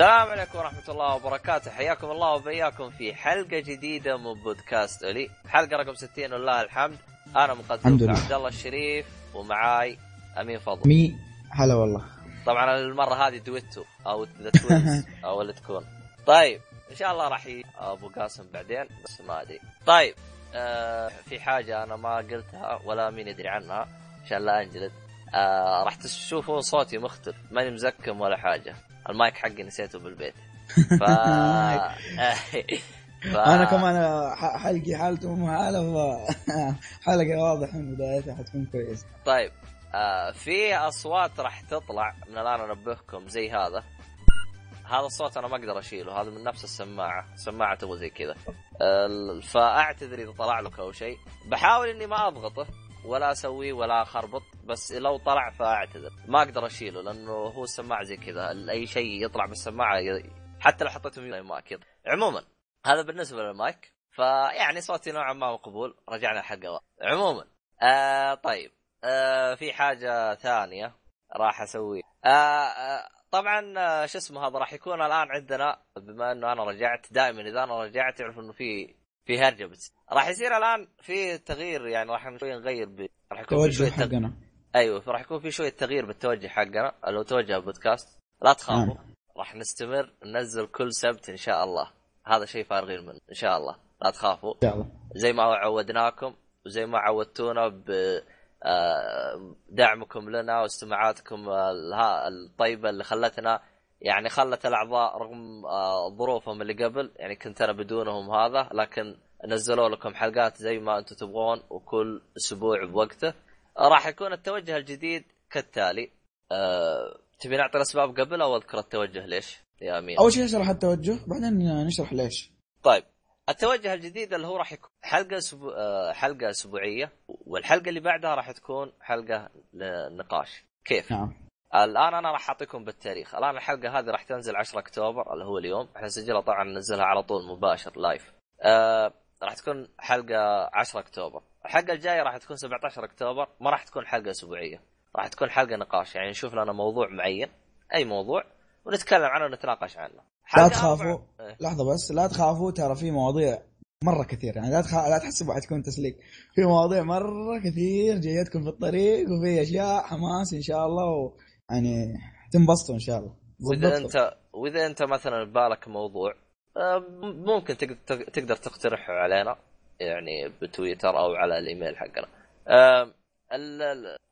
السلام عليكم ورحمة الله وبركاته. حياكم الله وبياكم في حلقة جديدة من بودكاست أولي حلقة رقم 60 ولله الحمد. أنا مقدمكم عبد الله الشريف ومعاي أمين فضل. يا هلا والله. طبعا المرة هذه دويتو أو the twins أو اللي تكون. طيب إن شاء الله راح أبو قاسم بعدين بس ما أدري. طيب آه في حاجة أنا ما قلتها ولا مين يدري عنها عشان لا أنجلد. آه راح تشوفون صوتي مختلف ماني مزكم ولا حاجة. المايك حقي نسيته بالبيت. ف... ف... أنا كمان حلقي حالته مو حالة. حلقة واضح من بدايتها حتكون كويسة. طيب آه في أصوات راح تطلع من الآن أنبهكم زي هذا. هذا الصوت أنا ما أقدر أشيله هذا من نفس السماعة السماعة تبغى زي كذا. فأعتذر إذا طلع لك أو شيء. بحاول إني ما أضغطه. ولا أسويه ولا أخربط بس لو طلع فأعتذر. ما أقدر أشيله لأنه هو السماعة زي كذا. أي شيء يطلع بالسماعه حتى لو حطيته ميوت ما عموما هذا بالنسبة للمايك. فيعني صوتي نوعا ما مقبول رجعنا الحلقة عموما. آه طيب. آه في حاجة ثانية راح أسوي. آه آه طبعا آه شو اسمه هذا راح يكون الآن عندنا بما إنه أنا رجعت دائما إذا أنا رجعت يعرف إنه في في هرجه بس راح يصير الآن في تغيير يعني راح شوي نغير ب... راح يكون في شوية حقنا. أيوه راح يكون في شوية تغيير بالتوجه حقنا. لو توجه البودكاست لا تخافوا. نعم. راح نستمر ننزل كل سبت إن شاء الله. هذا شيء فارغين منه إن شاء الله. لا تخافوا. إن شاء الله. زي ما عودناكم وزي ما عودتونا ب دعمكم لنا واستماعاتكم الطيبة اللي خلتنا يعني خلت الأعضاء رغم ظروفهم اللي قبل يعني كنت أنا بدونهم هذا لكن نزلوا لكم حلقات زي ما أنتم تبغون وكل أسبوع بوقته. راح يكون التوجه الجديد كالتالي. أه... تبي نعطي الأسباب قبل أو أذكر التوجه ليش؟ يا أمين. أول شيء نشرح التوجه بعدين نشرح ليش. طيب التوجه الجديد اللي هو راح يكون حلقة سبو... حلقة أسبوعية والحلقة اللي بعدها راح تكون حلقة نقاش كيف؟ نعم. الآن أنا راح أعطيكم بالتاريخ. الآن الحلقة هذه راح تنزل 10 أكتوبر اللي هو اليوم. إحنا نسجلها طبعا ننزلها على طول مباشر لايف آه راح تكون حلقة 10 أكتوبر. الحلقة الجاية راح تكون 17 أكتوبر ما راح تكون حلقة أسبوعية. راح تكون حلقة نقاش. يعني نشوف لنا موضوع معين أي موضوع ونتكلم عنه ونتناقش عنه. لا تخافوا. أربع... لحظة بس لا تخافوا. ترى في مواضيع مرة كثير. يعني لا تخ... لا تحسبوا حتكون تسليك. في مواضيع مرة كثير جايتكم في الطريق وفي أشياء حماس إن شاء الله و... يعني تنبسطوا إن شاء الله. وإذا انت وإذا أنت مثلا ببالك موضوع ممكن تقدر تقترحه علينا يعني بتويتر أو على الإيميل حقنا.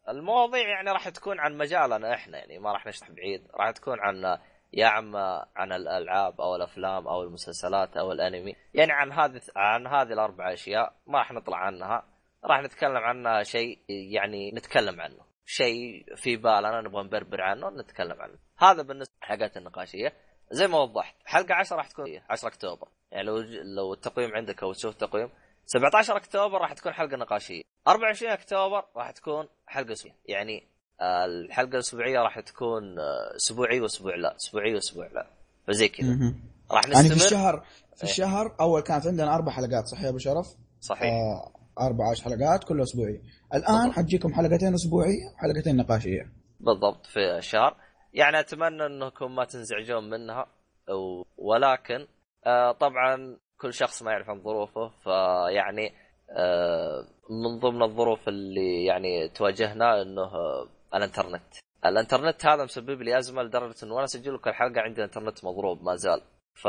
المواضيع يعني راح تكون عن مجالنا إحنا يعني ما راح نشرح بعيد. راح تكون عن يا عم عن الألعاب أو الأفلام أو المسلسلات أو الأنمي. يعني عن هذه عن هذه الأربع أشياء ما راح نطلع عنها. راح نتكلم عنها شيء يعني نتكلم عنه. شيء في بالنا نبغى نبربر عنه نتكلم عنه. هذا بالنسبة للحلقات النقاشية. زي ما وضحت حلقة 10 راح تكون 10 أكتوبر. يعني لو لو التقويم عندك أو تشوف التقويم 17 أكتوبر راح تكون حلقة نقاشية. 24 أكتوبر راح تكون حلقة أسبوعية. يعني الحلقة الأسبوعية راح تكون أسبوعي وأسبوع لا أسبوعي وأسبوع لا. فزي كذا. راح نستمر يعني في الشهر في إيه؟ الشهر أول كانت عندنا أربع حلقات صحيح يا أبو شرف؟ صحيح. آه أربع حلقات كلها اسبوعيه الآن حتجيكم حلقتين اسبوعيه وحلقتين نقاشية. بالضبط في الشهر يعني أتمنى أنكم ما تنزعجون منها ولكن آه طبعا كل شخص ما يعرف عن ظروفه فيعني آه من ضمن الظروف اللي يعني تواجهنا إنه الإنترنت. الإنترنت هذا مسبب لي أزمة لدرجة إنه وأنا اسجل لك الحلقة عندي الانترنت مضروب ما زال. ف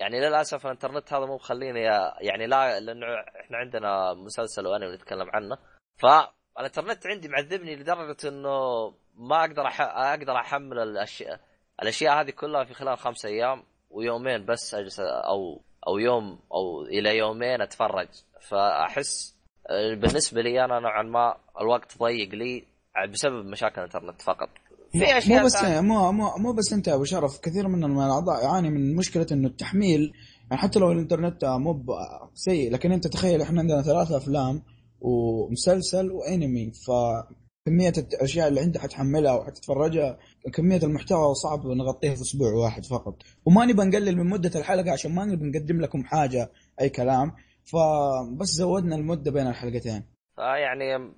يعني للأسف الإنترنت هذا مو مخليني يعني لا لأنه إحنا عندنا مسلسل وأنمي نتكلم عنه. فالانترنت عندي معذبني لدرجة إنه ما أقدر أح... أقدر أحمل الأشياء. الأشياء هذه كلها في خلال خمسة أيام ويومين بس أجلس أو أو يوم أو إلى يومين أتفرج. فأحس بالنسبة لي أنا نوعا ما الوقت ضيق لي بسبب مشاكل الإنترنت فقط. في أشياء مو بس مو مو مو بس أنت أبو شرف كثير من الأعضاء يعاني من مشكلة إنه التحميل. يعني حتى لو الإنترنت مو سيء لكن أنت تخيل إحنا عندنا ثلاثة أفلام ومسلسل وأنمي ف كمية الأشياء اللي عندها حتحملها وحتتفرجها كمية المحتوى صعب نغطيها في أسبوع واحد فقط. وما نبى نقلل من مدة الحلقة عشان ما نبي نقدم لكم حاجة أي كلام. فبس زودنا المدة بين الحلقتين. فيعني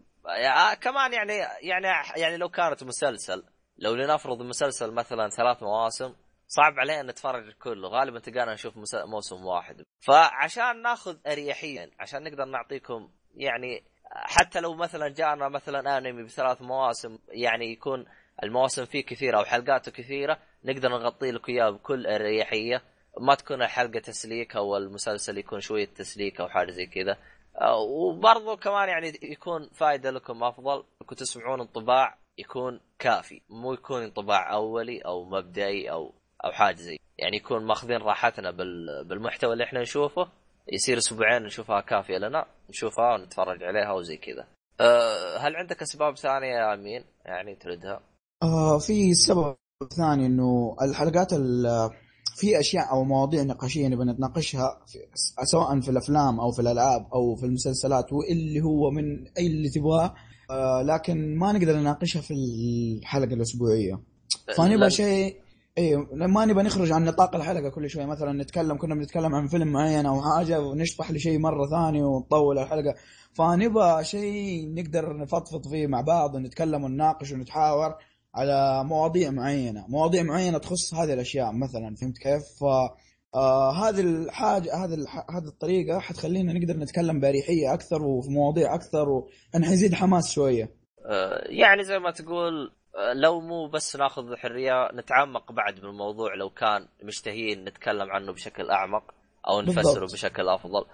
كمان يعني يعني يعني لو كانت مسلسل لو لنفرض مسلسل مثلا ثلاث مواسم صعب علينا نتفرج كله. غالبا تلقانا نشوف موسم واحد. فعشان ناخذ اريحيا عشان نقدر نعطيكم يعني حتى لو مثلا جانا مثلا أنمي بثلاث مواسم يعني يكون المواسم فيه كثيرة أو حلقاته كثيرة نقدر نغطي لك اياه بكل أريحية. ما تكون الحلقة تسليك أو المسلسل يكون شوية تسليك أو حاجة زي كذا. وبرضو كمان يعني يكون فائده لكم أفضل. انكم تسمعون انطباع. يكون كافي مو يكون انطباع أولي أو مبدئي أو أو حاجة زي يعني يكون ماخذين راحتنا بالمحتوى اللي إحنا نشوفه يصير أسبوعين نشوفها كافية لنا نشوفها ونتفرج عليها وزي كذا أه هل عندك أسباب ثانية يا أمين يعني تردها؟ آه في سبب ثاني إنه الحلقات في أشياء أو مواضيع نقاشية نبغى نتناقشها سواء في الأفلام أو في الألعاب أو في المسلسلات واللي هو من أي اللي تبغاه آه لكن ما نقدر نناقشها في الحلقة الأسبوعية. فنبغى شيء إي ما نبغى نخرج عن نطاق الحلقة كل شوية. مثلا نتكلم كنا بنتكلم عن فيلم معين أو حاجة ونشطح لشيء مرة ثانية ونطول الحلقة. فنبغى شيء نقدر نفضفض فيه مع بعض ونتكلم ونناقش ونتحاور على مواضيع معينة. مواضيع معينة تخص هذه الأشياء مثلا فهمت كيف؟ ف آه هذه الحاجة هذه هذه الطريقة حتخلينا نقدر نتكلم باريحية أكثر وفي مواضيع أكثر وان حيزيد حماس شوية. آه يعني زي ما تقول آه، لو مو بس ناخذ حريه نتعمق بعد بالموضوع لو كان مشتهيين نتكلم عنه بشكل أعمق أو نفسره بالضبط. بشكل أفضل.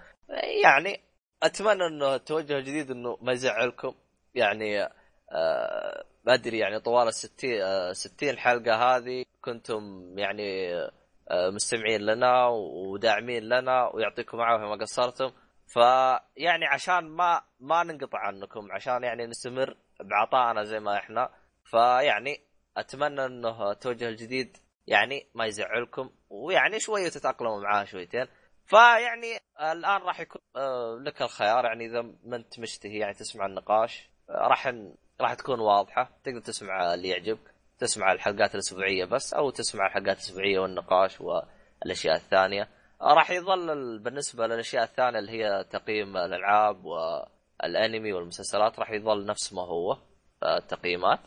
يعني أتمنى انه التوجه الجديد إنه ما يزعلكم. يعني آه ما أدري يعني طوال الستين آه 60 حلقة هذه كنتم يعني آه مستمعين لنا وداعمين لنا ويعطيكم العافية ما قصرتم. فيعني عشان ما ما ننقطع عنكم عشان يعني نستمر بعطائنا زي ما إحنا فيعني أتمنى إنه التوجه الجديد يعني ما يزعلكم ويعني شوية تتأقلموا معاه شويتين. فيعني الآن راح يكون آه، لك الخيار يعني إذا ما أنت مشتهي يعني تسمع النقاش آه، راح راح تكون واضحة تقدر تسمع اللي يعجبك. تسمع الحلقات الأسبوعية بس أو تسمع الحلقات الأسبوعية والنقاش والأشياء الثانية. آه، راح يظل بالنسبة للأشياء الثانية اللي هي تقييم الألعاب والأنمي والمسلسلات راح يظل نفس ما هو التقييمات.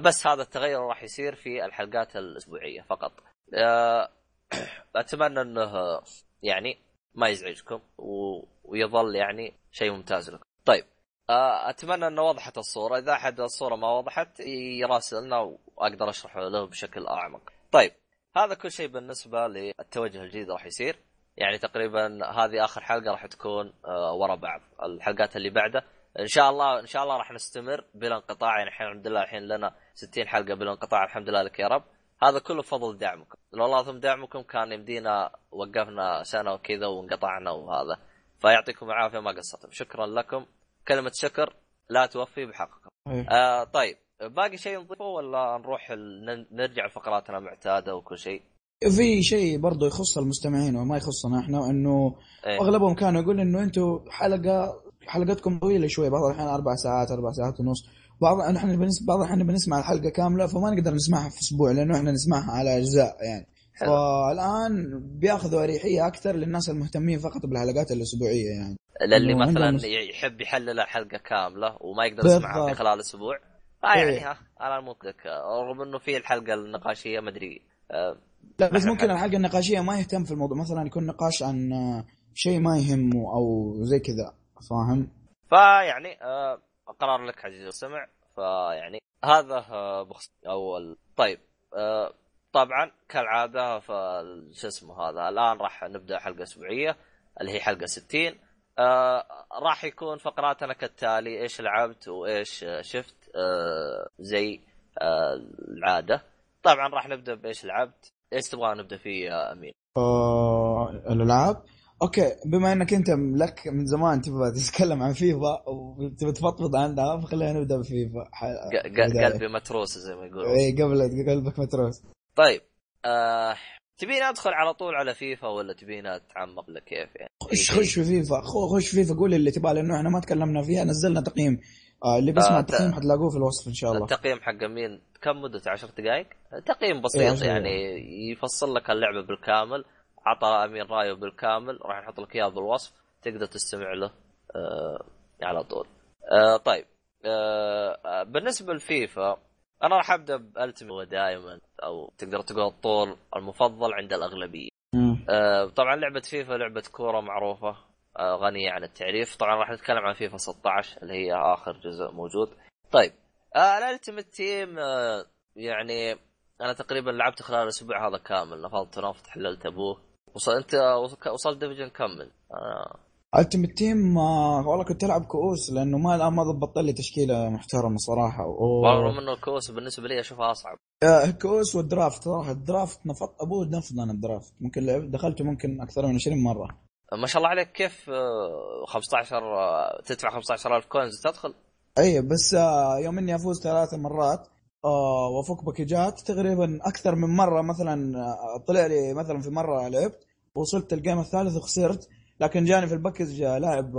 بس هذا التغير راح يصير في الحلقات الأسبوعية فقط. أتمنى إنه يعني ما يزعجكم ويظل يعني شيء ممتاز لكم. طيب آه، أتمنى انه وضحت الصورة. إذا أحد الصورة ما وضحت يراسلنا وأقدر أشرح له بشكل أعمق. طيب هذا كل شيء بالنسبة للتوجه الجديد راح يصير. يعني تقريبا هذه آخر حلقة راح تكون آه، ورا بعض. الحلقات اللي بعده إن شاء الله إن شاء الله راح نستمر بلا انقطاع. يعني الحين الحمد لله الحين لنا 60 حلقة بلا انقطاع. الحمد لله لك يا رب. هذا كله بفضل دعمكم. لولا ثم دعمكم كان يمدينا وقفنا سنة وكذا وانقطعنا وهذا. فيعطيكم العافية ما قصرتم. شكرا لكم. كلمة شكر لا توفي بحقكم إيه. آه طيب باقي شيء نضيفه ولا نروح نرجع لفقراتنا معتاده وكل شيء؟ في شيء برضه يخص المستمعين وما يخصنا إحنا إنه إيه. أغلبهم كانوا يقول إنه أنتم حلقه حلقتكم طويلة شوي بعض الأحيان أربع ساعات أربع ساعات ونص. بعض إحنا بنسمع بعض الأحيان بنسمع الحلقة كاملة فما نقدر نسمعها في أسبوع لأنه إحنا نسمعها على أجزاء يعني. فالآن بياخذوا أريحية أكثر للناس المهتمين فقط بالحلقات الأسبوعية يعني. للي مثلا. يحب يحلل الحلقة كاملة وما يقدر يسمعها في خلال أسبوع. آه يعني إيه. ها أنا مو رغم إنه في الحلقة النقاشية ما أدري. آه لا بس ممكن الحلقة النقاشية ما يهتم في الموضوع. مثلا يكون نقاش عن شيء ما يهمه أو زي كذا فاهم؟ فيعني آه قرار لك عزيزي السمع. فيعني هذا آه بخص أول. طيب آه طبعا كالعادة فشو اسمه هذا الآن راح نبدأ حلقة أسبوعية اللي هي حلقة 60 آه راح يكون فقراتنا كالتالي إيش لعبت وإيش شفت آه زي آه العادة. طبعا راح نبدأ بإيش لعبت. إيش تبغى نبدأ فيه يا امين آه الألعاب؟ okay بما إنك أنت لك من زمان تبغى تتكلم عن فيفا وتبغى تفضفض عنها فخلينا نبدأ بفيفا. قلبي متروس زي ما يقولون. اي قبل قلبك متروس. طيب آه... تبيني ادخل على طول على فيفا ولا تبيني اتعمق ولا كيف يعني؟ خش خش في فيفا. خش فيفا. قول اللي تبغى لأنه إحنا ما تكلمنا فيها. نزلنا تقييم. آه اللي بيسمع آه التقييم حتلاقوه في الوصف إن شاء الله. التقييم حق مين؟ كم مدته 10 دقائق؟ تقييم بسيط إيه يعني يفصل لك اللعبة بالكامل. عطى أمين رأيه بالكامل. راح نحط لك إياه بالوصف. تقدر تستمع له آه على طول. آه طيب. آه بالنسبة لفيفا أنا راح أبدأ بال Ultimate هو دائما أو تقدر تقول الطور المفضل عند الأغلبية. آه طبعا لعبة فيفا لعبة كورة معروفة. آه غنية عن التعريف. طبعا راح نتكلم عن فيفا 16 اللي هي آخر جزء موجود. طيب آه ال Ultimate Team آه يعني أنا تقريبا لعبت خلال الأسبوع هذا كامل. نفضت نفض حللت أبوه. وصل أنت وصلت division كمل آه. Ultimate Team والله كنت ألعب كؤوس لأنه ما الان ما ضبطت لي تشكيلة محترمة صراحة والله إنه الكؤوس بالنسبة لي أشوفها أصعب. الكؤوس وال draft صراحة ال draft نفضت ابوه نفض أنا ال draft. ممكن لعبت دخلته ممكن أكثر من 20 مرة. ما شاء الله عليك كيف 15 تدفع 15000 coins تدخل؟ أي بس آه، يوم إني أفوز ثلاث مرات آه، وأفك package ات تقريبا أكثر من مرة مثلا آه، طلع لي مثلا في مرة لعبت وصلت ال game الثالث وخسرت لكن جاني في ال package لاعب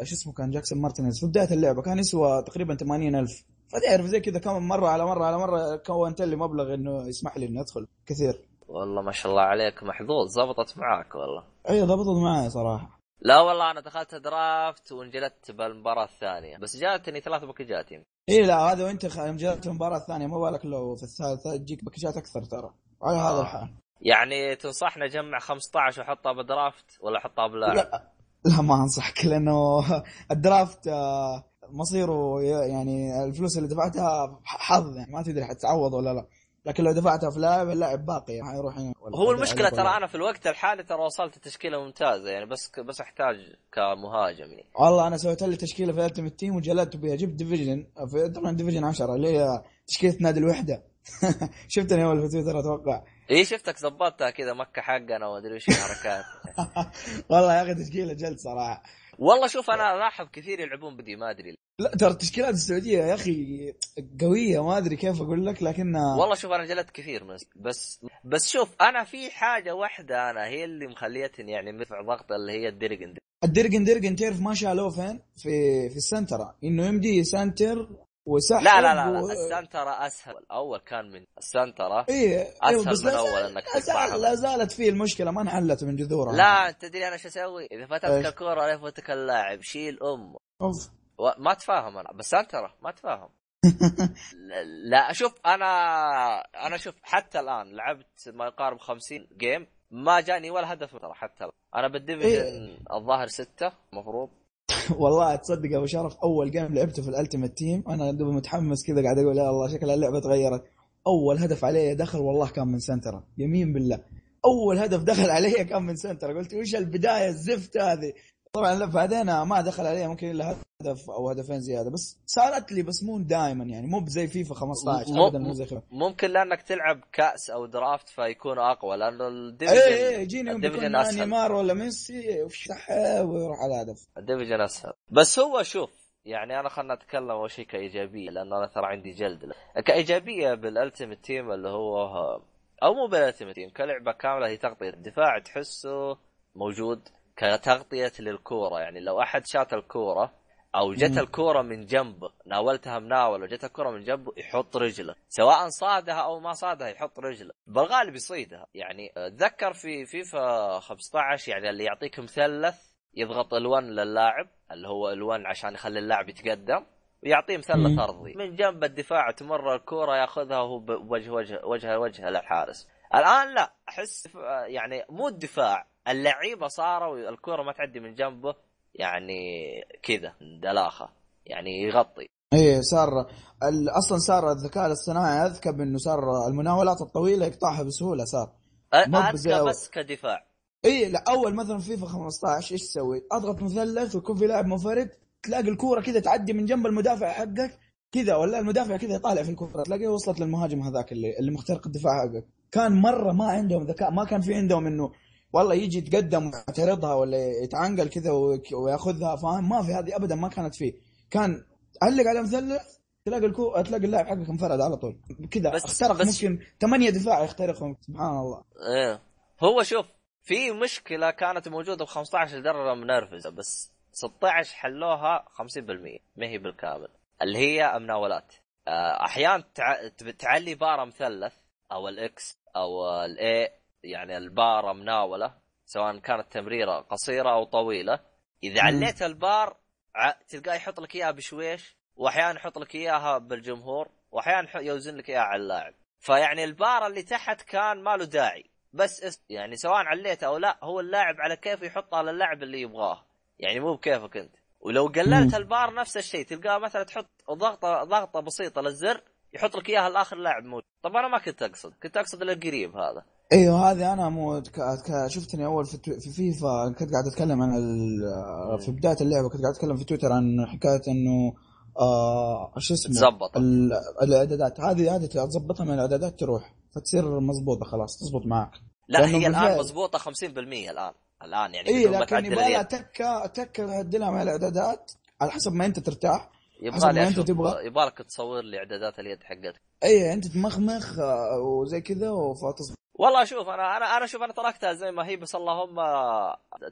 إيش اسمه كان؟ جاكسون مارتينيز. في بداية اللعبة كان يسوى تقريبا 80000 فتعرف زي كذا كم مرة على مرة على مرة كونت لي مبلغ إنه يسمح لي اني أدخل. كثير. والله ما شاء الله عليك محظوظ ضبطت معاك والله. أي ضبطت معي صراحة. لا والله أنا دخلت draft وانجلدت بالمباراة الثانية. بس جاتني ثلاث package ات إي لا هذا وأنت جات المباراه الثانية ما بالك لو في الثالثة تجيك package ات أكثر ترى. على آه. هذا الحال. يعني تنصحنا اجمع 15 واحطها ب draft ولا احطها بلاعب؟ لا لا ما أنصحك لأنه ال draft آه، مصيره يعني الفلوس اللي دفعتها حظ يعني ما تدري حتعوض ولا لا. لكن لو دفعتها في لاعب اللاعب باقي حيروح يعني هو المشكلة ترى أنا في الوقت الحالي ترى وصلت تشكيلة ممتازة يعني بس بس أحتاج كمهاجم يعني. والله أنا سويت لي تشكيلة في ال Ultimate Team وجلدت بها جبت division في طبعا division 10 اللي هي تشكيلة نادي الوحدة. شفتني أول في تويتر أتوقع. اي شفتك ظبطتها كذا مكة حقنا وما أدري وش الحركات. والله يا أخي تشكيلة جلد صراحة. والله شوف أنا ألاحظ كثير يلعبون بدي ما أدري لا ترى التشكيلات السعودية يا أخي قوية ما أدري كيف أقول لك لكن والله شوف أنا جلدت كثير من بس بس شوف أنا في حاجة واحدة أنا هي اللي مخليتني يعني مرفع ضغط اللي هي الدرجن الدرجن درجن تعرف ما شالوه فين؟ في في السنترة إنه يمدي سنتر وسحب لا لا لا, لا. و... السنترة أسهل اول كان من السنترة إيه. أسهل أيوه بس من اول إنك تقطعها لا زالت فيه المشكلة ما انحلت من جذورها لا تدري أنا شو أسوي؟ إذا فتتك الكورة لا يفوتك اللاعب شيل أمه off ما تفاهم أنا بس سنترة ما تفاهم لا شوف أنا أنا شوف حتى الآن لعبت ما يقارب 50 game ما جاني ولا هدف ترى حتى الآن أنا بال division A. الظاهر ستة المفروض والله تصدق أبو شرف أول game لعبته في ال Ultimate Team أنا دوب متحمس كذا قاعد أقول يا الله شكل اللعبة تغيرت. أول هدف علي دخل والله كان من سنتره يمين بالله. أول هدف دخل علي كان من سنتره قلت وش البداية الزفت هذه. طبعا بعدين ما دخل علي ممكن إلا هدف أو هدفين زيادة. بس صارت لي بس مو دائما يعني مو بزي فيفا 15 ابدا مو زي خير. ممكن لأنك تلعب كأس أو draft فيكون أقوى لأنه ال division اي اي يجيني نيمار ولا ميسي ويروح على الهدف ال division أسهل. بس هو شوف يعني أنا خلنا نتكلم أول شيء كإيجابية لأنه أنا ترى عندي جلد. كإيجابية بال Ultimate Team اللي هو أو مو بال Ultimate Team كلعبة كاملة هي تغطية الدفاع تحسه موجود كتغطية للكورة. يعني لو أحد شات الكورة أو جت الكوره من جنبه ناولتها مناوله وجت الكوره من جنبه يحط رجله. سواء صادها أو ما صادها يحط رجله. بالغالب يصيدها. يعني اتذكر في فيفا 15 يعني اللي يعطيك مثلث يضغط L1 للاعب اللي هو L1 عشان يخلي اللاعب يتقدم ويعطيه مثلث أرضي. من جنب الدفاع تمر الكوره ياخذها وهو بوجه وجه وجه وجه للحارس. الآن لا أحس يعني مو الدفاع اللعيبة صاروا الكوره ما تعدي من جنبه يعني كذا دلاخة يعني يغطي. إيه صار أصلا صار الذكاء الاصطناعي أذكى بأنه صار المناولات الطويلة يقطعها بسهولة صار. أذكى بس كدفاع. اي لا أول مثلا فيفا 15 إيش تسوي؟ أضغط مثلث ويكون في لاعب منفرد تلاقي الكورة كذا تعدي من جنب المدافع حقك كذا ولا المدافع كذا يطالع في الكورة تلاقيه وصلت للمهاجم هذاك اللي اللي مخترق الدفاع حقك. كان مرة ما عندهم ذكاء ما كان في عندهم إنه والله يجي يتقدم ويعترضها ولا يتعنقل كذا وياخذها. فاهم ما في هذه ابدا ما كانت فيه. كان علق على مثلث تلاقي الكو تلاقي اللاعب حقك انفرد على طول. كذا. أخترق بس ممكن ثمانية دفاع يخترقهم. سبحان الله. إيه. هو شوف في مشكلة كانت موجودة ب 15 درجة منرفزة بس 16 حلوها 50% ما هي بالكامل. اللي هي مناولات آه، أحيانا تعلي بارة مثلث أو ال X أو ال A يعني البار مناولة سواء كانت تمريرة قصيرة أو طويلة. إذا عليت البار تلقاه يحط لك إياها بشويش واحيانا يحط لك إياها بالجمهور واحيانا يوزن لك إياها على اللاعب. فيعني البار اللي تحت كان ما له داعي. بس يعني سواء عليته أو لا هو اللاعب على كيفه يحطها للاعب اللي يبغاه. يعني مو بكيفك أنت. ولو قللت. البار نفس الشيء تلقاه مثلا تحط ضغطه ضغطة بسيطة للزر يحط لك إياها لآخر لاعب موجود. طب أنا ما كنت أقصد. كنت أقصد للقريب هذا. أيوه هذه أنا مو. شفتني أول في. في فيفا كنت قاعد أتكلم عن ال... في بداية اللعبة كنت قاعد أتكلم في تويتر عن حكاية إنه آه شو اسمه تزبط ال... الإعدادات هذه هذه تظبطها من الإعدادات تروح فتصير مضبوطه خلاص تزبط معك لا هي الآن مضبوطه 50% الآن الآن يعني اي لكن يبغى لها. تكة تكة تعدلها مع الإعدادات على حسب ما أنت ترتاح يبغى لي أشوف- تبغى. يبغى لك تصور لي إعدادات اليد حقتك اي أنت تمخمخ آه، وزي كذا فتظبط والله شوف أنا أنا أنا شوف أنا تركتها زي ما هي بس اللهم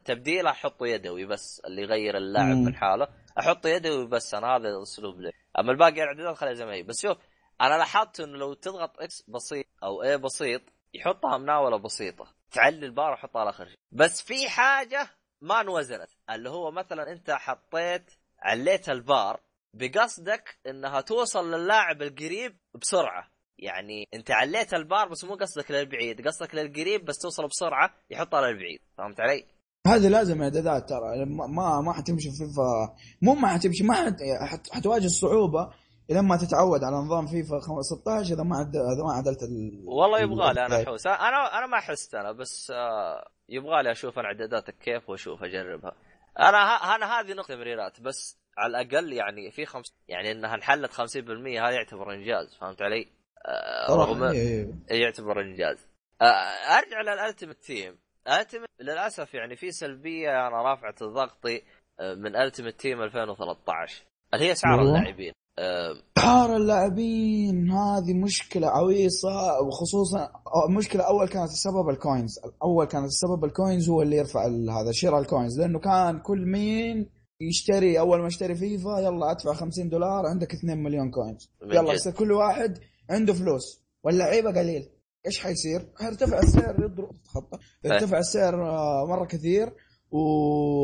تبديل احطه يدوي بس اللي يغير اللاعب مم. من حاله. احطه يدوي بس أنا هذا اسلوب لي. أما الباقي الاعدادات خليها زي ما هي. بس شوف أنا لاحظت إنه لو تضغط X بسيط أو A بسيط يحطها مناولة بسيطة. تعلي البار وحطها على آخر شيء. بس في حاجة ما انوزنت اللي هو مثلا أنت حطيت عليت البار بقصدك إنها توصل للاعب القريب بسرعة. يعني انت عليت البار بس مو قصدك للبعيد قصدك للقريب بس توصل بسرعة يحطها للبعيد فهمت علي؟ هذه لازم اعدادات ترى ما- ما ما حتمشي في فيفا مو ما حتمشي ما حت... حت... حتواجه صعوبه لما تتعود على نظام فيفا خم- 16 إذا ما عد... إذا ما عدلت ال... والله يبغى لي أنا أحوس أنا أنا ما حست أنا بس آه، يبغى لي أشوف أنا اعداداتك كيف وأشوف أجربها. أنا ه... أنا هذه نقطة تمريرات بس على الأقل يعني في خمس يعني إنها انحلت 50% هذا يعتبر إنجاز فهمت علي؟ آه، رغم إيه. يعتبر إنجاز. آه، أرجع لل Ultimate Team. Ultimate للأسف يعني في سلبية أنا رافعة ضغطي آه، من Ultimate Team 2013 اللي هي اسعار. اللاعبين. اسعار اللاعبين هذه مشكلة عويصة وخصوصا مشكلة أول كانت السبب ال coins. أول كانت السبب ال coins هو اللي يرفع هذا شراء ال coins لأنه كان كل مين يشتري أول ما اشتري فيفا يلا أدفع 50 دولار عندك 2 مليون coins. يلا كل واحد عنده فلوس واللعيبه قليل إيش حيصير؟ حيرتفع السعر يضرب خطه يرتفع السعر آه، مره كثير و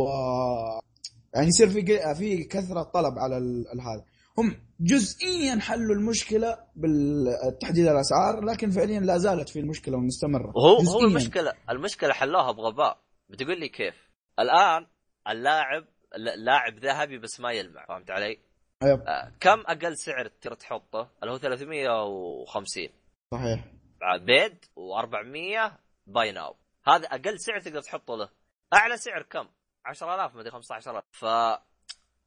آه، يعني يصير في في كثرة طلب على هذا هم جزئيا حلوا المشكلة بالتحديد الأسعار لكن فعليا لا زالت في المشكلة ومستمره هو جزئياً. المشكلة المشكلة حلوها بغباء بتقول لي كيف؟ الآن اللاعب لاعب ذهبي بس ما يلمع فهمت علي؟ أيوة، آه، كم أقل سعر تقدر تحطه؟ اللي هو 350 صحيح. بعد bid و400 buy now. هذا أقل سعر تقدر تحطه له. أعلى سعر كم؟ 10000 مدري 15000 ف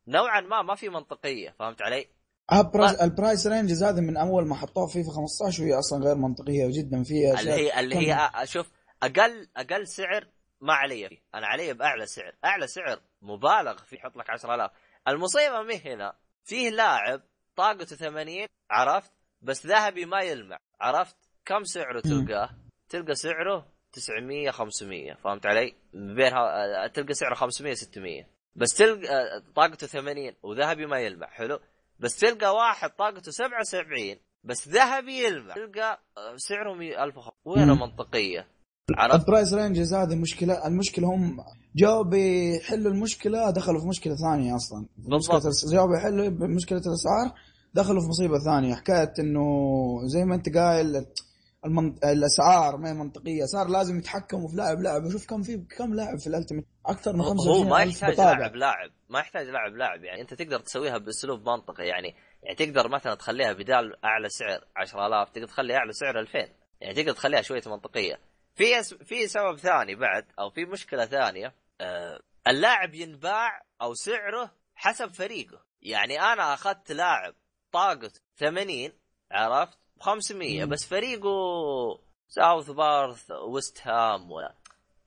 نوعا ما ما في منطقية فهمت علي؟ ال price, ال price ranges هذه من أول ما حطوها في فيفا 15 وهي أصلا غير منطقية جدا. في اللي هي اللي هي أ- شوف أقل أقل سعر ما علي فيه. أنا علي بأعلى سعر. أعلى سعر مبالغ فيه يحط لك 10000 المصيبة مي هنا فيه لاعب طاقته 80 عرفت؟ بس ذهبي ما يلمع عرفت؟ كم سعره تلقاه؟ تلقى سعره 900 500 فهمت علي؟ بينها تلقى سعره 500 600 بس تلقى طاقته 80 وذهبي ما يلمع حلو؟ بس تلقى واحد طاقته 77 بس ذهبي يلمع تلقى آه، سعره 1000 وين مم. عرفت؟ رينجز هذه مشكلة المشكلة هم جاوا بيحلوا المشكلة دخلوا في مشكلة ثانية أصلا. بالضبط. جاوا بيحلوا مشكلة الأسعار دخلوا في مصيبة ثانية. حكاية إنه زي ما أنت قايل المنط... الأسعار ما هي منطقية. صار لازم يتحكموا في لاعب لاعب. شوف كم في كم لاعب في الألتيميت. أكثر من هو 25 ما ألف يحتاج. لاعب لاعب. ما يحتاج لاعب لاعب. يعني أنت تقدر تسويها بأسلوب منطقي. يعني يعني تقدر مثلا تخليها بدال أعلى سعر 10000 تقدر تخلي أعلى سعر 2000 يعني تقدر تخليها شوية منطقية. في. في سبب ثاني بعد أو في مشكلة ثانية آه اللاعب ينباع أو سعره حسب فريقه يعني أنا أخذت لاعب طاقته 80 عرفت ب 500 مم. بس فريقه ساوث بارث ويست هام ولا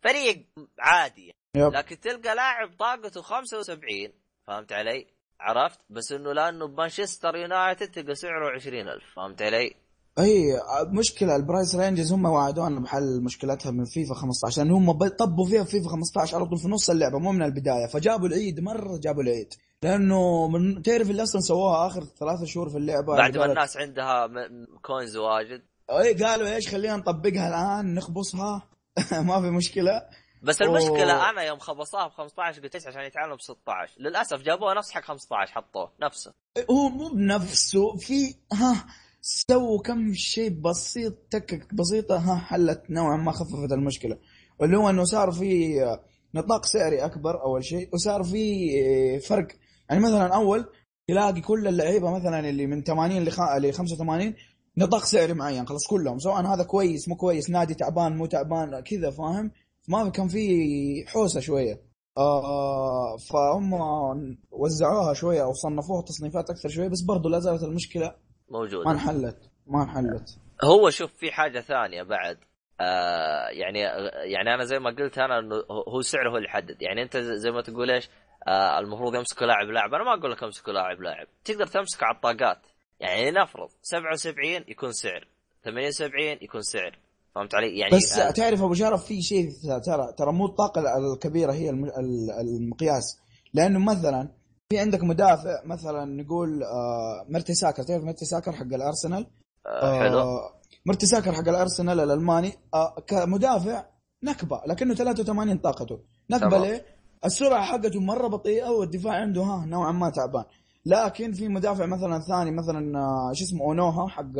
فريق عادي يب. لكن تلقى لاعب طاقته 75 فهمت علي؟ عرفت؟ بس إنه لأنه بمانشستر يونايتد تلقى سعره 20000 فهمت علي؟ إي مشكلة ال price ranges هم وعدونا بحل مشكلتها من فيفا 15 لأن هم طبوا فيها في فيفا 15 على طول في نص اللعبة مو من البداية فجابوا العيد مرة جابوا العيد لأنه من تعرف اللي أصلا سووها آخر ثلاثة شهور في اللعبة؟ بعد ما الناس عندها coins واجد. إي قالوا إيش خلينا نطبقها الآن نخبصها. ما في مشكلة. بس أوه. المشكلة أنا يوم خبصوها ب 15 قلت إيش عشان يتعلموا ب 16 للأسف جابوها نفس حق 15 حطوه نفسه. هو مو بنفسه في ها سووا كم شيء بسيط تكك بسيطة ها حلت نوعا ما خففت المشكلة. واللي هو إنه صار في نطاق سعري أكبر أول شيء وصار في فرق. يعني مثلا أول تلاقي كل اللعيبة مثلا اللي من 80 ل 85 نطاق سعري معين خلاص كلهم سواء هذا كويس مو كويس نادي تعبان مو تعبان كذا فاهم؟ ما كان في حوسة شوية. آه فهم وزعوها شوية أو صنفوها تصنيفات أكثر شوية بس برضو لا زالت المشكلة. موجودة. ما انحلت ما انحلت. هو شوف في حاجة ثانية بعد. آه يعني يعني أنا زي ما قلت أنا إنه هو سعره هو اللي يحدد. يعني أنت زي ما تقول إيش آه المفروض يمسكوا لاعب لاعب. أنا ما أقول لك امسكوا لاعب لاعب. تقدر تمسك على الطاقات. يعني نفرض 77 يكون سعر. 78 يكون سعر. فهمت علي؟ يعني بس آه تعرف أبو شرف في شيء ترى ترى مو الطاقة الكبيرة هي المقياس. لأنه مثلا في عندك مدافع مثلا نقول آه مرتساكر تعرف مرتساكر حق الأرسنال؟ آه حلو. آه مرتساكر حق الأرسنال الألماني آه كمدافع نكبة لكنه 83 طاقته. نكبة ليه؟ السرعة حقته مرة بطيئة والدفاع عنده ها نوعا ما تعبان. لكن في مدافع مثلا ثاني مثلا شو اسمه أونوها حق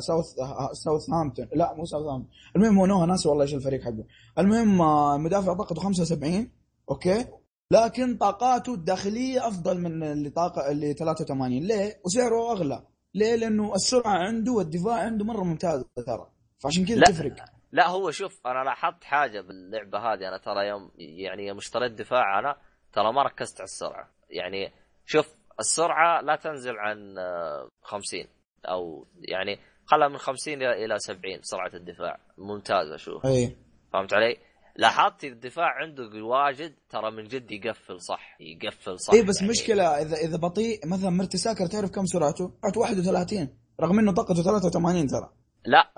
ساوث ساوث هامبتون لا مو ساوث هامبتون المهم أونوها ناسي والله إيش الفريق حقه. المهم مدافع طاقته 75 أوكي؟ لكن طاقاته الداخلية أفضل من اللي طاقه اللي 83 ليه؟ وسعره أغلى. ليه؟ لأنه السرعة عنده والدفاع عنده مرة ممتازة ترى. فعشان كذا تفرق. لا هو شوف أنا لاحظت حاجة باللعبة هذه. أنا ترى يوم يعني يوم اشتريت دفاع أنا ترى ما ركزت على السرعة. يعني شوف السرعة لا تنزل عن 50 آه، أو يعني خلها من 50 إلى 70 سرعة الدفاع. ممتازة شوف. اي فهمت علي؟ لاحظت الدفاع عنده واجد؟ ترى من جد يقفل صح يقفل صح اي بس يعني. مشكلة إذا إذا بطيء مثلا مرتساكر تعرف كم سرعته؟ سرعته 31 رغم إنه طاقته 83 ترى. لا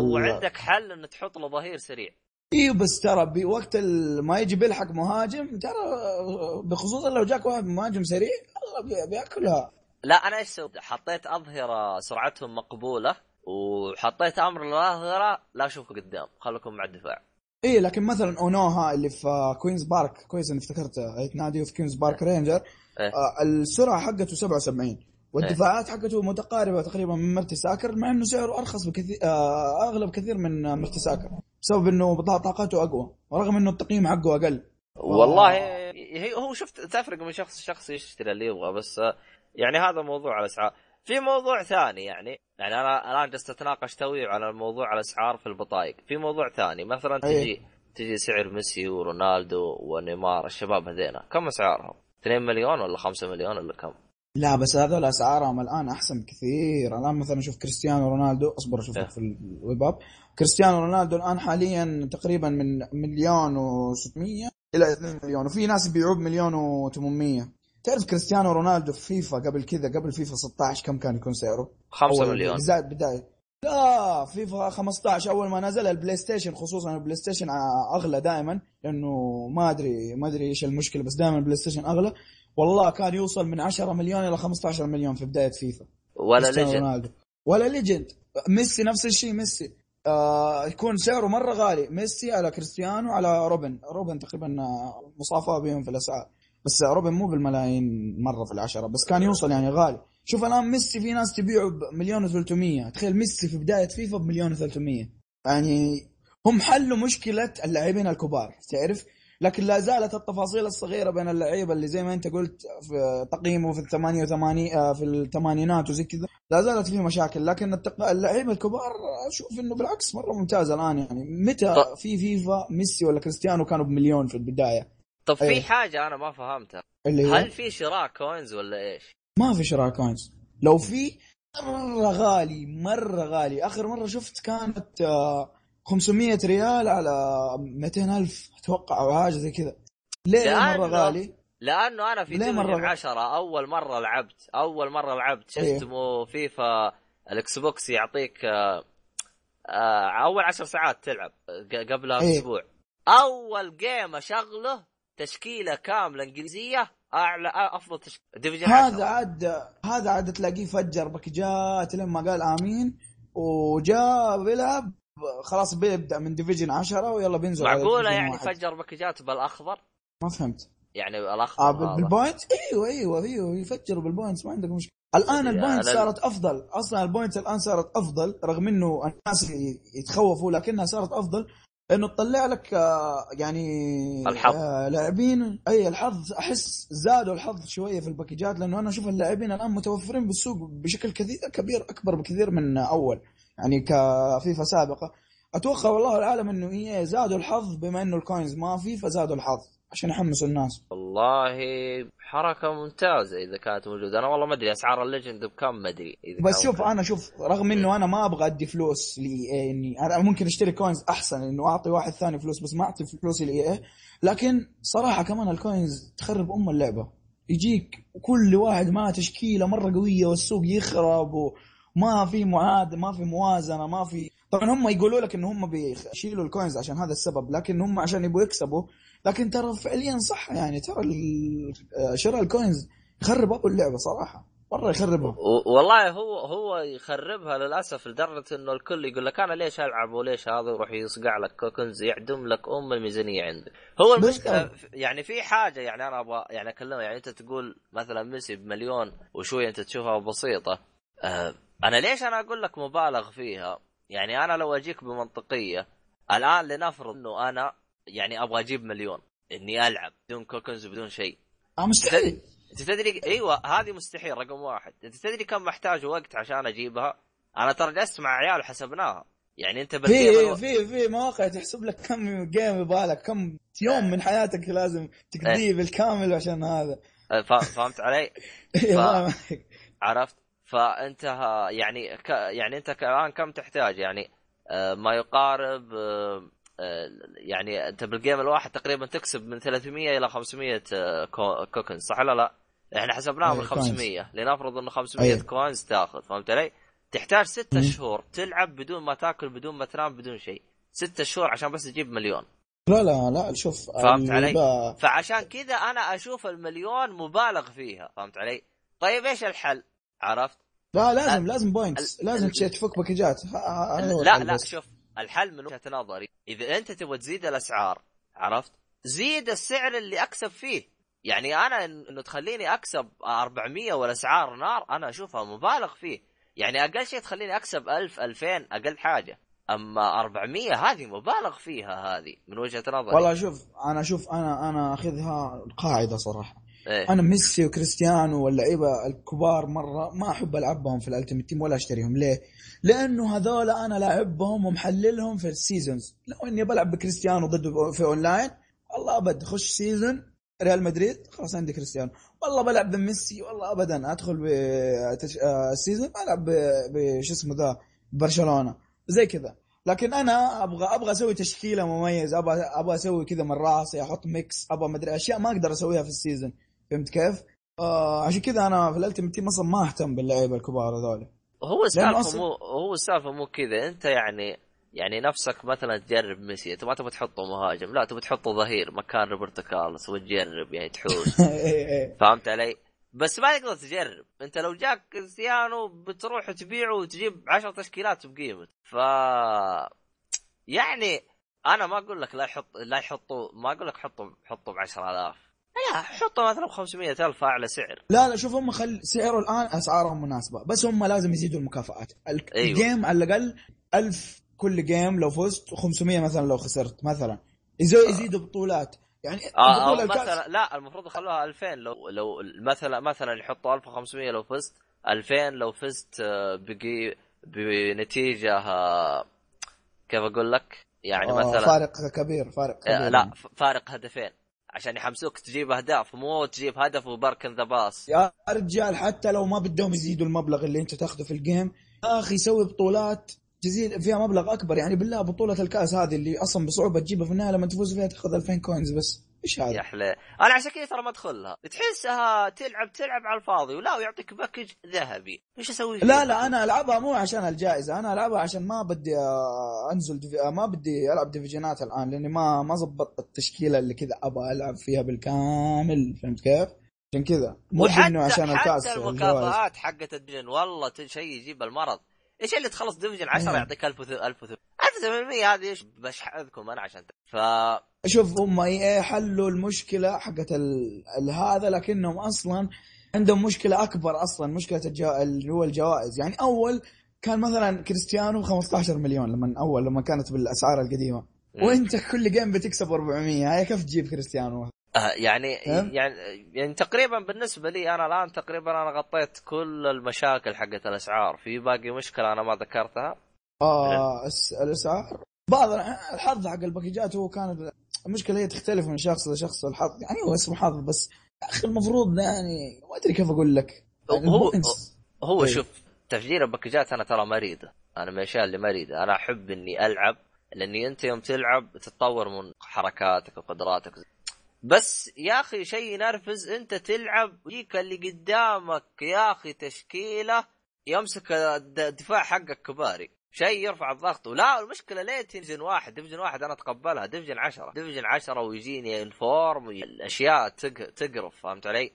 وعندك حل انه تحط له ظهير سريع. أيوه بس ترى بوقت ما يجي بيلحق مهاجم ترى بخصوصا لو جاك واحد مهاجم سريع الله بيأكلها. لا أنا إيش سويت؟ حطيت أظهرة سرعتهم مقبولة وحطيت أمر الأظهرة لا أشوفه قدام خليكم مع الدفاع. اي لكن مثلا أونوها اللي في كوينز بارك كويس إني افتكرت نادي في كوينز بارك رينجر إيه؟ آه السرعة حقته 77 والدفاعات حقته متقاربة تقريبا من مرتساكر مع إنه سعره أرخص بكثير آه اغلى بكثير من مرتساكر بسبب إنه طاقته أقوى ورغم إنه التقييم حقه أقل. والله هي هو شفت تفرق من شخص لشخص يشتري اللي يبغى بس يعني هذا موضوع الاسعار في موضوع ثاني يعني يعني أنا الآن جلست أتناقش توي على الموضوع الاسعار في البطايق. في موضوع ثاني مثلا تجي تجي سعر ميسي ورونالدو ونيمار الشباب هذينا كم أسعارهم؟ 2 مليون ولا 5 مليون ولا كم؟ لا بس هذول أسعارهم الآن أحسن بكثير الآن مثلا شوف كريستيانو رونالدو أصبر أشوف في ال web app. كريستيانو رونالدو الآن حاليا تقريبا من مليون و600 إلى 2 مليون وفي ناس يبيعوه بمليون و800 تعرف كريستيانو رونالدو في فيفا قبل كذا قبل فيفا 16 كم كان يكون سعره؟ 5 مليون. زاد بداية. لا فيفا 15 أول ما نزل البلاي ستيشن خصوصا البلاي ستيشن أغلى دائما لأنه ما ادري ما أدري إيش المشكلة بس دائما البلاي ستيشن أغلى. والله كان يوصل من 10 مليون إلى 15 مليون في بداية فيفا. ولا legend ولا legend ميسي نفس الشيء ميسي. آه يكون سعره مرة غالي. ميسي على كريستيانو على روبن. روبن تقريبا مصافاة بهم في الأسعار. بس روبن مو بالملايين مرة في العشرة بس كان يوصل يعني غالي. شوف الآن ميسي في ناس تبيعه بمليون و300 تخيل ميسي في بداية فيفا بمليون و300 يعني هم حلوا مشكلة اللاعبين الكبار تعرف؟ لكن لا زالت التفاصيل الصغيرة بين اللعيبة اللي زي ما أنت قلت في تقييمه في ال 88 آه، في الثمانينات وزي كذا لا زالت في مشاكل. لكن اللعيبة الكبار أشوف إنه بالعكس مرة ممتاز الآن يعني. متى في فيفا ميسي ولا كريستيانو كانوا بمليون في البداية؟ طب في أيه. حاجة أنا ما فهمتها. اللي هل في شراء coins ولا إيش؟ ما في شراء coins لو في مرة غالي مرة غالي. آخر مرة شفت كانت 500 آه، ريال على 200 ألف أتوقع أو حاجة زي كذا. ليه مرة غالي؟ لأنه أنا في division 10 أول مرة لعبت أول مرة لعبت. شو اسمه فيفا الاكس بوكس يعطيك آه، آه، أول عشر ساعات تلعب قبلها بأسبوع. أول game أشغله تشكيلة كاملة إنجليزية أعلى أفضل تشكيلة. هذا عاد هذا عاد تلاقيه فجر باكجات لين ما قال آمين وجاء بيلعب خلاص بيبدأ من division 10 ويلا بينزل معقولة يعني واحد. فجر باكجات بالأخضر؟ ما فهمت. يعني الاخضر آه بال point إيوه إيوه إيوه يفجروا بال points ما عندك مشكلة. الآن يعني ال point صارت أفضل. أصلا ال point الآن صارت أفضل رغم إنه الناس يتخوفوا لكنها صارت أفضل. إنه تطلع لك آه، يعني الحظ. آه، لاعبين. أي الحظ. أحس زادوا الحظ شوية في الباكجات لأنه أنا أشوف اللاعبين الآن متوفرين بالسوق بشكل كثير كبير أكبر بكثير من أول يعني كفيفا سابقة. أتوقع والله العالم إنه هي زادوا الحظ بما إنه ال coins ما في فزادوا الحظ. عشان يحمسوا الناس. والله حركة ممتازة إذا كانت موجودة. أنا والله ما أدري أسعار ال legend بكم ما أدري بس شوف. أنا شوف رغم إنه أنا ما أبغى أدي فلوس ل EA إني أنا ممكن أشتري coins أحسن إنه أعطي واحد ثاني فلوس بس ما أعطي فلوس ل EA لكن صراحة كمان ال coins تخرب أم اللعبة. يجيك كل واحد معه تشكيلة مرة قوية والسوق يخرب وما في معاد ما في موازنة ما في. طبعا هم يقولوا لك ان هم بيشيلوا ال coins عشان هذا السبب لكن هم عشان يبغوا يكسبوا لكن ترى فعليا صح يعني. ترى ال- شراء ال coins يخرب أبو اللعبة صراحة. مرة يخربها. والله هو هو يخربها للأسف لدرجة إنه الكل يقول لك أنا ليش ألعب وليش هذا يروح يصقع لك coins يعدم لك أم الميزانية عندك. هو المشكلة. ف- يعني في حاجة يعني أنا أبغى يعني اكلمها يعني أنت تقول مثلا ميسي بمليون وشوي أنت تشوفها بسيطة. آه أنا ليش أنا أقول لك مبالغ فيها؟ يعني أنا لو أجيك بمنطقية الآن لنفرض إنه أنا يعني أبغى أجيب مليون إني ألعب بدون كوكنز بدون شيء. آه مستحيل. أنت تدري إيوه هذه مستحيل رقم واحد. أنت تدري كم محتاج وقت عشان أجيبها؟ أنا ترى جلست مع عيال وحسبناها. يعني أنت في. في في مواقع تحسب لك كم جيم يبغالك كم يوم من حياتك لازم تقضيه بالكامل عشان هذا. ف- فهمت علي؟ إيه، ما- عرفت؟ فأنت ها- يعني ك... يعني أنت الان كم تحتاج؟ يعني آه، ما يقارب آه، يعني انت بال game الواحد تقريبا تكسب من 300 إلى 500 آه، كو- coins صح ولا لا؟ إحنا حسبناها أي، من 500 لنفرض انه 500 أي. coins تاخذ فهمت علي؟ تحتاج ستة. شهور تلعب بدون ما تاكل بدون ما تنام بدون شيء ستة شهور عشان بس تجيب مليون لا لا لا شوف فهمت علي؟ فعشان كذا أنا أشوف المليون مبالغ فيها فهمت علي؟ طيب إيش الحل؟ عرفت؟ لا لازم لازم points ال- لازم ال- تفك package ات لا لا بس. شوف الحل من وجهة نظري إذا أنت تبغى تزيد الأسعار عرفت؟ زيد السعر اللي أكسب فيه. يعني أنا إنه تخليني أكسب 400 والأسعار نار أنا أشوفها مبالغ فيه. يعني أقل شيء تخليني أكسب 1000 2000 أقل حاجة. أما 400 هذه مبالغ فيها هذه من وجهة نظري. والله شوف أنا شوف أنا أنا أخذها قاعدة صراحة. إيه؟ أنا ميسي وكريستيانو واللعيبة الكبار مرة ما أحب ألعبهم في ال ultimate team ولا أشتريهم. ليه؟ لأنه هذول أنا لاعبهم ومحللهم في ال seasons. لو إني بلعب بكريستيانو ضد في أونلاين والله أبد خش season ريال مدريد خلاص عندي كريستيانو. والله بلعب بميسي والله ابدا أدخل بال season العب ب- بش اسمه ذا؟ برشلونة. زي كذا. لكن أنا أبغى أبغى أسوي تشكيلة مميزة أبغى أبغى أسوي كذا من راسي أحط mix أبغى مدري أشياء ما أقدر أسويها في ال season. فهمت كيف؟ آه عشان كذا أنا في ال ultimate team أصلا ما أهتم باللعيبه الكبار هذول. هو السالفة مو هو السالفة مو كذا. أنت يعني يعني نفسك مثلا تجرب ميسي. أنت ما تبغى تحطه مهاجم. لا تبغى تحطه ظهير. مكان روبرتو كارلوس. وتجرب يعني تحوس. إيه إيه. فهمت علي؟ بس ما تقدر تجرب. أنت لو جاك كريستيانو بتروح تبيعه وتجيب عشر تشكيلات بقيمته ف يعني أنا ما أقول لك لا يحط لا يحطوا ما أقول لك حطوا حطوا ب 10000 لا حطوا مثلا ب 500000 أعلى سعر. لا لا شوف هم خل سعره الآن أسعارهم مناسبة بس هم لازم يزيدوا المكافآت. ال- أيوة. الجيم على الأقل 1000 كل جيم لو فزت و500 مثلا لو خسرت مثلا. يزيدوا بطولات. يعني آه البطولة الكأس- مثلا لا المفروض يخلوها 2000 لو لو مثلا مثلا يحطوا 1500 لو فزت 2000 لو فزت آه، بقي بنتيجة آه، كيف أقول لك؟ يعني آه، مثلا فارق كبير فارق كبير. آه، لا فارق هدفين. عشان يحمسوك تجيب أهداف مو تجيب هدف و parking the bus. يا رجال حتى لو ما بدهم يزيدوا المبلغ اللي انت تاخذه في ال game يا أخي سوي بطولات تزيد فيها مبلغ أكبر. يعني بالله بطولة الكأس هذه اللي أصلا بصعوبة تجيبها في النهاية لما تفوز فيها تاخذ 2000 coins بس. إيش يا هذا؟ حلي أنا عشان كذا ترى ما أدخلها تحسها تلعب تلعب على الفاضي ولا ويعطيك package ذهبي إيش أسوي؟ لا لا أنا ألعبها مو عشان الجائزه أنا ألعبها عشان ما بدي آه، أنزل divi... آه، ما بدي ألعب division ات الآن لأني ما ما ضبطت التشكيلة اللي كذا أبغى ألعب فيها بالكامل فهمت كيف؟ عشان كذا مو إنه عشان الكاس حتى. المكافآت حقت الديفجن والله شيء يجيب المرض إيش اللي تخلص ديفجن 10 إيه. يعطيك 1000 1800 هذه إيش بشحذكم أنا عشان ف شوف هم اي حلوا المشكلة حقت ال... ال- هذا لكنهم أصلا عندهم مشكلة أكبر أصلا مشكلة الجو... اللي هو الجوائز. يعني أول كان مثلا كريستيانو 15 مليون لما أول لما كانت بالأسعار القديمة. وأنت كل جيم بتكسب 400 هاي كيف تجيب كريستيانو؟ آه يعني يعني يعني تقريبا بالنسبة لي أنا الآن تقريبا أنا غطيت كل المشاكل حقت الأسعار. في باقي مشكلة أنا ما ذكرتها. آه الاسعار بعض الحظ حق الباكجات هو كان المشكلة هي تختلف من شخص لشخص الحظ. يعني هو اسمه حظ بس يا أخي المفروض يعني ما أدري كيف أقول لك. يعني هو هو إيه. شوف تفجير الباكجات أنا ترى مريضه أنا من الأشياء اللي مريضة. أنا أحب إني ألعب لأني أنت يوم تلعب تتطور من حركاتك وقدراتك. بس يا أخي شيء ينرفز أنت تلعب ويجيك اللي قدامك يا أخي تشكيلة يمسك الدفاع حقك كباري. شيء يرفع الضغط. ولا المشكلة ليه division واحد؟ division واحد أنا أتقبلها. division عشرة. division عشرة ويجيني in-form الاشياء تقرف فهمت علي؟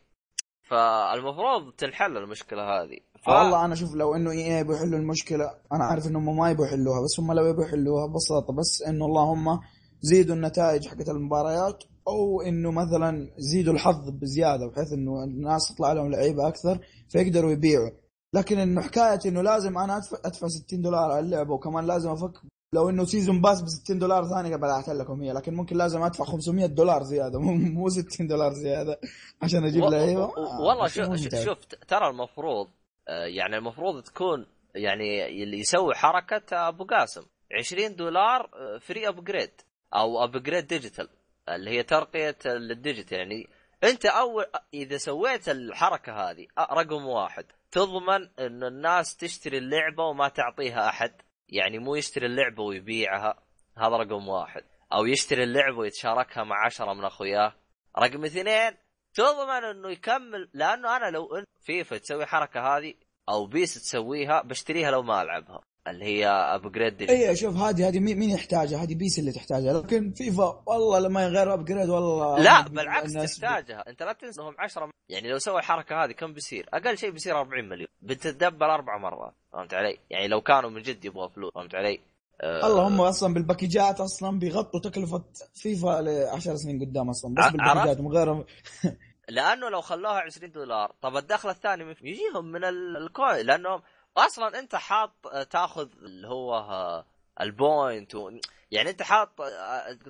فالمفروض تنحل المشكلة هذه. ف... والله أنا أشوف لو إنه إي يبغوا يحلوا المشكلة أنا عارف انهم ما يبغوا يحلوها بس هم لو يبغوا يحلوها ببساطه بس إنه اللهم زيدوا النتائج حقت المباريات أو إنه مثلا زيدوا الحظ بزيادة بحيث إنه الناس تطلع لهم لعيبة أكثر فيقدروا يبيعوا. لكن إنه حكاية إنه لازم أنا ادفع أدفع 60 دولار على اللعبه وكمان لازم افك لو إنه سيزون باس ب 60 دولار ثاني قبل لكم هي لكن ممكن لازم أدفع 500 دولار زيادة مو 60 دولار زيادة عشان أجيب لعيبه والله شوف شوف ترى المفروض آه، يعني المفروض تكون يعني اللي يسوي حركة أبو قاسم 20 دولار free upgrade أو upgrade digital اللي هي ترقية ال digital يعني أنت اول إذا سويت الحركة هذه رقم واحد. تضمن إن الناس تشتري اللعبة وما تعطيها أحد. يعني مو يشتري اللعبة ويبيعها هذا رقم واحد. أو يشتري اللعبة ويتشاركها مع عشرة من أخوياه. رقم اثنين تضمن إنه يكمل لأنه أنا لو انت فيفا تسوي حركة هذه أو بيس تسويها بشتريها لو ما ألعبها. اللي هي upgrade أي شوف هذه هذه مين يحتاجها؟ هذه بيس اللي تحتاجها. لكن فيفا والله لما يغير upgrade والله لا بالعكس تحتاجها. أنت لا تنسى إنهم 10 يعني لو سووا الحركة هذه كم بيصير؟ أقل شيء بيصير 40 مليون. بتتدبر أربع مرات. فهمت علي؟ يعني لو كانوا من جد يبغوا فلوس. فهمت علي؟ أه الله هم أصلا بال package ات أصلا بيغطوا تكلفة فيفا ل 10 سنين قدام أصلا. بس بال package ات من غير لأنه لو خلوها 20 دولار طب الدخل الثاني يجيهم من ال coin. لأنهم أصلا أنت حاط آه، تأخذ اللي هو آه، ال point و... يعني أنت حاط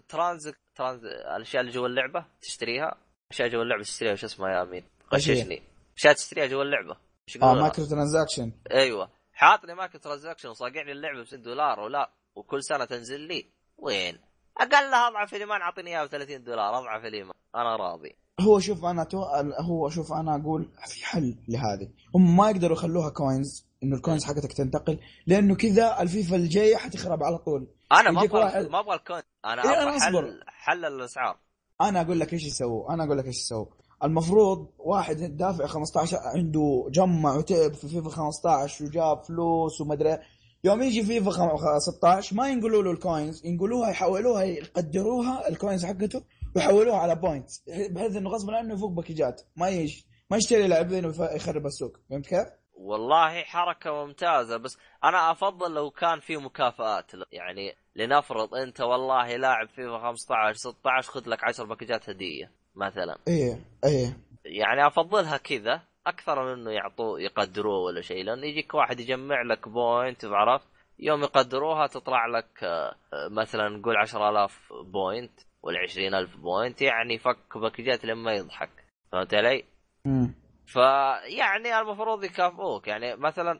trans آه، trans الأشياء اللي جوا اللعبة تشتريها؟ أشياء جوا اللعبة تشتريها وش اسمها يا أمين؟ غششني. أشياء تشتريها جوا اللعبة. آه micro transaction أيوه. حاط لي micro transaction وصاقعني اللعبة ب 6 دولار ولا وكل سنة تنزل لي. وين؟ أقلها أضعف الإيمان أعطيني إياها ب 30 دولار أضعف الإيمان. أنا راضي. هو شوف أنا تو... هو شوف أنا أقول في حل لهذه. هم ما يقدروا يخلوها coins إنه ال coins حقتك تنتقل لأنه كذا الفيفا الجاية حتخرب على طول. أنا ما أبغى واحد... ما أبغى ال coin أنا إيه أبغى حل حل الأسعار. أنا أقول لك إيش يسووا؟ أنا أقول لك إيش يسووا؟ المفروض واحد دافع 15 عنده جمع وتعب في فيفا 15 وجاب فلوس ومدري يوم يجي فيفا 16 ما ينقلوا له ال coins ينقلوها يحولوها يقدروها ال coins حقته ويحولوها على point بحيث إنه غصبا عنه يفك package ات ما يش ما يشتري لاعبين ويخرب السوق. فهمت كيف؟ والله حركة ممتازة بس أنا أفضل لو كان في مكافآت. يعني لنفرض أنت والله لاعب فيفا 15 16 خذ لك 10 package ات هدية مثلا. إيه إيه. يعني أفضلها كذا أكثر من إنه يعطوه يقدروه ولا شيء لأنه يجيك واحد يجمع لك point عرفت؟ يوم يقدروها تطلع لك آه، مثلا نقول 10000 point ولا 20000 point يعني فك باكجات لما يضحك. فهمت علي؟ امم فيعني المفروض يكافئوك. يعني مثلا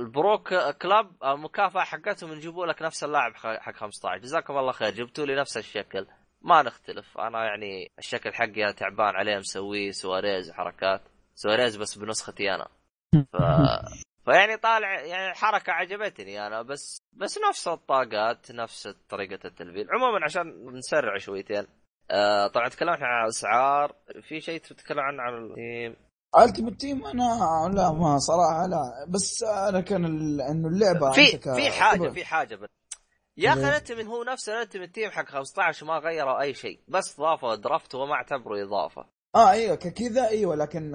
ال Pro Club المكافأة حقتهم يجيبوا لك نفس اللاعب حق 15 جزاكم الله خير. جبتوا لي نفس الشكل. ما نختلف. أنا يعني الشكل حقي تعبان عليه مسويه سواريز وحركات سواريز بس بنسختي أنا. ف... فيعني طالع يعني حركة عجبتني أنا. بس بس نفس الطاقات نفس طريقة التلفيل. عموما عشان نسرع شويتين. آه طبعا تكلمنا عن الاسعار في شيء تتكلم عنه عن ال team؟ Ultimate Team أنا لا ما صراحة لا. بس أنا كان إنه اللعبة في في حاجة في حاجة بس. يا أخي انت من هو نفسه انت من team حق 15 ما غيروا أي شيء. بس ضافوا draft وما اعتبره إضافة. آه أيوه كذا أيوه لكن.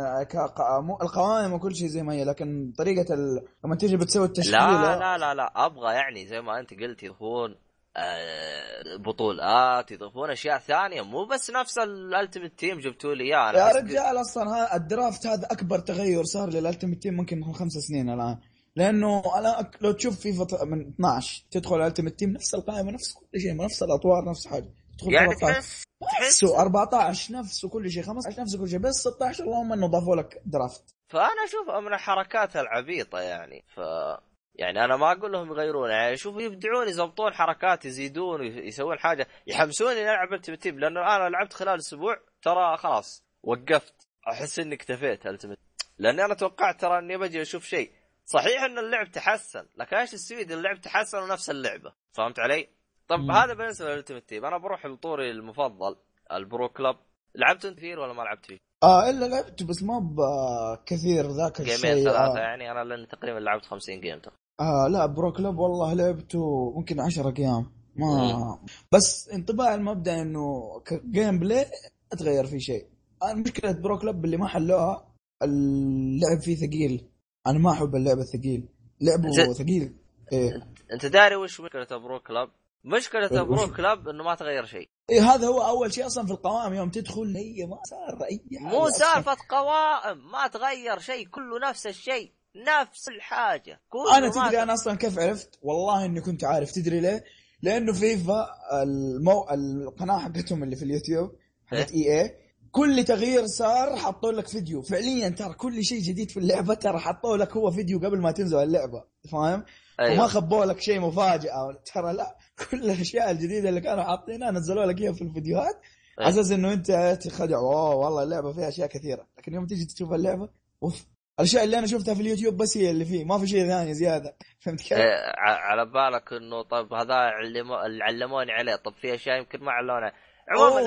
مو القوائم وكل شيء زي ما هي لكن طريقة ال... لما تيجي بتسوي التشكيلة. لا لا لا لا أبغى يعني زي ما أنت قلت يكون بطولات يضيفون أشياء ثانية. مو بس نفس ال Ultimate Team جبتوا لي إياه. يا رجال أصلا ها ال draft هذا أكبر تغير صار لل Ultimate Team ممكن من خمس سنين الآن. لأنه أنا لو تشوف فيفا من 12 تدخل ال Ultimate Team نفس القائمة نفس كل شيء نفس الأطوار نفس حاجة. تدخل يعني 13 تحس تحس نفسه 14 نفسه كل شيء 15 نفسه كل شيء. بس 16 اللهم إنه ضافوا لك draft. فأنا اشوفها من الحركات العبيطة يعني. ف يعني أنا ما أقول لهم يغيرون يعني شوفوا يبدعون يضبطون حركات يزيدون يسوون حاجة يحمسوني ألعب Ultimate Team لأنه أنا لعبت خلال أسبوع ترى خلاص وقفت أحس إني اكتفيت Ultimate لأني أنا توقعت ترى إني بجي أشوف شيء صحيح إن اللعب تحسن لكن إيش السويت اللعب تحسن ونفس اللعبة فهمت علي؟ طب مم. هذا بالنسبة لل Ultimate Team أنا بروح لطوري المفضل ال Pro Club لعبت أنت كثير ولا ما لعبت فيه؟ آه إلا لعبت بس ما بكثير ذاك جيمين الشيء ثلاثة آه. يعني أنا لأني تقريبا لعبت 50 game تقريبا آه لا Pro Club والله لعبته ممكن 10 أيام. ما بس انطباع المبدأ إنه ك gameplay تغير فيه شيء. مشكلة Pro Club اللي ما حلوها اللعب فيه ثقيل. أنا ما أحب اللعب الثقيل. لعبه زين. ثقيل. إيه. أنت داري وش مشكلة Pro Club؟ مشكلة وش- Pro Club إنه ما تغير شيء. إيه هذا هو أول شيء أصلا في القوائم. يوم تدخل هي ما صار أي مو. سالفة قوائم ما تغير شيء كله نفس الشيء. نفس الحاجة. كله أنا تدري أنا أصلا كيف عرفت؟ والله إني كنت عارف تدري ليه؟ لأنه فيفا المو... القناة حقتهم اللي في اليوتيوب حقت EA كل تغيير صار حطوا لك فيديو. فعليا ترى كل شيء جديد في اللعبة ترى حطوا لك هو فيديو قبل ما تنزل اللعبة فاهم؟ وما أيوه خبوا لك شيء مفاجاه ترى لا كل الأشياء الجديدة اللي كانوا حاطينها نزلوا لك إياها في الفيديوهات. أيوة. على أساس إنه أنت تخدع اوه والله اللعبة فيها أشياء كثيرة. لكن يوم تيجي تشوف اللعبة أوف. الأشياء اللي أنا شفتها في اليوتيوب بس هي اللي فيه ما في شيء ثاني زيادة. فهمت كيف؟ إيه، على بالك إنه طيب هذا علمو- اللي علموني عليه. طب في أشياء يمكن ما علمونا عموما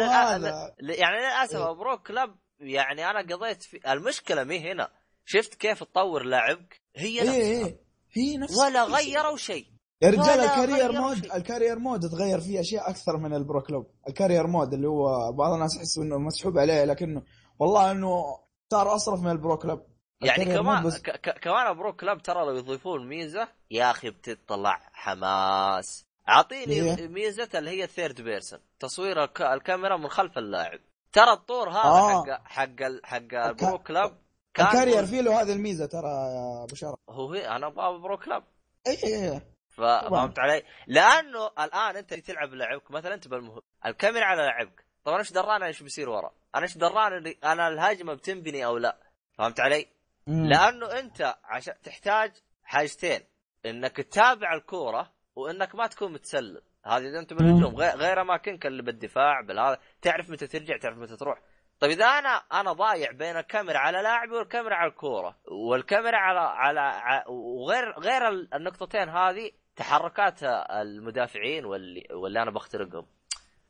يعني للاسف إيه. Pro Club يعني أنا قضيت في المشكلة مي هنا. شفت كيف تطور لاعبك؟ هي إيه نفسها. إيه. هي نفس ولا. غيروا شيء. يا رجال ال career mode. ال career mode تغير فيه أشياء أكثر من ال Pro Club. ال career mode اللي هو بعض الناس يحسوا إنه مسحوب عليه لكنه والله إنه صار أصرف من ال Pro Club. يعني كمان بس ك- كمان Pro Club ترى لو يضيفون ميزة يا أخي بتطلع حماس أعطيني هي؟ ميزة اللي هي third person تصوير الك- الكاميرا من خلف اللاعب ترى الطور هذا آه. حق حق ال- حق ال Pro Club كان ال career فيه له هذه الميزة ترى يا أبو شرف هو هي أنا أبغى Pro Club اي اي اي ف- فهمت علي؟ لأنه الآن أنت تلعب لعبك مثلا أنت بالمهم الكاميرا على لعبك طبعا إيش دراني إيش بيصير ورا؟ أنا إيش دراني أنا الهجمه بتنبني أو لا؟ فهمت علي؟ لأنه انت عشان تحتاج حاجتين. انك تتابع الكورة وانك ما تكون متسلل. هذه إذا أنت بالهجوم غير, غير اماكنك اللي بالدفاع بالهذا. تعرف متى ترجع تعرف متى تروح. طيب إذا أنا أنا ضايع بين الكاميرا على لاعبي والكاميرا على الكورة والكاميرا على على وغير غير النقطتين هذه تحركات المدافعين واللي واللي أنا بخترقهم.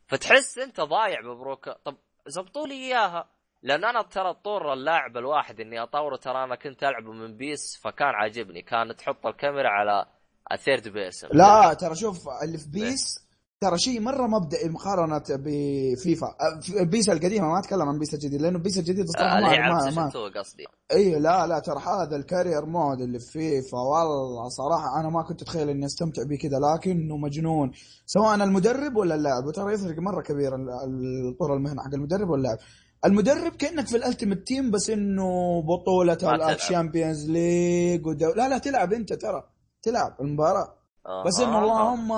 فتحس أنت ضايع ببروك طب زبطوا لي إياها. لأن أنا ترى طور اللاعب الواحد إني أطوره ترى أنا كنت ألعبه من بيس فكان عاجبني. كان تحط الكاميرا على ال third person لا ترى شوف اللي في بيس ترى شيء مرة مبدئي مقارنة بفيفا أه، بيس القديمة ما أتكلم عن بيس الجديد لأنه بيس الجديد الصراحه هي ما, ما, بلاي ستيشن 2 قصدي؟ اي لا لا ترى هذا ال career mode اللي في فيفا والله صراحة أنا ما كنت أتخيل إني أستمتع به كذا لكنه مجنون. سواء المدرب ولا اللاعب وترى يفرق مرة كبير ال- ال- طور المهنة حق المدرب واللاعب. المدرب كأنك في ال Ultimate Team بس إنه بطولة. ال Champions League ودو... لا لا تلعب أنت ترى تلعب المباراة آه. بس إنه آه. اللهم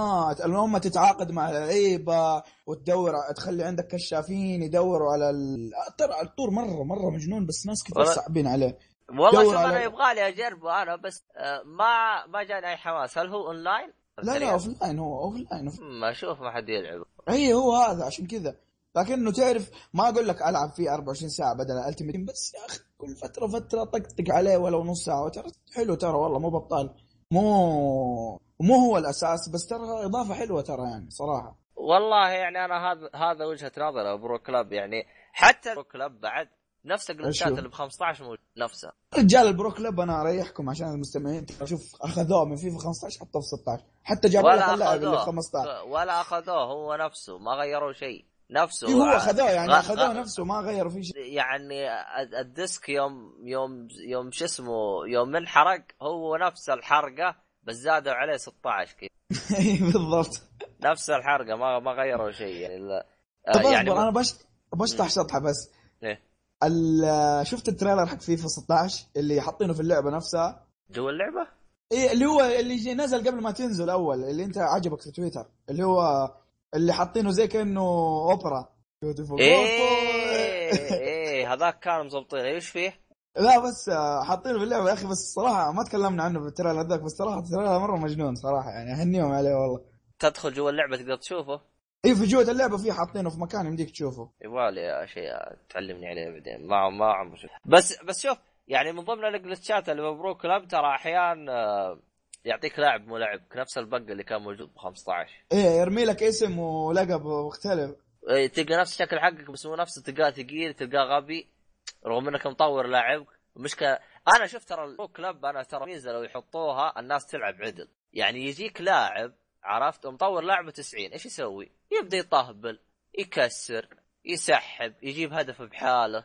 اللهم تتعاقد مع اللعيبة وتدور تخلي عندك كشافين يدوروا على ال... ترى الطور مرة مرة مجنون بس ناس كثير صعبين عليه والله شوف على- أنا يبغى لي اجربه أنا بس آه، ما ما جاني أي حماس هل هو اونلاين؟ لا لا اوف لاين هو offline. ما أشوف ما حد يلعب اي هو هذا عشان كذا لكنه تعرف ما أقول لك ألعب فيه 24 ساعة بدل ال Ultimate بس يا أخي كل فترة فترة طقطق عليه ولو نص ساعة. ترى حلو ترى والله مو بطال. مو مو هو الأساس بس ترى إضافة حلوة ترى يعني صراحة. والله يعني أنا هذا هذا وجهة نظري Pro Club. يعني حتى Pro Club بعد نفس الجلتشات أشوف. اللي ب 15 موجود نفسها رجال ال Pro Club أنا أريحكم عشان المستمعين. شوف أخذوه من فيفا 15 حطوه في 16 حتى جابوا لك اللاعب اللي في 15 ولا أخذوه هو نفسه ما غيروا شيء. نفسه. إيه هو اخذوه يعني غ- نفسه ما غيروا فيه شيء. يعني ال- ال disc يوم يوم يوم شو اسمه يوم انحرق هو نفس الحرقة بس زادوا عليه 16 كذا إيه، بالضبط. نفس الحرقة ما ما غيروا شيء يعني لا. آه، طب يعني اصبر أنا ما- بش بشطح شطحة بس. ال- شفت ال trailer حق فيفا 16 اللي حاطينه في اللعبة نفسها؟ جوا اللعبة؟ إيه اللي هو اللي نزل قبل ما تنزل أول اللي أنت عجبك في تويتر اللي هو اللي حاطينه زي كأنه أوبرا. Beautiful. إيه. إيه هذاك كانوا مظبطين إيش فيه؟ لا بس حاطينه في اللعبه يا أخي بس الصراحة ما تكلمنا عنه في ال trailer ذاك بس صراحة ال trailer مرة مجنون صراحة يعني أهنيهم عليه والله. تدخل جوا اللعبة تقدر تشوفه؟ اي في جوه اللعبة في حاطينه في مكان يمديك تشوفه. يبغالي شيء تعلمني عليه بعدين. ما ما عمري بس بس شوف يعني من ضمن الجلتشات اللي مبروك كلاب ترى احيان آه، يعطيك لاعب مو لاعب نفس البق اللي كان موجود ب 15 إيه يرمي لك اسم ولقب مختلف. إيه، تلقى نفس الشكل حقك بس مو نفسه تلقاه ثقيل تلقاه غبي رغم إنك مطور لاعبك المشكلة أنا شفت ترى البرو كلاب أنا ترى ميزة لو يحطوها الناس تلعب عدل. يعني يجيك لاعب عرفت؟ مطور لاعبه 90 إيش يسوي؟ يبدأ يطهبل يكسر يسحب يجيب هدف بحاله.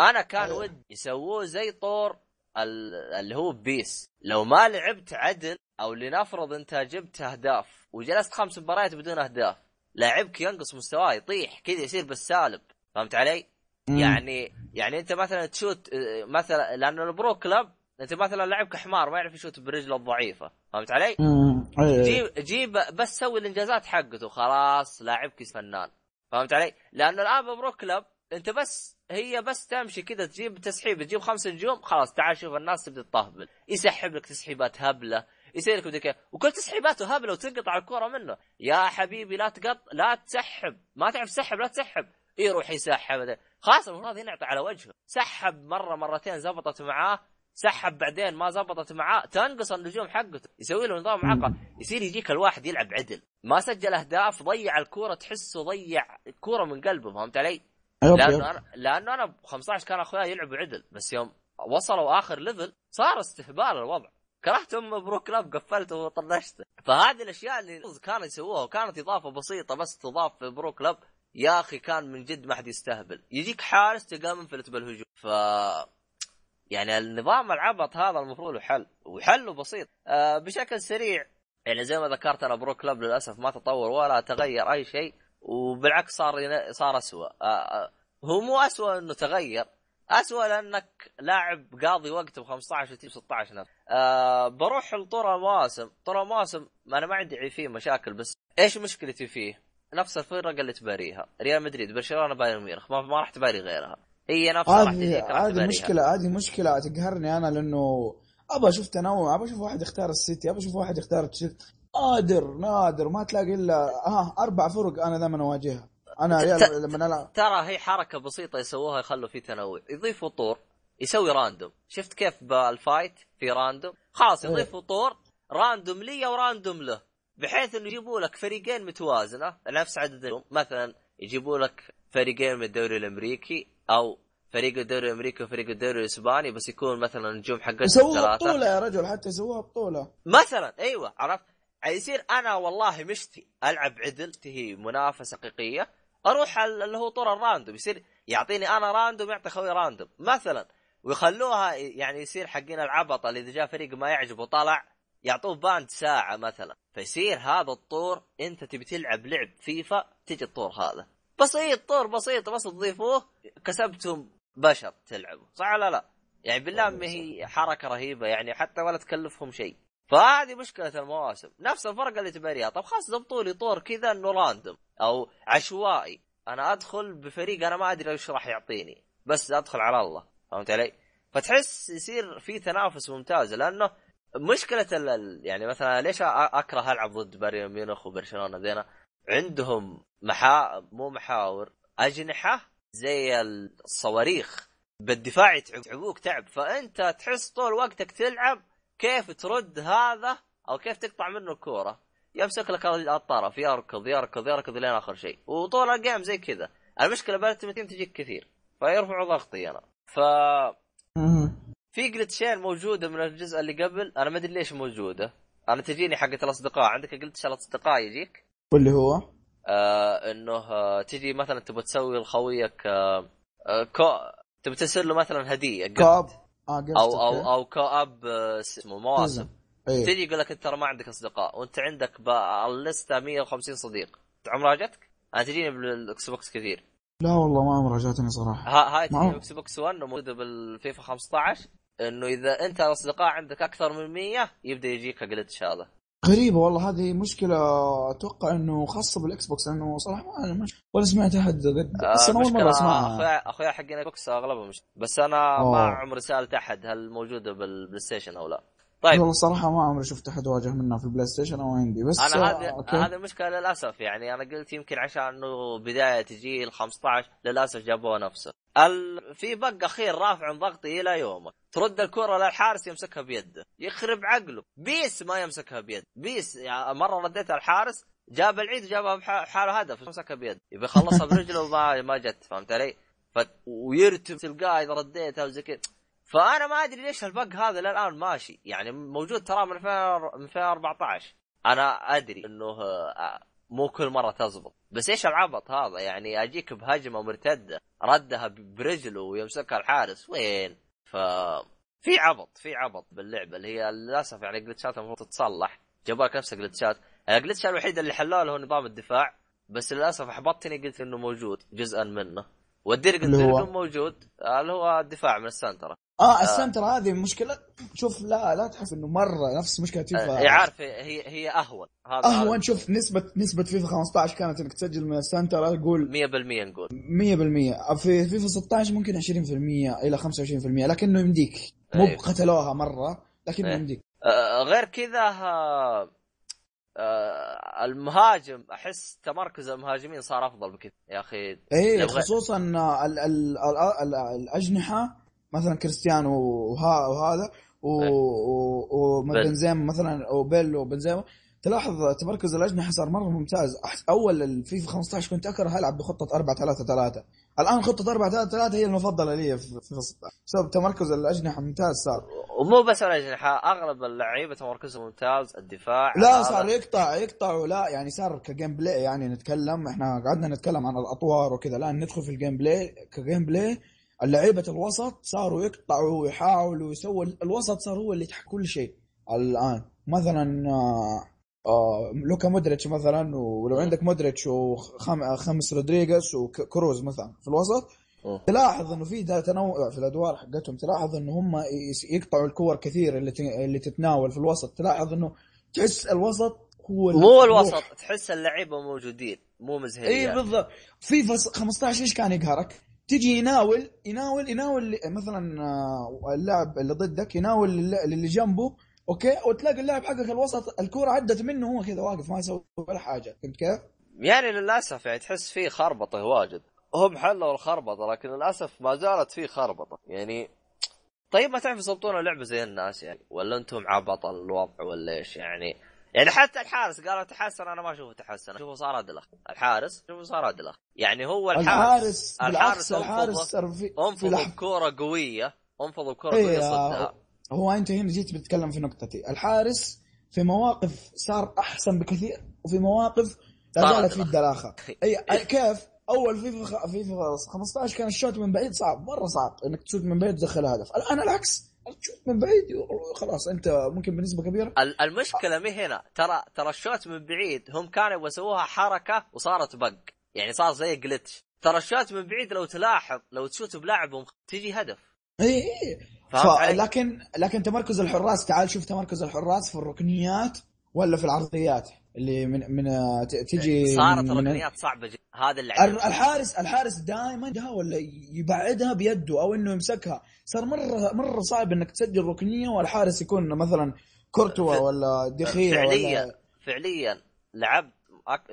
أنا كان أيوة. ودي يسووه زي طور اللي هو بيس. لو ما لعبت عدل أو لنفرض أنت جبت أهداف وجلست خمس مباريات بدون أهداف لاعبك ينقص مستواه يطيح كذا يصير بالسالب. فهمت علي؟ يعني يعني أنت مثلا تشوت آه، مثلا لأنه ال Pro Clubs أنت مثلا لاعبك حمار ما يعرف يشوت برجله الضعيفة. فهمت علي؟ امم إيه. جيب جيب بس سوي الإنجازات حقته خلاص لاعبك فنان فهمت علي؟ لأنه الآن ببرو كلاب انت بس هي بس تمشي كذا تجيب تسحيب تجيب خمس نجوم خلاص تعال شوف الناس تبدا تطهبل يسحب لك تسحيبات هبلة يصير لك بدك وكل تسحيباته هبلة وتنقطع الكره منه. يا حبيبي لا تقط لا تسحب. ما تعرف تسحب لا تسحب. يروح يسحب. خلاص المفروض ينعطي على وجهه. سحب مرة مرتين زبطت معاه. سحب بعدين ما زبطت معاه. تنقص النجوم حقته. يسوي له نظام معقد يصير يجيك الواحد يلعب عدل. ما سجل أهداف ضيع الكورة تحسه ضيع الكوره من قلبه فهمت علي؟ yep لأنه. أنا لأنه أنا ب 15 كان أخوياي يلعبوا عدل بس يوم وصلوا آخر level صار استهبال الوضع. كرهت أم Pro Clubs قفلته وطنشته. فهذه الأشياء اللي كانوا يسووها وكانت إضافة بسيطة بس تضاف في Pro Clubs يا أخي كان من جد ما حد يستهبل. يجيك حارس تلقاه منفلت بالهجوم ف يعني النظام العبط هذا المفروض له حل وحله بسيط. آه بشكل سريع يعني زي ما ذكرت أنا برو كلاب للأسف ما تطور ولا تغير أي شيء. وبالعكس صار صار اسوء آه آه هو مو اسوء إنه تغير. اسوء لأنك لاعب قاضي وقت ب 15 وتجيب 16 نفس. آه بروح لطور المواسم طور المواسم ما أنا ما عندي فيه مشاكل بس إيش مشكلتي فيه؟ نفس الفرق اللي تباريها. ريال مدريد برشلونة بايرن ميونخ. ما, ما راح تباري غيرها. هي نفسها راح هذه هذه. مشكله هذه مشكلة تقهرني أنا لأنه ابى أشوف تنوع ابى أشوف واحد يختار السيتي ابى أشوف واحد يختار تشيلسي. نادر نادر. ما تلاقي الا ها أربع فرق أنا دائما أواجهها. أنا ريال لما العب ترى هي حركة بسيطة يسووها يخلوا فيه تنوع. يضيفوا طور يسوي random. شفت كيف بال fight في random؟ خلاص إيه. يضيفوا طور random لي و random له. بحيث إنه يجيبوا لك فريقين متوازنة نفس عدد النجوم مثلا يجيبوا لك فريقين من الدوري الأمريكي أو فريق الدوري الأمريكي وفريق الدوري الإسباني بس يكون مثلا النجوم حقتهم يسووها ثلاثة. بطولة يا رجل حتى يسووها بطولة. مثلا أيوه عرفت؟ يصير أنا والله مشتهي ألعب عدل هي منافسة حقيقية أروح اللي هو طور ال random يصير يعطيني أنا random يعطي خوي random مثلا ويخلوها يعني يصير حقين العبط اللي إذا جاء فريق ما يعجبه طلع يعطوه banned ساعة مثلا. فيصير هذا الطور أنت تبي تلعب لعب فيفا تجي الطور هذا. بسيط طور بسيط بس تضيفوه كسبتم بشر تلعبوا صح ولا لا؟ يعني بالله ما هي حركة رهيبة يعني حتى ولا تكلفهم شيء. فهذه مشكلة المواسم. نفس الفرق اللي تباريها طب خلاص ضبطوا لي طور كذا إنه random أو عشوائي. أنا أدخل بفريق أنا ما أدري إيش راح يعطيني. بس أدخل على الله. فهمت علي؟ فتحس يصير في تنافس ممتاز. لأنه مشكلة ال- يعني مثلا ليش أكره ألعب ضد بايرن ميونخ وبرشلونة؟ ذينا عندهم محا مو محاور أجنحة زي الصواريخ. بالدفاع يتعبوك تعب. فأنت تحس طول وقتك تلعب كيف ترد هذا أو كيف تقطع منه الكوره يمسك لك الطرف يركض يركض يركض لين آخر شيء. وطول ال game زي كذا. المشكلة بالتيم team تجيك كثير فيرفعوا ضغطي أنا. ف في glitch ين موجودة من الجزء اللي قبل. أنا ما أدري ليش موجودة. أنا تجيني حقه الأصدقاء. عندك glitch الأصدقاء يجيك؟ واللي هو؟ آه إنه آه تجي مثلا تبغى تسوي لخويك آه آه co تبغى ترسل له مثلا هدية قبل. cup آه أو أو أو co-op آه، اسمه مواسم. إيه. تجي يقول لك أنت ترى ما عندك أصدقاء وأنت عندك باللسته 150 صديق. عمرها جتك؟ أنا تجيني بالإكس بوكس كثير. لا والله ما عمرها جاتني صراحة. ها هاي تجيني. بالاكس بوكس 1 وموجوده بالفيفا 15 إنه إذا أنت الاصدقاء عندك أكثر من 100 يبدأ يجيك glitch هذا غريبة والله هذه مشكلة أتوقع إنه خاصة بالإكس بوكس لأنه صراحة ما أنا مش ولا سمعت أحد قد بس أنا أول مرة أسمعها اخويا أخويا حقين أغلبهم مش بس أنا أوه. ما عمري سألت أحد هل موجودة بالبلاي ستيشن أو لا طيب. والله صراحة ما عمري شفت أحد واجه منها في البلاي ستيشن أو عندي بس أنا آه، هذه أوكي. هذه المشكلة للأسف يعني. أنا قلت يمكن عشان إنه بداية جيل 15 للأسف جابوها نفسه. ال... في bug أخير رافع عن ضغطي إلى يومك ترد الكرة للحارس يمسكها بيده. يخرب عقله. بيس ما يمسكها بيد. بيس يعني مرة رديتها الحارس جاب العيد وجابها بحاله هدف مسكها بيد. يبي يخلصها برجله وما ما جت فهمت علي؟ ف... ويرتب تلقاه إذا رديتها وزي كذا. فأنا ما أدري ليش البق هذا للآن ماشي. يعني موجود ترى من 2014 أنا أدري إنه آه، مو كل مرة تزبط. بس إيش العبط هذا؟ يعني أجيك بهجمة مرتدة ردها برجله ويمسكها الحارس وين؟ ف في عبط في عبط باللعبة اللي هي للأسف يعني جلتشات المفروض تتصلح. جابوا لك نفس الجلتشات ال glitch الوحيد اللي حلوة له نظام الدفاع. بس للأسف احبطتني قلت إنه موجود جزءا منه. والدرج اللي هو؟ الدرج موجود آه، اللي هو الدفاع من السنتره آه ال center هذه مشكلة. شوف لا لا تحس إنه مرة نفس مشكلة فيفا. هي عارف هي هي أهون. هذا أهون. شوف نسبة نسبة فيفا 15 كانت إنك تسجل من ال center أقول 100% نقول. 100% في فيفا 16 ممكن 20% إلى 25% لكنه يمديك. مو أيوه. قتلوها مرة لكنه إيه. يمديك. آه، غير كذا آه، آه، المهاجم أحس تمركز المهاجمين صار أفضل بكثير يا أخي إيه لو غ- خصوصا ال ال ال ال الأجنحة مثلا كريستيانو وها وهذا و- إيه. وبنزيما مثلا وبيل وبنزيما. تلاحظ تمركز الأجنحة صار مرة ممتاز. أول الفيفا 15 كنت أكره العب بخطة 4 3 3 الآن خطة 4 3 3 هي المفضلة لي في فيفا 16 بسبب تمركز الأجنحة ممتاز صار. ومو بس الأجنحة أغلب اللعيبة تمركزهم ممتاز الدفاع لا صار يقطع يقطع ولا يعني صار ك gameplay يعني نتكلم إحنا قعدنا نتكلم عن الأطوار وكذا. الآن ندخل في ال gameplay ك gameplay اللعيبة الوسط صاروا يقطعوا ويحاولوا يسووا الوسط صار هو اللي يتحكم كل شيء الآن مثلا آه آه لوكا مودريتش مثلا ولو عندك مودريتش وخاميس رودريغيز وكروز مثلا في الوسط مم. تلاحظ إنه في تنوع في الأدوار حقتهم تلاحظ إنه هم يقطعوا الكور كثير اللي اللي تتناول في الوسط تلاحظ إنه تحس الوسط هو مو. الوسط تحس اللعيبة موجودين مو مزهريين اي بالضبط فيفا 15 إيش كان يقهرك؟ تجي يناول يناول يناول مثلا آه، اللاعب اللي ضدك يناول اللي جنبه أوكي؟ وتلاقي اللاعب حقك الوسط الكوره عدت منه هو كذا واقف ما يسوي ولا حاجة. فهمت كيف؟ يعني للأسف يعني تحس فيه خربطة واجد. هم حلوا الخربطة لكن للأسف ما زالت فيه خربطة. يعني طيب ما تعرف يضبطون اللعبة زي الناس يعني؟ ولا أنتم عبط الوضع ولا إيش يعني؟ يعني حتى الحارس قالوا تحسن أنا ما أشوفه تحسن. اشوفه صار ادلخ الحارس اشوفه صار ادلخ يعني هو الحارس الحارس الحارس لحظة. بكوره قوية. أنفضوا بكوره إيه، قوية صدها هو أنت هنا جيت بتتكلم في نقطتي. الحارس في مواقف صار أحسن بكثير وفي مواقف لا زالت في. الدلاخه اي كيف؟ أول فيفا خ- فيفا 15 كان الشوت من بعيد صعب مرة صعب إنك تشوت من بعيد تدخل هدف الآن العكس. تشوت من بعيد خلاص أنت ممكن بنسبة كبيرة. ال- المشكلة مي هنا ترى ترى الشوت من بعيد هم كانوا يبغوا يسووها حركة وصارت bug يعني صار زي glitch ترى الشوت من بعيد لو تلاحظ لو تشوت بلاعب ومخ- تجي هدف. اي اي علي؟ لكن لكن تمركز الحراس تعال شوف تمركز الحراس في الركنيات ولا في العرضيات. اللي من من ت- تجي صارت ركنيات صعبة جدا. هذا اللي. الحارس الحارس دائما ده ولا يبعدها بيده أو إنه يمسكها. صار مره مرة صعب إنك تسجل ركنية والحارس يكون مثلا كورتوا ولا دخيا فعليا ولا فعليا. لعبت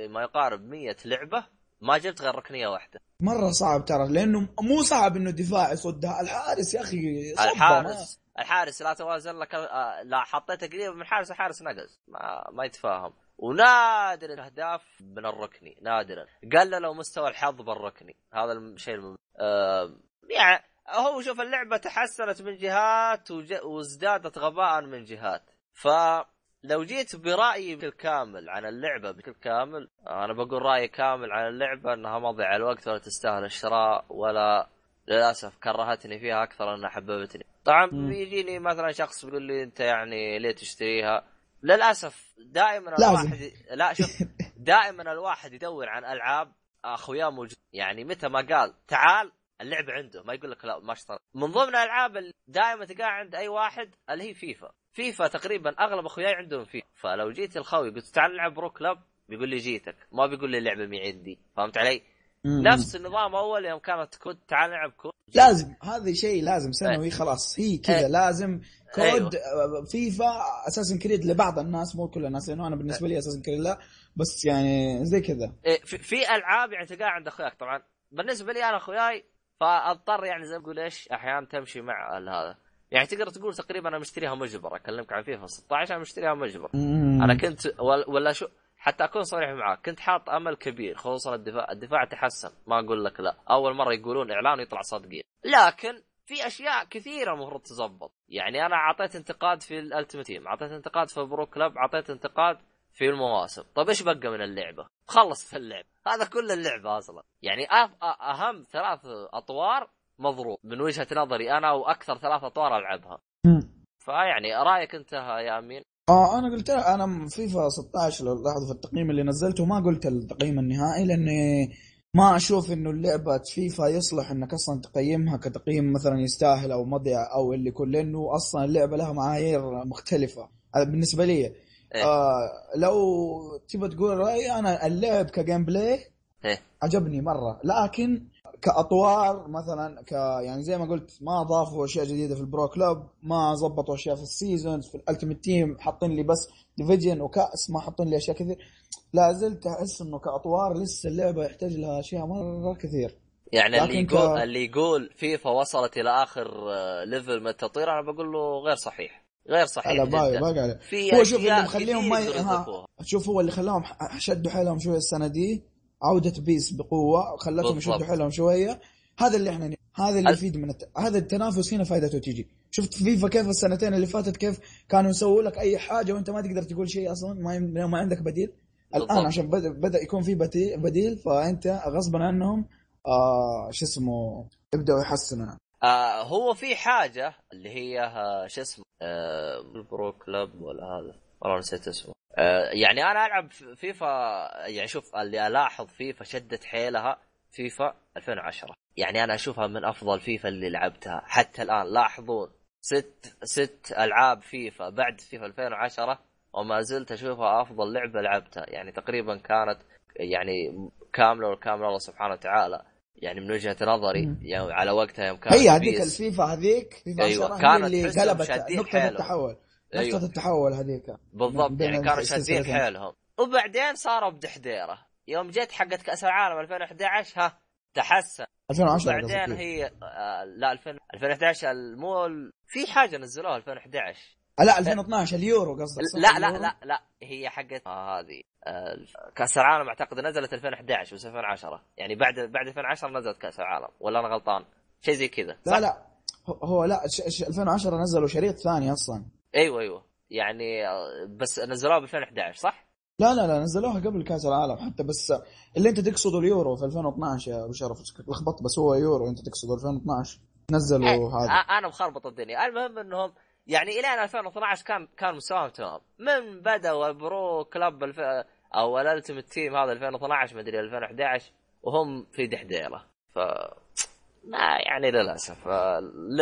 ما يقارب 100 لعبة ما جبت غير ركنية واحدة. مرة صعب ترى لأنه مو صعب إنه الدفاع يصدها. الحارس يا أخي الحارس الحارس لا توازن لك آه، لا حطيته قريب من الحارس الحارس نقز. ما, ما يتفاهم. ونادر الأهداف من الركني نادرا. قللوا مستوى الحظ بالركني. هذا الشيء الم... آه يعني هو شوف اللعبة تحسنت من جهات وج... وازدادت غباء من جهات. فلو جيت برأيي بشكل كامل عن اللعبة بشكل كامل أنا بقول رأيي كامل عن اللعبة إنها مضيع الوقت ولا تستاهل الشراء ولا للأسف كرهتني فيها أكثر أنها حببتني. طبعا. بيجيني مثلا شخص بيقول لي أنت يعني ليه تشتريها؟ للأسف دائما لازم. الواحد لا شوف دائما الواحد يدور عن ألعاب اخوياه موجود يعني متى ما قال تعال اللعبة عنده ما يقول لك لا ما اشترى من ضمن الألعاب اللي دائما تلقاها عند أي واحد اللي هي فيفا فيفا تقريبا أغلب أخوياي عندهم فيفا فلو جيت الخوي قلت تعال نلعب Pro Club بيقول لي جيتك ما بيقول لي اللعبة مي عندي فهمت علي؟ مم. نفس النظام أول يوم كانت COD تعال نلعب COD لازم هذا شيء لازم سنوي خلاص هي كذا إيه. لازم. COD أيوه. فيفا Assassin's Creed لبعض الناس مو كل الناس لأنه أنا بالنسبة لي Assassin's Creed لا بس يعني زي كذا. إيه، في, في ألعاب يعني تلقاها عند أخوياك طبعا. بالنسبة لي أنا أخوياي فأضطر يعني زي ما أقول إيش أحيانا تمشي مع هذا. يعني تقدر تقول تقريبا أنا مشتريها مجبر أكلمك عن فيفا 16 أنا مشتريها مجبر. مم. أنا كنت ولا, شو حتى أكون صريح معك كنت حاط أمل كبير خصوصا الدفاع الدفاع تحسن ما أقول لك لا. أول مرة يقولون إعلان يطلع صادقين لكن في أشياء كثيرة المفروض تزبط. يعني أنا أعطيت انتقاد في ال Ultimate Team أعطيت انتقاد في Pro Club أعطيت انتقاد في المواسم. طيب إيش بقى من اللعبة؟ خلص في اللعبة. هذا كل اللعبة أصلا. يعني أهم ثلاث أطوار مضروب. من وجهة نظري أنا وأكثر ثلاث أطوار ألعبها. فيعني رأيك أنت يا أمين؟ آه أنا قلت أنا فيفا 16 لو لاحظوا في التقييم اللي نزلته ما قلت التقييم النهائي لأني ما أشوف إنه اللعبة فيفا يصلح إنك أصلا تقيمها كتقييم مثلا يستاهل أو مضيع أو اللي يكون لأنه أصلا اللعبة لها معايير مختلفة بالنسبة لي إيه. آه لو تبى تقول رأيي أنا اللعب ك gameplay إيه. عجبني مرة لكن كأطوار مثلا ك يعني زي ما قلت ما اضافوا أشياء جديدة في ال Pro Club ما ظبطوا أشياء في ال Seasons في ال Ultimate Team حاطين لي بس division وكأس ما حاطين لي أشياء كثير لا زلت أحس إنه كأطوار لسه اللعبة يحتاج لها أشياء مرة كثير يعني اللي لكن ك- يقول اللي يقول فيفا وصلت إلى آخر آه، level من التطوير أنا بقول له غير صحيح غير صحيح لا باقي باقي عليه في هو شوف اللي مخليهم ما ها. شوف هو اللي خلاهم شدوا حيلهم شوية السنة دي عودة PES بقوة خلتهم. يشدوا حيلهم شوية هذا اللي إحنا هذا اللي ال- يفيد من الت... هذا التنافس هنا فائدته تيجي شفت فيفا كيف السنتين اللي فاتت كيف كانوا يسووا لك أي حاجة وأنت ما تقدر تقول شيء أصلا ما. ما عندك بديل. الآن عشان بدا بدأ يكون في بديل, فأنت غصبا عنهم آه شو اسمه يبداوا يحسنوا. آه هو في حاجة اللي هي آه شو اسمه آه ال Pro Club ولا هذا والله نسيت اسمه. آه يعني أنا ألعب فيفا يعني شوف اللي ألاحظ فيفا شدت حيلها فيفا 2010 يعني أنا أشوفها من أفضل فيفا اللي لعبتها. حتى الآن لاحظون ست ست ألعاب فيفا بعد فيفا 2010 وما زلت أشوفها أفضل لعبة لعبتها يعني تقريبا كانت يعني كاملة والكاملة الله سبحانه وتعالى يعني من وجهة نظري مم. يعني على وقتها يوم كانت هي هذيك. الفيفا هذيك فيفا أيوة، 10 هي كانت اللي قلبت شادين نقطة حيلهم. التحول أيوة. نقطه التحول هذيك بالضبط يعني كانوا. شادين حيلهم وبعدين صاروا بدحديرة يوم جت حقت كأس العالم 2011 ها تحسن 2010 بعدين. هي آه لا 2000 2011 مو في حاجة نزلوها 2011 آه، لا 2012 اليورو قصدك؟ لا لا؟ لا لا هي حقت آه هذه آه كأس العالم أعتقد نزلت 2011 بس 2010 يعني بعد بعد 2010 نزلت كأس العالم ولا أنا غلطان؟ شيء زي كذا لا لا. هو- لا ش- ش- 2010 نزلوا شريط ثاني أصلا. أيوه أيوه. يعني آه، بس نزلوها ب 2011 صح؟ لا لا لا نزلوها قبل كأس العالم حتى بس اللي أنت تقصده اليورو في 2012 يا أبو شرف لخبطت بس هو يورو أنت تقصده 2012 نزلوا هذا آه، أنا مخربط الدنيا. المهم إنهم يعني إلى 2012 كان كان مستواهم تمام. من بدأوا ال Pro Club الف... أو ال Ultimate Team هذا 2012 مدري 2011 وهم في دحديره ف ما يعني للأسف آه،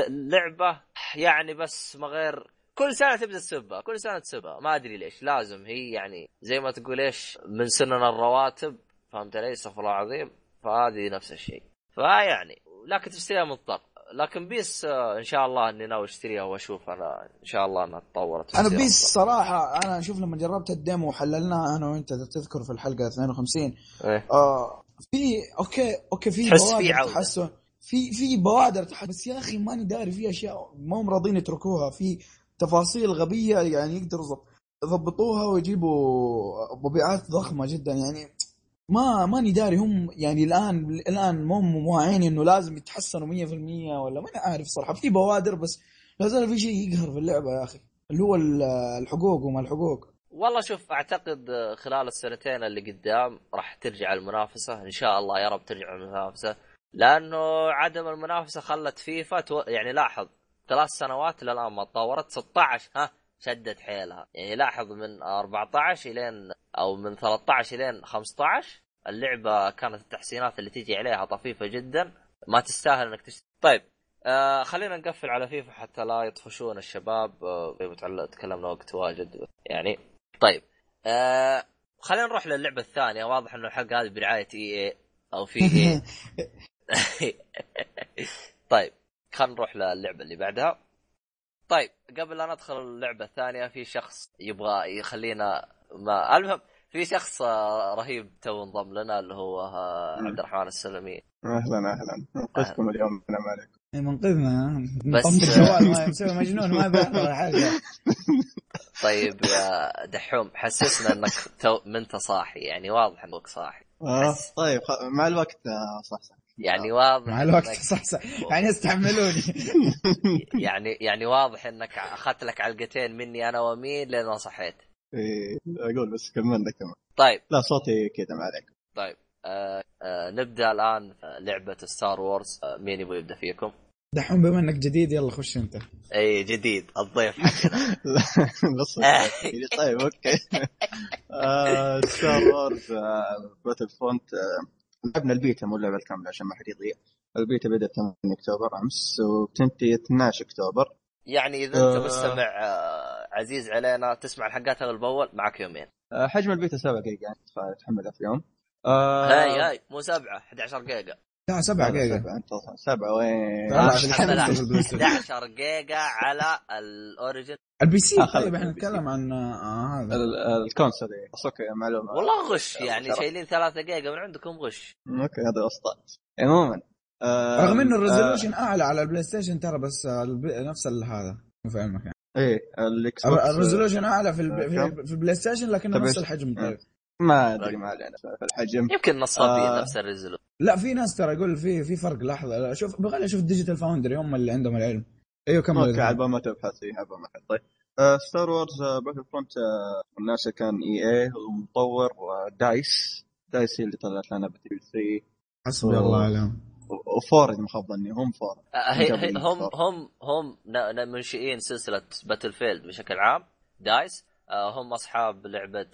لعبة يعني بس ما غير كل سنة تبدأ تسبها كل سنة تسبها. ما أدري ليش لازم هي يعني زي ما تقول إيش من سنن الرواتب فهمت علي؟ استغفر الله العظيم. فهذه نفس الشيء. فيعني لكن تشتريها مضطر. لكن PES آه، إن شاء الله إني ناوي أشتريها وأشوف أنا إن شاء الله إنها تطورت أنا PES. صراحة أنا أشوف لما جربت ال demo وحللناها أنا وأنت تذكر في الحلقة 52 إيه. آه في okay okay في تحس في عودة. تحسن في في بوادر تحسن بس يا أخي ماني داري في أشياء ما هم راضيين يتركوها في تفاصيل غبية يعني يقدروا يضب- يضبطوها ويجيبوا مبيعات ضخمة جدا يعني ما ماني داري هم يعني الآن الآن مو واعين إنه لازم يتحسنوا 100% ولا ماني عارف صراحة. في بوادر بس لا زال في شيء يقهر في اللعبة يا أخي. اللي هو ال- الحقوق وما الحقوق. والله شوف أعتقد خلال السنتين اللي قدام راح ترجع المنافسة. إن شاء الله يا رب ترجع المنافسة. لأنه عدم المنافسة خلت فيفا تو... يعني لاحظ ثلاث سنوات للآن ما تطورت. 16 ها شدت حيلها. يعني لاحظ من 14 إلين أو من 13 إلين 15 اللعبة كانت التحسينات اللي تيجي عليها طفيفة جدا. ما تستاهل إنك تشتري طيب آه خلينا نقفل على فيفا حتى لا يطفشون الشباب. آه تكلمنا وقت واجد يعني. طيب آه خلينا نروح للعبة الثانية. واضح إنه الحلقة هذه برعاية EA أو في إي طيب خلينا نروح للعبة اللي بعدها. طيب قبل لا ندخل اللعبة الثانية في شخص يبغى يخلينا ما المهم في شخص آه، رهيب تو انضم لنا اللي هو آه، عبد الرحمن السلمي. أهلا أهلا. انقذكم اليوم السلام عليكم منقذنا. بس الجوال مسوي مجنون ما بيحضر حاجة. طيب يا دحوم حسسنا إنك تو منت صاحي يعني واضح إنك صاحي. آه طيب مع الوقت صح صح. يعني واضح مع الوقت صح صح. يعني استحملوني. يعني يعني واضح إنك أخذت لك علقتين مني أنا ومين لين ما صحيت. إيه أقول بس كملنا كمان. طيب. لا صوتي كذا ما عليك. طيب. آه آه نبدأ الآن لعبة Star Wars آه مين يبغى يبدأ فيكم؟ دحوم بما إنك جديد يلا خش أنت. اي جديد. الضيف. حقنا بس طيب okay. Star Wars Battlefront لعبنا البيتا مو اللعبة الكاملة عشان ما حد يضيع. البيتا بدأت 8 أكتوبر أمس وبتنتهي 12 أكتوبر. يعني إذا أنت آه. مستمع آه، عزيز علينا تسمع الحلقات اول باول معك يومين. آه، حجم البيتا 7 جيجا يعني تحملها في يوم. هاي هاي مو 7 11 جيجا لا 7 جيجا. انت 7 وين؟ 11 جيجا على ال Origin ال PC؟ طيب إحنا نتكلم عن هذا. ال console بس okay معلومة. والله غش يعني شايلين 3 جيجا من عندكم غش. okay هذا اسطات عموما آه رغم إنه ال resolution آه أعلى على ال PlayStation ترى بس نفس هذا. في علمك يعني. إيه ال Xbox ال resolution أعلى في في ال PlayStation لكنه نفس الحجم. طيب. ما أدري ما علينا في الحجم. يمكن نصابين آه نفس ال resolution لا في ناس ترى يقول في في فرق لحظه شوف بغالي أشوف Digital Foundry هم اللي عندهم العلم. أيوه كمل. okay على ما تبحث فيها ما طيب. آه Star Wars Battlefront آه الناس كان EA ومطور DICE. DICE هي اللي طلعت لنا Battle 3 حسبي الله عليهم. و four اذا ما خاب ظني هم four هي هم هم هم منشئين سلسلة Battlefield بشكل عام. DICE. آه، هم أصحاب لعبة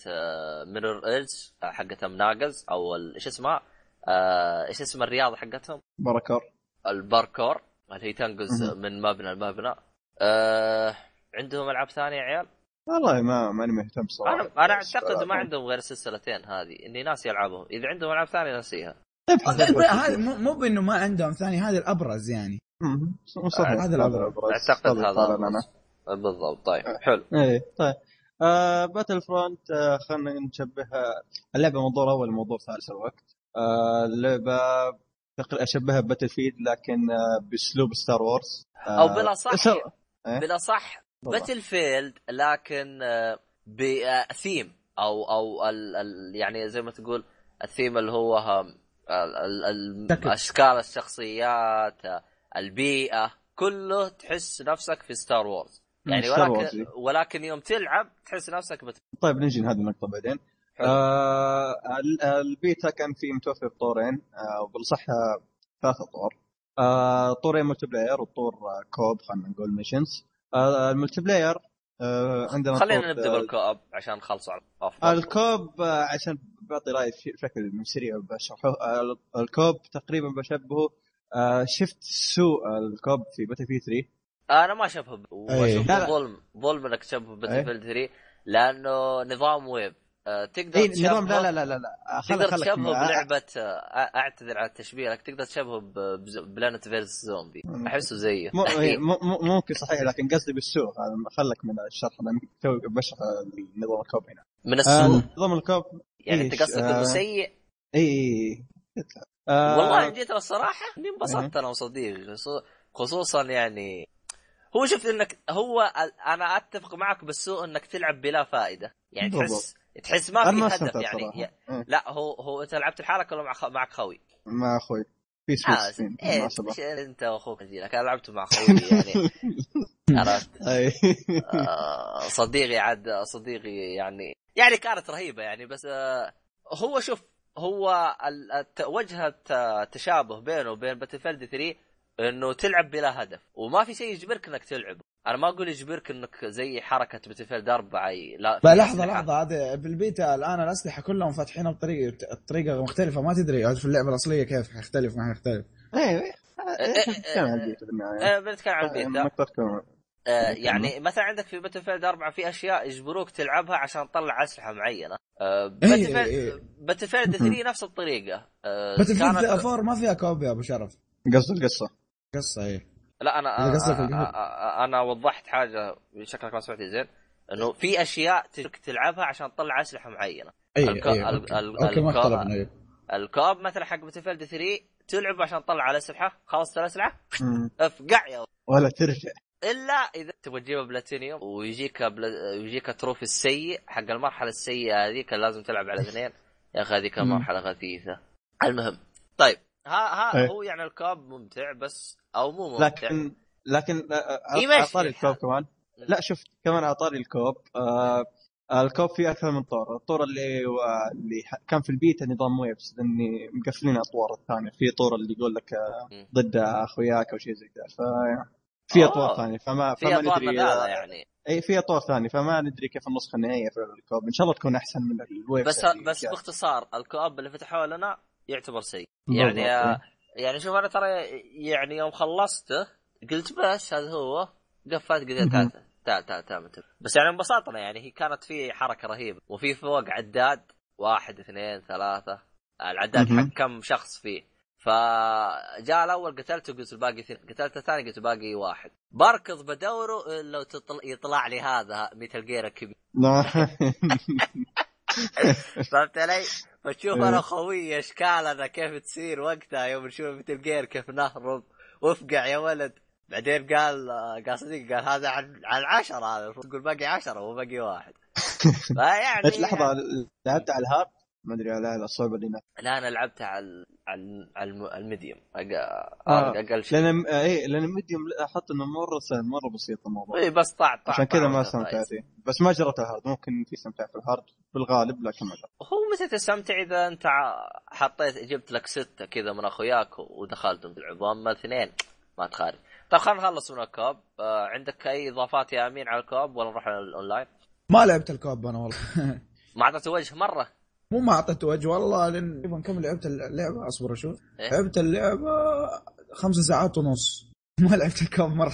Mirror's Edge حقتهم ناقز أو إيش اسمها؟ آه، إيش اسم الرياضة حقتهم؟ parkour. ال parkour اللي هي تنقز من مبنى لمبنى. أه عندهم ألعاب ثانية يا عيال؟ والله ما ماني مهتم صراحة. أنا أنا أعتقد ما عندهم غير السلسلتين هذه إني ناس يلعبهم إذا عندهم ألعاب ثانية نسيها. هذا مو بإنه ما عندهم ثاني هذا الأبرز يعني. هذا الأبرز. أعتقد هذا بالضبط. طيب حلو. إيه طيب. آه Battlefront آه خلينا نشبهها اللعبة موضوع اول موضوع ثالث الوقت. آه اللعبة أشبهها ب Battlefield لكن آه بأسلوب Star Wars آه أو بلا صح إيه؟ بلا صح Battlefield لكن آه بثيم أو أو ال ال يعني زي ما تقول الثيم اللي هو أشكال الشخصيات البيئة كله تحس نفسك في Star Wars يعني ولكن ولكن يوم تلعب تحس نفسك بت... طيب نجي لهذه النقطة بعدين. آه البيتا كان في متوفر طورين آه وبالصح ثلاث طور. آه طورين multiplayer وطور co-op خلينا نقول missions آه ال multiplayer آه عندنا خلينا نبدأ بال co-op عشان نخلص على افضل ال co-op آه عشان بعطي رايي بشكل سريع بشرحه آه ال co-op تقريبا بشبهه آه شفت سوء ال co-op في Battlefield 3 أنا ما اشوفه وأشوفه ظلم ظلم إنك تشبه Battlefield 3 لأنه نظام wave. آه، تقدر إيه نظام لا لا لا لا, لا. تقدر تشبهه بلعبة آه، أعتذر على التشبيه لك تقدر تشبهه Plants vs Zombie. أحسه زيه إيه، ممكن صحيح لكن قصدي بالسوء خلك من الشرح أنا توي بشرح نظام الكوب هنا. من السوء آه نظام الكوب يعني أنت قصدك إنه سيء؟ اي آه والله جيت الصراحة إني انبسطت أنا وصديقي خصوصا يعني هو شفت انك هو أنا أتفق معك بالسوء إنك تلعب بلا فائدة. يعني تحس تحس ما في هدف يعني. ي... إيه. لا هو هو انت لعبت لحالك ولا مع خ... معك خوي؟ مع أخوي. في سويس آه إيه أنت وأخوك لك أنا لعبت مع خوي يعني. عرفت؟ آه صديقي عاد صديقي يعني يعني كانت رهيبة يعني بس آه هو شوف هو وجهة تشابه بينه وبين Battlefield 3 إنه تلعب بلا هدف. وما في شيء يجبرك إنك تلعب. أنا ما أقول يجبرك إنك زي حركة Battlefield أربعة. لا لحظة. لحظة. هذا بالبيتا الآن الأسلحة كلهم فاتحينها بطريقه بطريقه مختلفة. ما تدري في اللعبة الأصلية كيف حيختلف ما حيختلف أيوه إيه، كان عن البيت في النهاية. آه، بنتكلم عن البيتا. آه، يعني مثلا عندك في باتل فيلد 4 في أشياء يجبروك تلعبها عشان تطلع أسلحة معينة. إيه، باتل إيه، إيه. فيلد باتل فيلد 3 نفس الطريقة. آه، باتل فيلد 4 ما فيها co-op يا أبو شرف. قصد القصة قصة إيه. لا أنا أنا وضحت حاجة شكلك ما سمعتي زين؟ إنه في أشياء تلعبها عشان تطلع أسلحة معينة. اي الك- ال- ال- أوكي ما اختلفنا إيه. ال co-op مثلا حق باتل فيلد 3 تلعب عشان تطلع الاسلحه خلصت الاسلحه. افقع يا ولا ترجع. إلا إذا تبغى تجيبه بلاتينيوم ويجيك بلا... يجيك trophy السيء حق المرحلة السيئة هذيك لازم تلعب على اثنين. يا أخي هذيك. مرحلة غثيثة. المهم طيب. ها ها إيه. هو يعني ال co-op ممتع بس أو مو ممتع لكن لكن آه، يمشي أعطاني ال co-op الحال. كمان لا شفت كمان أعطاني ال co-op آه ال co-op فيه أكثر من طور، الطور اللي و... اللي ح- كان في البيتا نظام waves لاني مقفلين الاطوار الثانية، في طور اللي يقول لك آه،. ضد أخوياك أو شيء زي كذا ف في. أطوار ثانية فما فما أطوار ندري يعني إي في أطوار ثانية فما ندري كيف النسخة النهائية في ال co-op إن شاء الله تكون أحسن من ال wave بس بس. باختصار ال co-op اللي فتحوه لنا يعتبر سيء يعني آه، إيه. يعني شوف أنا ترى يعني يوم خلصته قلت بس هذا هو قفلت قلت تعال. تعال تعال بس يعني انبسطنا يعني هي كانت في حركة رهيبة وفي فوق عداد واحد اثنين ثلاثة العداد. حق كم شخص فيه فجاء الأول قتلته قلت الباقي اثنين قتلت الثاني قلت باقي واحد بركض بدوره لو تطل... يطلع لي هذا ميتال جير الكبير. فهمت علي؟ فتشوف إيه. أنا خوي اشكالنا كيف تصير وقتها يوم نشوف ميتال جير كيف نهرب. وافقع يا ولد. بعدين قال قال صديق قال هذا عن عن عشرة هذا. المفروض تقول باقي عشرة وباقي واحد. فيعني بس لحظة لعبت على ال hard؟ ما أدري على الصعوبه اللي لا أنا لعبتها على على على الم- ال medium. آه. أقل شيء. لأن اي لأن ال medium لاحظت إنه مرة سهل مرة بسيط الموضوع. اي بس طع طع عشان كذا ما استمتعت. بس ما جربت ال hard. ممكن في استمتاع في ال hard. بالغالب لكن ما هو متى تستمتع إذا أنت حطيت جبت لك ستة كذا من أخوياك ودخلتم تلعبوا اما اثنين. ما تخارج طيب خلينا نخلص من ال co-op. آه عندك أي إضافات يا أمين على ال co-op ولا نروح على الأونلاين؟ ما لعبت ال co-op أنا والله. ما أعطيته وجه مرة؟ مو ما أعطيته وجه والله لأن تقريبا كم لعبت اللعبة؟ أصبر أشوف إيه؟ لعبت اللعبة خمس ساعات ونص. ما لعبت ال co-op مرة.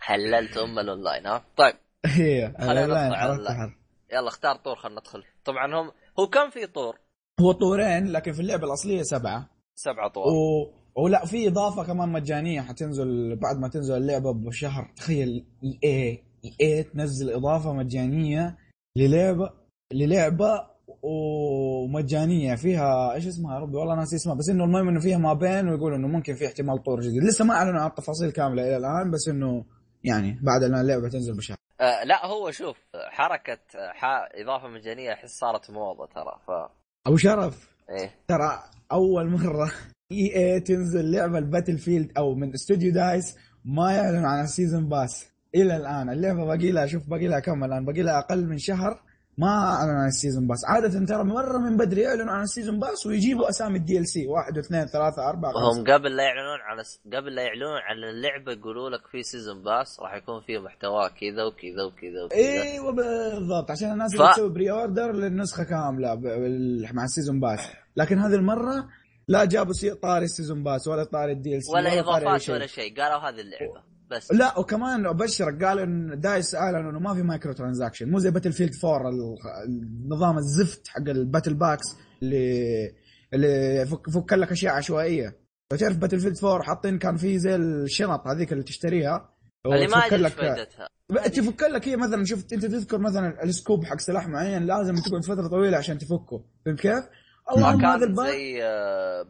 حللت أم الأونلاين ها؟ طيب. هي خلينا نطلع يلا اختار طور خلينا ندخل. طبعا هم هو كم في طور؟ هو طورين لكن في اللعبة الأصلية سبعة. سبعة طور. و... ولا في إضافة كمان مجانية حتنزل بعد ما تنزل اللعبة بشهر. تخيل اي اي اي تنزل إضافة مجانية للعبة للعبة ومجانية فيها إيش اسمها يا ربي؟ والله ناسي اسمها بس إنه المهم إنه فيها ما بين ويقولوا إنه ممكن في احتمال طور جديد. لسه ما أعلنوا عن التفاصيل كاملة إلى الآن بس إنه يعني بعد ما اللعبة تنزل بشهر آه لا هو شوف حركة آه، ح... إضافة مجانية أحس صارت موضة ترى ف أبو شرف إيه. ترى أول مرة إي اي تنزل لعبة الباتل فيلد أو من استوديو دايس ما يعلن عن ال season pass. إلى الآن اللعبة باقي لها شوف باقي لها كم الآن؟ باقي لها أقل من شهر. ما أعلن عن ال season pass. عادة ترى مرة من بدري يعلنوا عن ال season pass ويجيبوا أسامي ال DLC واحد واثنين ثلاثة أربعة هم قبل لا يعلنون على س... قبل لا يعلنون عن اللعبة يقولوا لك في season pass راح يكون فيه محتوى كذا وكذا وكذا وكذا. إيوه بالضبط. عشان الناس ف- اللي تسوي pre-order للنسخة كاملة ب- مع ال season pass. لكن هذه المرة لا جابوا طاري ال season pass ولا طاري ال DLC ولا أي إضافات. ولا شيء. قالوا هذه اللعبة. بس. لا وكمان أبشرك قال إن دايس اعلن إنه ما في microtransaction مو زي باتل فيلد 4 ال- النظام الزفت حق ال battle packs اللي اللي فك لك أشياء عشوائية. لو تعرف باتل فيلد 4 حاطين كان في زي الشنط هذيك اللي تشتريها. اللي ما أدري لك فائدتها. تفك لك هي مثلا شفت أنت تذكر مثلا ال scope حق سلاح معين لازم تقعد فترة طويلة عشان تفكه. فهمت كيف؟ ما اللهم هذا زي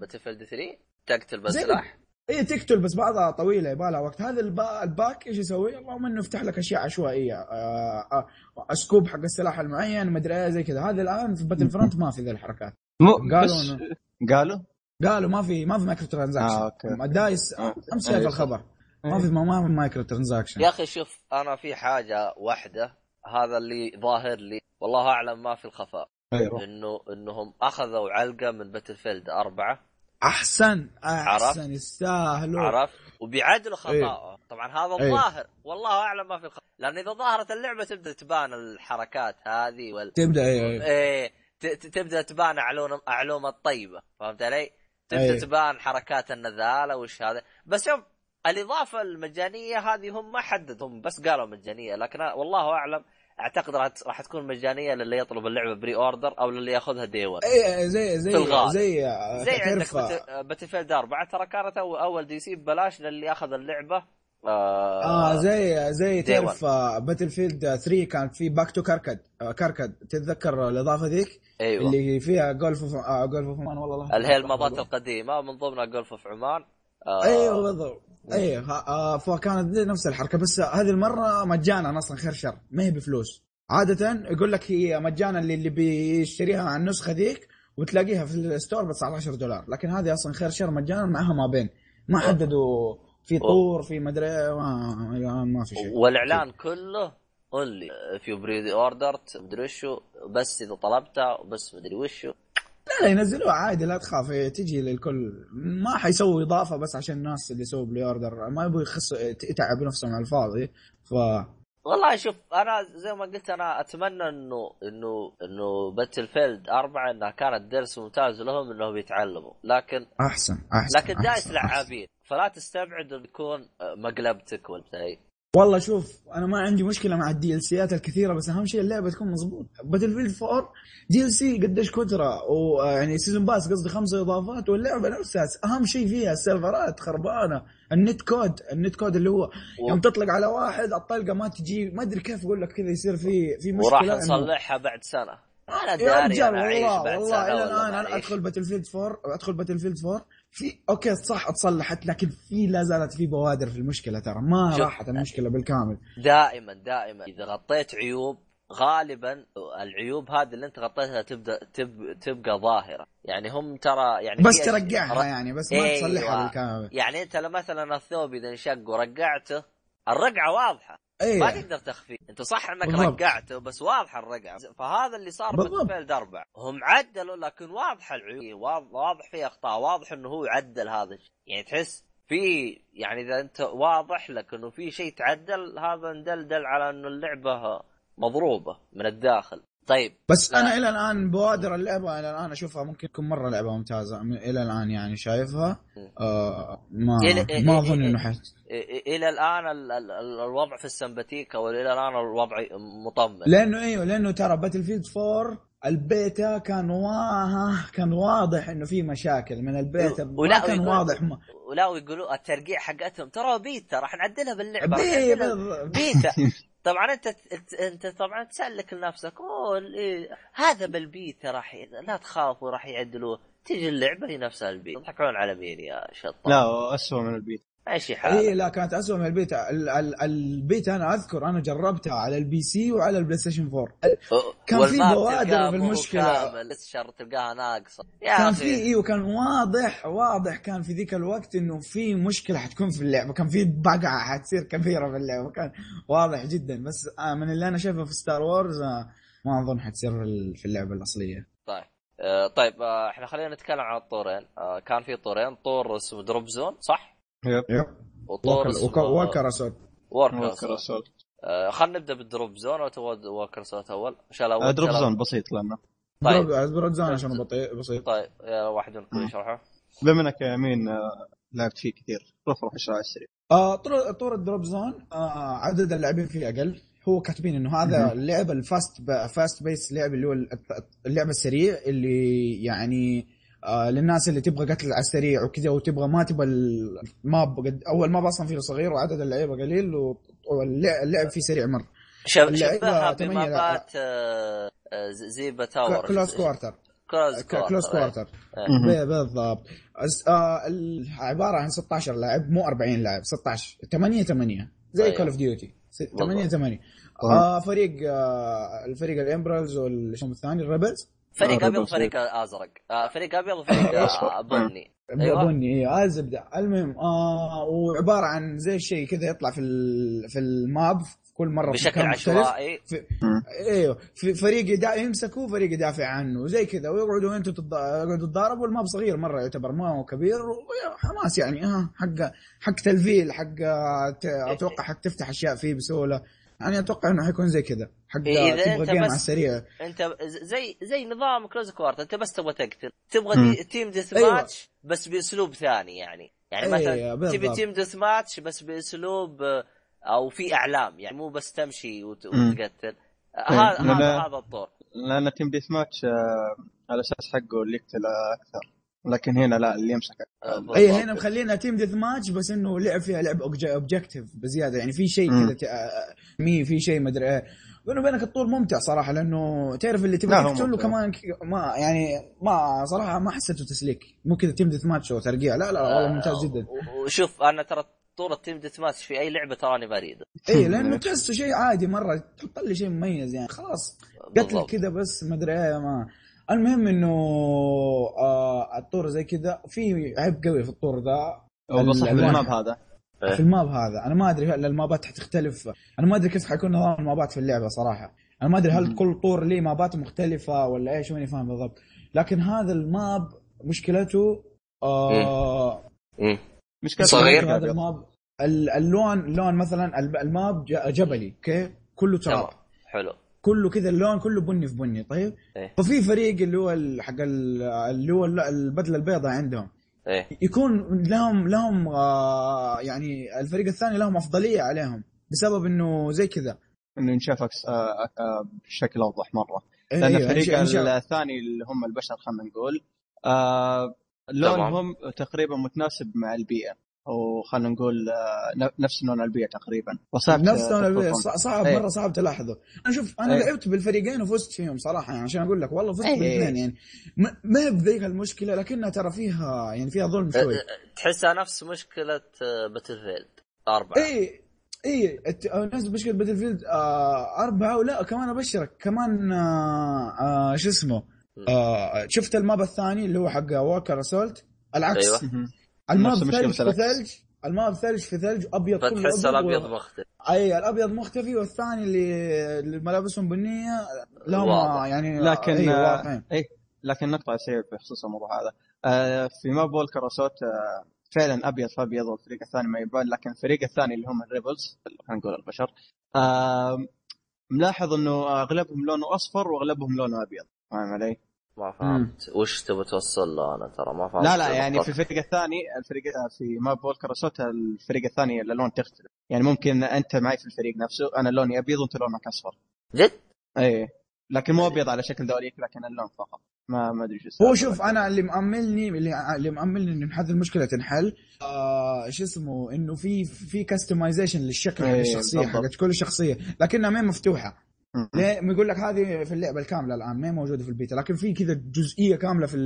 باتل فيلد 3 تقتل بس زي سلاح؟ هي تقتل بس بعضها طويلة يبغى لها وقت. هذا البا... ال pack إيش يسوي؟ اللهم إنه يفتح لك أشياء عشوائية. آه آه scope حق السلاح المعين مدري إيه زي كذا. هذا الآن في باتلفرونت ما في ذي الحركات. مو قالوا إنه- قالوا؟ قالوا ما في ما في microtransaction آه، أوكي. دايس آه. أمس شايف. الخبر. ما في ما في microtransaction يا أخي شوف أنا في حاجة واحدة. هذا اللي ظاهر لي. والله أعلم ما في الخفاء. أيوه. إنه إنهم أخذوا علقة من باتل فيلد أربعة. أحسن؟ أحسن يستاهلوا عرفت؟ وبيعدلوا خطأه طبعا هذا إيه. الظاهر. والله أعلم ما في الخ... لأن إذا ظهرت اللعبة تبدأ تبان الحركات هذه وال تبدأ إيه. إيه إيه تبدأ تبان علوم العلوم الطيبة. فهمت علي؟ تبدأ أيه. تبان حركات النذاله وش هذا. بس شوف الإضافة المجانية هذه هم ما حددهم بس قالوا مجانية. لكن والله أعلم أعتقد راح تكون مجانية للي يطلب اللعبة pre-order أو للي يأخذها day 1 إيه زي زي في. زي زي عندك تعرف باتل فيلد 4 ترى كانت أول DLC ببلاش للي أخذ اللعبة آه زي زي تعرف باتل فيلد 3 كان في Back to Karkand آه، Karkand تتذكر الإضافة ذيك؟ أيوه. اللي فيها Gulf of آه Gulf of Oman والله اللي هي المابات القديمة من ضمنها Gulf of Oman آه أيوه بالضبط أيوه آه فكانت نفس الحركة. بس هذه المرة مجانا أصلا خير شر. ما هي بفلوس. عادة يقول لك هي مجانا للي بيشتريها عن النسخة ذيك وتلاقيها في ال store ب 19 دولار. لكن هذه أصلا خير شر مجانا معها ما بين. ما حددوا في طور في مدري ما, ما في شيء. والإعلان كله only في pre order مدري وشو بس إذا طلبتها وبس مدري وشو. لا لا ينزلوها عادي لا تخاف. هي تجي للكل. ما حيسووا إضافة بس عشان الناس اللي يسووا pre order. ما يبغوا يخص يتعب نفسهم على الفاضي. ف والله شوف أنا زي ما قلت أنا أتمنى إنه إنه إنه باتل فيلد أربعة إنها كانت درس ممتاز لهم إنهم يتعلموا. لكن أحسن أحسن لكن DICE. لعابين فلا تستبعد انه يكون مقلبتك ولا شيء والله شوف أنا ما عندي مشكلة مع ال DLC ات الكثيرة بس أهم شيء اللعبة تكون مضبوط. Battlefield 4 DLC قديش كثره ويعني season pass قصدي خمسة إضافات واللعبة نفسها أهم شيء فيها السيرفرات خربانة. ال net code ال net code اللي هو يوم تطلق على واحد الطلقة ما تجي ما أدري كيف أقول لك كذا يصير في في مشكلة وراح نصلحها بعد سنة. أنا يا داري رجال أنا أعيش والله بعد والله إلى الآن أنا. أدخل Battlefield 4 أدخل Battlefield 4 في okay صح اتصلحت لكن في لا زالت في بوادر في المشكلة ترى. ما. راحت المشكلة بالكامل. دائما دائما. إذا غطيت عيوب غالبا العيوب هذه اللي أنت غطيتها تبدأ تب تبقى ظاهرة. يعني هم ترى يعني بس ر- يعني بس ما أيوة. تصلحها بالكامل. يعني أنت لو مثلا الثوب إذا انشق ورقعته الرقعة واضحة. ما أيوه تقدر تخفيه أنت صح إنك بالضبط. رقعته بس واضحه الرقعة. فهذا اللي صار. Battle أربع هم عدلوا لكن واضحه العيوب. واضح, واضح فيه أخطاء. واضح إنه هو عدل هذا الشيء. يعني تحس في يعني إذا أنت واضح لك إنه في شيء تعدل هذا ندلدل على إنه اللعبة مضروبة من الداخل. طيب بس لا. أنا إلى الآن بوادر اللعبة إلى الآن أشوفها ممكن تكون مرة لعبة ممتازة. إلى الآن يعني شايفها. آه ما إلى- ما أظن إنه حت إلى الآن ال- ال- ال- الوضع في السمباتيكا وإلى الآن الوضع مطمن. لأنه إيوه لأنه ترى Battlefield 4 البيتا كان واه كان واضح إنه في مشاكل من البيتا ولا كان واضح. ما ولا ويقولوا الترقيع حقتهم. ترى بيتا راح نعدلها باللعبة. بيتا. طبعا أنت أنت, طبعا تسلك لنفسك أوه إيه، هذا بالبيتا راح لا تخافوا راح يعدلوه تيجي اللعبة هي نفسها البيتا يضحكون على مين يا شطار؟ لا اسوء من البيت. اي حالك. لا كانت اسوء من البيتا ال- ال- البيتا أنا أذكر أنا جربتها على ال PC وعلى ال PlayStation 4 كان في بوادر مو بالمشكلة. كامل الشر تلقاها ناقصة. كان. في إيوه كان واضح واضح كان في ذيك الوقت إنه في مشكلة حتكون في اللعبة. كان في بقعة حتصير كبيرة في اللعبة. كان واضح جدا. بس آه من اللي أنا شايفه في Star Wars آه ما أظن حتصير في ال- في اللعبة الأصلية. طيب. آه، طيب إحنا خلينا نتكلم عن الطورين. كان في طورين طور اسمه drop zone صح؟ yep. yep. وطور وكر أسود. وكر أسود. آه، خلينا نبدأ بال drop zone. أو تبغى Walker Assault اول؟ عشان الأول آه، drop zone بسيط لأنه. طيب. drop zone عشان بطيء بسيط. طيب. يا واحد منكم. يشرحه. بما إنك يا امين آه، لعبت فيه كثير روح روح اشرح على السريع. آه طور طور ال drop zone آه عدد اللاعبين فيه أقل. هو كاتبين إنه هذا مهم. اللعبه ال fast. fast pace لعب اللي هو ال- اللعبه السريع اللي يعني آه للناس اللي تبغى قتل على السريع وكذا وتبغى ما تبغى ال map قد أول map أصلا فيه صغير وعدد اللعيبة قليل واللعب اللعب فيه سريع مرة. شب شبهها بمابات آه، آه، زيبا تاور. كلوز كوارتر. كلوز كوارتر. ب- بالضبط. آه عبارة عن 16 لاعب مو 40 لاعب 16 8 8 زي. كول اوف ديوتي 8 بالضبط. 8 طيب. آه فريق آه الفريق الامبرالز والشو الثاني الريبلز. فريق آه، أبيض بس- وفريق أزرق. آه، فريق أبيض وفريق آه،. بني. أيوة. بني أيوه الزبده المهم آه وعبارة عن زي الشيء كذا يطلع في في ال map كل مرة في بشكل. عشوائي. إيوه. في فريق يدع... يمسكه فريق يدافع عنه. زي كذا. ويقعدوا أنتم تض... يقعدوا تتضاربوا ال map صغير مرة يعتبر ما هو كبير. وحماس يعني ها حق حق تلفيل حق ت... أتوقع حق تفتح أشياء فيه بسهولة. يعني أتوقع إنه حيكون زي كذا حق إذا تبغى أنت game بس- على السريع أنت زي زي نظام close quarter أنت بس تبغى تقتل تبغى. دي team death أيوة. ماتش بس بأسلوب ثاني يعني يعني أيوة، مثلا بالضبط. تبي team deathmatch بس بأسلوب آه، أو في أعلام يعني مو بس تمشي وت-. وتقتل آه، هذا هذا الطور لأن team deathmatch على أساس حقه اللي يقتل أكثر لكن هنا لا اللي يمسك آه، أي. هنا مخلينا team deathmatch بس إنه لعب فيها لعب objective بزيادة يعني في شيء. كذا ت- آه، مي في شيء مدري إيه بيني وبينك الطول ممتع صراحة لأنه تعرف اللي تبغى تقتله. كمان ما يعني ما صراحة ما حسيته تسليك مو كذا team deathmatch وترقيع لا لا والله ممتاز جدا آه، وشوف أنا ترى طور ال team deathmatch في أي لعبة تراني بريد اي لأنه تحسه شيء عادي مرة تحط لي شيء مميز يعني خلاص قتل. كذا بس ما أدري إيه ما المهم إنه آه الطور زي كذا في عيب قوي في الطور ذا. أو بصح الألوان. ال map هذا. إيه. في ال map هذا. أنا ما أدري هل المابات حتختلف. أنا ما أدري كيف حيكون نظام المابات في اللعبة صراحة. أنا ما أدري هل. كل طور ليه مابات مختلفة ولا إيش ماني فاهم بالضبط. لكن هذا ال map مشكلته آه. مشكلة صغير. هذا ال map. ال- اللون اللون مثلا ال map جبلي okay؟ كله تراب. حلو. كله كذا اللون كله بني في بني طيب؟ إيه. ففي فريق اللي هو ال- حق ال- اللي هو ال- البدلة البيضاء عندهم. إيه. يكون لهم لهم آه يعني الفريق الثاني لهم أفضلية عليهم بسبب إنه زي كذا. إنه ينشاف آه، آه، بشكل أوضح مرة. إيه، لأن إيه، الفريق إنشاء- إنشاء- الثاني اللي هم البشر خلينا نقول آه لونهم تقريبا متناسب مع البيئة. أو خلينا نقول آه نفس لون البيئة تقريبا وصعب نفس لون. صع- صعب إيه. مرة صعب تلاحظه أنا شوف أنا إيه. لعبت بالفريقين وفزت فيهم صراحة يعني عشان أقول لك والله فزت إيه. بالاثنين يعني ما- ما هي بذيك المشكلة لكنها ترى فيها يعني فيها ظلم شوي تحسها نفس مشكلة Battlefield أربعة اي اي الت- آه، نفس مشكلة Battlefield آه أربعة ولا كمان أبشرك كمان آه آه شو اسمه آه شفت ال map الثاني اللي هو حق Walker Assault العكس أيوة. ال map ثلج في. ثلج ال map ثلج في ثلج أبيض كله فتحس أبيض الأبيض و- مختلف أي الأبيض مختفي والثاني اللي اللي ملابسهم بنيه لهم. يعني لكن أي آه، واضحين إيه لكن نقطة سريعه بخصوص الموضوع هذا آه في map Walker Assault آه فعلا أبيض في ابيض والفريق الثاني ما يبان لكن الفريق الثاني اللي هم ال rebels خلينا نقول البشر آه ملاحظ إنه أغلبهم لونه أصفر وأغلبهم لونه أبيض فاهم علي؟ ما فهمت. وش تبي توصل له أنا؟ ترى ما فهمت لا لا يعني في. الفريق الثاني الفريق في map Walker Assault الفريق الثاني الالوان تختلف. يعني ممكن أنت معي في الفريق نفسه أنا لوني أبيض وأنت لونك أصفر. جد؟ إيه. لكن مو أبيض على شكل دواليك لكن اللون فقط. ما ما أدري شو هو. شوف أنا اللي مأملني اللي اللي مأملني إنه هذه المشكلة تنحل. آه شو اسمه؟ إنه في في customization للشكل حق إيه، الشخصيه. حقت كل شخصية. لكنها ما هي مفتوحة. ليه يقول لك هذه في اللعبة الكاملة الآن ما موجودة في البيتا لكن في كذا جزئية كاملة في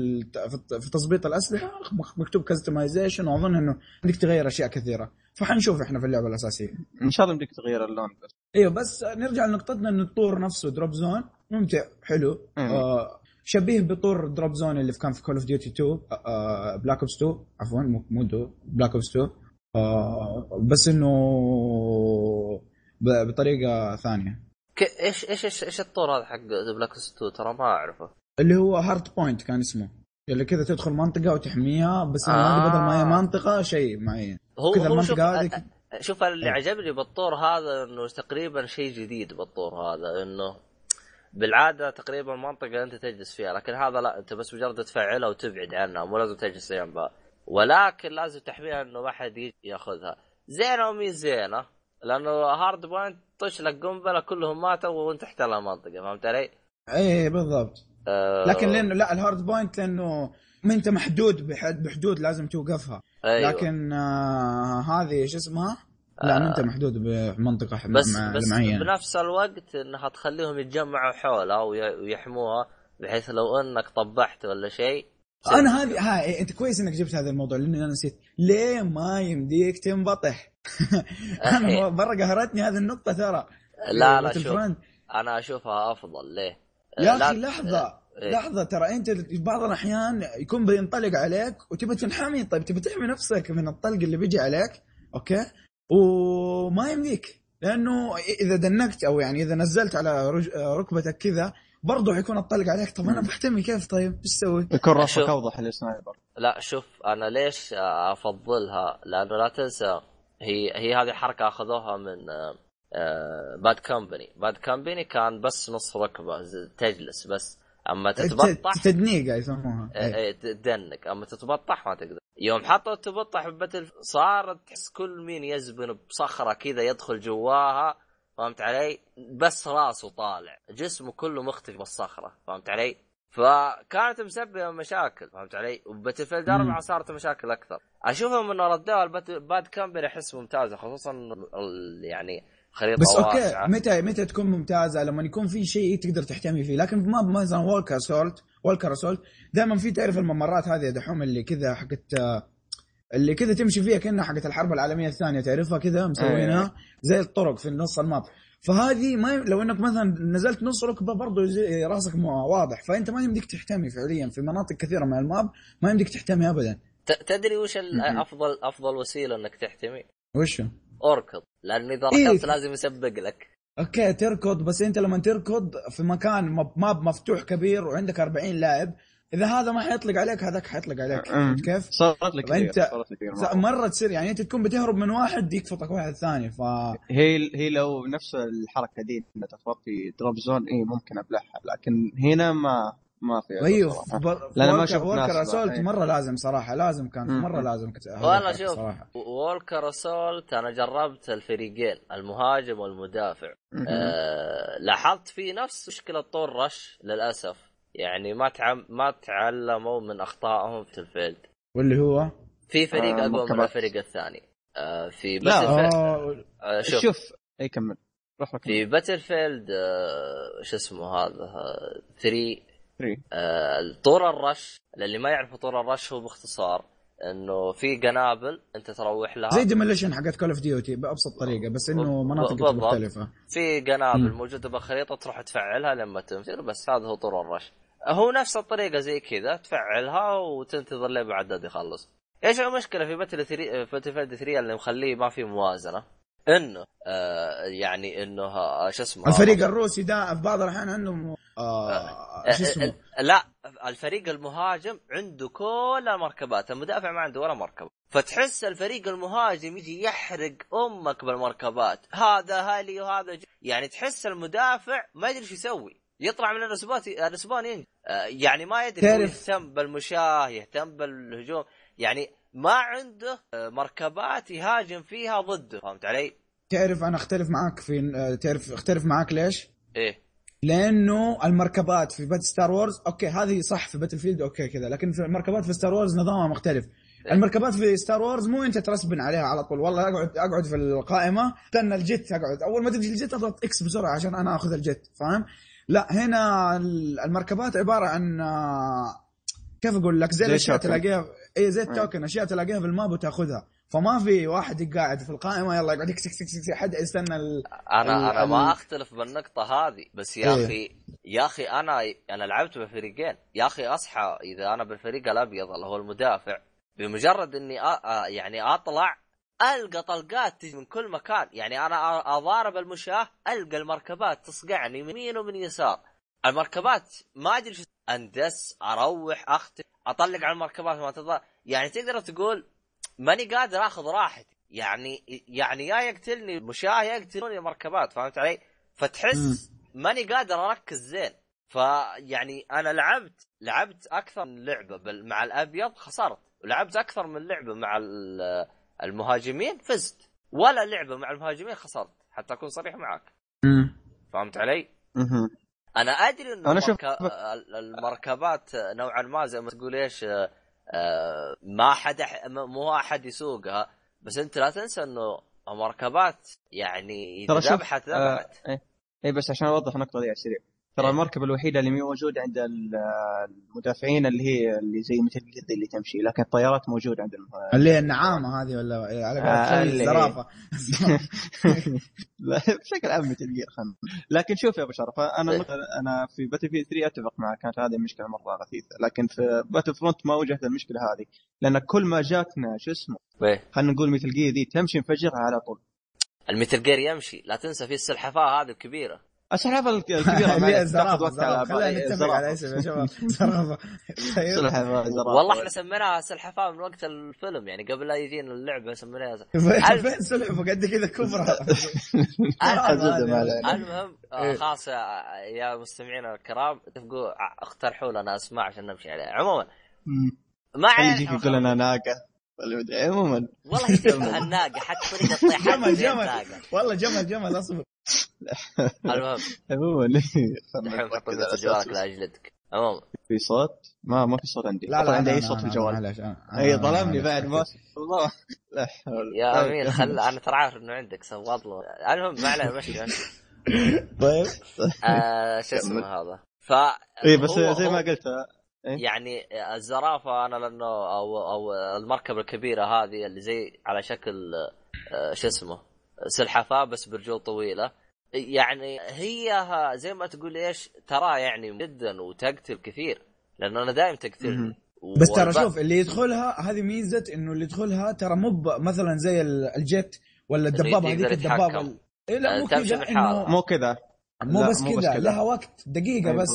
في تظبيط الأسلحة مك- مكتوب customization وأظن إنه بدك تغير أشياء كثيرة. فحنشوف إحنا في اللعبة الأساسية. إن شاء الله بدك تغير اللون بس. أيوه بس نرجع لنقطتنا إنه الطور نفسه Drop Zone ممتع حلو. آه شبيه بطور Drop Zone اللي كان في Call of Duty 2 آه Black Ops 2 عفوا مو 2 Black Ops 2 آه بس إنه بطريقة ثانية. ك- إيش إيش إيش إيش الطور هذا حق Black Ops 2 ترى ما أعرفه. اللي هو Hardpoint كان اسمه. اللي كذا تدخل منطقة وتحميها بس آه. بدل ما هي منطقة شيء معين هو كذا شوف المنطقة هذه ك- شوف اللي إيه. عجبني بالطور هذا إنه تقريبا شيء جديد بالطور هذا إنه بالعادة تقريبا منطقة أنت تجلس فيها لكن هذا لا أنت بس مجرد تفعلها وتبعد عنها مو لازم تجلس جنبها ولكن لازم تحميها إنه ما حد ياخذها. زينة ومي زينة لأنه Hardpoint طش لك قنبلة كلهم ماتوا وانت تحتل المنطقة فهمت علي؟ إيه بالضبط آه لكن لأنه لا ال Hardpoint لأنه ما أنت محدود بحد بحدود لازم توقفها أيوة. لكن آه هذه شو اسمها؟ لا آه. أنت محدود بمنطقة ح- بس بس بنفس الوقت إنها تخليهم يتجمعوا حولها وي- ويحموها بحيث لو إنك انبطحت ولا شيء أنا هذه ها إيه، إنت كويس إنك جبت هذا الموضوع لأني أنا نسيت ليه ما يمديك تنبطح؟ أنا مرة قهرتني هذه النقطة ترى لا لا. شوف أنا أشوفها أفضل ليه؟ يا لا- أخي لحظة إيه. لحظة ترى أنت بعض الأحيان يكون بينطلق عليك وتبي تنحمي طيب تبي تحمي نفسك من الطلق اللي بيجي عليك أوكي وما يمديك لأنه إذا دنكت أو يعني إذا نزلت على رج... ركبتك كذا برضه حيكون اطلق عليك طب أنا. بحتمي كيف طيب إيش أسوي؟ يكون راسك. أوضح لل sniper لا شوف أنا ليش أفضلها لأنه لا تنسى هي هي هذه حركه أخذوها من Bad Company Bad Company كان بس نص ركبة تجلس بس. أما تتبطح ت- تدنيقه يسموها. إيه، إيه، تدنك أما تتبطح ما تقدر. يوم حطوا التبطح ب Battle صارت تحس كل مين يزبن بصخرة كذا يدخل جواها فهمت علي؟ بس راسه طالع. جسمه كله مختفي بالصخرة فهمت علي؟ فكانت مسببة مشاكل فهمت علي؟ و Battlefield مم. 4 صارت مشاكل أكثر أشوفهم إنه ردوها ال Battle- Bad Company احس ممتازة خصوصا يعني خريطة بس okay واسعة. متى متى تكون ممتازة لما يكون في شيء تقدر تحتمي فيه لكن ما مثلا Walker Assault Walker Assault دائما في تعرف الممرات هذه يا دحوم اللي كذا حقت اللي كذا تمشي فيها كأنها حقت الحرب العالمية الثانية تعرفها كذا مسوينها زي الطرق في نص ال map فهذه ما ي... لو إنك مثلا نزلت نص ركبة برضه يزي- راسك م- واضح فأنت ما يمديك تحتمي فعليا في مناطق كثيرة من ال map ما يمديك تحتمي ابدا ت- تدري وش. افضل أفضل وسيلة إنك تحتمي؟ وشو؟ اركض لأن إذا إيه. ركضت لازم يسبق لك okay تركض بس أنت لما تركض في مكان map مفتوح كبير وعندك 40 لاعب إذا هذا ما حيطلق عليك هذاك حيطلق عليك. فهمت كيف؟ صارت لك فأنت- صارت لك. مرة تصير يعني أنت تكون بتهرب من واحد يكفطك واحد ثاني ف هي هي لو نفس الحركة دي انها تخبط في Drop Zone اي ممكن أبلعها لكن هنا ما ما في أيوه. لأن ما شفت Walker Assault بقى. مرة لازم صراحة لازم كان. مرة لازم والله شوف Walker Assault أنا جربت الفريقين المهاجم والمدافع. أه لاحظت في نفس مشكلة طور Rush للأسف يعني ما تعم ما تعلموا من أخطائهم في ال Field. واللي هو؟ في فريق آه، أقوى من. الفريق الثاني. أه في لا، Battlefield. آه... أه شوف, شوف إي كمل. روح لك في Battlefield أه شو اسمه هذا؟ 3 three آه، طور ال rush للي ما يعرفوا طور ال rush هو باختصار. إنه في قنابل أنت تروح لها. زي Demolition حقت Call of Duty بأبسط طريقة بس إنه مناطق. مختلفة. في قنابل. موجودة بالخريطة تروح تفعلها لما تنفجر بس هذا هو طور ال rush. هو نفس الطريقة زي كذا تفعلها وتنتظر لين بعدد يخلص. إيش المشكلة في Battle 3 في Battlefield 3 اللي مخليه ما في موازنة؟ إنه آه يعني إنه آه، شو اسمه؟ الفريق الروسي ده في بعض الأحيان عندهم آه... شو اسمه؟ لا الفريق المهاجم عنده كل المركبات المدافع ما عنده ولا مركبة. فتحس الفريق المهاجم يجي يحرق أمك بالمركبات هذا هالي وهذا ج... يعني تحس المدافع ما يدري إيش يسوي. يطلع من ال respawn ال respawn ينجح آه، يعني ما يدري يهتم بالمشاة يهتم بالهجوم. يعني ما عنده آه، مركبات يهاجم فيها ضده فهمت علي؟ تعرف أنا أختلف معاك في آه، تعرف أختلف معاك ليش؟ إيه لأنه المركبات في Battle Star Wars أوكي هذه صح في Battlefield أوكي كذا لكن في المركبات في Star Wars نظامها مختلف المركبات في Star Wars مو أنت ترسبن عليها على طول والله أقعد أقعد في القائمة استنى ال jet أقعد أول ما تجي ال jet أضغط X بسرعة عشان أنا آخذ ال jet فاهم؟ لا هنا المركبات عبارة عن آه، كيف أقول لك زي الأشياء. تلاقيها اي زي. التوكن أشياء تلاقيها في الماب وتأخذها فما في واحد قاعد في القائمة يلا يقعد يكس يكس يكس حد يستنى ال... أنا ال- أنا ما أختلف بالنقطة هذه بس يا إيه. أخي يا أخي أنا أنا لعبت بفريقين يا أخي أصحى إذا أنا بالفريق الأبيض اللي هو المدافع بمجرد إني أ... يعني أطلع ألقى طلقات تجي من كل مكان يعني أنا أضارب المشاة ألقى المركبات تصقعني من يمين ومن يسار المركبات ما أدري شو أندس أروح أختم. أطلق على المركبات ما تضا يعني تقدر تقول ماني قادر آخذ راحتي. يعني يعني يا يقتلني مشاه يا يقتلوني المركبات فهمت علي؟ فتحس ماني قادر أركز زين. فيعني أنا لعبت لعبت أكثر من لعبة بال- مع الأبيض خسرت. ولعبت أكثر من لعبة مع ال- المهاجمين فزت. ولا لعبة مع المهاجمين خسرت حتى أكون صريح معك. فهمت علي؟ أنا أدري انه أنا شوف-. ال- المركبات نوعا ما زي ما تقول إيش آه، آه، ما حد. مو أحد يسوقها بس أنت لا تنسى إنه المركبات يعني إذا ذبحت آه، ذبحت إيه إيه بس عشان أوضح النقطة دي على السريع ترى إيه. المركبة الوحيدة اللي مو موجودة عند ال- المدافعين اللي هي اللي زي مثل القطة اللي تمشي لكن الطيارات موجودة عند المه... اللي هي النعامة هذه ولا على آه،. الزرافة بشكل عام Metal Gear خم لكن شوف يا أبو شرف أنا إيه. أنا في Battlefield 3 أتفق معك كانت هذه المشكلة مرة غثيثة لكن في Battlefront ما واجهت المشكلة هذه لأن كل ما جاتنا شو اسمه إيه. خلينا نقول Metal Gear ذي تمشي نفجرها على طول ال Metal Gear يمشي لا تنسى في السلحفاة هذه الكبيرة السلحفاه الكبيره تاخذ وقت على إيه، نتفق على. اسم يا شباب زرافة. سلحفاه والله إحنا سميناها سلحفاة من وقت الفيلم يعني قبل لا يجينا اللعبة سميناها فين فين سلحفه قد كذا كبرى. المهم آه، إيه. خلاص يا- يا مستمعينا الكرام اتفقوا اقترحوا لنا أسماء عشان نمشي عليها عموما. ما خلي علينا يجيك إحنا يقول لنا ناقة ولا مدري عموما والله يشبه الناقة حتى طريقه جمل. جمل والله جمل جمل اصبر. المهم. عموما الحين خلنا حط نركز على جوالك. لاجلدك عموما في صوت؟ ما ما في صوت عندي. لا لا عندي أي صوت في الجوال؟ اي ظلمني. بعد ما الله. لا حول. يا طيب. أمين خل أنا ترى عارف إنه عندك سواد له المهم ما علينا مشي طيب. آه، شو اسمه هذا؟ ف اي بس زي ما قلت يعني الزرافة أنا لأنه أو أو المركبة الكبيرة هذه اللي زي على شكل آه، شو اسمه سلحفاة بس برجول طويلة. يعني هي زي ما تقول إيش ترى يعني جدا وتقتل كثير لأنه أنا دائم تقتلني مهم. بس ترى شوف اللي يدخلها هذه ميزة إنه اللي يدخلها ترى مو ب- مثلا زي ال- ال jet ولا الدبابة هذيك الدبابة إيه لا مو كذا مو كذا. مو بس كذا. لها وقت دقيقة أي بس.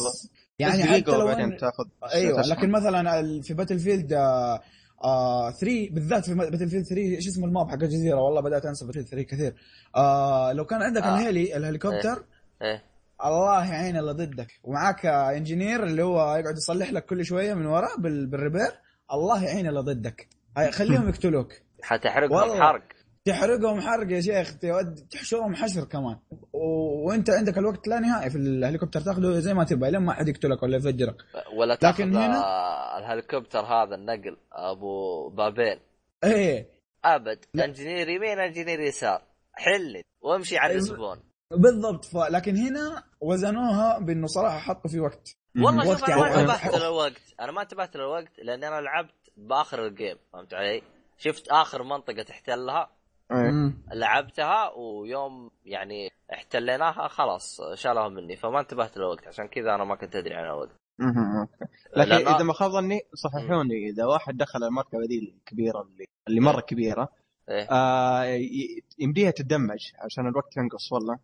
يعني حتى لو وبعدين إن- تاخذ أيوه تسمع. لكن مثلا في Battlefield آه آه 3 بالذات في Battlefield 3 إيش اسمه ال map حق الجزيرة؟ والله بدأت أنسى Battlefield 3 كثير. آه لو كان عندك آه. ال heli الهليكوبتر إيه. الله يعين اللي ضدك. ومعاك engineer اللي هو يقعد يصلح لك كل شوية من ورا بال- بال repair الله يعين اللي ضدك. خليهم يقتلوك. حتحرقهم والله. حرق تحرقهم حرق يا شيخ تحشرهم حشر كمان و... وانت عندك الوقت لا نهائي في الهليكوبتر تاخذه زي ما تبغى لين ما حد يقتلك ولا يفجرك ولا تاخذ لكن هنا- آه، الهليكوبتر هذا النقل أبو بابين إيه أبد لا. engineer يمين engineer يسار حلي وامشي على أيوة. الزبون بالضبط ف... لكن هنا وزنوها بأنه صراحة حطوا في وقت والله شوف أنا ما يعني- انتبهت للوقت أنا ما انتبهت للوقت لأن أنا لعبت بآخر الجيم فهمت علي؟ شفت آخر منطقة تحتلها إيه. لعبتها ويوم يعني احتليناها خلاص شالوها مني فما انتبهت للوقت عشان كذا أنا ما كنت أدري عن الوقت. لكن لأن- إذا ما خاب ظني صححوني إذا واحد دخل المركبة دي الكبيرة اللي اللي مرة كبيرة إيه؟ آه يمديها تدمج عشان الوقت ينقص والله.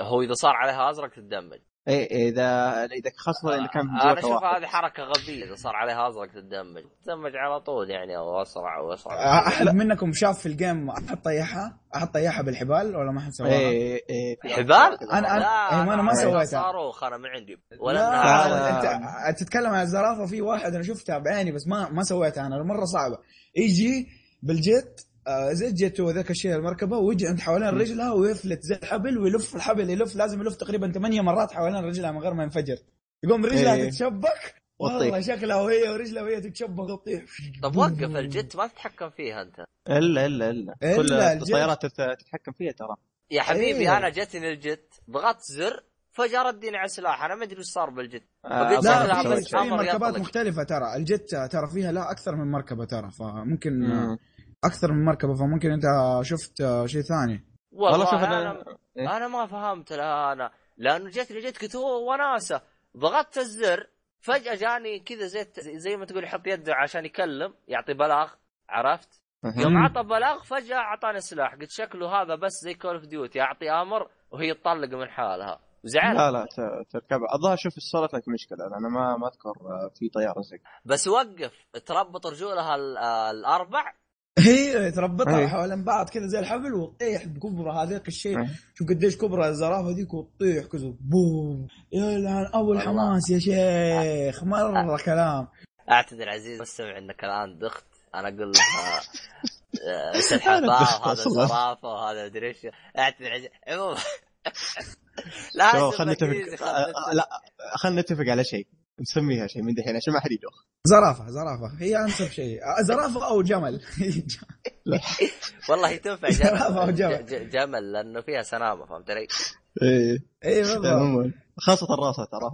هو إذا صار عليها أزرق تتدمج اي إذا إذا خاصة إذا كان أنا بجوته أشوف هذه حركة غبية إذا صار عليها أزرق تتدمج تدمج على طول يعني أو أسرع أو أسرع أحد منكم شاف في الجيم احد طيحها احد طيحها بالحبال ولا ما حد سواها؟ اي اي في حبال؟ أنا- لا إيه، ما أنا ما سويتها. صاروخ أنا ما عندي ولا لا. أنت تتكلم عن الزرافة في واحد أنا شفتها بعيني بس ما ما سويتها أنا مرة صعبة يجي بال jet آه، ال jet هو ذاك الشيء المركبة ويجي عند حوالين رجلها ويفلت زي الحبل ويلف الحبل يلف لازم يلف تقريبا ثمانية مرات حوالين رجلها من غير ما ينفجر يقوم رجلها إيه. تتشبك والله. شكلها وهي ورجلها وهي تتشبك وتطيح طب وقف ال jet ما تتحكم فيها أنت إلا إلا إلا إلا كل. الطيارات تت- تتحكم فيها ترى يا حبيبي إيه. أنا جتني ال jet ضغطت زر فجأة ردني على السلاح أنا ما أدري وش صار بال jet آه، لا في, مركبات يطلق. مختلفة ترى ال jet ترى فيها لا أكثر من مركبة ترى فممكن مم. أكثر من مركبة فممكن أنت شفت شيء ثاني. والله, والله شوف أنا إيه؟ أنا ما فهمت أنا لأنه جتني jet كنت هو وناسة. ضغطت الزر فجأة جاني كذا زي زي ما تقول يحط يده عشان يكلم يعطي بلاغ عرفت؟ يوم. عطى بلاغ فجأة أعطاني سلاح. قلت شكله هذا بس زي Call of Duty اعطي أمر وهي تطلق من حالها. وزعلت لا لا ت- تركبها. الظاهر شوف صارت لك مشكلة. أنا ما ما أذكر آه، في طيارة زي كذا. بس وقف تربط رجولها ال- آه، الأربع هي تربطها أي. حوالين بعض كذا زي الحبل وتطيح بكبرى هذاك الشيء. أي. شوف قديش كبرى الزرافه ذيك وتطيح كذا بوم. يا ابو والله. الحماس يا شيخ. مرة كلام. أعتذر عزيز مستمع انك الآن دخت. أنا أقول لها آه، دخت وهذا أصلاً. زرافه وهذا مدري إيش. أعتذر عزيز. عموما. لا خلينا ركيزي، نتفق. خلنا آه، نتفق. لا خلينا نتفق على شيء. نسميها شيء من دحين عشان ما حد يدوخ. زرافة زرافة. هي أنسب شيء. زرافة أو جمل. والله تنفع زرافة جمل. وجمل. ج- ج- جمل لأنه فيها سنامه فهمت علي؟ إيه. اي بالضبط. عموما خاصة الراسة ترى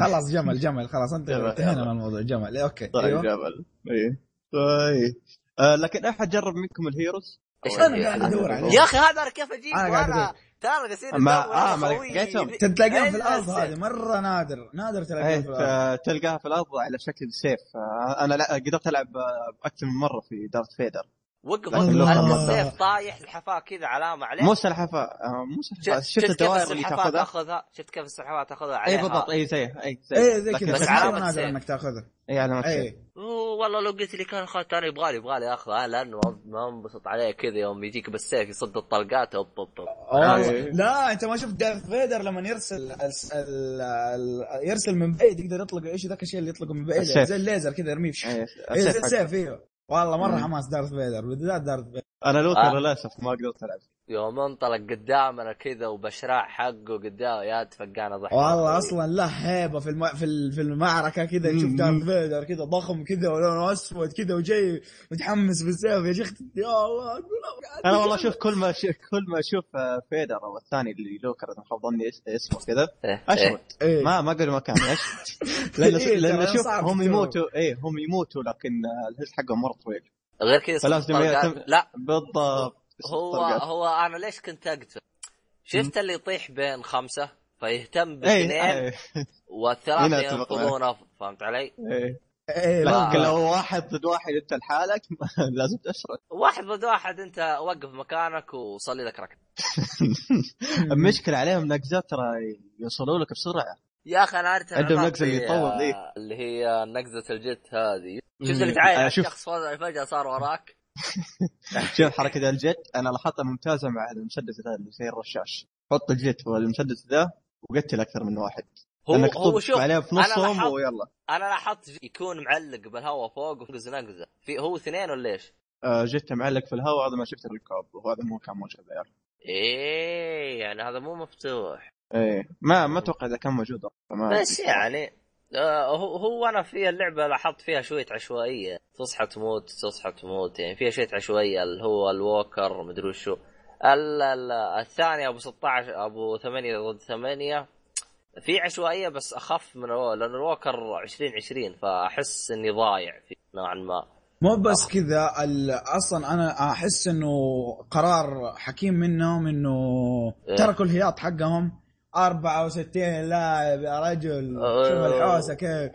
خلاص جمل جمل. خلاص انت جمل، انتهينا. من الموضوع. جمل. إيه، أوكي. طيب أيوه. جبل إيه. طيب. آه لكن أحد جرب منكم ال heroes؟ أنا؟ قاعد أدور عليه. يا أخي هذا أنا كيف أجيب؟ أنا قاعد. ترى قصير ما- آه، ما. لقيتهم. تلاقيهم في الأرض. هذه مرة نادر نادر تلاقيهم إيه في الأرض تلقاها في الأرض على شكل سيف آه أنا لا قدرت ألعب آه، أكثر من مرة في Darth Vader وقف. السيف طايح الحفاة كذا علامة عليه. مو سلحفاه آه، مو سلحفاه شفت الدوائر اللي السلحفاه تاخذها؟ تاخذها؟ شفت كيف السلحفاه تاخذها أي عليها؟ بالضبط أي زيها أي زي. إيه زي كذا. بس نادر سيف. إنك تاخذها. اي علامة سيف. إيه. أوه، والله لو قلت لي كان اخذت أنا يبغالي يبغالي ياخذها لأنه ما- ما أنبسط عليه كذا يوم يجيك بالسيف يصد الطلقات هوب هوب هوب والله إيه. لا أنت ما شفت Darth Vader لما يرسل ال... ال... ال... يرسل من بعيد يقدر يطلق إيش ذاك الشيء اللي يطلقه من بعيد. زي الليزر كذا يرميه إيه، زي. السيف إيوه. والله مرة. حماس Darth Vader بالذات Darth Vader أنا لوثر آه. للأسف ما قدرت ألعب يوم انطلق قدامنا كذا وبشراع حقه قدامه يا تفقعنا ضحك. والله أصلا له هيبه في الم... في ال- في المعركة كذا تشوف مم. Darth Vader كذا ضخم كذا ولونه أسود كذا وجاي متحمس بالسيف يا شيخ يا الله أنا والله شوف كل ما شوف كل ما أشوف آه، فيدر أو الثاني اللي لوكر اذا خاب ظني اس- اسمه كذا إيه، اشوت إيه. ما ما أقول مكان اشوت لأن إيه، لأن شوف هم. يموتوا إيه هم يموتوا لكن آه، الهيلث حقهم مرة طويل. غير كذا لا. بالضبط. هو طلقات. هو أنا ليش كنت أقتل شفت اللي يطيح بين خمسة فيهتم إيه باثنين إيه والثلاثه ينقذونه فهمت علي؟ إيه إيه لكن لا. لو واحد ضد واحد انت لحالك لازم تشرد واحد ضد واحد انت وقف مكانك وصلي لك ركعة المشكلة عليهم نقزات ترى يوصلوا لك بسرعة يا أخي أنا عارف عندهم نقزة اللي يطول ذي. اللي هي نقزة الجت هذه شفت. اللي تعاين آه، شوف. الشخص فجأة صار وراك شوف حركة الجت أنا لاحظتها ممتازة مع المسدس ذا اللي زي الرشاش. حط الجت والمسدس ذا وقتل أكثر من واحد. هو انك هو شوف عليه في نصهم ويلا. أنا لاحظت يكون معلق بالهواء فوق ونقز نقزة. في هو اثنين ولا إيش؟ آه، جت معلق في الهواء هذا ما شفت الركاب وهذا مو كان موجود يا عيال. إيه يعني هذا مو مفتوح. إيه ما ما أتوقع إذا كان موجود. بس يعني هو هو أنا في اللعبة لاحظت فيها شوية عشوائية. تصحى تموت تصحى تموت يعني فيها شوية عشوائية اللي هو الووكر مدري وشو. ال- ال- الثاني أبو 16 أبو 8 ضد 8 في عشوائية بس أخف من الووكر لأن الووكر 2020 فأحس إني ضايع فيه نوعا ما. مو بس كذا أصلا أنا أحس إنه قرار حكيم منهم إنه إيه. تركوا الهياط حقهم. 64 لاعب يا رجل. شوف الحوسة كيف.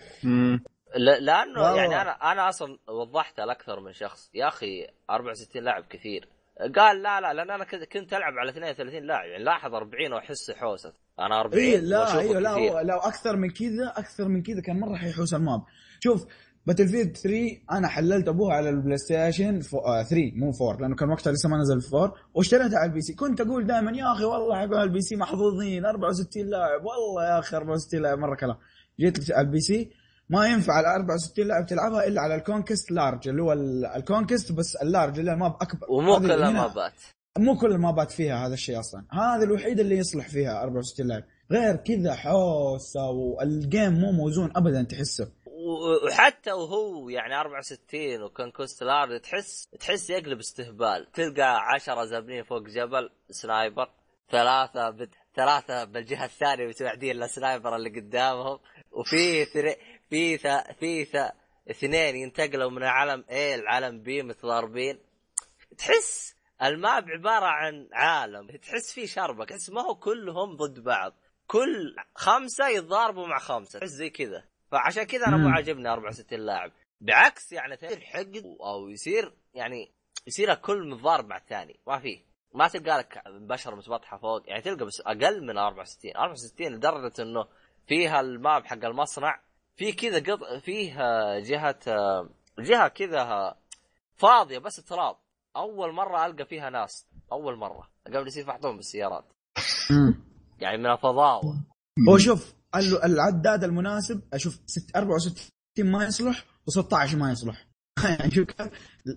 لأنه والله. يعني أنا أنا أصلا وضحتها لاكثر من شخص. يا أخي 64 لاعب كثير. قال لا لا لأن أنا كنت كنت ألعب على 32 لاعب. يعني لاحظ 40 وأحس حوسة. أنا 40 اي لا أيوه لا. هو لو أكثر من كذا أكثر من كذا كان مرة حيحوس ال map. شوف Battlefield 3 أنا حللت أبوها على ال PlayStation فو- آه 3 مو 4 لأنه كان وقتها لسه ما نزل 4 واشتريتها على ال PC. كنت أقول دائما يا أخي والله حق ال PC محظوظين 64 لاعب والله يا أخي 64 لاعب مرة كلام. جيت على ال PC. ما ينفع على 64 لاعب تلعبها إلا على ال Conquest Large اللي هو ال- ال Conquest بس ال Large اللي ال map أكبر. ومو كل المابات. مو كل المابات فيها هذا الشيء أصلا. هذا الوحيد اللي يصلح فيها 64 لاعب. غير كذا حوسة وال game مو موزون ابدا تحسه. وحتى وهو يعني 64 وكان Conquest Large تحس تحس يقلب استهبال تلقى 10 زابنين فوق جبل sniper. ثلاثة بت... ثلاثة بالجهة الثانية متوعدين لل sniper اللي قدامهم. وفي ثري... في ث... في ث... اثنين ينتقلوا من علم A لعلم B متضاربين. تحس الماب عبارة عن عالم. تحس فيه شربة. تحس ما هو كلهم ضد بعض. كل خمسة يتضاربوا مع خمسة. تحس زي كذا. فعشان كذا أنا مو. عاجبني 64 لاعب. بعكس يعني يصير حقد أو يصير يعني يصير كل متضارب مع الثاني ما في. ما تلقى لك بشر متبطحه فوق. يعني تلقى بس أقل من 64 64 لدرجة إنه فيها الماب حق المصنع في كذا قط فيه جهة جهة كذا فاضية بس تراب. أول مرة ألقى فيها ناس. أول مرة. قبل يصير فحطهم بالسيارات. يعني من الفضاوه هو شوف ال- العداد المناسب أشوف ست- 64 ما يصلح و16 ما يصلح يعني شوف كيف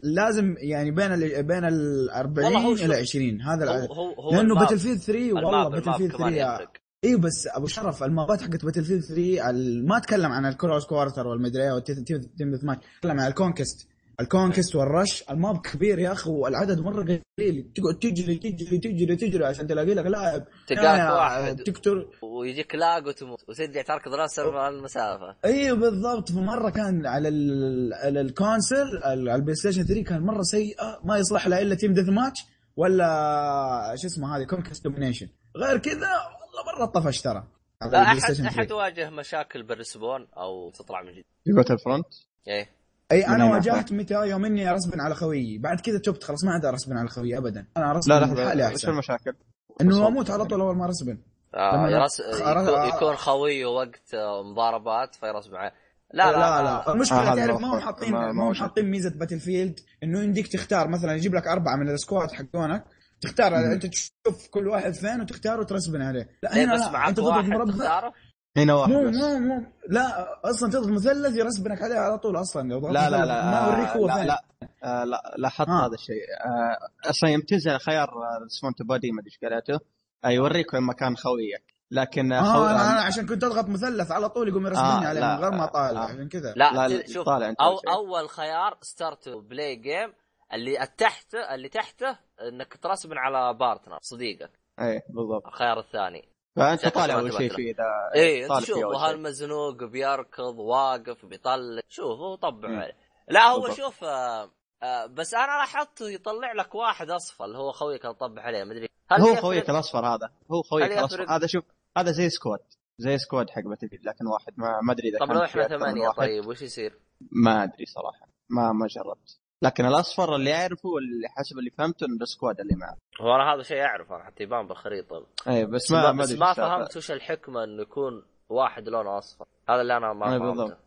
لازم يعني بين ال بين ال 40 والله هو شوف. إلى 20 هذا هو هو, هو لأنه Battlefield 3 والله Battlefield كمان 3 يفرق. اي بس أبو شرف المابات حقت Battlefield 3 ال- ما أتكلم عن ال Close Quarter والمدري إيه وال team match أتكلم عن ال Conquest ال Conquest وال Rush. ال map كبير يا أخي والعدد مرة قليل. تقعد تجري تجري تجري تجري عشان تلاقي لك لاعب. تلقاك واحد. تقتل ويجيك lag وتموت. وترجع تركض نفس المسافة. أيوه بالضبط. فمرة كان على ال على ال console على ال PlayStation 3 كان مرة سيئة. ما يصلح لها إلا team deathmatch ولا شو اسمه هذه Conquest Domination. غير كذا والله مرة طفش ترى. البلاي أحد أحد 3 واجه مشاكل بال respawn أو تطلع من جديد. في Battlefront إيه. أي أنا واجهت متى يوم إني أرسبن على خويي. بعد كذا تبت خلاص ما عاد أرسبن على خويي ابدا. أنا أرسبن لا لحظة إيش المشاكل؟ إنه أموت على طول أول ما أرسبن. آه يرس... خ- يكون, آه. يكون خوي وقت آه، مضاربات فيرس معه لا لا لا لا. المشكلة آه، هذا تعرف ما هم حاطين ما- هم. حاطين ميزة Battlefield إنه يمديك تختار. مثلا يجيب لك أربعة من ال squad حقونك تختار. أنت تشوف كل واحد فين وتختار وترسبن عليه. لا هنا بس لا. معك أنت واحد مربع. تختاره؟ هنا واحد مو بس. مو مو لا أصلا تضغط مثلث يرسبنك عليه على طول أصلا لو لا لا لا ما أوريك هو لا لا آه، لا لاحظت آه. هذا الشيء. آه، أصلا يوم تنزل خيار respawn buddy ما أدري إيش قالته آه، يوريك وين مكان خويك. لكن آه خو... أنا أنا عشان كنت أضغط مثلث على طول يقوم يرسبني آه، عليه لا، من غير ما أطالع آه. عشان كذا. لا, لا، لا لا، شوف طالع أو. أول خيار start play game اللي تحته اللي تحته إنك ترسبن على partner صديقك. اي بالضبط. الخيار الثاني. فأنت طالع أول شيء فيه إذا إيه أنت شوف هل. مزنوق بيركض واقف بيطلع شوف هو طبع. عليه لا هو بالضبط. شوف آه آه بس أنا لاحظت يطلع لك واحد اصفر اللي هو خويك اللي طبع عليه مدري هل هو؟ خويك الأصفر هذا هو خويك الأصفر؟ هذا شوف هذا زي squad زي squad حق Battle لكن واحد ما ما أدري إذا طب لو إحنا واحد. طيب وش يصير؟ ما أدري صراحة ما ما جربت لكن الأصفر اللي أعرفه واللي حسب اللي فهمته انه ال squad اللي معه. هو أنا هذا شيء أعرفه أنا حتى يبان بالخريطة. اي بس ما ما, ما بس ما السالفة. فهمت وش الحكمة انه يكون واحد لونه أصفر. هذا اللي أنا ما أي فهمته. بالضبط.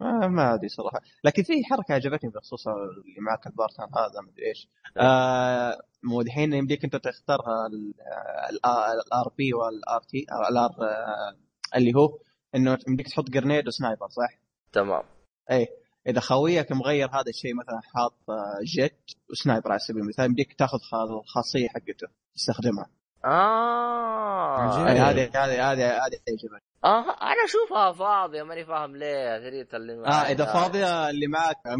ما, ما أدري صراحة. لكن في حركة عجبتني بخصوص اللي معك ال partner هذا ما أدري إيش. آه مو دحين يمديك أنت تختار ال RB وال RT ال R اللي هو إنه يمديك تحط grenade و sniper صح؟ تمام. اي إذا خويك مغير هذا الشيء مثلا حاط آه، jet و sniper على سبيل المثال يمديك تاخذ الخاصية حقته تستخدمها. آه. هذه هذه هذه هذه آه أنا أشوفها فاضية ماني فاهم ليه تريد اللي آه معي اذا فاضية اللي معك ما,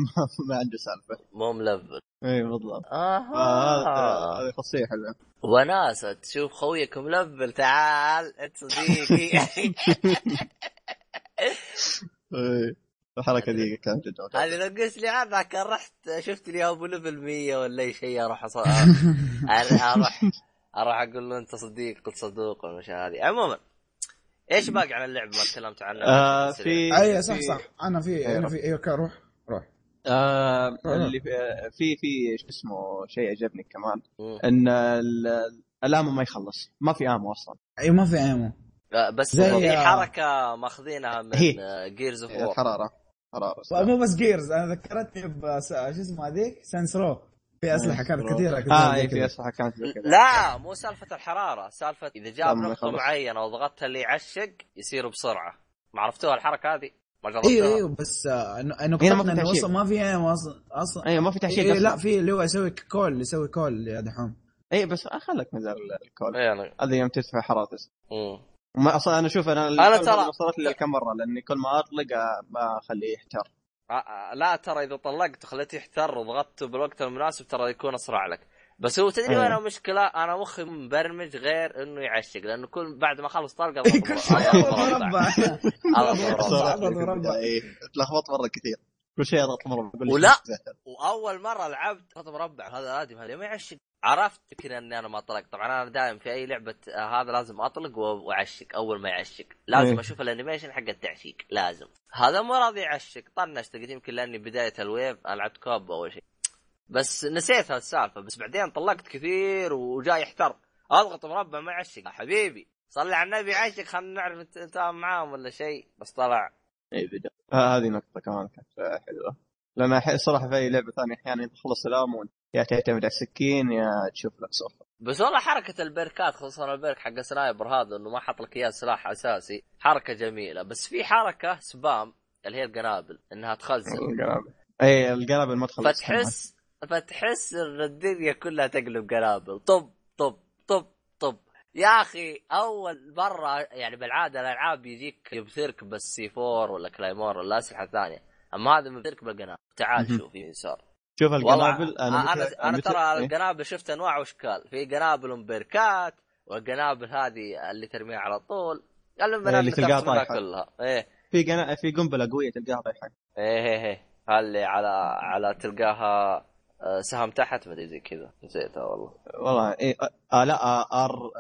ما عنده سالفة. مو ملفل اي بالضبط. أها آه، هذه خاصية حلوة. وناسة تشوف خويك ملفل تعال انت صديقي. إيه. الحركه دي كانت جدا هذه لو قلت لي عنها كان رحت شفت لي ابو level 100 ولا أي شيء أروح أص... أروح أروح أقول له أنت صديق قلت صدوق والاشياء هذه. عموما إيش باقي عن اللعبه ما تكلمت عنها آه في أي صح في- صح. أنا في أيوة. أنا في أيوه كان روح روح. آه اللي في في في شو اسمه شيء عجبني كمان. إن ال- ال ammo ما يخلص. ما في ammo أصلا. اي ما في ammo آه، بس زي- في حركة ماخذينها من هي. جيرز اوف وور حراره حراره مو بس Gears أنا ذكرتني بس شو اسمه هذيك؟ Saints Row في أسلحة كانت. كثيرة كثيره آه اي في. أسلحة كانت لا مو سالفة الحرارة سالفة إذا جاب نقطة. معينة وضغطتها اللي يعشق يصير بسرعة. ما عرفتوها الحركة هذه؟ ما أيوه جربتوها أيوه بس آه، انه إنه هنا ما في نقطتنا إنه تعشيق. أصلا ما في أصلا أصلا أيوه ما في تعشيق إيه لا. في اللي هو يسوي cool يسوي cool يا دحوم. اي بس خلك من ال cool. إيه أنا- هذا يوم تدفع حرارة. وما أصلا أنا أشوف أنا الكول ترى- ما وصلت لي كم مرة لأني كل ما أطلق آه، ما أخليه يحتر آه، آه، لا ترى إذا طلقت وخليته يحتر وضغطته بالوقت المناسب ترى يكون أسرع لك بس هو تدري أيوة. وين المشكلة أنا مخي مبرمج غير إنه يعشق لأنه كل بعد ما أخلص طلقة إيه، كل مربع. شيء اضغط مربع. مربع مربع. اضغط مربع إيه، تلخبط مرة كثير كل شيء اضغط لك ولا. وأول مرة لعبت خط مربع هذا آدم هذا ما يعشق عرفت كذا إني أنا ما طلقت طبعا أنا دائما في أي لعبة آه، هذا لازم أطلق و- وأعشق أول ما يعشق. لازم إيه. أشوف ال animation حق التعشيق لازم. هذا مو راضي يعشق. طنشت قلت يمكن لأني بداية ال wave أنا لعبت co-op أول شيء. بس نسيت هالسالفة بس بعدين طلقت كثير وجاي يحتر. أضغط مربع ما يعشق. يا حبيبي صلي على النبي عشق خلينا نعرف انت أنت معاهم ولا شيء. بس طلع. اي بدأ. آه هذه نقطة كمان كانت حلوة. لأن أح- صراحة في أي لعبة ثانية أحيانا تخلص ال ammo يا تعتمد على السكين يا تشوف لك صفة بس والله حركة البركات خصوصا ال perk حق ال sniper هذا إنه ما حط لك إياه سلاح أساسي. حركة جميلة. بس في حركة spam اللي هي القنابل إنها تخزن. القنابل. إي القنابل ما تخلص فتحس فتحس إن الدنيا كلها تقلب قنابل. طب طب طب طب. يا أخي أول مرة يعني بالعادة الألعاب يجيك يبثرك بس C4 ولا claymore ولا أسلحة ثانية. أما هذا يبثرك بالقنابل تعال. شوف يسار. شوف القنابل أنا أنا, أنا ترى إيه؟ القنابل شفت أنواع وأشكال. في قنابل مبركات والقنابل هذه اللي ترميها على طول. القنابل اللي تلقاها طايحة. كلها. إيه. في قنا... في قنبلة قوية تلقاها طايحة. إيه إيه إيه. اللي على على تلقاها آه، سهم تحت ما زي كذا. نسيتها والله. والله اي آه لا آه R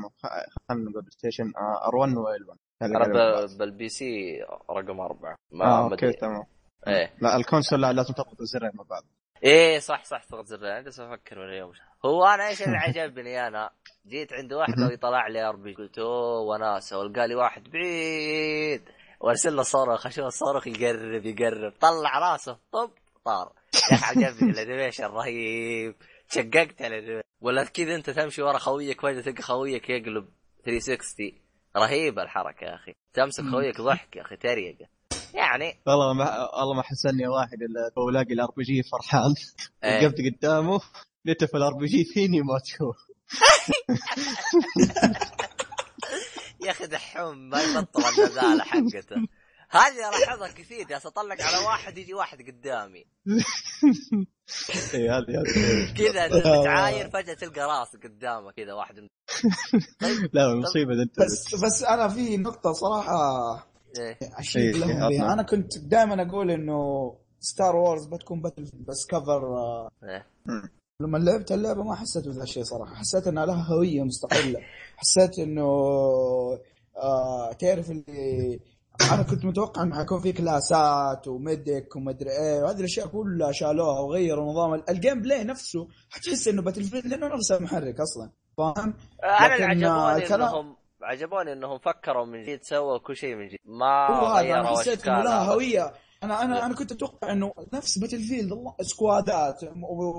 خلينا نقول station آه R 1 و L 1 أنا بال PC رقم أربعة. ما ما okay تمام. إيه. لا ال console لا لازم تضغط الزرين مع بعض إيه صح صح تضغط زرين جالس أفكر من اليوم. هو أنا إيش اللي عجبني؟ أنا جيت عند واحد ويطلع لي RP قلت أوه وناسة. والقى لي واحد بعيد. وأرسل له صاروخ. أشوف الصاروخ يقرب يقرب. طلع راسه. طب طار. يا أخي عجبني ال animation رهيب. شققت على ولا كذا أنت تمشي ورا خويك فجاه تلقى خويك يقلب 360 رهيبة الحركة يا أخي. تمسك خويك ضحك يا أخي تريقة. يعني. والله ما والله ما حسني واحد إلا هو لاقي ال RPG فرحان. إيه. وقفت قدامه لقيته في ال RPG فيني ما تشوف. يا أخي دحوم ما يبطل النزالة حقته. هذه الاحظها كثير جالس أطلق على واحد يجي واحد قدامي. اي هذه هذه كذا انت بتعاير فجأة تلقى راس قدامك كذا واحد. طيب لا المصيبه إذا أنت بس بس أنا في نقطة صراحة إيه. اشيد إيه، لهم إيه، بها أطلع. أنا كنت دائما أقول إنه Star Wars بتكون Battle بس cover آه، إيه. لما لعبت اللعبة ما حسيت بذا الشيء صراحة حسيت إنها لها هوية مستقلة حسيت إنه آه تعرف اللي أنا كنت متوقع إنه حيكون في كلاسات و medic ومدري إيه وهذه الأشياء كلها شالوها وغيروا نظام ال- ال gameplay نفسه حتحس إنه Battlefield لأنه نفس المحرك أصلا فاهم؟ أنا اللي لكن، آه، إنهم عجبوني انهم فكروا من جديد سووا كل شيء من جديد. ما هو هذا أنا غيروا حسيت انه لها. هوية. أنا أنا أنا كنت أتوقع إنه نفس Battlefield الله سكوادات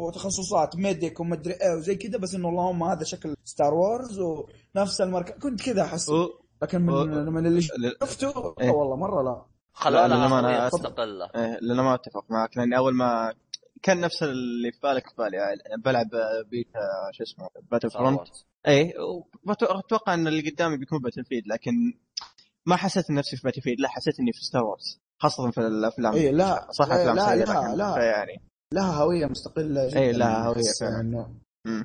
وتخصصات medic ومدري إيه وزي كذا بس إنه اللهم هذا شكل Star Wars ونفس المركز. كنت كذا أحس. لكن من, و- من اللي شفته إيه. والله مرة لا. هوية أتفق. مستقله إيه، ما أتفق معك لأني أول ما كان نفس اللي في بالك في بالي يعني بلعب بيتا شو اسمه Battlefront إي أتوقع إن اللي قدامي بيكون Battlefield لكن ما حسيت نفسي في Battlefield لا حسيت إني في Star Wars خاصة في الأفلام إيه، لا، صح لا، أفلام لا، سيئة، لا، لكن لا. يعني لها هوية مستقلة جدا إيه، لها هوية أحس فعلا.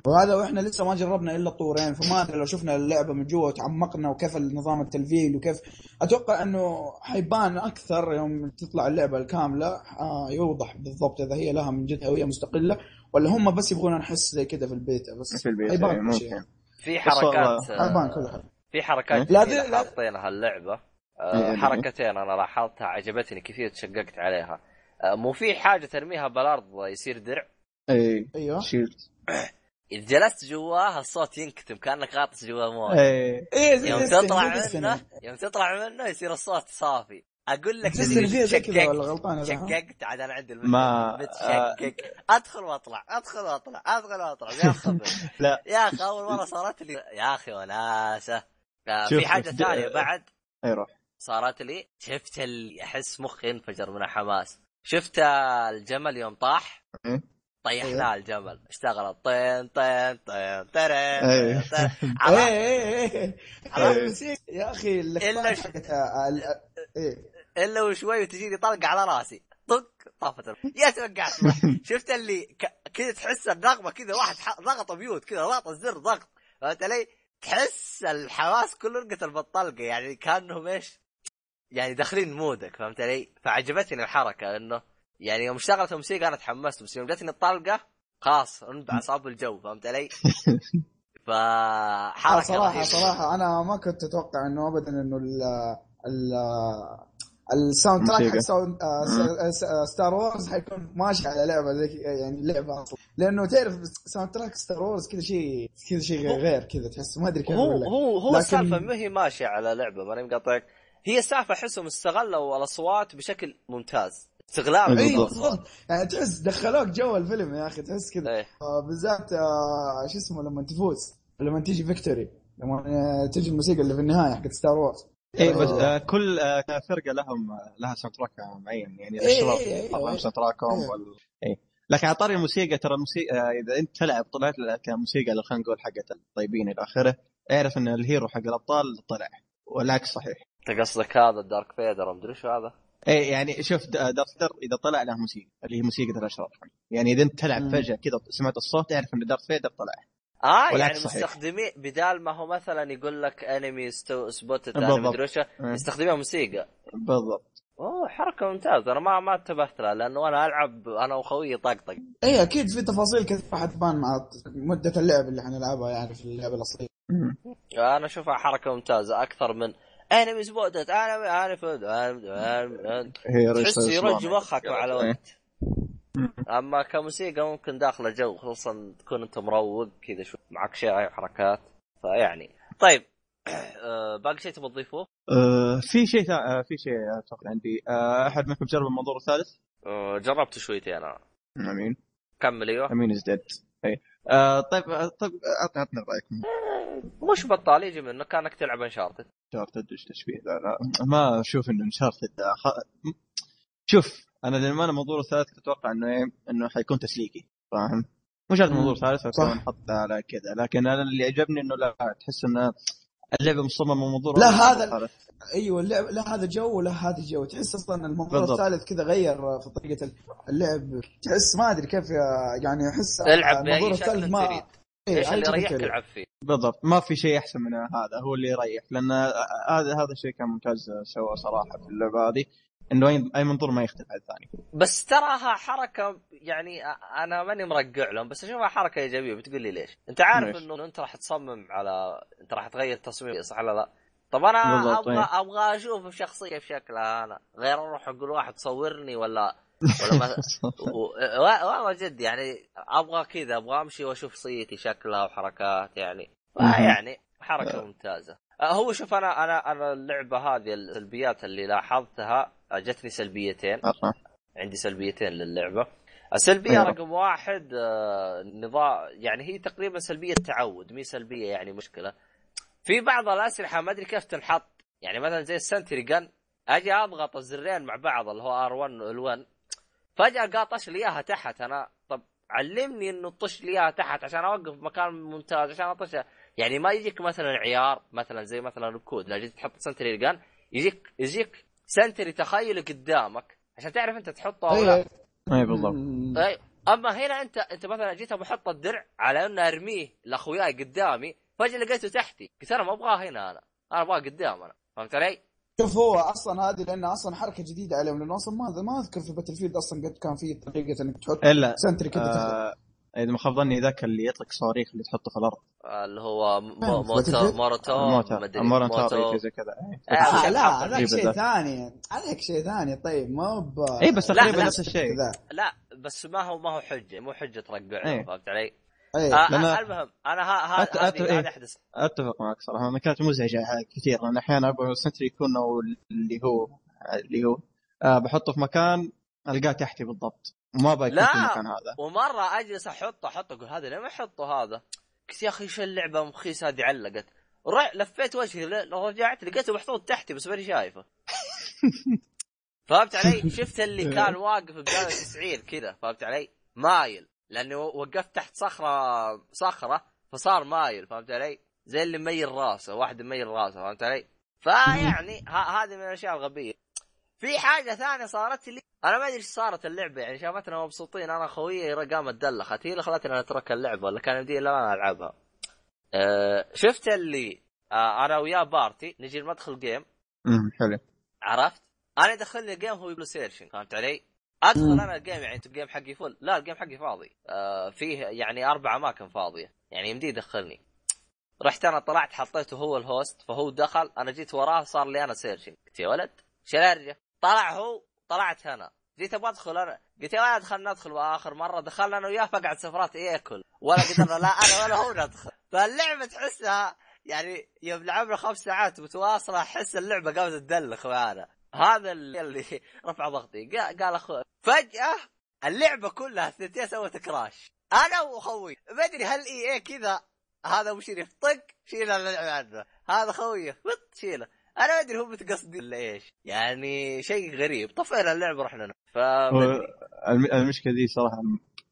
وهذا وإحنا لسه ما جربنا إلا الطورين فما أدري لو شفنا اللعبة من جوا وتعمقنا وكيف نظام التلفيل وكيف. أتوقع إنه حيبان أكثر يوم تطلع اللعبة الكاملة. آه يوضح بالضبط إذا هي لها من جد هويه مستقلة ولا هم بس يبغون نحس زي كذا في البيتا بس في البيت حيبان إيه، كل شيء. ممكن في والله- حركات حيبان كل حاجة في حركات لا، ذي- لا. حاطينها اللعبة. إيه، آه، إيه. حركتين أنا لاحظتها عجبتني كثير تشققت عليها. آه، مو في حاجة ترميها بالارض يصير درع؟ اي أيوه. shield اذا جلست جواها الصوت ينكتم كأنك غاطس جوا مويه اي إيه زي يوم تطلع زي منه. يوم تطلع منه يصير الصوت صافي. أقول لك ولا غلطان ها؟ شققت عاد أنا عندي ما- متشقق أدخل وأطلع أدخل وأطلع أدخل وأطلع. يا خبر لا. يا أخي أول مرة صارت لي. يا أخي وناسه آه، في حاجة ثانية بعد. اي روح. صارت لي. شفت اللي أحس مخي انفجر من الحماس. شفت الجمل يوم طاح؟ إيه. طيحناه الجمل اشتغل طين طين طين ترين إيه. طين، طين. عرفت؟ إيه إيه إيه. يا أخي إلا اللقطات ش- حقتها ال- إيه إلا وشوي تجيني طلقه على راسي طق طافت يا توقعت شفت اللي كذا تحس النغمه كذا واحد ضغط بيوت كذا ضغط الزر ضغط فهمت علي؟ تحس الحواس كله انقتل بالطلقه يعني كأنهم إيش؟ يعني داخلين مودك فهمت علي؟ فعجبتني الحركة إنه يعني يوم اشتغلت الموسيقى أنا تحمست بس يوم جتني الطلقة خلاص انبع صاب الجو فهمت علي؟ آه، فحركه صراحة رهيبة. صراحة أنا ما كنت أتوقع إنه ابدا إنه ال ال ال soundtrack حق. sound آه، س- Star Wars حيكون ماشي على لعبة زي يعني لعبة أصلا لأنه تعرف soundtrack Star Wars كذا شيء كذا شيء غير كذا تحس ما أدري كيف هو هو هو لكن- السالفة ما هي ماشية على لعبة ماني مقاطعك هي السالفة أحسهم استغلوا الأصوات بشكل ممتاز استغلال. اي بالضبط. بالضبط. يعني تحس دخلوك جو الفيلم يا أخي تحس كذا إيه. آه، بالذات آه، شو اسمه لما تفوز لما تيجي victory لما آه، تيجي الموسيقى اللي في النهاية حقت Star Wars اي بس آه كل آه فرقة لهم لها soundtrack معين يعني إيه، الشباب إيه، إيه، إيه. soundtrack هم إيه. وال... اي لكن على طاري الموسيقى ترى الموسيقى آه إذا أنت تلعب طلعت لك موسيقى اللي خلينا نقول حقت الطيبين إلى آخره اعرف إن ال hero حق الأبطال طلع والعكس صحيح. أنت قصدك هذا ال Darth Vader مدري شو هذا؟ اي يعني شوف Darth إذا طلع له موسيقى اللي هي موسيقى الأشرار يعني إذا انت تلعب مم. فجأة كذا سمعت الصوت اعرف إن Darth Vader طلع آه يعني. مستخدمين بدال ما هو مثلا يقول لك enemy spotted بالضبط. مدري إيه. يستخدمون موسيقى بالضبط أوه حركة ممتازة أنا ما ما انتبهت لها لأنه أنا ألعب أنا وخويي طقطق اي أكيد في تفاصيل كثير حتبان مع مدة اللعب اللي حنلعبها يعني في اللعبه الأصلية. أنا أشوفها حركة ممتازة أكثر من enemy enemy found هي تحس يرج. مخك مع. الوقت أما كموسيقى ممكن داخله جو خصوصا تكون أنت مروق كذا شوي معك شاي وحركات فيعني طيب. آه، باقي شيء تبغى تضيفوه؟ آه، في شيء ثا- آه، في شيء أتوقع عندي. آه، أحد منكم جرب المنظور الثالث؟ آه، جربت شويتين أنا. أمين. كمل أيوه. أمين is dead اي آه، طيب آه، طيب اعطنا اعطنا رايكم مش بطال يجي منه كانك تلعب Uncharted انشارتد إيش تشبيه لا لا ما أشوف انه انشارتد خ... شوف أنا لما أنا المنظور الثالث كنت أتوقع إنه إيه إنه حيكون تسليكي فاهم؟ مش هذا الثالث صح. بس نحط على كذا لكن أنا اللي عجبني إنه لا تحس إنه اللعبة مصممة منظور لا، هذا-. أيوه اللعب لا هذا جو ولا هذا جو تحس أصلا المنظور بالضبط. الثالث كذا غير في طريقة اللعب تحس ما أدري كيف يعني أحس العب شكل الثالث ما تريد إيش أي اللي يريحك. العب فيه بالضبط ما في شيء أحسن من هذا هو اللي يريح لأن هذا هذا الشيء كان ممتاز سوى صراحة في اللعبة هذه إنه أي منظور ما يختلف عن الثاني بس تراها حركة يعني أنا ماني مرقع لهم بس أشوفها حركة إيجابية بتقول لي ليش؟ أنت عارف؟ إنه أنت راح تصمم على أنت راح تغير تصميم صح ولا لا؟ طب أنا أبغى إيه. أبغى أشوف الشخصيه كيف شكلها أنا غير أروح أقول واحد صورني ولا والله جد يعني أبغى كذا أبغى أمشي وأشوف شخصيتي شكلها وحركات يعني. مهم. يعني حركة ممتازة. آه، هو شوف أنا أنا أنا اللعبة هذه السلبيات اللي لاحظتها آه، جتني سلبيتين. عندي سلبيتين للعبة. السلبية أيوة. رقم واحد آه، نظام يعني هي تقريبا سلبية تعود مي سلبية يعني مشكلة. في بعض الأسلحة ما أدري كيف تنحط. يعني مثلا زي السنتري جن أجي أضغط الزرين مع بعض اللي هو R1 و L1 فجأة قاطش لي إياها تحت. أنا طب علمني إنه طش لي إياها تحت عشان أوقف مكان ممتاز عشان اطشها يعني ما يجيك مثلا عيار مثلا زي مثلا ال COD لا جيت تحط sentry gun يجيك يجيك sentry تخيلي قدامك. عشان تعرف أنت تحطه أو لا. اي اي بالضبط. أي. أما هنا أنت أنت مثلا جيت بحط الدرع على إنه أرميه لأخوياي قدامي فجأة لقيته تحتي. قلت أنا ما أبغاه هنا أنا. أنا أبغاه قدام أنا. فهمت علي؟ شوف هو أصلا هذه لانها أصلا حركة جديدة عليهم لأنه أصلا ما ما أذكر في Battlefield أصلا قد كان في طريقة إنك تحط إلا sentry كذا. آه إذا ما خاب ظني ذاك اللي يطلق صواريخ اللي تحطه في الأرض اللي هو آه، موتو Battlefield. مورتو موتر مدري مورنتار موتو. شيء زي كذا إيه. آه، عشان لا هذاك شيء. ثاني هذاك شيء ثاني طيب ما هو ب اي بس لا، تقريبا. نفس الشيء لا بس ما هو ما هو حجة مو حجة ترقع إيه. فهمت علي؟ اي لأن- آه المهم أنا ها أت- ها أت- هذه إيه. أحدث أتفق معك صراحة أنا كانت مزعجة كثير لأن أحيانا أبغى ال sentry يكون أو اللي هو اللي هو آه بحطه في مكان ألقاه تحتي بالضبط وما أبغى يكون لا. في المكان هذا ومرة أجلس أحطه أحطه أقول هذا ليه ما احطه هذا؟ قلت يا أخي إيش اللعبة مخيس هذه علقت ر- لفيت وجهي ل- رجعت لقيته محطوط تحتي بس ماني شايفه فهمت علي؟ شفت اللي كان واقف بزاويه 90 كذا فهمت علي؟ مايل لأني وقفت تحت صخرة صخرة فصار مايل فهمت علي؟ زي اللي ميل راسه واحد ميل راسه فهمت علي؟ فيعني هذه من الأشياء الغبية في حاجة ثانية صارت لي أنا ما أدري إيش صارت اللعبة يعني شافتنا مبسوطين أنا خويي قامت دلخت هي اللي خلتني أترك اللعبة ولا كان يمدي إلا أنا ألعبها أه شفت اللي أه أنا وياه party نجي ندخل game امم حلو عرفت؟ أنا يدخلني ال game هو يقول searching فهمت علي؟ أدخل. أنا ال game يعني انت ال game حقي full لا ال game حقي فاضي. آه فيه يعني أربع اماكن فاضيه يعني يمدي يدخلني. رحت أنا طلعت حطيته هو ال host فهو دخل. أنا جيت وراه صار لي أنا searching قلت يا ولد إيش الهرجه؟ طلع هو طلعت أنا. جيت أبغى أدخل أنا. قلت يا ولد خلنا ندخل. وآخر مرة دخلنا أنا وياه فقعد سيرفرات ياكل ولا قدرنا لا أنا ولا هو ندخل. فاللعبة تحسها يعني يوم لعبنا خمس ساعات متواصلة أحس اللعبة قامت تدلخ معانا هذا اللي رفع ضغطي. قال قال أخوي فجأة اللعبة كلها الثنتين سوت كراش. أنا وأخوي. ما أدري هل إي اي كذا هذا مشرف طق شيل اللعبه عنه هذا خويه فط شيله. أنا ما أدري هم متقصدين ولا إيش. يعني شيء غريب. طفينا اللعبة رحنا ف هو الم- المشكلة دي صراحة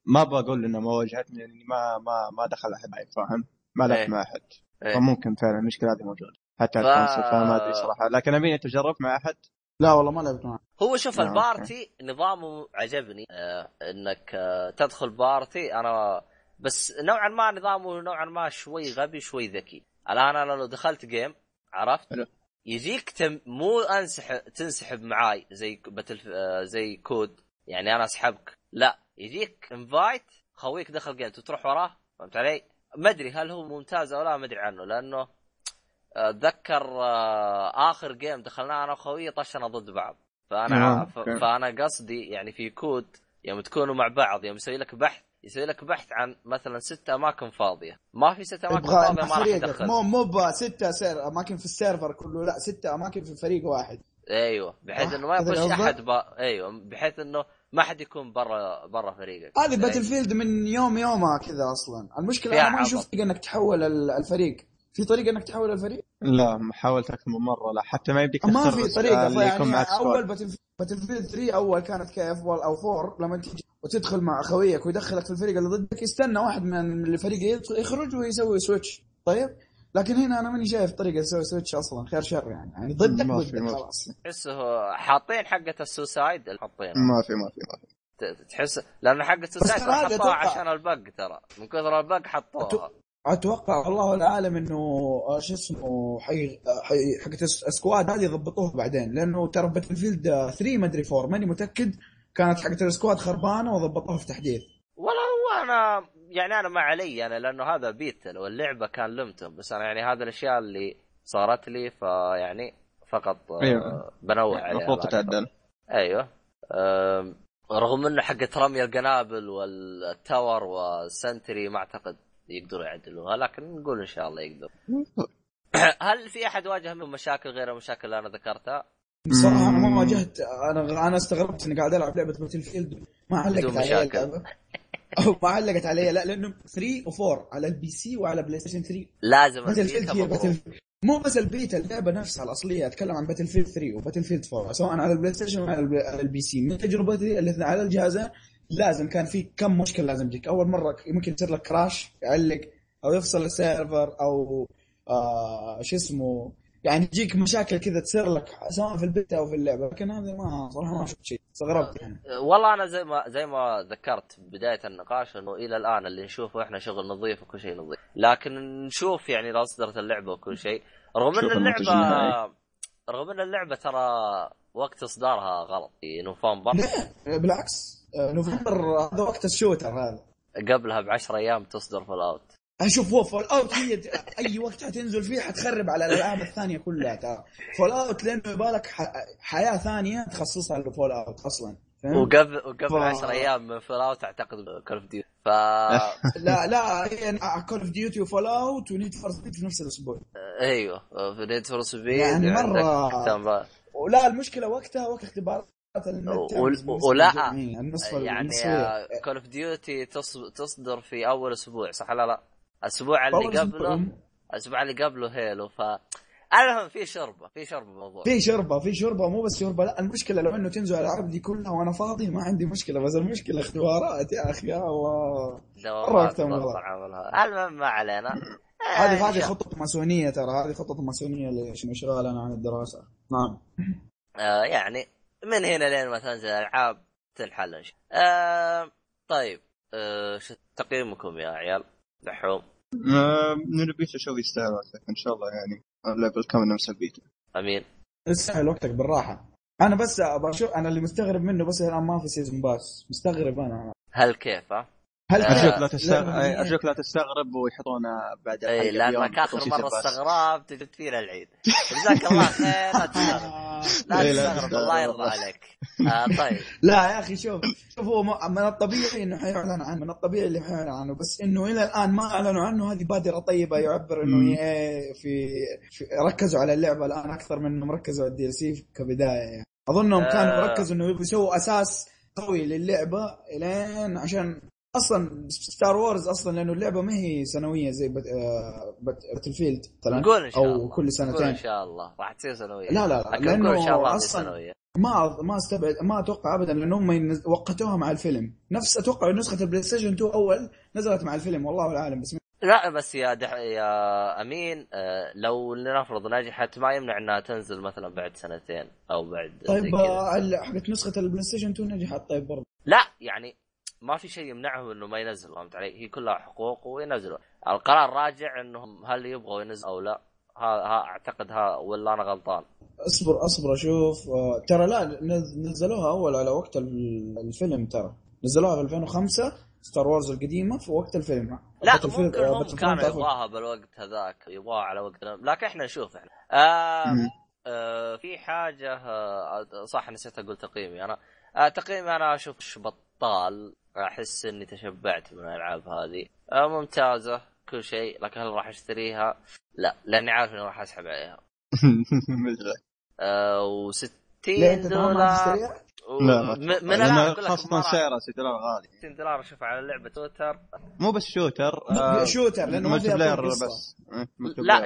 ما أبغى أقول إنه ما واجهتني لأني ما ما ما دخل أحد معي فاهم؟ ما إيه. لعبت مع أحد. إيه. فممكن فعلا المشكلة هذه موجودة. حتى ف- فما أدري صراحة. لكن امين انت جربت مع أحد؟ لا والله ما لعبت معه. هو شوف آه، ال party نظامه عجبني آه إنك آه تدخل party. أنا بس نوعا ما نظامه نوعا ما شوي غبي شوي ذكي. الآن أنا لو دخلت game عرفت؟ حلو. يجيك team مو انسحب تنسحب معاي زي Battle آه زي COD يعني أنا أسحبك. لا يجيك invite خويك دخل game تروح وراه فهمت علي؟ ما أدري هل هو ممتاز أو لا ما أدري عنه لأنه اتذكر آه، آخر game دخلناه أنا وأخوي طشنا ضد بعض. فأنا آه،. فأنا قصدي يعني في COD يوم تكونوا مع بعض يوم يسوي لك بحث يسوي لك بحث عن مثلا ست أماكن فاضية. ما في ست أماكن فاضية ما راح يدخل مو مو بستة سير أماكن في السيرفر كله لا ستة أماكن في فريق واحد. أيوه بحيث آه، إنه ما يخش؟ أحد با... أيوه بحيث إنه ما حد يكون برا برا فريقك. هذه باتل فيلد من يوم يومها كذا أصلا. المشكلة أنا ما طريقه إنك تحول ال- الفريق. في طريقة إنك تحول الفريق؟ لا ما حاولت أكثر من مرة لا حتى ما يمديك ما تختار في بس طريقة اللي يكون يعني معك أول squad Battle Battlefield 3 أول كانت كيف أو 4 لما تيجي وتدخل مع خويك ويدخلك في الفريق اللي ضدك يستنى واحد من الفريق يخرج ويسوي switch طيب؟ لكن هنا أنا ماني شايف طريقة تسوي switch أصلا خير شر يعني. يعني ضدك ما في- ضدك ما في. خلاص. تحسه حاطين حقة ال suicide حاطينها. ما في ما في ما في. تحس لأنه حق ال suicide حطوها عشان ال bug ترى. من كثر ال bug حطوها. أتوقع الله العالم إنه آه، شو اسمه حي حي حقت ال s- ال squad هذه يضبطوها بعدين لأنه ترى Battlefield 3 ما أدري 4 ماني متأكد كانت حقت ال squad خربانة وضبطوها في تحديث. ولا هو أنا يعني أنا ما علي أنا لأنه هذا بيتا لو اللعبه كان لمتم بس أنا يعني هذه الأشياء اللي صارت لي فيعني فقط آه، أيوة. بنوه عليها المفروض تتعدل. أيوه. رغم إنه حقت رمي القنابل وال tower وال sentry ما أعتقد يقدروا يعدلوها لكن نقول إن شاء الله يقدر هل في أحد واجه منهم مشاكل غير المشاكل اللي أنا ذكرتها؟ بصراحه أنا ما. واجهت أنا أنا استغربت إني قاعد ألعب لعبة Battlefield ما علقت علي. اللعبة أو ما علقت علي لا لأنه 3 و4 على ال PC وعلى PlayStation 3 لازم Battlefield هي. Battle مو بس البيتا اللعبة نفسها الأصلية أتكلم عن Battlefield 3 و Battlefield 4 سواء على ال PlayStation وعلى ال P- على ال PC من تجربتي الاثنين على الجهازين لازم كان في كم مشكلة لازم تجيك أول مرة يمكن يصير لك crash يعلق أو يفصل السيرفر أو آه شو اسمه يعني تجيك مشاكل كذا تصير لك سواء في البيتا أو في اللعبة. لكن هذا ما صراحة ما شفت شيء. استغربت يعني. والله أنا زي ما زي ما ذكرت بداية النقاش إنه إلى الآن اللي نشوفه إحنا شغل نظيف وكل شيء نظيف. لكن نشوف يعني لو اصدرت اللعبة وكل شيء. رغم إن اللعبة. رغم إن اللعبة ترى وقت إصدارها غلط. في نوفمبر. لا بالعكس. نوفمبر هذا وقت ال shooter هذا. قبلها ب 10 أيام تصدر Fallout. أشوف هو Fallout هي أي وقت حتنزل فيه حتخرب على الألعاب الثانية كلها ترى. Fallout لأنه يبالك حياة ثانية تخصصها ل Fallout أصلا؟ وقبل وقبل ف- 10 أيام من Fallout أعتقد Call of Duty ف لا لا هي Call of Duty و Fallout و Need for Speed في نفس الأسبوع. أيوه في Need for Speed يعني مرة. ولا المشكلة وقتها وقت بالنسبة ولا- النصف يعني. Call of Duty تصدر في أول أسبوع صح ولا لا؟ الأسبوع اللي قبله أسبوع. الأسبوع اللي قبله Halo ف المهم في شربة في شربة الموضوع في شربة في شربة مو بس شربة لا المشكلة لو إنه تنزل الالعاب دي كلها وأنا فاضي ما عندي مشكلة بس المشكلة اختبارات يا أخي يا الله المهم ما علينا هذه آه، هذه. خطط ماسونية ترى هذه خطط ماسونية اللي شنو شغالة عن الدراسة نعم آه يعني من هنا لين ما تنزل الألعاب تنحل إن شاء الله. آه طيب آه شو تقييمكم يا عيال؟ دحوم آه، من البيتا شوف يستاهل وقتك إن شاء الله يعني اللعبه الكامل نفس البيتا أمين. استاهل وقتك بالراحة. أنا بس بشوف أنا اللي مستغرب منه بس الان ما في season pass مستغرب أنا. هل كيف ها؟ هل آه، ارجوك لا تستغرب ارجوك لا تستغرب ويحطونا بعد اي لانك اخر مرة. استغربت جبت فينا العيد جزاك الله خير لا تستغرب لا إيه، تستغرب. الله يرضى عليك آه طيب لا يا أخي شوف شوف هو من الطبيعي إنه حيعلن عنه من الطبيعي اللي حيعلن عنه بس إنه إلى الآن ما أعلنوا عنه هذه بادرة طيبة يعبر. إنه في, في ركزوا على اللعبة الآن أكثر من إنهم ركزوا على ال DLC كبداية يعني اظنهم آه. كانوا ركزوا إنه يبغوا يسووا أساس قوي للعبة إلين عشان أصلا Star Wars أصلا لأنه اللعبة ما هي سنوية زي بت... بت... Battlefield مثلا نقول إن شاء أو كل سنتين. إن شاء الله. راح تصير سنوية. لا لا لا ان شاء الله أصلا سنوية. ما ما استبعد ما أتوقع ابدا لأن هم ينز... وقتوها مع الفيلم. نفس أتوقع نسخة ال PlayStation 2 أول نزلت مع الفيلم والله اعلم بس لا بس يا دح... يا أمين آه لو لنفرض نجحت ما يمنع إنها تنزل مثلا بعد سنتين أو بعد طيب. آه، حقت نسخة ال PlayStation 2 نجحت؟ طيب برضه لا يعني ما في شيء يمنعهم إنه ما ينزلوا فهمت علي؟ هي كلها حقوق وينزلوا. القرار راجع إنهم هل يبغوا ينزلوا أو لا ها, ها أعتقد ها ولا أنا غلطان. اصبر اصبر أشوف آه، ترى لا نز- نزلوها أول على وقت ال- الفيلم ترى. نزلوها في 2005 Star Wars القديمة في وقت الفيلم. لا الفيلم- هم وقت الفيلم كانوا يبغاها بالوقت هذاك يبغاها على وقت لكن إحنا نشوف إحنا. آه. آه في حاجة آه صح نسيت أقول تقييمي أنا. آه تقييمي أنا أشوف بطال. أحس إني تشبعت من الألعاب هذه. آه ممتازة كل شيء. لكن هل راح أشتريها؟ لا لأني عارف إني راح أسحب عليها. آه و60 ليه أنت تمام ما دولار؟ و- لا. من لأن الان أقول لك خاصة ما راح- سعرها 6 دولار غالي. 60 دولار أشوف على لعبة shooter. مو بس shooter آه، shooter لأنه ما فيها player. بس. multi لا،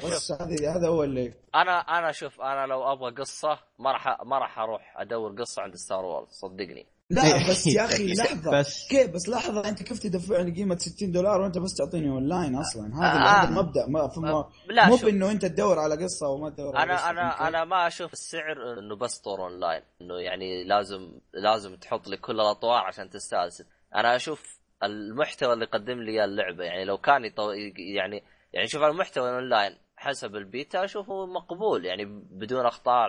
هذه هذا هو اللي. أنا أنا شوف أنا لو أبغى قصة ما راح ما راح أروح أدور قصة عند Star Wars صدقني. لا بس يا أخي لحظة. بس كيف؟ بس لحظة أنت كيف تدفعني قيمه 60 دولار وأنت بس تعطيني اون لاين أصلا. هذا آه. المبدا ما فما لا مو بإنه أنت تدور على قصة وما تدور على أنا أنا أنا ما أشوف السعر إنه بس طور اون لاين إنه يعني لازم لازم تحط لي كل الأطوار عشان تستأنس. أنا أشوف المحتوى اللي يقدم لي اللعبة. يعني لو كان يطو... يعني يعني شوف المحتوى الاون لاين حسب البيتا أشوفه مقبول. يعني بدون أخطاء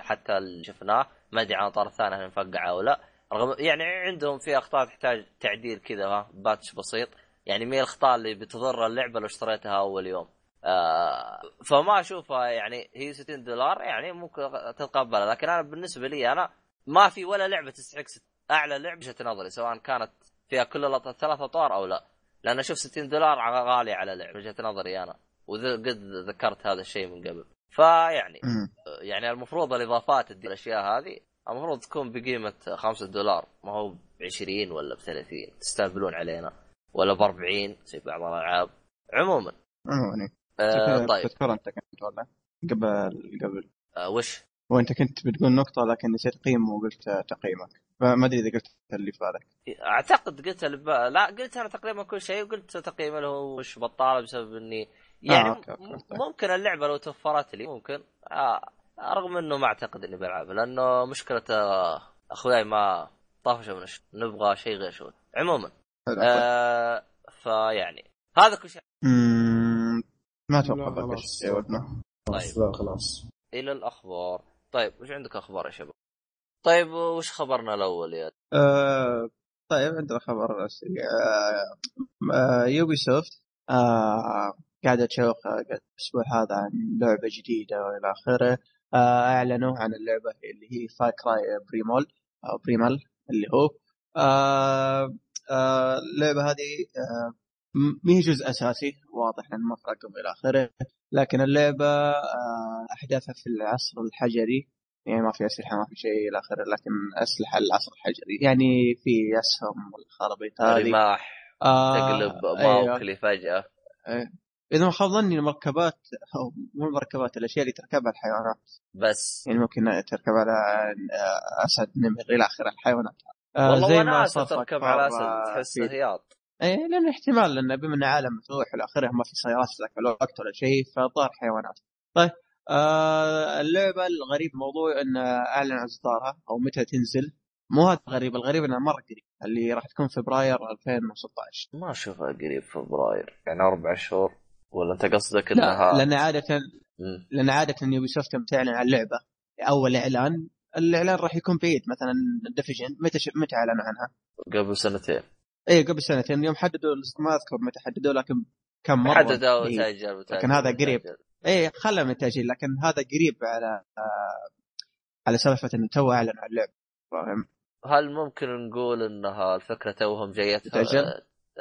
حتى اللي شفناه ما أدري عن الاطار الثانية هل مفقعه أو لا. رغم يعني عندهم في أخطاء تحتاج تعديل كذا ها patch بسيط. يعني مي الأخطاء اللي بتضر اللعبة لو اشتريتها أول يوم. آه فما أشوفها يعني هي 60 دولار يعني ممكن تتقبلها. لكن أنا بالنسبة لي أنا ما في ولا لعبة تستحق ست- أعلى لعبة وجهه نظري سواء كانت فيها كل الثلاث اطوار أو لا. لأن أشوف 60 دولار غالي على لعبة وجهه نظري أنا. وقد ذكرت هذا الشيء من قبل. فيعني. يعني المفروض الإضافات الأشياء هذه المفروض تكون بقيمة 5 دولار ما هو ب 20 ولا ب 30 تستهبلون علينا. ولا ب 40 زي بعض الألعاب. عموما. عموما. آه طيب. تذكر أنت كنت ولا قبل قبل. آه وش؟ وأنت كنت بتقول نقطة لكن نسيت قيمة وقلت تقييمك. فما أدري إذا قلت اللي في بالك. أعتقد قلت الب... لا قلت أنا تقريبا كل شيء وقلت تقييم له وش بطالة بسبب اني يعني آه، okay، okay، okay. ممكن اللعبة لو توفرت لي ممكن. آه رغم إنه ما أعتقد إني بلعبها لأنه مشكله أخوياي ما طافشوا من الش... نبغى شيء غير shooter عموما حلو. آه فيعني هذا كل شيء. ما أتوقع خلاص. شيء ودنا خلاص طيب. لا خلاص. إلى الأخبار. طيب وش عندك أخبار يا شباب؟ طيب وش خبرنا الأول يا؟ آه، طيب عندنا خبر سريع آه، Ubisoft آه، قاعدة تشوق آه، الأسبوع هذا عن لعبة جديدة وإلى آخره. أعلنوا عن اللعبة اللي هي Far Cry Primal أو Primal اللي هو. آه، آه، اللعبة هذه آه، ما هي جزء أساسي واضح في رقم إلى آخره لكن اللعبة آه، أحداثها في العصر الحجري يعني ما في أسلحة ما في شيء إلى آخره لكن أسلحة العصر الحجري يعني في أسهم والخرابيط هذه. رماح آه، تقلب أيوه. موكلي فجأة. إذا ما خاب ظني المركبات أو مو المركبات الأشياء اللي تركبها الحيوانات. بس. يعني ممكن تركب على أسد نمر إلى آخره الحيوانات. آه، والله زي ما صار تركب على أسد تحس هياط اي لأن احتمال لأن بما انه عالم مفتوح وإلى آخره ما في سيارات في ذاك الوقت ولا شيء فظهر حيوانات. طيب آه اللعبة الغريب الموضوع إن أعلن عن إصدارها أو متى تنزل. مو هذا الغريب الغريب إنها مرة قريب اللي راح تكون فبراير 2016 ما أشوفها قريب فبراير. يعني أربع شهور. ولا أنت قصدك لا إنها لأن عادة مم. لأن عادة Ubisoft يوم تعلن عن لعبة أول إعلان الإعلان راح يكون بعيد مثلا Division متى ش... متى إعلنوا عنها؟ قبل سنتين اي قبل سنتين يوم حددوا ما أذكر متى حددوا لكن كم مرة حددوا إيه. وتاجل لكن هذا قريب. اي خلى من التأجيل لكن هذا قريب على آه على سالفة إنه تو أعلن عن اللعبه فاهم؟ هل ممكن نقول إنها الفكرة توهم جايتها تأجل؟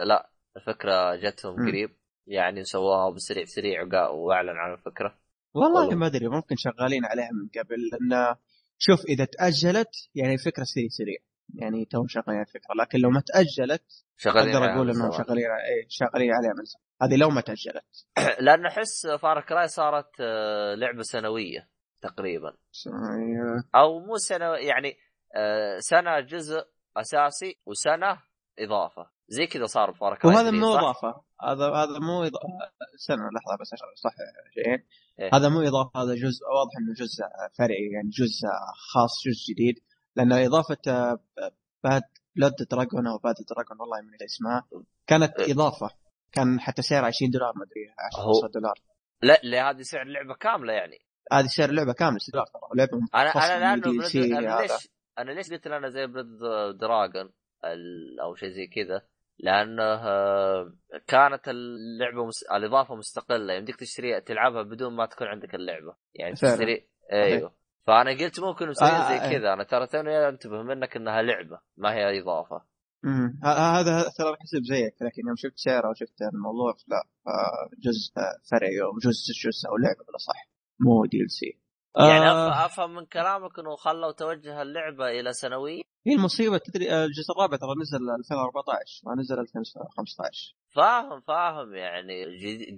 لا الفكرة جتهم. قريب يعني سواها بسريع سريع وأعلن عن الفكرة. والله والله. ما أدري ممكن شغالين عليها من قبل لأن شوف إذا تأجلت يعني فكره سريع سريع. يعني توهم شغالين على الفكرة لكن لو ما تأجلت شغالين أقدر أقول انهم. شغالين اي شغالين عليها من زمان. هذه لو ما تأجلت. لأن أحس فار كراي صارت آه، لعبة سنوية تقريبا. آه، أو مو سنه يعني آه، سنة جزء أساسي وسنة إضافة زي كذا صار Far Cry وهذا 3 مو؟ إضافة هذا هذا مو إضافة. سنه لحظة بس عشان صح شيئين إيه. هذا مو إضافة هذا جزء واضح إنه جزء فرعي يعني جزء خاص جزء جديد لأنه إضافة Bad Blood Dragon أو Bad Dragon والله من اسمها كانت إيه. إضافة كان حتى سعر 20 دولار ما أدري 10 هو- دولار لا لا هذه سعر لعبة كاملة يعني هذه سعر اللعبه كاملة 6 دولار ترى لعبة أنا أنا لأنه. أنا. ليش أنا ليش قلت أنا زي بريد دراجون. أو شيء زي كذا لأنه آه، كانت اللعبة مس... الإضافة مستقلة. يمديك تشتري تلعبها بدون ما تكون عندك اللعبة. يعني. تشتري أيوه. فأنا قلت ممكن مسوي آه، زي آه. كذا. أنا ترى توني أنتبه منك إنها لعبة ما هي إضافة. امم هذا ترى حسب زيك لكن يوم شفت سعره وشفت الموضوع لا آه، جزء فرعي أو جزء جزء أو لعبة بلا صح مو دي ال سي يعني آه. أفهم من كلامك إنه خلوا توجه اللعبة إلى سنويه هي المصيبة تدري آه، الجزء الرابع ترى نزل 2014 ما نزل 2015 فاهم فاهم يعني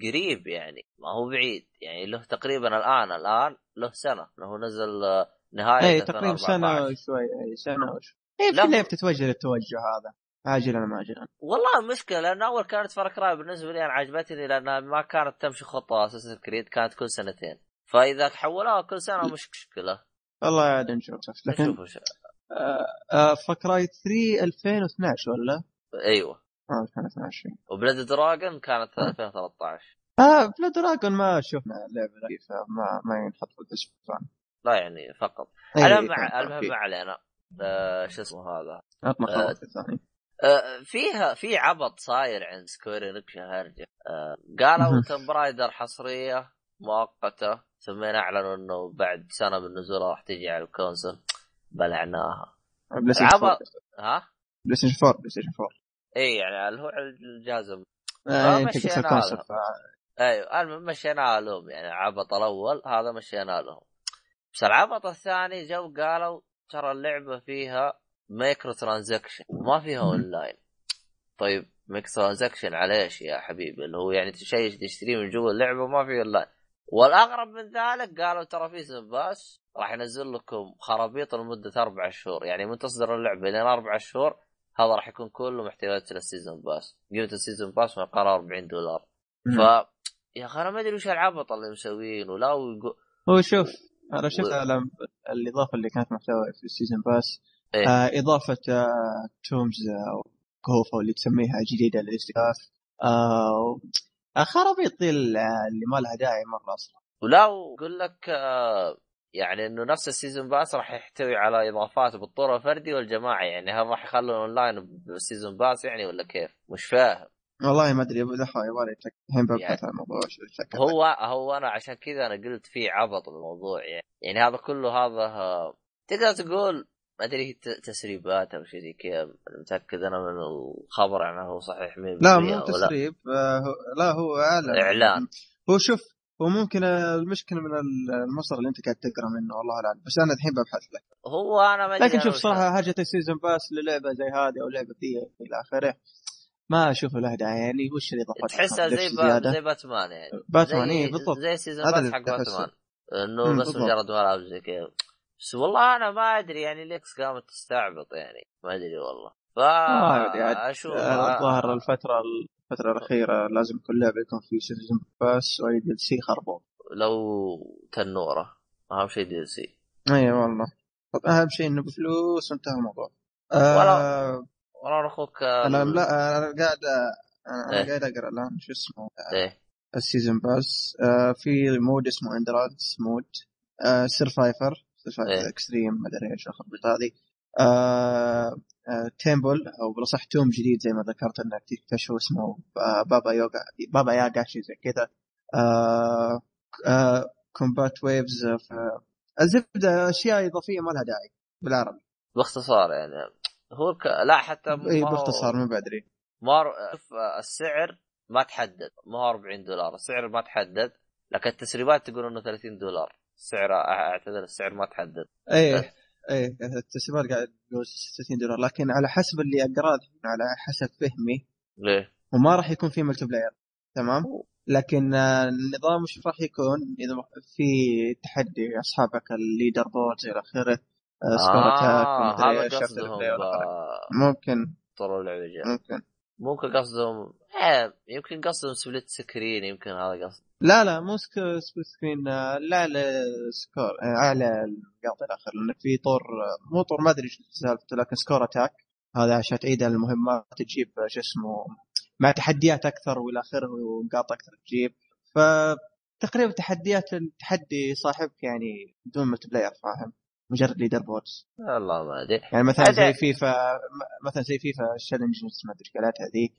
قريب يعني ما هو بعيد يعني له تقريبا الآن الآن له سنة إنه نزل آه، نهاية اي تقريبا سنة 2014. وشوي اي سنة وشوي. في هو- لعبه تتوجه للتوجه هذا عاجلا ما عاجلا. والله مشكلة لأن أول كانت Far Cry بالنسبة لي أنا عجبتني لأنها ما كانت تمشي خطة Assassin's Creed كانت كل سنتين. فإذا حولوها كل سنة مش مشكلة. والله عاد نشوف. لكن نشوف آه آه Far Cry 3 2012 ولا؟ آه 2012 و Blood Dragon كانت 2013 آه Blood Dragon ما شفنا لعبة ذي فما ما ينحط في الحسبان لا يعني فقط. المهم المهم. ما علينا. آه، شو اسمه هذا؟ آه، الثاني آه، فيها في عبط صاير عند Square Enix هرجة. آه، قالوا مهم. Tomb Raider حصرية مؤقتة. ثم اعلنوا إنه بعد سنة من نزولها راح تجي على ال console. بلعناها PlayStation 4 عبط ها؟ PlayStation 4 PlayStation 4 اي يعني اللي هو على الجهاز. آه، مشينا قصة concept هذا. أيوه المهم مشيناها لهم. يعني عبط الأول هذا مشينا لهم. بس العبط الثاني جو قالوا ترى اللعبة فيها micro transaction وما فيها اونلاين طيب micro transaction على إيش يا حبيبي؟ اللي هو يعني شيء تشتريه من جوا اللعبة ما في اونلاين والاغرب من ذلك قالوا ترى في season pass راح ينزل لكم خرابيط لمدة أربع شهور. يعني من تصدر اللعبة لين أربع شهور هذا راح يكون كله محتويات لل season pass. قيمة ال season pass ما يقارب 40 دولار. ف يا أخي أنا ما أدري وش العبط اللي مسوينه لا ويقو... هو شوف أنا شفت و- على الإضافة اللي كانت محتوى في ال season pass إيه. آه إضافة آه tombs أو كهوف اللي تسميها جديدة للاستكشاف آه خرابيط ذي اللي ما لها داعي مرة أصلا. ولا ويقول لك آه، يعني إنه نفس ال season pass راح يحتوي على إضافات بالطور الفردي والجماعي يعني هل راح يخلوا online بال season pass يعني ولا كيف؟ مش فاهم. والله ما أدري يبغى الحين ببحث يعني عن الموضوع هو هو أنا عشان كذا أنا قلت في عبط بالموضوع يعني. يعني هذا كله هذا آه، تقدر تقول ما أدري هي تسريبات أو شيء زي كذا متأكد أنا من الخبر عنه هو صحيح 100% لا مو تسريب آه لا هو إعلان. إعلان. هو شوف هو ممكن آه، المشكلة من المصدر اللي أنت قاعد تقرأ منه والله اعلم بس أنا الحين ببحث لك هو أنا ما لكن شوف صراحة حاجة ال season pass للعبة زي هذه أو لعبة ذي إلى آخره ما أشوف له داعي يعني وش الاضافات تحسها اللي زي با... زي باتمان يعني. باتمان اي بالضبط. زي ال season pass اللي حق. باتمان. إنه بس. مجرد ملعب زي كذا. بس والله أنا ما أدري يعني ليكس قامت تستعبط يعني ما أدري والله. عاد. فاشوف آه، الظاهر الفترة الفترة الأخيرة لازم كل لعبه يكون في season pass و DLC خربوط لو تنورة أهم شيء DLC أي والله. طب أهم شيء إنه بفلوس وانتهى الموضوع. ولا- آه والله أخوك أنا لا أنا قاعد أنا إيه. قاعد أقرأ الآن شو اسمه إيه. ال season pass آه في mode اسمه endurance mode آه إيه. extreme ما أدري إيش الخربطه هذه آه آه temple أو بالأصح tomb جديد زي ما ذكرت انك تكتشفه اسمه آه Baba Yoga Baba Yaga شيء زي كذا. آه آه combat waves الزبدة أشياء إضافية ما لها داعي بالعربي. باختصار يعني هو الك... لا حتى إي باختصار ما بدري ما شوف السعر ما تحدد ما هو 40 دولار السعر ما تحدد لكن التسريبات تقول إنه 30 دولار. السعر أعتذر السعر ما تحدد إيه إيه التسعيرات قاعد تقول 60 دولار. لكن على حسب اللي اقراه على حسب فهمي. ليه؟ وما راح يكون في multiplayer تمام لكن آه، النظام مش راح يكون؟ إذا في تحدي أصحابك ال leaderboard إلى آخره آه، score attack آه هذا قصدهم ممكن. طلعوا جاية ممكن. ممكن قصدهم إيه، يمكن قصدهم split screen يمكن هذا قصد. لا لا مو split screen آه، لا لا score آه، اعلى نقاط إلى آخره لأن في طور آه، مو طور ما أدري إيش سالفته لكن score attack. هذا عشان تعيد المهمات تجيب آه، شو اسمه مع تحديات أكثر وإلى آخره ونقاط أكثر تجيب. فتقريبا تحديات التحدي صاحبك يعني بدون multiplayer فاهم؟ مجرد leaderboards والله ما أدري. يعني مثلا أدري. زي فيفا مثلا زي FIFA ال challenges ما أدري قالت هذه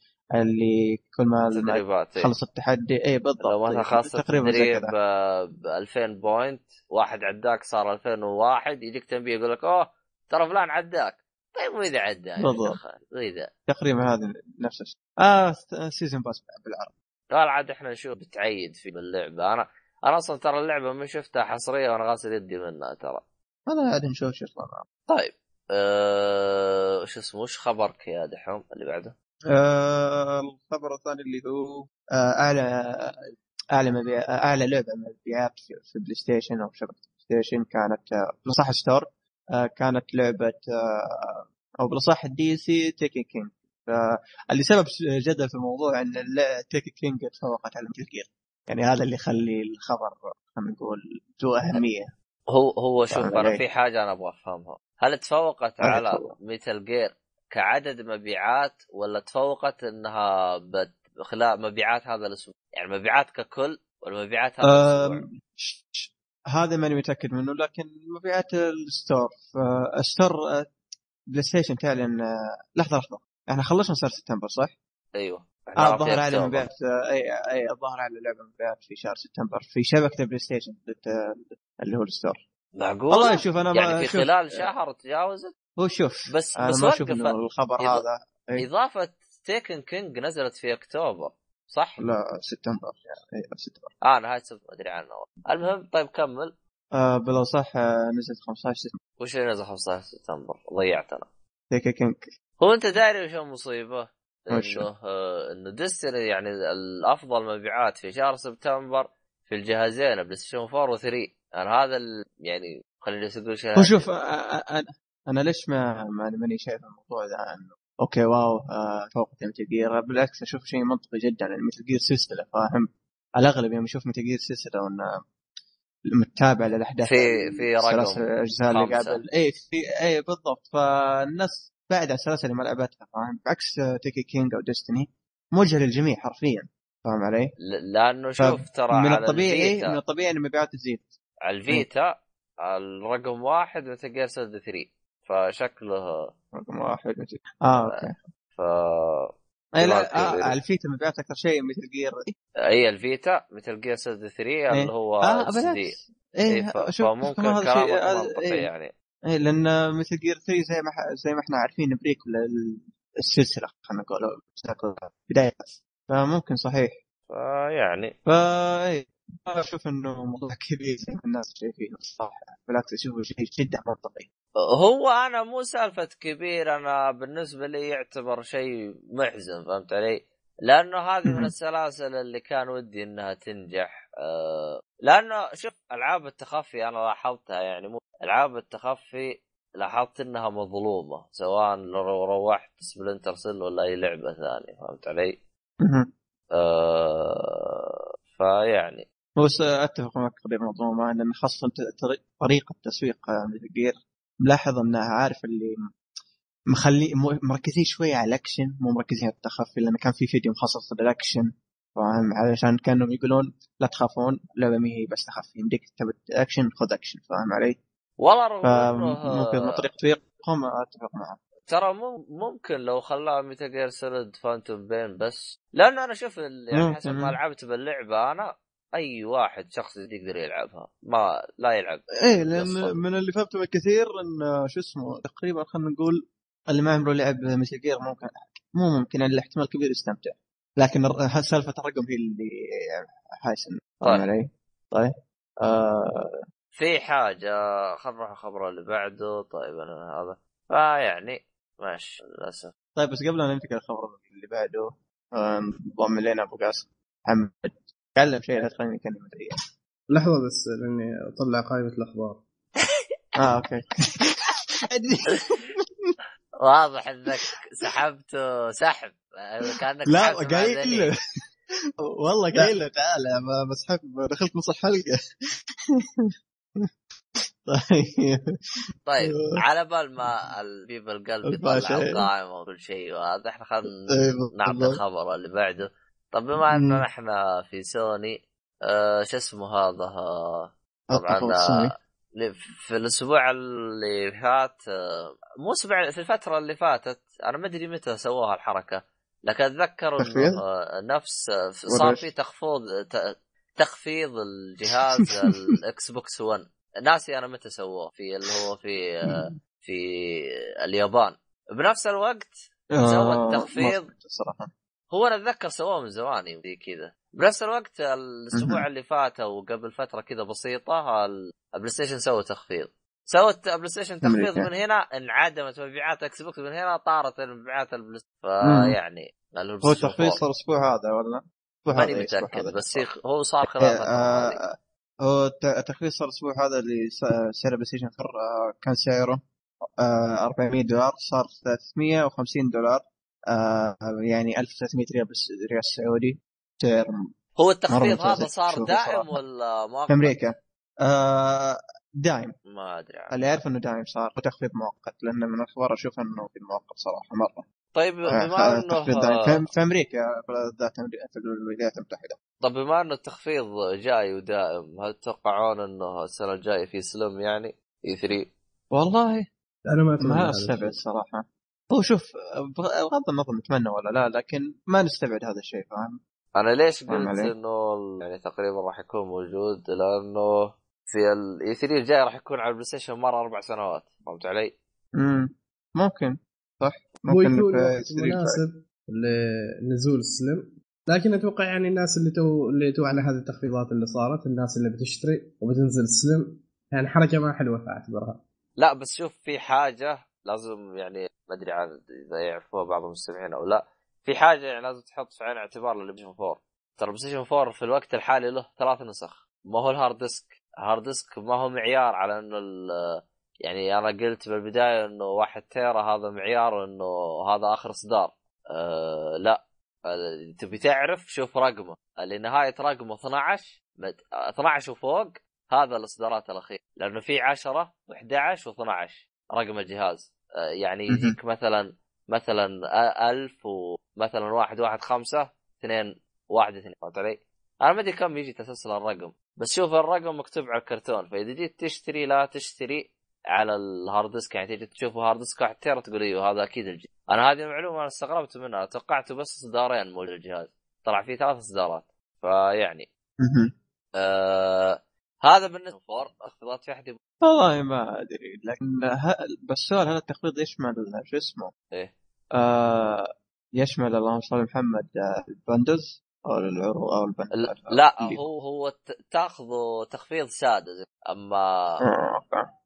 اللي كل ما إيه. تخلص التحدي اي بالضبط لو مثلا إيه، خلصت تقريبا زي ب 2000 point واحد عداك صار 2001 يجيك تنبيه يقول لك أوه ترى فلان عداك. طيب وإذا عدى بالضبط. وإذا. تقريبا هذا نفس الشيء. آه season pass بالعربي. قال عاد إحنا نشوف بتعيد في اللعبة. أنا أنا أصلا ترى اللعبة ما شفتها حصريه وأنا غاسل يدي منها ترى. نشوف شو يطلع معه. طيب أه... وش اسمه وش خبرك يا دحوم اللي بعده؟ آه الخبر الثاني اللي هو آه أعلى أعلى مبيع أعلى لعبة مبيعات في, PlayStation أو شبكة PlayStation كانت آه بالأصح store آه كانت لعبة آه أو بالأصح ال DLC Taken King فاللي سبب جدل في الموضوع إن Taken King تفوقت على مثل يعني هذا اللي يخلي الخبر خلينا نقول ذو أهمية هو هو شوف أنا. في حاجة أنا أبغى أفهمها هل تفوقت على. Metal Gear كعدد مبيعات ولا تفوقت إنها بت... خلال مبيعات هذا الأسبوع يعني مبيعات ككل ولا مبيعات هذا الأسبوع هذا ماني متأكد منه لكن مبيعات ال store ال store آه، PlayStation تعلن لحظة لحظة إحنا خلصنا شهر سبتمبر صح؟ أيوه آه الظاهر على. مبيعات اي اي الظاهر على لعبه مبيعات في شهر سبتمبر. في شبكه ال PlayStation اللي هو ال store. معقول؟ والله شوف أنا يعني في شوف خلال شهر تجاوزت؟ هو شوف بس أنا بس ما أشوف إنه الخبر إذا- هذا إيه. إضافة Taken King نزلت في أكتوبر صح؟ لا سبتمبر. يعني اي سبتمبر. آه نهايه سبتمبر ما أدري عنه. المهم طيب كمل. آه بالاصح آه نزلت 15 سبتمبر. وش اللي نزل 15 سبتمبر؟ ضيعت أنا Taken King هو أنت داري وش المصيبه؟ إنه آه إنه Destiny يعني الأفضل مبيعات في شهر سبتمبر في الجهازين PlayStation 4 و3 أنا هذا يعني خليني أقول شيء. هو شوف أنا أنا ليش ما ما- ماني شايف الموضوع ذا إنه okay واو آه فوق Metal Gear. بالعكس أشوف شيء منطقي جدا لأن Metal Gear سلسله فاهم؟ الأغلب يوم يشوف Metal Gear سلسله وانه متابع للأحداث في في رقم اجزاء اللي. قبل. اي في اي بالضبط. فالناس بعد عن السلاسل اللي ما لعبتها فاهم؟ بعكس آه، Taken King أو Destiny موجهه للجميع حرفيا فاهم علي؟ لأنه شوف ترى من على الطبيعي من الطبيعي ان المبيعات تزيد على ال Vita الرقم واحد مثل جير سولد 3 فشكله رقم واحد مثل آه أوكي. ف اي لا. آه الفيتا مبيعات أكثر شيء مثل جير اي الفيتا مثل جير سولد 3 اللي هو آه بالعكس. إيه إيه ف- شوف فممكن كلامك هذا- منطقي إيه. يعني. إيه لأن مثل جير 3 زي ما ح- زي ما إحنا عارفين بريك السلسلة خلينا نقول بداية. فممكن صحيح. فيعني. فا إيه ما أشوف إنه موضوع كبير زي ما الناس شايفينه. الصراحه بالعكس أشوفه شيء جدا منطقي. هو أنا مو سالفة كبير أنا بالنسبة لي يعتبر شيء محزن فهمت علي؟ لأنه هذه من. السلاسل اللي كان ودي إنها تنجح آه لأنه شوف ألعاب التخفي أنا لاحظتها يعني مو ألعاب التخفي لاحظت إنها مظلومة سواء لو روحت Splinter Cell ولا أي لعبة ثانية فهمت علي؟ آه فيعني بس أتفق معك تقريبا مظلومه لأن خاصة طريقة تسويق Metal Gear ملاحظ إنها عارف اللي مخلي مركزين شوية على الأكشن مو مركزين على التخفي لأن كان في فيديو مخصص للأكشن فاهم علشان كانوا يقولون لا تخافون اللعبه ما هي بس تخفي يمديك تبي أكشن خذ أكشن فاهم علي؟ والله فممكن من طريقه تسويقهم أتفق معك ترى مم- ممكن لو خلاها Metal Gear Solid Phantom Pain بس لأنه أنا شوف يعني ممكن. حسب ما لعبت باللعبة أنا أي واحد شخص يقدر يلعبها ما لا يلعب إيه لأن. من اللي فهمته من كثير إن شو اسمه تقريبا خلينا نقول اللي ما عمره لعب Metal Gear ممكن مو ممكن الاحتمال كبير يستمتع. لكن الر- سالفة الرقم هي اللي حاسس طيب. علي؟ طيب. آه. في حاجة خلينا نروح الخبر اللي بعده. طيب أنا هذا. فيعني ماشي للأسف. طيب بس قبل ما ننتقل الخبر اللي بعده آه، انضم الينا أبو قاسم محمد. تكلم شيء لا تخليني اي لحظة بس لأني أطلع قائمة الأخبار. آه أوكي. واضح إنك سحبت سحب كأنك لا قايل. له والله قايل له تعال ما بسحب دخلت نص الحلقة طيب طيب على بال ما البيب القلب يطلع إيه. القائمة وكل شيء وهذا إحنا خلينا إيه، نعطي. الخبر اللي بعده طب بما. إننا إحنا في سوني آه شو اسمه هذا آه، طبعا الصيني. في الأسبوع اللي فات مو أسبوع في الفترة اللي فاتت أنا ما أدري متى سووها الحركة لكن أتذكر؟ إنه نفس صار في؟ تخفيض تخفيض الجهاز ال Xbox 1 ناسي أنا متى سووه في اللي هو في في اليابان بنفس الوقت سوى آه، التخفيض. ما فهمت الصراحه هو أنا أتذكر سووه من زمان يمدي كذا بنفس الوقت الأسبوع. اللي فات أو قبل فترة كذا بسيطة ال- ال PlayStation سوى تخفيض سوت PlayStation تخفيض. من هنا انعدمت مبيعات Xbox من هنا طارت مبيعات ال Play مم. فيعني هو التخفيض صار الأسبوع هذا ولا؟ ماني إيه، متأكد. بس هو صار خلال هذه آه، هو الت- التخفيض صار الأسبوع هذا اللي س- سعر PlayStation 4 آه، كان سعره آه، 400 دولار صار 350 دولار آه، يعني 1300 ريال بس ريال سعودي سعر هو التخفيض هذا صار دائم صراحة. ولا مؤقت؟ في؟ أمريكا. آه، دايم ما أدري. اللي يعرف إنه دايم صار وتخفيض مؤقت لأن من الأخبار أشوف إنه في مؤقت صراحة مرة. طيب آه، بما تخفيض انه دايم في, في أمريكا بالذات في الولايات المتحدة. طب بما إنه التخفيض جاي ودائم هل تتوقعون إنه السنة الجاية في Slim يعني؟ E3 والله أنا ما ما أستبعد. صراحة. هو شوف بغض النظر نتمنى ولا لا لكن ما نستبعد هذا الشيء فاهم؟ أنا ليش قلت؟ إنه يعني تقريبا راح يكون موجود؟ لأنه في ال E3 الجاي راح يكون على ال PlayStation مر أربع سنوات فهمت علي؟ امم ممكن. صح؟ هو ممكن فايتر. مناسب. لنزول ال Slim. لكن أتوقع يعني الناس اللي تو اللي تو على هذه التخفيضات اللي صارت الناس اللي بتشتري وبتنزل ال Slim يعني حركة ما حلوة اعتبرها لا بس شوف في حاجة لازم يعني ما أدري عن إذا يعرفوها بعض المستمعين أو لا. في حاجة يعني لازم تحط في عين اعتبار لل PlayStation 4 ترى ال PlayStation 4 في الوقت الحالي له ثلاث نسخ. ما هو ال hard disk. ال hard disk ما هو معيار على إنه ال- يعني أنا قلت بالبداية إنه واحد تيرا هذا معيار إنه هذا آخر إصدار. أه لا. أه، تبي تعرف؟ شوف رقمه. اللي نهايه رقمه 12 مد- 12 وفوق هذا الإصدارات الاخيره لأنه في 10 و11 و12 رقم الجهاز. آه، يعني. يجيك مثلا مثلا 1000 ومثلا 1 1 5 2 1 2 فهمت علي؟ أنا ما أدري كم يجي تسلسل الرقم بس شوف الرقم مكتوب على الكرتون. فإذا جيت تشتري لا تشتري على ال hard disk. يعني تيجي تشوف hard disk واحد tera تقول إيوه هذا أكيد الجهاز. أنا هذه المعلومة أنا استغربت منها. توقعته بس إصدارين موجود الجهاز. طلع فيه ثلاث إصدارات. فيعني. آه هذا بالنسبة فور اختلاط في احد والله ما أدري لكن ه... بس سؤال هل التخفيض يشمل شو اسمه؟ إيه آه يشمل اللهم صل على محمد آه، ال bundles أو العروض أو ال bundles لا, لا هو هو تاخذه تخفيض ساده زي- أما آه،.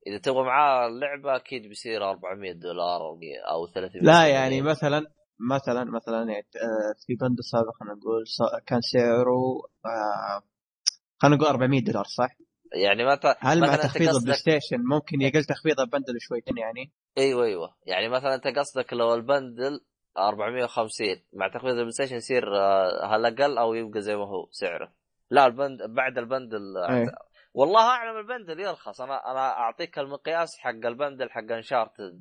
إذا تبغى معاه اللعبه أكيد بيصير 400 دولار أو أو 300 لا يعني مثلا مثلا مثلا يعني آه، في bundle سابق خلينا نقول كان سعره آه، خلينا نقول 400 دولار صح؟ يعني مثلا هل مع تخفيض ال Play Station ممكن يقل تخفيض ال bundle شويتين يعني؟ إيوه إيوه يعني مثلا أنت قصدك لو ال bundle 450 مع تخفيض ال PlayStation يصير آه، هل أقل أو يبقى زي ما هو سعره لا ال bundle بعد ال bundle إيه. والله أعلم ال bundle يرخص أنا أنا أعطيك المقياس حق ال bundle حق Uncharted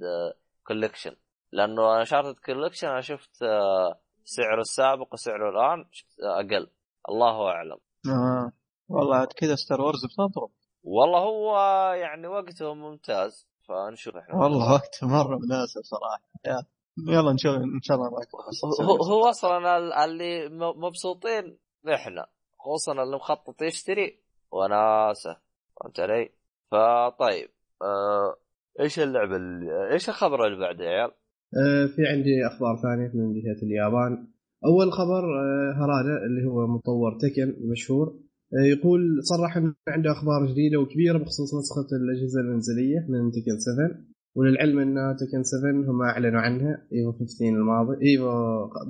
Collection لأنه Uncharted Collection أنا شفت آه، سعره السابق وسعره الآن شفت آه، أقل الله أعلم آه. والله كذا Star Wars بتضرب والله هو يعني وقته ممتاز فنشوف إحنا. والله وقت مرة مناسب صراحة. يا. يلا نشوف إن شاء الله هو, هو أصلا ال- اللي م- مبسوطين إحنا خصوصا اللي مخطط يشتري. وناسه فهمت علي؟ فطيب آه إيش اللعبه اللي... إيش الخبر اللي بعده يا عيال؟ آه، في عندي أخبار ثانية من جهة اليابان. أول خبر آه، هرادا اللي هو مطور تكن المشهور آه، يقول صرح إنه عنده أخبار جديدة وكبيرة بخصوص نسخة الأجهزة المنزلية من تكن 7 وللعلم إن تكن 7 هم أعلنوا عنها إيفو 15 الماضي إيفو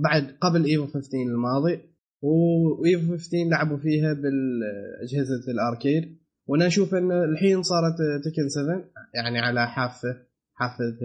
بعد قبل Evo 15 الماضي. و Evo 15 لعبوا فيها بالأجهزة ال arcade. وأنا أشوف إن الحين صارت Tekken 7 يعني على حافة حافة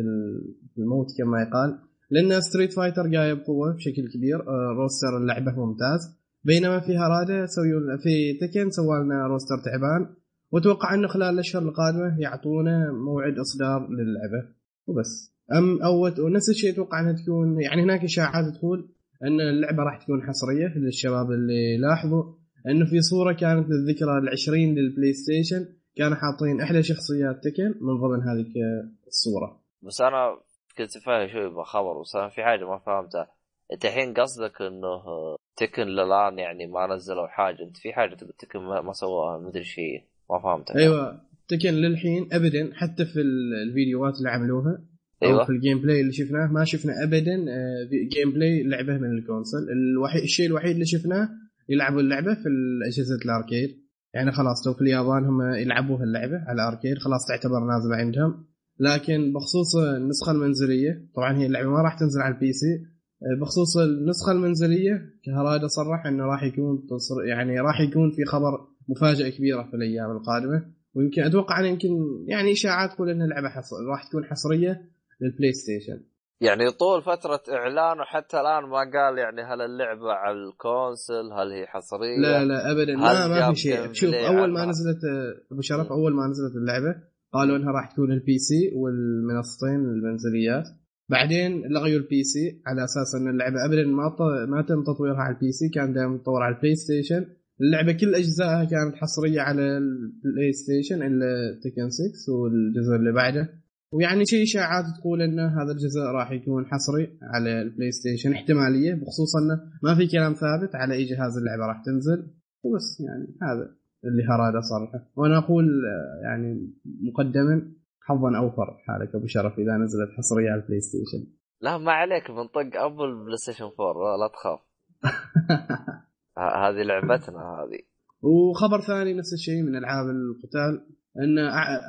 الموت كما يقال. لأن Street Fighter جاية بقوه بشكل كبير. آه، roster اللعبة ممتاز. بينما في هرادا سووا في Tekken سووا لنا roster تعبان واتوقع إنه خلال الأشهر القادمة يعطونا موعد إصدار للعبة. وبس. أم أو ونفس الشيء أتوقع إنها تكون يعني هناك إشاعات تقول إن اللعبة راح تكون حصرية للشباب اللي لاحظوا إنه في صورة كانت للذكرى العشرين لل PlayStation كانوا حاطين إحدى شخصيات Tekken من ضمن هذه الصورة. بس أنا كنت فاهم شوي بالخبر بس أنا في حاجة ما فهمتها. أنت الحين قصدك إنه Tekken للآن يعني ما نزلوا حاجة. أنت في حاجة تبي Tekken ما سووها؟ ما أدري هي ما فهمتها أيوه Tekken للحين ابدا حتى في ال- الفيديوهات اللي عملوها أو أيوه. في ال gameplay اللي شفناه. ما شفنا ابدا آه، gameplay لعبة من ال console الوحيد الشيء الوحيد اللي شفناه يلعبوا اللعبة في اجهزه ال arcade. يعني خلاص لو في اليابان هم يلعبوها اللعبة على ال arcade خلاص تعتبر نازلة عندهم. لكن بخصوص النسخة المنزلية طبعا هي اللعبة ما راح تنزل على ال PC آه، بخصوص النسخة المنزلية هرادا صرح إنه راح يكون يعني راح يكون في خبر مفاجأة كبيرة في الأيام القادمة ويمكن أتوقع أن يمكن يعني إشاعات تقول ان اللعبه حصر راح تكون حصرية لل PlayStation يعني طول فترة إعلان وحتى الآن ما قال يعني هل اللعبة على ال console هل هي حصرية لا لا ابدا هل ما ما في شيء شوف أول ما؟ نزلت آه، أبو شرف. أول ما نزلت اللعبة قالوا إنها راح تكون ال PC والمنصتين المنزليات بعدين لغيوا ال PC على أساس إن اللعبة ابدا ما ما تم تطويرها على ال PC كان دائما متطور على ال PlayStation اللعبة كل أجزائها كانت حصرية على ال PlayStation إلا Tekken 6 والجزء اللي بعده. ويعني شيء إشاعات تقول إن هذا الجزء راح يكون حصري على ال PlayStation احتمالية بخصوص إنه ما في كلام ثابت على اي جهاز اللعبة راح تنزل. وبس يعني هذا اللي هرادا صرحه وأنا أقول يعني مقدما حظا اوفر حالك أبو شرف إذا نزلت حصرية على ال PlayStation لا ما عليك بنطق أبل PlayStation 4 لا, لا تخاف. هذه لعبتنا هذه. وخبر ثاني نفس الشيء من ألعاب القتال إن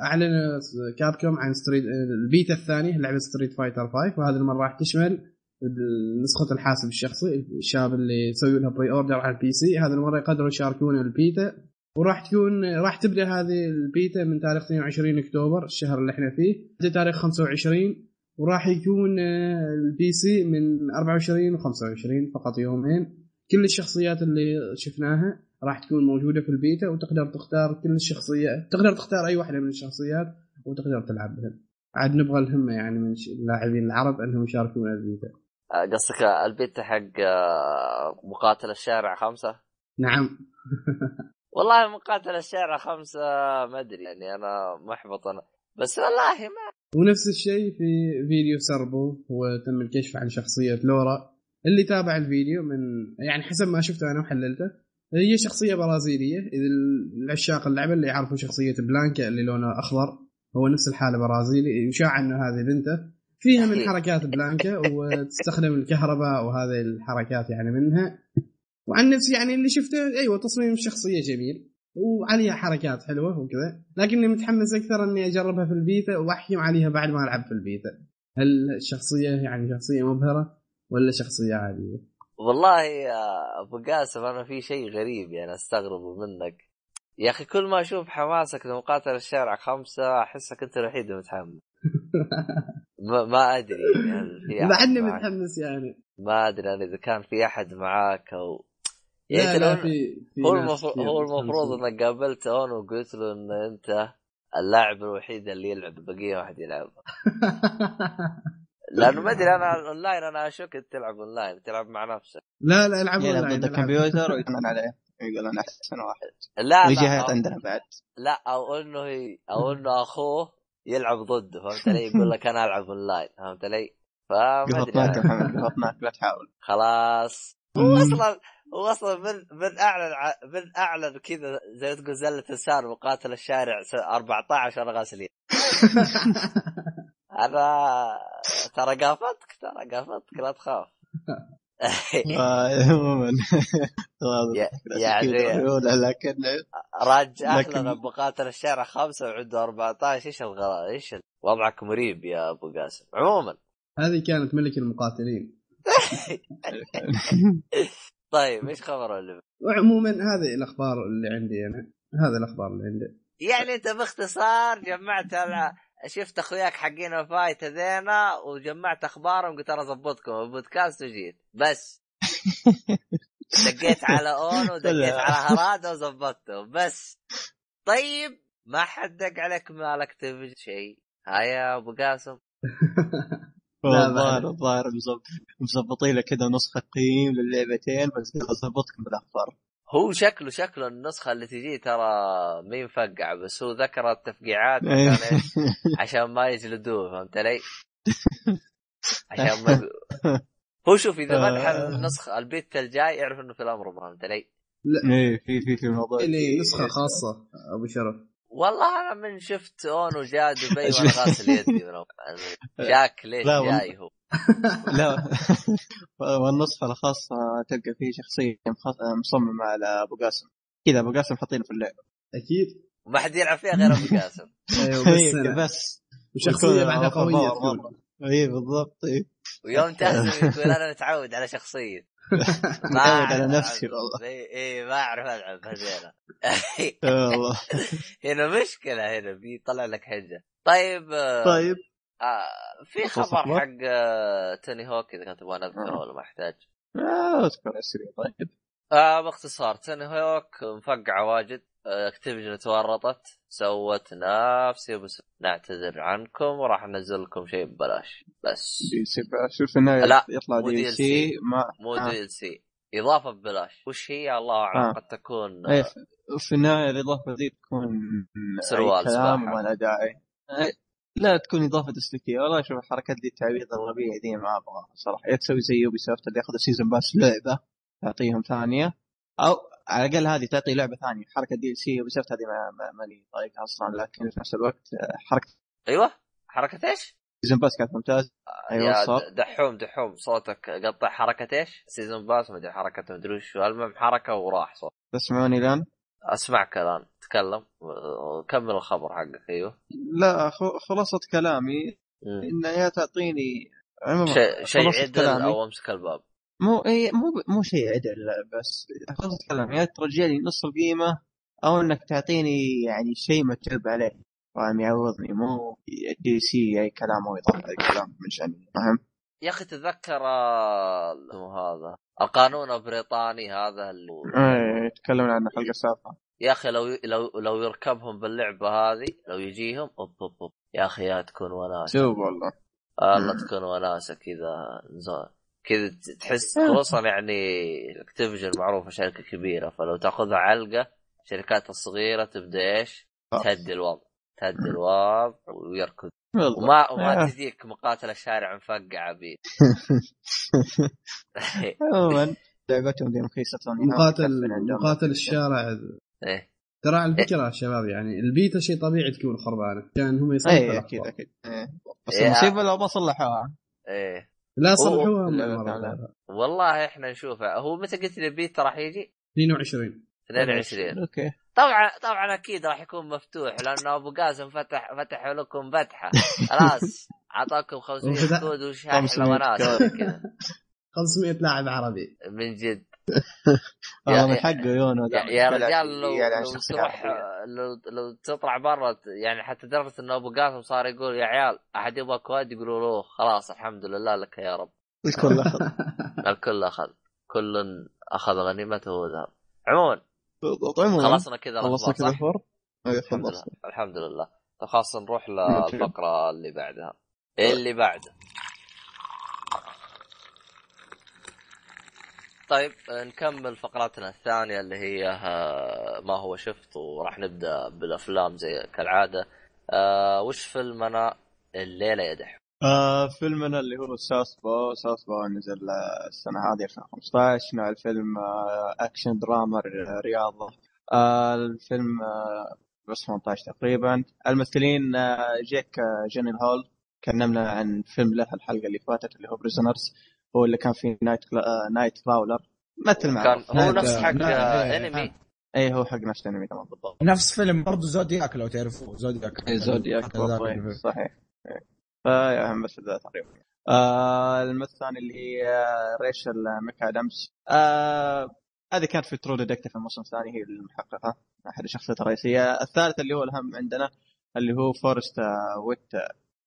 أعلن Capcom عن Street ال beta الثاني لعبة Street Fighter 5 وهذه المرة راح تشمل نسخة الحاسب الشخصي الشاب اللي يسوي لها pre-order على ال PC هذه المرة يقدروا يشاركون البيتا وراح تكون راح تبدأ هذه البيتا من تاريخ 22 أكتوبر الشهر اللي إحنا فيه. لتاريخ 25 وراح يكون آه، ال PC من 24 و25 فقط يومين. كل الشخصيات اللي شفناها راح تكون موجودة في البيتا وتقدر تختار كل الشخصيات تقدر تختار أي واحدة من الشخصيات وتقدر تلعب بها عاد نبغى الهمه يعني من اللاعبين العرب إنهم يشاركون البيتا. آه، قصدك البيت حق آه، مقاتل الشارع خمسة؟ نعم. والله مقاتل الشارع خمسة ما أدري يعني أنا محبط أنا. بس والله ما ونفس الشيء في فيديو سربو وتم الكشف عن شخصية لورا اللي تابع الفيديو من يعني حسب ما شفته أنا وحللته هي شخصية برازيلية إذا العشاق اللعبة اللي يعرفوا شخصية بلانكا اللي لونها أخضر هو نفس الحالة برازيلي يشاع إنه هذه بنته. فيها من حركات بلانكا وتستخدم الكهرباء وهذه الحركات يعني منها. وعن نفسي يعني اللي شفته أيوه تصميم الشخصيه جميل وعليها حركات حلوة وكذا لكني متحمس أكثر إني أجربها في البيتا وأحكم عليها بعد ما ألعب في البيتا هل الشخصية يعني شخصية مبهرة ولا شخصية عادية؟ والله يا أبو قاسم أنا في شيء غريب يعني أستغربه منك. يا أخي كل ما أشوف حماسك لمقاتل الشارع خمسة أحسك أنت الوحيد المتحمس. ما, ما أدري يعني بعدني؟ متحمس يعني. ما أدري أنا إذا كان في أحد معاك أو يعني لا لا في, في هو المفروض هو المفروض. إنك قابلت اون وقلت له إن أنت اللاعب الوحيد اللي يلعب بقية واحد يلعب. لأنه ما أدري أنا اونلاين أنا اشك انت تلعب اونلاين تلعب مع نفسك. لا لا العب يلعب أونلاين، ضد. الكمبيوتر ويطمن عليه. يقول أنا أحسن واحد. لا ويجي أو, عندنا بعد. لا أو إنه هي أو إنه أخوه يلعب ضده فهمت علي؟ يقول لك أنا ألعب اونلاين فهمت علي؟ فما قفطناك أدري يا محمد قفطناك لا تحاول. خلاص. هو أصلا هو أصلا من من أعلن ع- من أعلن كذا زي ما تقول زلة لسان مقاتل الشارع س- 14 أنا غاسلين أنا ترى قافتك ترى قافتك لا تخاف. آه، عموما. يعني لكن لكن- لنا مقاتل الشارع خمسة وعنده 14 إيش الغلط إيش ال- وضعك مريب يا أبو قاسم؟ عموما. هذه كانت ملك المقاتلين. طيب إيش خبر اللي وعموما هذه الأخبار اللي عندي أنا. هذه الأخبار اللي عندي. يعني أنت باختصار جمعت شفت أخوياك حقين الفايت هذينا وجمعت أخبارهم قلت أنا اضبطكم البودكاست وجيت بس. دقيت على أون ودقيت. على هراده وظبطته. بس. طيب ما حد دق عليك مالك تبي شيء. ها يا أبو قاسم. الظاهر. الظاهر مزبطين لك كذا نسخة تقييم للعبتين بس اظبطكم بالاخبار هو شكله شكله النسخة اللي تجي ترى مين مفقعه بس هو ذكر التفقيعات إيه. عشان إيش؟ عشان ما يجلدوه فهمت علي؟ عشان ما هو شوف إذا ما آه. النسخه البيت الجاي يعرف إنه في الأمر فهمت علي؟ إيه في في في موضوع نسخة خاصة أبو شرف والله أنا من شفت أونو جاء دبي وأنا غاسل يدي. جاك ليش. جاي هو؟ لا. والنسخة الخاصة تلقى فيه شخصية مخ- مصممة على أبو قاسم. كذا أبو قاسم حاطينه في اللعبة. أكيد. وما حد يلعب فيها غير أبو قاسم. أيوه بس إيه، وشخصية بعدها يكون قوية. اي بالضبط اي ويوم تهزم يقول أنا متعود على شخصية. ما على نفسي. والله. اي ما أعرف ألعب هذيلا آه والله. هنا مشكلة هنا بيطلع لك حجة. طيب آه، طيب. آه في خبر؟ حق آه، توني هوك إذا كنت تبغى نذكره. ولا ما أحتاج. أذكر طيب. آه باختصار توني هوك مفقعه واجد. Activision تورطت سوت نفس بس نعتذر عنكم وراح ننزل لكم شيء ببلاش. بس. دي شوف في النهاية لا، يطلع DLC. ما مو آه. DL C. إضافة ببلاش. وش هي؟ الله أعلم. آه. قد تكون إيه في النهاية الإضافة ذي تكون سروال كلام. ولا داعي. أي- لا تكون إضافة تسليكية. والله شوف الحركات دي التعويض الغبية دي ما أبغى صراحة. يا تسوي زي Ubisoft اللي ياخذ ال season pass لعبة تعطيهم ثانية. أو على الأقل هذه تعطي لعبة ثانية. حركة دي سي Ubisoft هذه ما- ما- ماني طايقها أصلا لكن في نفس الوقت آه، حركة أيوه. حركة إيش؟ season pass كانت ممتازة أيوة يا صار د- دحوم دحوم. صوتك قطع. حركة إيش؟ season pass ما أدري حركة مدري وش. المهم حركة وراح صوت. تسمعوني الآن؟ أسمعك الآن. تكلم. وكمل الخبر حقك. أيوه. لا خ- خلاصة كلامي. يا تعطيني شيء خلاصة عدل. أو أمسك الباب. مو اي مو مو شيء عدل بس خلاص اتكلم يا ترجع لي نص القيمة أو إنك تعطيني يعني شيء مكتوب عليه. فاهم؟ يعوضني مو دي سي أي كلام أو يطلع أي كلام من شأني فاهم؟ يا أخي تتذكر اسمه هذا؟ القانون البريطاني هذا اللي إيه تكلمنا عن الحلقة السابقه يا أخي لو لو لو يركبهم باللعبة هذه لو يجيهم أوب أوب أوب. يا أخي يا تكون وناسة. شوف والله. والله. تكون وناسة كذا نزول كذا تحس آه. خصوصا يعني Activision معروفة شركة كبيرة فلو تأخذها علقة الشركات الصغيرة تبدأ إيش؟ تهدي الوضع تهدي الوضع ويركض والله وما وما آه. تجيك مقاتل الشارع مفقعه بي عموما لعبتهم دي رخيصه مقاتل مقاتل الشارع إيه ترى على فكره شباب يعني البيتا شيء طبيعي تكون خربانة كان هم يصلحوا اي الأخطاء. أكيد أكيد إيه. بس إيه. المصيبة لو ما صلحوها إيه لا صلحوها. والله إحنا نشوفه هو متى قلت لي بيتا راح يجي؟ 22 22 أوكي. طبعا طبعا أكيد راح يكون مفتوح لأنه أبو قاسم فتح فتح لكم فتحة. خلاص أعطاكم 500 وفتح- كود وش 500 أحلى وناسه كود. كذا. 500 لاعب عربي. من جد. آه، يا- من حقه you know يا, دائماً يا رجال لو, يعني عن لو تروح. لو, لو تطلع برا يعني حتى لدرجه انه أبو قاسم صار يقول يا عيال أحد يبغى كود يقولوا له خلاص الحمد لله لك يا رب. الكل أخذ. الكل أخذ. كل أخذ غنيمته وذهب. عموما خلصنا كذا خلصنا كذا أي الحمد لله. خلصنا الحمد لله. طيب خلاص نروح نمشي. للفقرة اللي بعدها. اللي بعده. طيب نكمل فقرتنا الثانية اللي هي آه، ما هو شفت وراح نبدأ بالأفلام زي كالعادة. آه، وش فيلمنا الليلة يا دحم آه فيلمنا اللي هو Southpaw Southpaw نزل آه، السنة هذه 2015 نوع الفيلم آه أكشن دراما رياضة. آه الفيلم آه plus 18 تقريبا. الممثلين آه جيك آه Gyllenhaal. تكلمنا عن فيلم له الحلقة اللي فاتت اللي هو Prisoners هو اللي كان فيه night craw... آه Nightcrawler مثل كان معروف هو نفس حق لا، آه، إيه، Enemy اي هو حق نفس ال Enemy تمام بالضبط. نفس فيلم برضه Zodiac لو تعرفوه Zodiac. إيه، Zodiac. ذاك برضو، إيه،. صحيح. إيه. فيا بس ذا تقريبا. آه الممثل الثاني اللي هي Rachel McAdams. آه هذه كانت في True Detective الموسم الثاني هي المحققة أحد الشخصيات الرئيسية. الثالث اللي هو الأهم عندنا اللي هو Forest آه Whit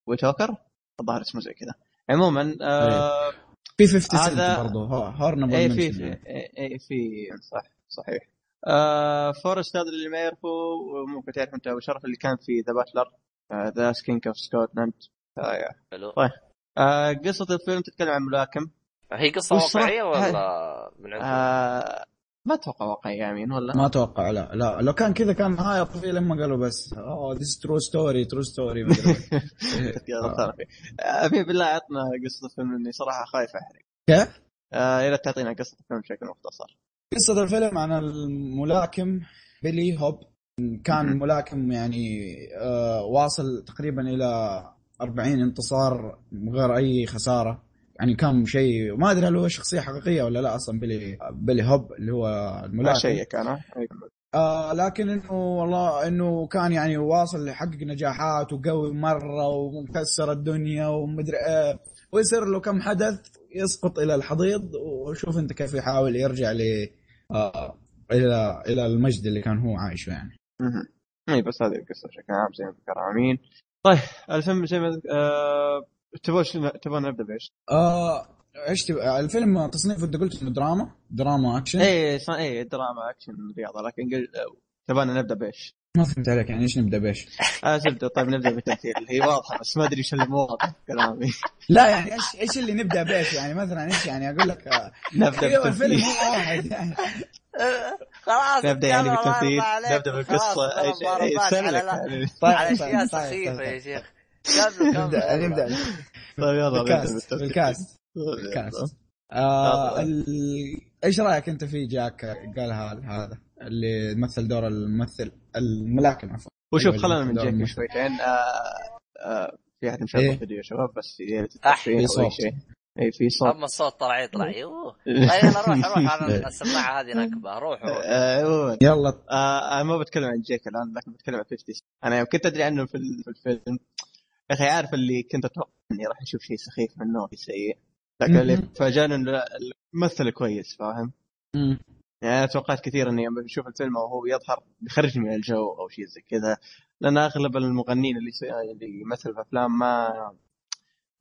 Whitaker الظاهر اسمه زي كذا. عموما آه في 50 هذا- سنت برضه هورنبل اي في في اي في صح صحيح. آه Forest هذا اللي ما يعرفه ممكن تعرف أنت أبو شرف اللي كان في The Butler The King of Scotland حلو. آه قصة الفيلم تتكلم عن ملاكم. هي قصة واقعية ولا من عند آه ما أتوقع واقعي يمين ولا ما أتوقع لا لا. لو كان كذا كان نهاية طفيلة لما قالوا بس أوه this true story true story ابي بالله عطنا قصة الفيلم إني صراحة خايف أحرق. كيف؟ آه ريت تعطينا قصة الفيلم بشكل مختصر. قصة الفيلم عن الملاكم Billy Hope. كان ملاكم يعني آه واصل تقريبا إلى 40 انتصار من غير أي خسارة. يعني كان شيء ما أدري هل هو شخصية حقيقية ولا لا أصلا Billy Billy Hope اللي هو ما الملاكم شيك أنا آه لكن إنه والله إنه كان يعني واصل يحقق نجاحات وقوي مرة ومكسر الدنيا ومدري إيه. ويصير له كم حدث يسقط إلى الحضيض. وشوف أنت كيف يحاول يرجع ل آه إلى إلى المجد اللي كان هو عايشه يعني. مهم. اي بس هذه القصة بشكل عام زي ما ذكر آمين. طيب الفيلم زي ما آه... تبغى شنو- تبغى نبدأ بايش؟ آه إيش تبغى؟ الفيلم تصنيفه أنت قلت إنه دراما. دراما أكشن. اي ص... اي دراما أكشن رياضة لكن قل... تبغانا نبدأ بايش؟ ما فهمت عليك يعني إيش نبدأ بايش؟ آه تبدا طيب نبدأ بالتمثيل هي واضحة بس ما أدري إيش اللي مو واضح في كلامي. لا يعني إيش إيش اللي نبدأ بايش يعني مثلا إيش يعني؟ أقول لك آه نبدأ الفيلم بالتمثيل هو واحد يعني. خلاص نبدأ يعني بالتمثيل. نبدأ بالقصة. خلاص، اي خلاص، شيء إي، ضربات سلك على- يعني. طيب على طيب اشياء طيب سخيفه طيب يا شيخ. نبدأ نبدأ. طيب يلا بالتمثيل بالكاست. بالكاست. آه. إيش رأيك أنت في جاك قال هذا اللي مثل دور الممثل الملاكم عفوا. وشوف خلينا من الممثل. شويتين. آه آه في احد مشغل إيه؟ فيديو يا شباب بس في صوت. اي في صوت. أما الصوت طلع يطلع. يوه. طيب يلا روح روح. على السماعة هذه نكبه روح روح. آه، يلا. آه، أنا ما بتكلم عن جيك الآن لكن بتكلم عن 50 أنا يوم كنت أدري عنه في الفيلم. يا أخي عارف اللي كنت أتوقع إني راح أشوف شيء سخيف منه شيء سيء لكن اللي مهم. فاجأني إنه الممثل كويس فاهم مم. يعني أنا توقعت كثير إني لما بشوف الفيلم وهو يظهر بيخرجني من الجو أو شيء زي كذا لأن أغلب المغنيين اللي اللي يمثلوا في أفلام ما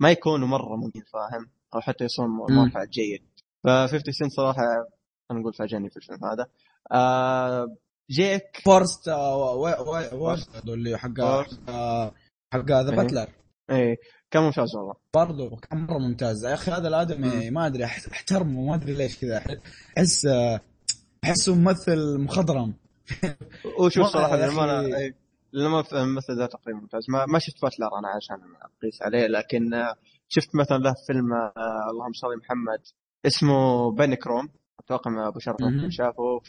ما يكونوا مرة ممكن فاهم أو حتى يصون. مرفع جيد ف 50 سنت صراحة خلينا نقول فاجأني في الفيلم هذا آه Jake Forest آه، و- و- و- اللي حق. آه، حق ذا. Butler إيه. كان ممتاز والله. برضه كان مره ممتاز. يا أخي هذا الآدمي ما أدري أحترمه ما أدري ليش كذا. أحس أحسه ممثل مخضرم. وشوف صراحة لما أخي. أنا لما الممثل ذا تقريبا ممتاز. ما, ما شفت Butler أنا عشان أقيس عليه لكن آه، شفت مثلا له فيلم آه، اللهم صل محمد اسمه Panic Room أتوقع أبو شرف شافه.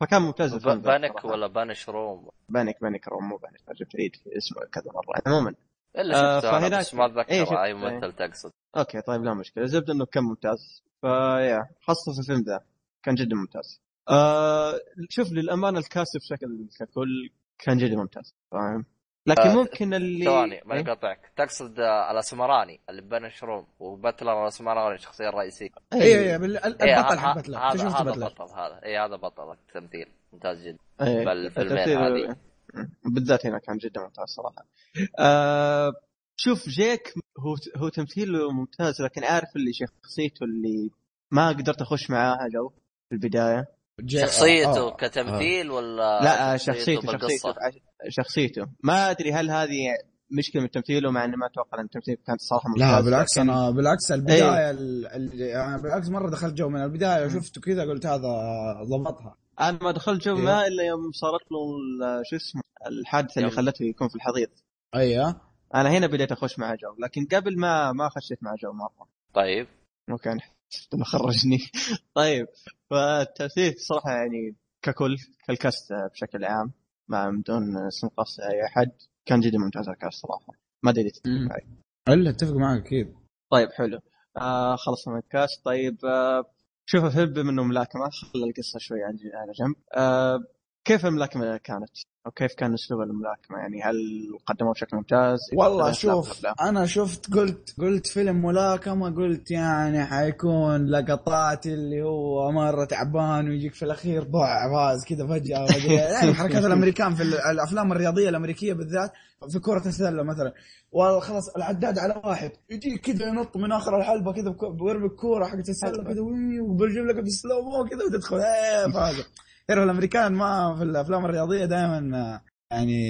فكان ممتاز الفيلم Panic. ولا Panic Room؟ Panic Panic Room مو Panic. جبت عيد اسمه كذا مرة. عموما. إلا آه، شفته فهناك- بس ما أتذكر إيه، أي ممثل تقصد. أوكي طيب لا مشكلة. الزبده إنه كان ممتاز. فيا خاصه في الفيلم ذا. كان جدا ممتاز. آه شوف للأمانة ال cast بشكل ككل كان جدا ممتاز. فاهم؟ لكن آه، ممكن اللي ثواني ما إيه؟ يقطعك تقصد آه، الاسمراني اللي ب Panic Room و Butler الاسمراني الشخصية الرئيسية. اي اي إيه، البطل حق باتلر هذا بطل هذا. اي هذا بطل التمثيل. ممتاز جدا. إيه، بالفيلمين هذه. بالذات هنا كان جدا ممتاز صراحة. آه شوف جيك هو هو تمثيله ممتاز لكن عارف اللي شخصيته اللي ما قدرت أخش معاها جو في البداية. شخصيته آه، آه. كتمثيل ولا لا آه، شخصيته؟ شخصيته شخصيته ما أدري هل هذه مشكلة من تمثيله مع إني ما أتوقع إن التمثيل كان صراحة ممتاز لا بالعكس لكن- أنا بالعكس البداية ال- ال- يعني بالعكس مرة دخلت جو من البداية شفته كذا قلت هذا ضبطها. أنا ما دخلت جو إيه. ما إلا يوم صارت له ال- شو اسمه الحادثة اللي خلته يكون في الحضيض. أيوه. أنا هنا بديت أخش مع جو لكن قبل ما ما خشيت مع جو مرة. طيب. حسيت إنه خرجني. طيب فالتمثيل صراحة يعني ككل كال cast بشكل عام مع بدون استنقاص أي أحد كان جدا ممتاز الكاست صراحة. ما أدري تتفق. معي. إلا أتفق معك أكيد. طيب حلو. آه خلصنا من الكاست. طيب آه شوف الفيلم بما انه ملاكمة. خلى القصة شوي على جنب. آه كيف الملاكمة كانت؟ أو كيف كان أسلوب الملاكمة يعني هل قدموه بشكل ممتاز؟ والله شوف؟ أنا شفت قلت قلت فيلم ملاكمة قلت يعني حيكون لقطات اللي هو مرة تعبان ويجيك في الأخير ضع فاز كذا فجأة. يعني حركات الأمريكان في ال- الأفلام الرياضية الأمريكية بالذات في كرة السلة مثلا والله خلاص العداد على واحد يجي كذا ينط من آخر الحلبة كذا بك- بيرمي الكوره حقت السلة كذا وي، وبيجيب لك بال slow mo كذا وتدخل إيه تعرف الأمريكان ما في الأفلام الرياضية دائما يعني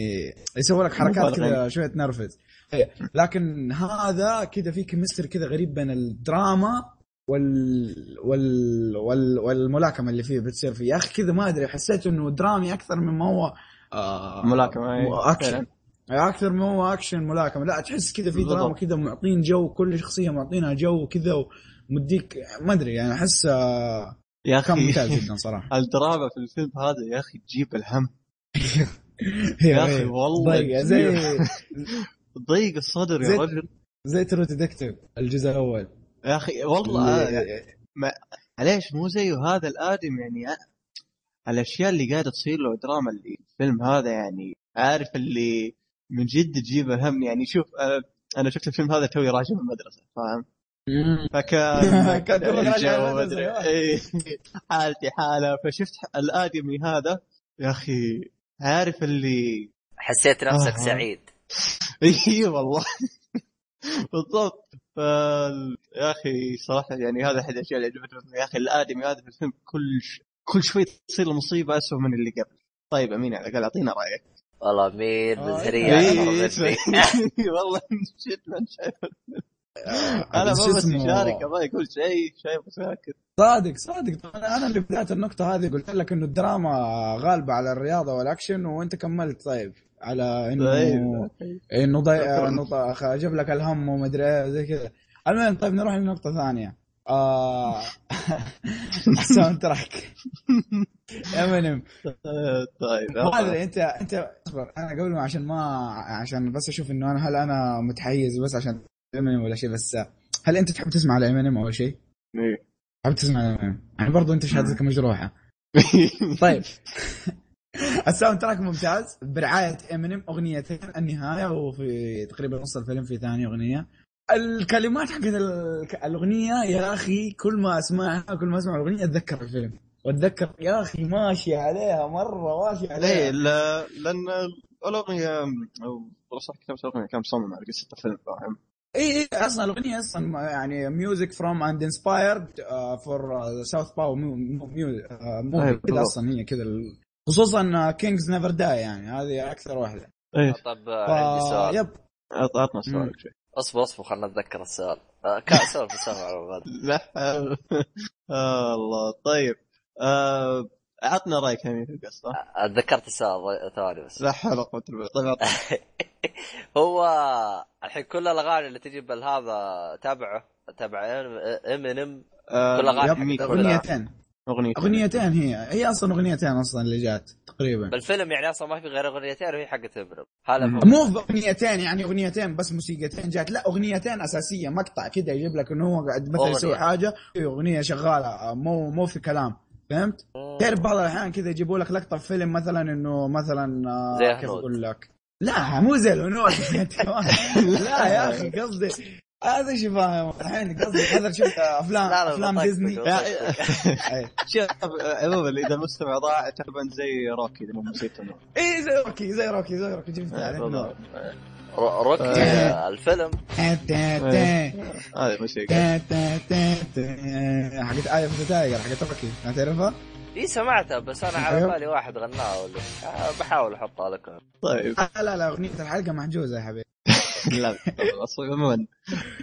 يسوي لك حركات. كذا شوية تنرفز إيه. لكن هذا كذا في chemistry كذا غريب بين الدراما وال... وال... وال... والملاكمة اللي فيه بتصير فيه يا أخي كذا ما أدري حسيت إنه درامي أكثر مما هو آه ملاكمة، أي. اكشن أكثر ما هو اكشن ملاكمة لا تحس كذا في. دراما كذا معطين جو كل شخصية معطينها جو كذا ومديك ما أدري يعني أحس آه، يا كان أخي ممتاز جدا صراحة. الدراما في الفيلم هذا؟ يا أخي تجيب الهم. يا أخي والله ضيق زي ضيق الصدر يا رجل. زي ترو ديتكتيف الجزء الأول. يا أخي والله اللي- ليش مو زيه هذا الآدم يعني أ- الأشياء اللي قاعدة تصير له دراما اللي في الفيلم هذا يعني عارف اللي من جد تجيب الهم يعني. شوف أنا- أنا شفت الفيلم هذا توي راجع من المدرسة فاهم؟ فكان. إيه. حالتي حالة. فشفت الآدمي هذا. يا أخي عارف اللي حسيت نفسك آه. سعيد. اي والله. بالضبط. ف... يا أخي صراحة يعني هذا أحد الأشياء اللي عجبتني. يا أخي الآدمي هذا في الفيلم كل ش... كل شوي تصير المصيبة اسوء من اللي قبل. طيب أمين على الأقل أعطينا رأيك. والله مين آه، مزهرية إيه،. مني. والله من جد من شايف أنا بس ما بس يشارك أبغى يقول شيء شايف ساكت صادق صادق. أنا اللي بدايه النقطة هذه قلت لك إنه الدراما غالبة على الرياضة والأكشن وأنت كملت. طيب على إنه طيب إنه ضي... شكراً. إنه جاب لك الهم وما ادري إيه زي كذا. المهم طيب نروح لنقطة ثانية. آه... soundtrack امينيم طيب ما أدري انت انت أصبر أنا قبل ما عشان ما عشان بس أشوف إنه أنا هل أنا متحيز بس عشان امينيم ولا شيء بس هل أنت تحب تسمع لامينيم أول شيء؟ إيه. تحب تسمع لامينيم يعني برضو أنت شهادتك مجروحه طيب. ال soundtrack ممتاز. برعاية امينيم أغنيتين النهاية وفي تقريبا نص الفيلم في ثاني أغنية. الكلمات حقت ال- الأغنية يا أخي كل ما أسمعها كل ما أسمع الأغنية أتذكر الفيلم. وأتذكر يا أخي ماشي عليها مرة ماشي ليه؟ عليها لا- لأن الأغنية أو صح كتابه الاغنيه كان مصمم على قصة الفيلم فاهم؟ اي اي أصلا الأغنية أصلا يعني music from and inspired for Southpaw أيوة، كذا. أصلا هي كذا خصوصا Kings Never Die يعني هذه أكثر واحدة إيه طب آه، عندي ف- سؤال يب عطنا. سؤالك شوي أصبر أصبر خلنا نتذكر السؤال كان سولف السؤال على. لا. آه الله طيب آه عطنا رأيك همين في القصة تذكرت السؤال ثواني بس. لا حول ولا قوة إلا طيب. هو الحين كل الأغاني اللي تجي بالهذا تابعه تابع امينيم آه، كل أغاني يب حق الفيلم. أغنيتين. اغنيه أغنيتين هي. هي أصلا أغنيتين أصلا اللي جات تقريبا. بالفيلم يعني أصلا ما في غير أغنيتين وهي حقت امينيم هذا. مو بأغنيتين يعني أغنيتين بس موسيقتين جات. لا أغنيتين أساسية مقطع كذا يجيب لك إنه هو قاعد مثلا. يسوي حاجة أغنية شغالة آه، مو مو في كلام. فهمت؟ تعرف بعض الأحيان كذا يجيبوا لك لقطة في فيلم مثلا إنه مثلا آه، زي كيف. أقول لك؟ لا مو زي الهنود. لا يا أخي قصدي هذا إيش فاهم؟ الحين قصدي هذا شفت افلام لا، لا، أفلام. ديزني. شوف عموما إذا المستمع ضاع تقريبا زي روكي إذا ما نسيت. إي زي روكي زي روكي زي روكي. جبت عليه بالضبط. رو- روكي آه. آه، الفيلم هذه موسيقى حقت Eye of the Tiger حقت روكي ما تعرفها؟ إي سمعتها بس أنا على أيوه. بالي واحد غناها ولا آه، بحاول أحطها لكم طيب. آه، لا لا أغنية الحلقة محجوزة يا حبيبي. لا أصلا عموما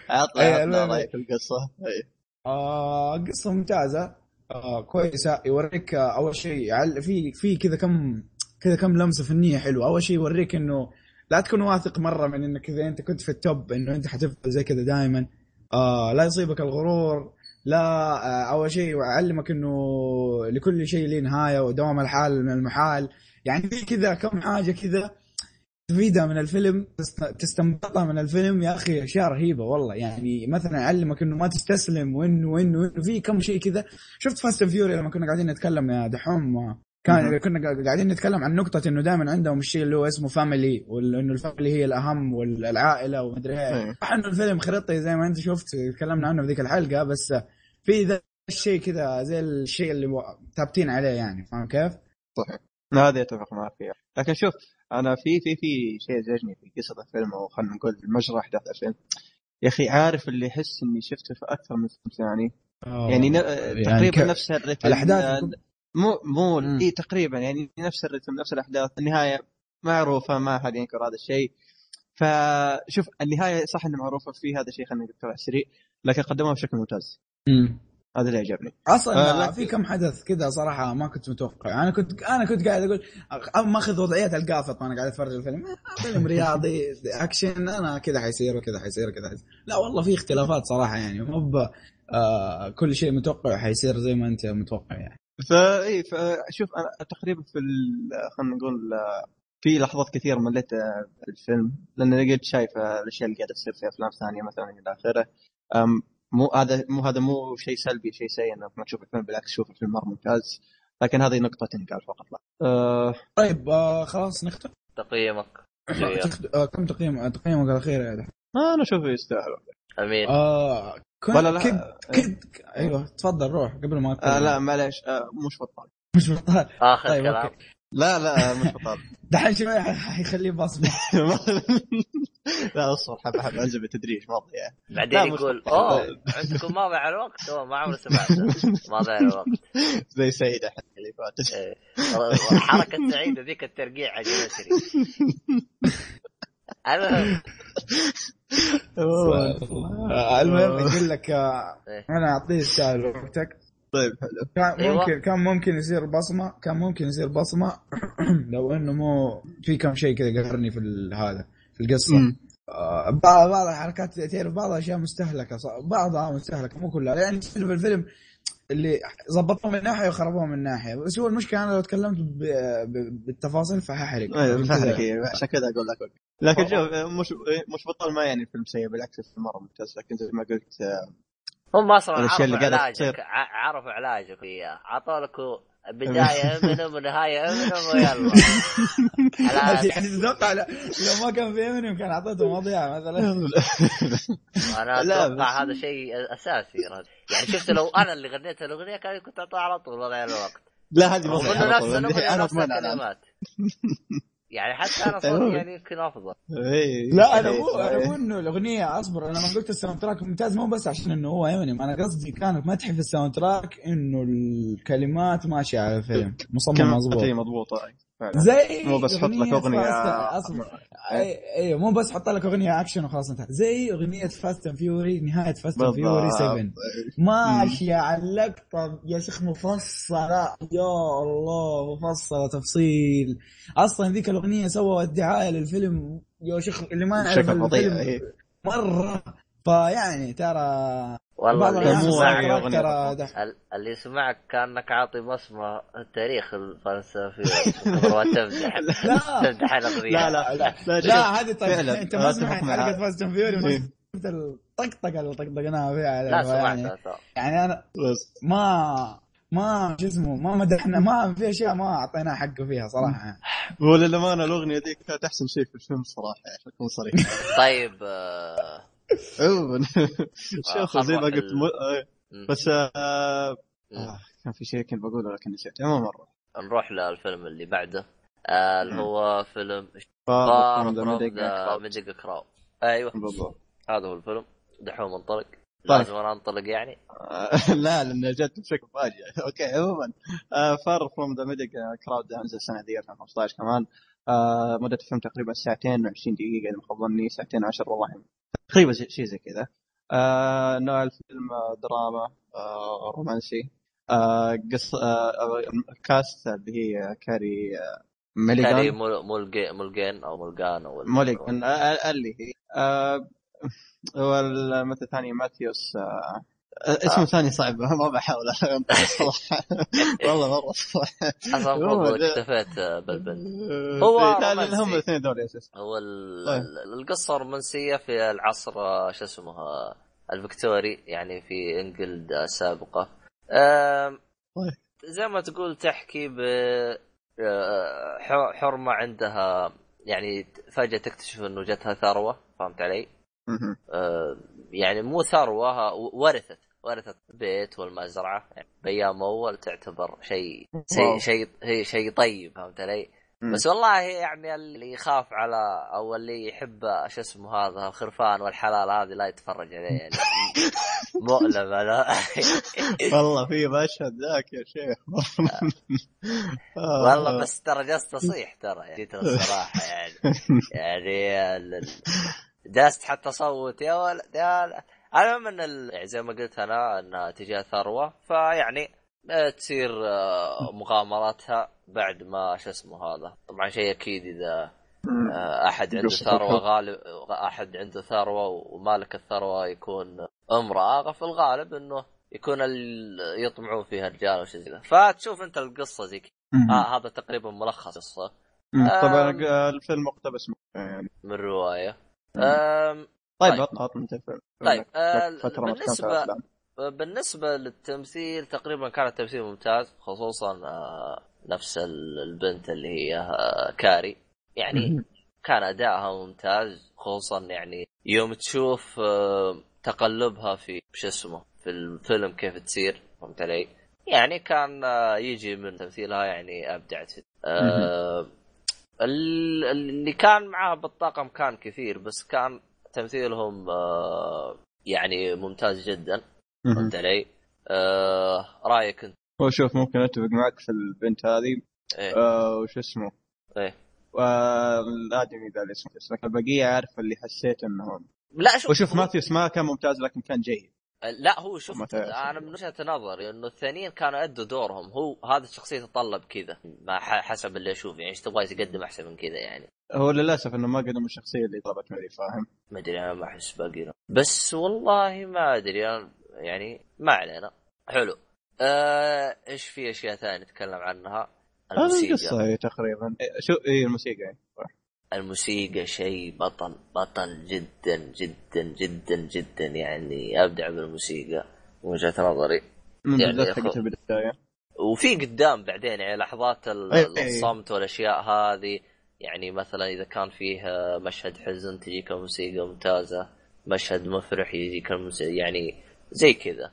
عطنا المهم. رأيك في القصة. أي. آه قصة ممتازة. آه كويسة. يوريك آه أول شيء في في كذا كم كذا كم لمسة فنية حلوة. أول شيء يوريك إنه لا تكون واثق مرة من إنك إذا أنت كنت في التوب إنه أنت حتفضل زي كذا دائما آه لا يصيبك الغرور لا آه أول شيء يعلمك إنه لكل شيء له نهاية ودوام الحال من المحال. يعني في كذا كم حاجة كذا تفيدها من الفيلم تست- تستنبطها من الفيلم. يا أخي أشياء رهيبة والله. يعني مثلا يعلمك إنه ما تستسلم وإنه وإنه وإنه في كم شيء كذا. شفت Fast Fury لما كنا قاعدين نتكلم يا دحوم؟ كان. كنا قا- قاعدين نتكلم عن نقطة إنه دائما عندهم الشيء اللي هو اسمه family وإنه ال family هي الأهم والعائلة ومدري إيه. صح إنه الفيلم خريطي زي ما أنت شفت تكلمنا عنه في ذيك الحلقة بس في ذا الشيء كذا زي الشيء اللي ثابتين عليه يعني فاهم كيف؟ هذه اتفق معك فيها لكن شوف أنا في في في شيء زعجني في قصة الفيلم أو خلينا نقول مجرى أحداث الفيلم يا أخي عارف اللي يحس إني شفته في أكثر من فيلم ثاني يعني, ن... تقريبا كيف- نفس الرتم الأحداث مو مو. اي تقريبا يعني نفس الرتم نفس الأحداث. النهاية معروفة ما أحد ينكر هذا الشيء. فشوف النهاية صح انها معروفة في هذا الشيء خلينا نقول على السريع لكن قدموها بشكل ممتاز. مم. هذا اللي عجبني. أصلا آه، في كم حدث كذا صراحة ما كنت متوقع. أنا كنت أنا كنت قاعد أقول ماخذ وضعية القافط وأنا قاعد أتفرج الفيلم. آه، فيلم رياضي أكشن أنا كذا حيصير وكذا حيصير وكذا حيصير. لا والله في اختلافات صراحة يعني. مو ب- آه كل شيء متوقع حيصير زي ما أنت متوقع يعني. فاي فشوف أنا تقريبا في ال- خلينا نقول في لحظات كثير مليت آه، الفيلم لأن قد شايف آه، الأشياء اللي قاعدة تصير في أفلام ثانية مثلا إلى آخره. أم، مو هذا مو هذا مو شيء سلبي شيء سيء إنك ما تشوف الفيلم بالعكس شوف الفيلم مرة ممتاز. لكن هذه نقطة تنقال فقط لا. أه طيب آه خلاص نختم؟ تقييمك. آه كم تقييم تقييمك الأخير يا دحين؟ أنا أشوفه يستاهل. أمين. آه كنت ولا لا كد كد أيوه تفضل روح قبل ما آه لا معليش آه مش بطال. مش بطال. آخر طيب كلام. أوكي. لا لا آه، مش بطال. دحين شوي ح- حيخليه بصمة. لا اصبر حبه حبه أنزل بالتدريج ما لا، بعدين يقول. أوه عندكم ما ضيع الوقت؟ ما عمري سمعته. ما ضيع الوقت. زي سيدة حق اللي فاتت إيه. الحركه السعيدة ذيك الترقيع عجبتني. المهم يقول لك آه، إيه. أنا أعطيه يستاهل وقتك. طيب حلو. كان أيوة. ممكن كان ممكن يصير بصمة كان ممكن يصير بصمة. لو إنه مو في كم شيء كذا قهرني في هذا في القصة. آه، بعض بعض الحركات تعرف بعض الأشياء مستهلكة بعضها مستهلكة مو كلها. يعني في الفيلم اللي ظبطوه من ناحية وخربوه من ناحية. بس هو المشكلة أنا لو تكلمت. بالتفاصيل فححرق أيوه عشان كذا- فاهمك إيه، عشان كذا أقول لك. لكن شوف مش مش بطال ما يعني الفيلم سيء بالعكس الفيلم مرة ممتاز. لكن زي ما قلت هم أصلا عرفوا اللي علاجك عرفوا علاجك إياه. عطوا لك بداية امنم ونهاية امنم ويلا. يعني تتوقع لو ما كان في امينيم كان أعطيته مواضيع مثلا. أنا أتوقع هذا شيء أساسي يعني شفت لو أنا اللي غنيت الأغنية كان كنت اعطيها على طول وضع الوقت. لا هذه نفس الكلمات. يعني حتى أنا صوتي يعني يمكن أفضل. إيه، لا أنا إيه، مو أنا. مو إنه الأغنية أصبر أنا ما قلت ال soundtrack ممتاز مو بس عشان إنه هو امينيم أنا قصدي كانت مدحي في ال soundtrack إنه الكلمات ماشية على الفيلم مصمم كلمات مظبوط. إيه، مضبوطه فعلا. زي مو بس حط لك أغنية Fast- اصبر اي أيوه مو بس حط لك أغنية اكشن وخلاص انتهى. زي أغنية Fast and Fury نهاية Fast and Fury 7 بالضبط. ماشيه على اللقطه يا شيخ مفصلة. يا الله مفصلة تفصيل. أصلا ذيك الأغنية سووا الدعايه للفيلم يا شيخ اللي ما يعرف الفيلم إيه. مرة. فيعني ترى والله اللي يسمعك اللي يسمعك كأنك عاطي بصمة التاريخ الفلسفي قبل ما تمدح لا لا لا. لا لا شوف، لا هذه طيب. فعلا، أنت ما سمعت. حلقه Fast Fury إيه. الطقطقة اللي طقطقناها فيها لا يعني سمعتها. يعني أنا ما ما شو اسمه ما مدحنا ما في أشياء ما اعطيناه حقه فيها صراحة. وللامانه الأغنية ذيك كانت أحسن شيء في الفيلم صراحة عشان اكون صريح طيب آه، عموما شوف زي ما قلت بس آه،. آه، كان في شيء كنت بقوله لكن نسيت. عموما مرة. نروح للفيلم اللي بعده. آه، اللي هو فيلم فار ميديك كراو أيوه. بالضبط هذا هو الفيلم. دحوم منطلق طيب. لازم أنا أنطلق يعني. لا لأنه جت بشكل فاجئ. okay عموما. Far from the Madding Crowd انزل السنة دي 2015 كمان. مدة الفيلم تقريبا ساعتين و20 دقيقة إذا ما خاب ظني. ساعتين و10 والله. تقريبا شيء زي كذا. آه، نوع الفيلم آه، دراما آه، رومانسي. آه، قصة آه، ال cast اللي هي كاري آه، كاري مول- مولجي- مولجين أو مولجان أو موليغان آه، اللي هي. آه، والمثل الثاني ماثيوس آه، اسمه ثاني صعب. ما بحاول. صراحة والله مرة هو المفروض ده- اكتفيت آه، بالبنت هو إيه، هم الاثنين دول أساس هو ال- طيب. ال- القصة رومانسيه في العصر آه، شو اسمه آه، الفكتوري يعني في إنجلد السابقه آم، طيب. زي ما تقول تحكي ب آه، حرمة عندها يعني فجاه تكتشف إنه جتها ثروة فهمت علي؟ آه، يعني مو ثروة ورثت ورثت بيت والمزرعة يعني بايام اول تعتبر شيء شيء. شيء هي شيء طيب فهمت علي؟ بس والله يعني اللي يخاف على أو اللي يحب شو اسمه هذا الخرفان والحلال هذه لا يتفرج عليه يعني مؤلم هذا والله في مشهد ذاك يا شيخ آه. والله بس ترى جلست اصيح ترى يعني جيت الصراحه يعني يعني ال- ال- جلست حتى اصوت يا ولد يا ولد المهم إن ال- يعني زي ما قلت أنا إنها تجيها ثروه فيعني آه، تصير آه، مغامراتها بعد ما شو اسمه هذا طبعا شيء أكيد إذا آه، أحد عنده ثروة. غالب أحد عنده ثروة ومالك الثروة يكون أمرأة في الغالب إنه يكون ال- يطمعون فيها الرجال وشي زي فتشوف أنت القصة زي كذا. آه هذا تقريبا ملخص قصه مم. طبعا. الفيلم مقتبس من يعني من رواية طيب طيب. عطنا عطنا انت طيب فترة عن بالنسبة. بالنسبة للتمثيل تقريبا كان التمثيل ممتاز خصوصا آه نفس ال- البنت اللي هي آه كاري يعني. كان أدائها ممتاز خصوصا يعني يوم تشوف تقلبها في شو اسمه في الفيلم كيف تصير فهمت علي؟ يعني كان يجي من تمثيلها يعني ابدعت فيه. آه ال- اللي كان معاه بالطاقم كان كثير بس كان تمثيلهم آه يعني ممتاز جدا. فهمت علي؟ آه رأيك أنت؟ هو شوف ممكن أتفق معك في البنت هذه. إيه. آه وش اسمه؟ إيه. والادمي ذا اللي اسمه لكن البقية عارف اللي حسيت انه لا شوف وشوف ماثيوس ما كان ممتاز لكن كان جيد. لا هو شوف. أنا من وجهة نظري إنه الثانيين كانوا أدوا دورهم. هو هذا الشخصية تتطلب كذا ما حسب اللي أشوف يعني إيش تبغى يقدم أحسن من كذا يعني. هو للأسف إنه ما قدم الشخصية اللي طلبت مني فاهم؟ ما أدري أنا ما أحس باقي له. بس والله ما أدري يعني ما علينا. حلو. آه، إيش في أشياء ثانية نتكلم عنها؟ هذه الموسيقى. القصة تقريبا. إيه، شو اي الموسيقى يعني. الموسيقى شيء بطل بطل جدا جدا جدا جدا يعني أبدع بالموسيقى من وجهة نظري. من يعني وفي قدام بعدين يعني لحظات أي- أي. الصمت والأشياء هذه يعني مثلا إذا كان فيه مشهد حزن تجيك الموسيقى ممتازة مشهد مفرح يجيك الموسيقى يعني زي كذا.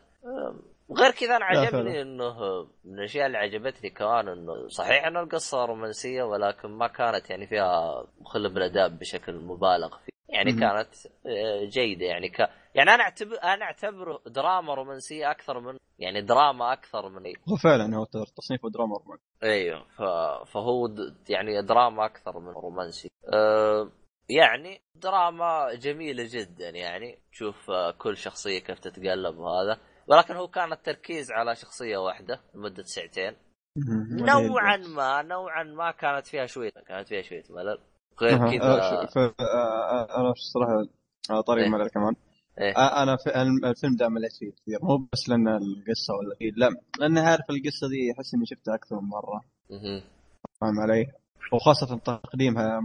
وغير كذا أنا عجبني. إنه من الأشياء اللي عجبتني كمان إنه صحيح إن القصة رومانسية ولكن ما كانت يعني فيها مخله بالاداب بشكل مبالغ فيه. يعني مهم. كانت آه، جيدة. يعني ك... يعني أنا اعتبر أنا أعتبره دراما رومانسية أكثر من يعني دراما أكثر من هو فعلا هو تصنيفه دراما رومانسي. أيوه. ف... فهو د... يعني دراما أكثر من رومانسي. أه... يعني دراما جميلة جدا. يعني تشوف آه، كل شخصية كيف تتقلب وهذا. ولكن هو كان التركيز على شخصية واحدة لمدة ساعتين نوعا ما نوعا ما كانت فيها شوية كانت فيها شوية ملل غير كذا ف- آه، آه، أنا الصراحه طريق إيه. ملل كمان إيه. أنا الفيلم ده مليت فيه كثير مو بس لأن القصة ولا كذا لا لاني عارف القصة دي أحس إني شفتها أكثر من مرة. فاهم علي؟ وخاصة تقديمها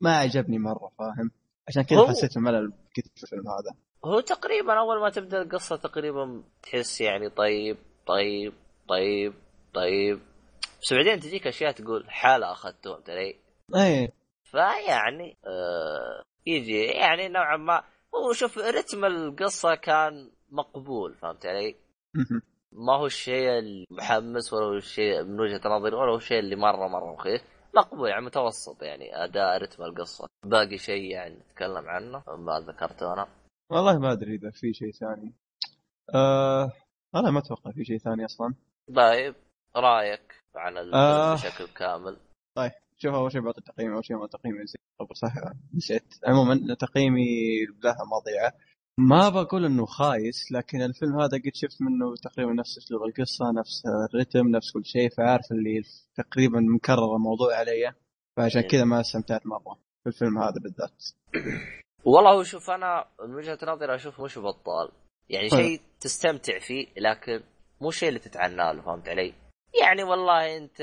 ما عجبني مرة فاهم؟ عشان كذا حسيت بملل كثير في الفيلم هذا هو تقريبا أول ما تبدأ القصة تقريبا تحس يعني طيب طيب طيب طيب. بس بعدين تجيك أشياء تقول حالة اخذته فهمت علي؟ إيه. فيعني آه يجي يعني نوعا ما. هو شوف رتم القصة كان مقبول فهمت علي؟ ما هو الشيء المحمس ولا هو الشيء من وجهة نظري ولا هو الشيء اللي مرة مرة رخيص. مقبول يعني متوسط يعني أداء رتم القصة. باقي شيء يعني نتكلم عنه ما ذكرته أنا. والله ما أدري إذا في شيء ثاني. آه أنا ما أتوقع في شيء ثاني أصلا. طيب رأيك عن الفيلم آه. بشكل كامل؟ طيب شوف أول شيء بعطي تقييمي أول شيء ما تقييمي قبل صح نسيت. عموما تقييمي لها مضيعة. ما بقول إنه خايس لكن الفيلم هذا قد شفت منه تقريبا نفس أسلوب القصة نفس الريتم نفس كل شيء فعارف اللي تقريبا مكرر الموضوع علي فعشان إيه. كذا ما استمتعت مرة في الفيلم هذا بالذات. والله هو شوف أنا من وجهة نظري أشوف مش بطال. يعني حلو. شيء تستمتع فيه لكن مو شيء اللي تتعنى له فهمت علي؟ يعني والله أنت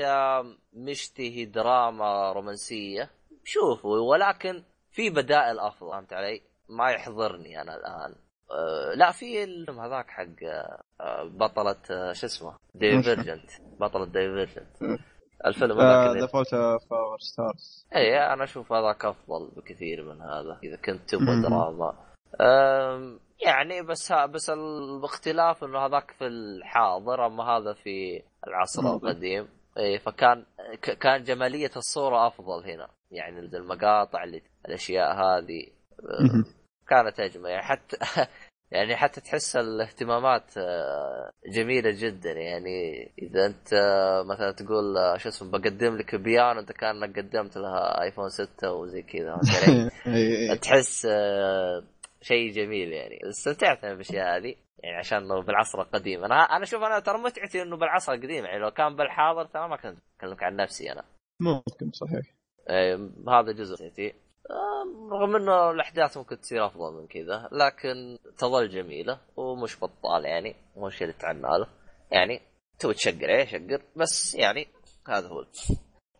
مشتهي دراما رومانسية شوفه ولكن في بدائل أفضل فهمت علي؟ ما يحضرني أنا الآن. أه لا في الفيلم هذاك حق آه، بطلة آه، شو اسمه؟ دايفرجنت بطلة Divergent الفيلم هذاك ذا Fault of Our Stars اي أنا أشوف هذاك أفضل بكثير من هذا إذا كنت تبغى. دراما يعني بس ها بس الاختلاف إنه هذاك في الحاضر أما هذا في العصر مم. القديم اي فكان كان جمالية الصورة أفضل هنا يعني المقاطع اللي الأشياء هذه. كانت أجمل يعني حتى يعني حتى تحس الاهتمامات آه، جميلة جدا. يعني إذا أنت آه، مثلا تقول آه، شو اسمه بقدم لك بيانو أنت كأنك قدمت لها iPhone 6 وزي كذا. تحس شيء جميل يعني. استمتعت أنا بالأشياء هذه. يعني عشان انه بالعصر القديم. أنا أنا أشوف أنا ترى متعتي إنه بالعصر القديم. يعني لو كان بالحاضر ترى ما كنت أكلمك عن نفسي أنا. ممكن صحيح. هذا جزء آه، رغم إنه الأحداث ممكن تصير أفضل من كذا لكن تظل جميلة ومش بطال يعني مو الشيء اللي تعنا له. يعني تبي تشقر إيه شقر بس يعني هذا هو.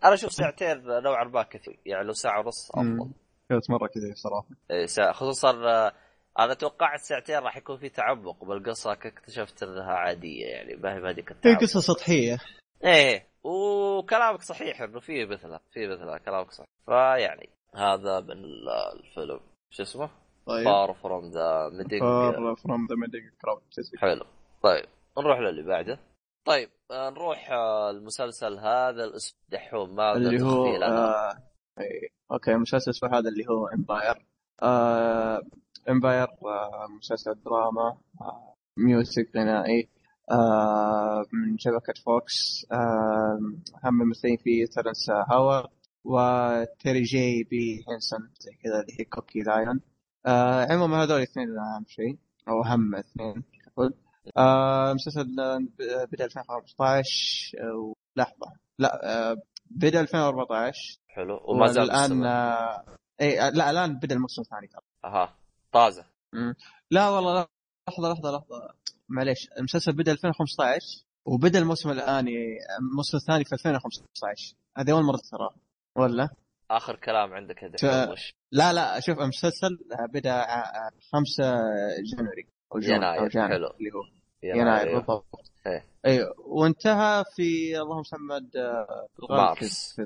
أنا أشوف ساعتين نوعا ما كثير يعني لو ساعة ونص أفضل. كانت مرة كذا صراحة إيه، ساعة خصوصا آه، أنا توقعت ساعتين راح يكون في تعمق بالقصة اكتشفت إنها عادية يعني ما هي هذيك هي قصة سطحية. إيه وكلامك صحيح إنه فيه مثله فيه مثله كلامك صح فيعني هذا من ال- الفيلم شو اسمه؟ طيب. Far from the Madding Far from the Madding Crowd حلو. طيب نروح للي بعده. طيب آه، نروح آه، المسلسل هذا الاسم دحوم ماذا اللي هو؟ آه. okay مسلسل اسمه هذا اللي هو Empire آه Empire آه مسلسل دراما آه music غنائي آه من شبكة Fox آه هم ممثلين فيه Terrence Howard. و Taraji P. Henson زي كذا اللي هي Cookie Lyon. آه عموما هذول الاثنين أهم شيء أو أهم اثنين أقول. آه مسلسل آه، بدأ 2015 آه، لحظة. لا آه بدأ 2014 حلو. وما زال الان. آه اي لا الآن بدأ الموسم الثاني ترى. أها. طازة. لا والله لحظة لحظة لحظة. معليش المسلسل بدأ 2015 وبدأ الموسم الآني الموسم الثاني في 2015 هذه أول مرة ترى ولا آخر كلام عندك دحوم وش؟ لا لا شوف المسلسل آه، بدأ آه، 5 جانوري أو جون يناير، أو جان حلو. اللي هو يناير،. بالضبط إيه. أيوه وانتهى في اللهم آه، الغالب مارس.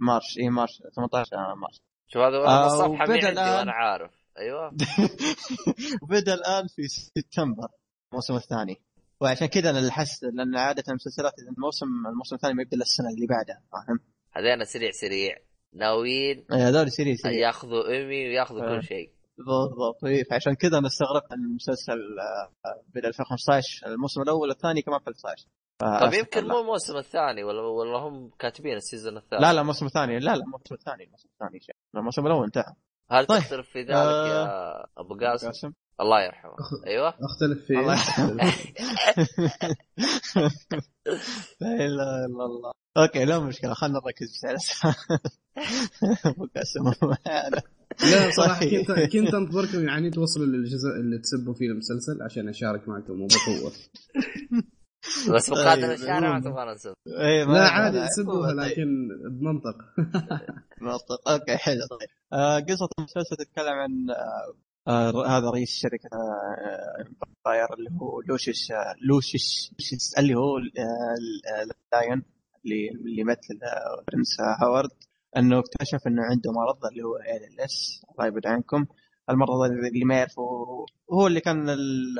مارس إي مارس 18 آه، مارس شوف هذا آه، الصفحه مي عندي الآن- وأنا عارف أيوه وبدأ الآن في سبتمبر الموسم الثاني وعشان كذا أنا لحست لأن عادة المسلسلات الموسم الموسم الثاني ما يبدأ إلا السنة اللي بعدها فاهم؟ هذين سريع سريع. ناويين إيه، هذول سريع سريع ياخذوا ايمي وياخذوا آه. كل شيء. بالضبط. إيه، فعشان كذا أنا استغربت إن المسلسل آه، بدا 2015 الموسم الأول والثاني كمان 2015 طيب يمكن مو الموسم الثاني ولا ولا هم كاتبين ال season الثاني؟ لا لا الموسم الثاني. لا لا الموسم الثاني الموسم الثاني الموسم الأول انتهى. هل طيب. تختلف في ذلك آه. يا أبو قاسم؟ الله يرحمه. أيوه. أختلف فيه. الله أختلف. لا إله إلا الله. okay لا مشكلة خلينا نركز بس على أبو قاسم لا صراحة طيب. كنت كنت أنتظركم يعني توصلوا للجزء اللي تسبوا فيه المسلسل عشان أشارك معكم وبقوه بس طيب، الشارع ما المهم. تبغى نسب إيه، ما- لا ما- عادي لا، سبوها طيب. لكن بمنطق. منطق okay حلو طيب. آه قصة المسلسل تتكلم عن آه آه هذا رئيس شركة آه Empire اللي هو Lucious آه Lucious Lucious اللي هو آه Lyon اللي اللي يمثل آه Terrence Howard أنه اكتشف أنه عنده مرض اللي هو ALS الله يبعد عنكم. المرض اللي ما يعرفه هو اللي كان ال-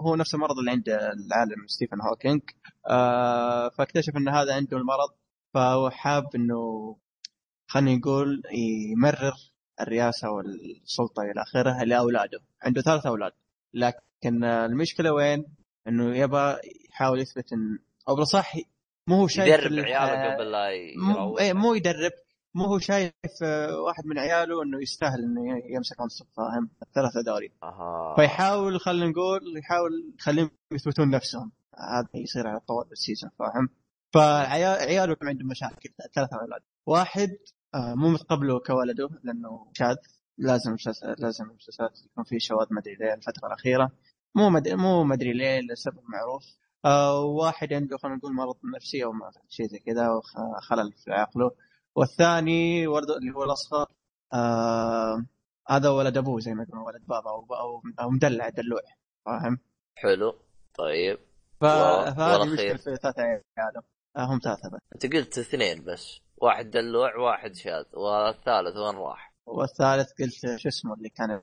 هو, نفس المرض اللي عند العالم Stephen Hawking آه فاكتشف أن هذا عنده المرض فهو حاب أنه خلينا نقول يمرر الرئاسة والسلطة إلى آخره لاولاده عنده ثلاث أولاد. لكن المشكلة وين؟ إنه يبغى يحاول يثبت إن أو بالأصح مو هو شايف يدرب ال- عياله قبل لا مو, يروح. إيه مو يدرب. مو هو شايف آه، واحد من عياله إنه يستاهل إنه يمسك منصب فاهم؟ الثلاثة دوري. أها. فيحاول خلينا نقول يحاول يخليهم يثبتون نفسهم. هذا يصير على طوال السيزون فاهم؟ فعياله عندهم مشاكل ثلاثة أولاد. واحد آه، مو متقبله كولده لأنه شاذ. لازم مسلسل لازم المسلسلات يكون في شواذ ما أدري ليه الفترة الأخيرة. مو مدري مو مدري ليه لسبب معروف. آه واحد عنده خلينا نقول مرض نفسي أو ما- شيء زي كذا خلل في عقله. والثاني ولد اللي هو الأصغر آه هذا ولد أبوه زي ما يقولون ولد بابا أو أو, أو مدلع دلوع. فاهم؟ حلو. طيب. ف- فهذه؟ مشكلة في ثلاثة عياله آه هم ثلاثة بس. أنت قلت اثنين بس. واحد دلوع واحد شاذ والثالث وين راح؟ والثالث قلت شو اسمه اللي كان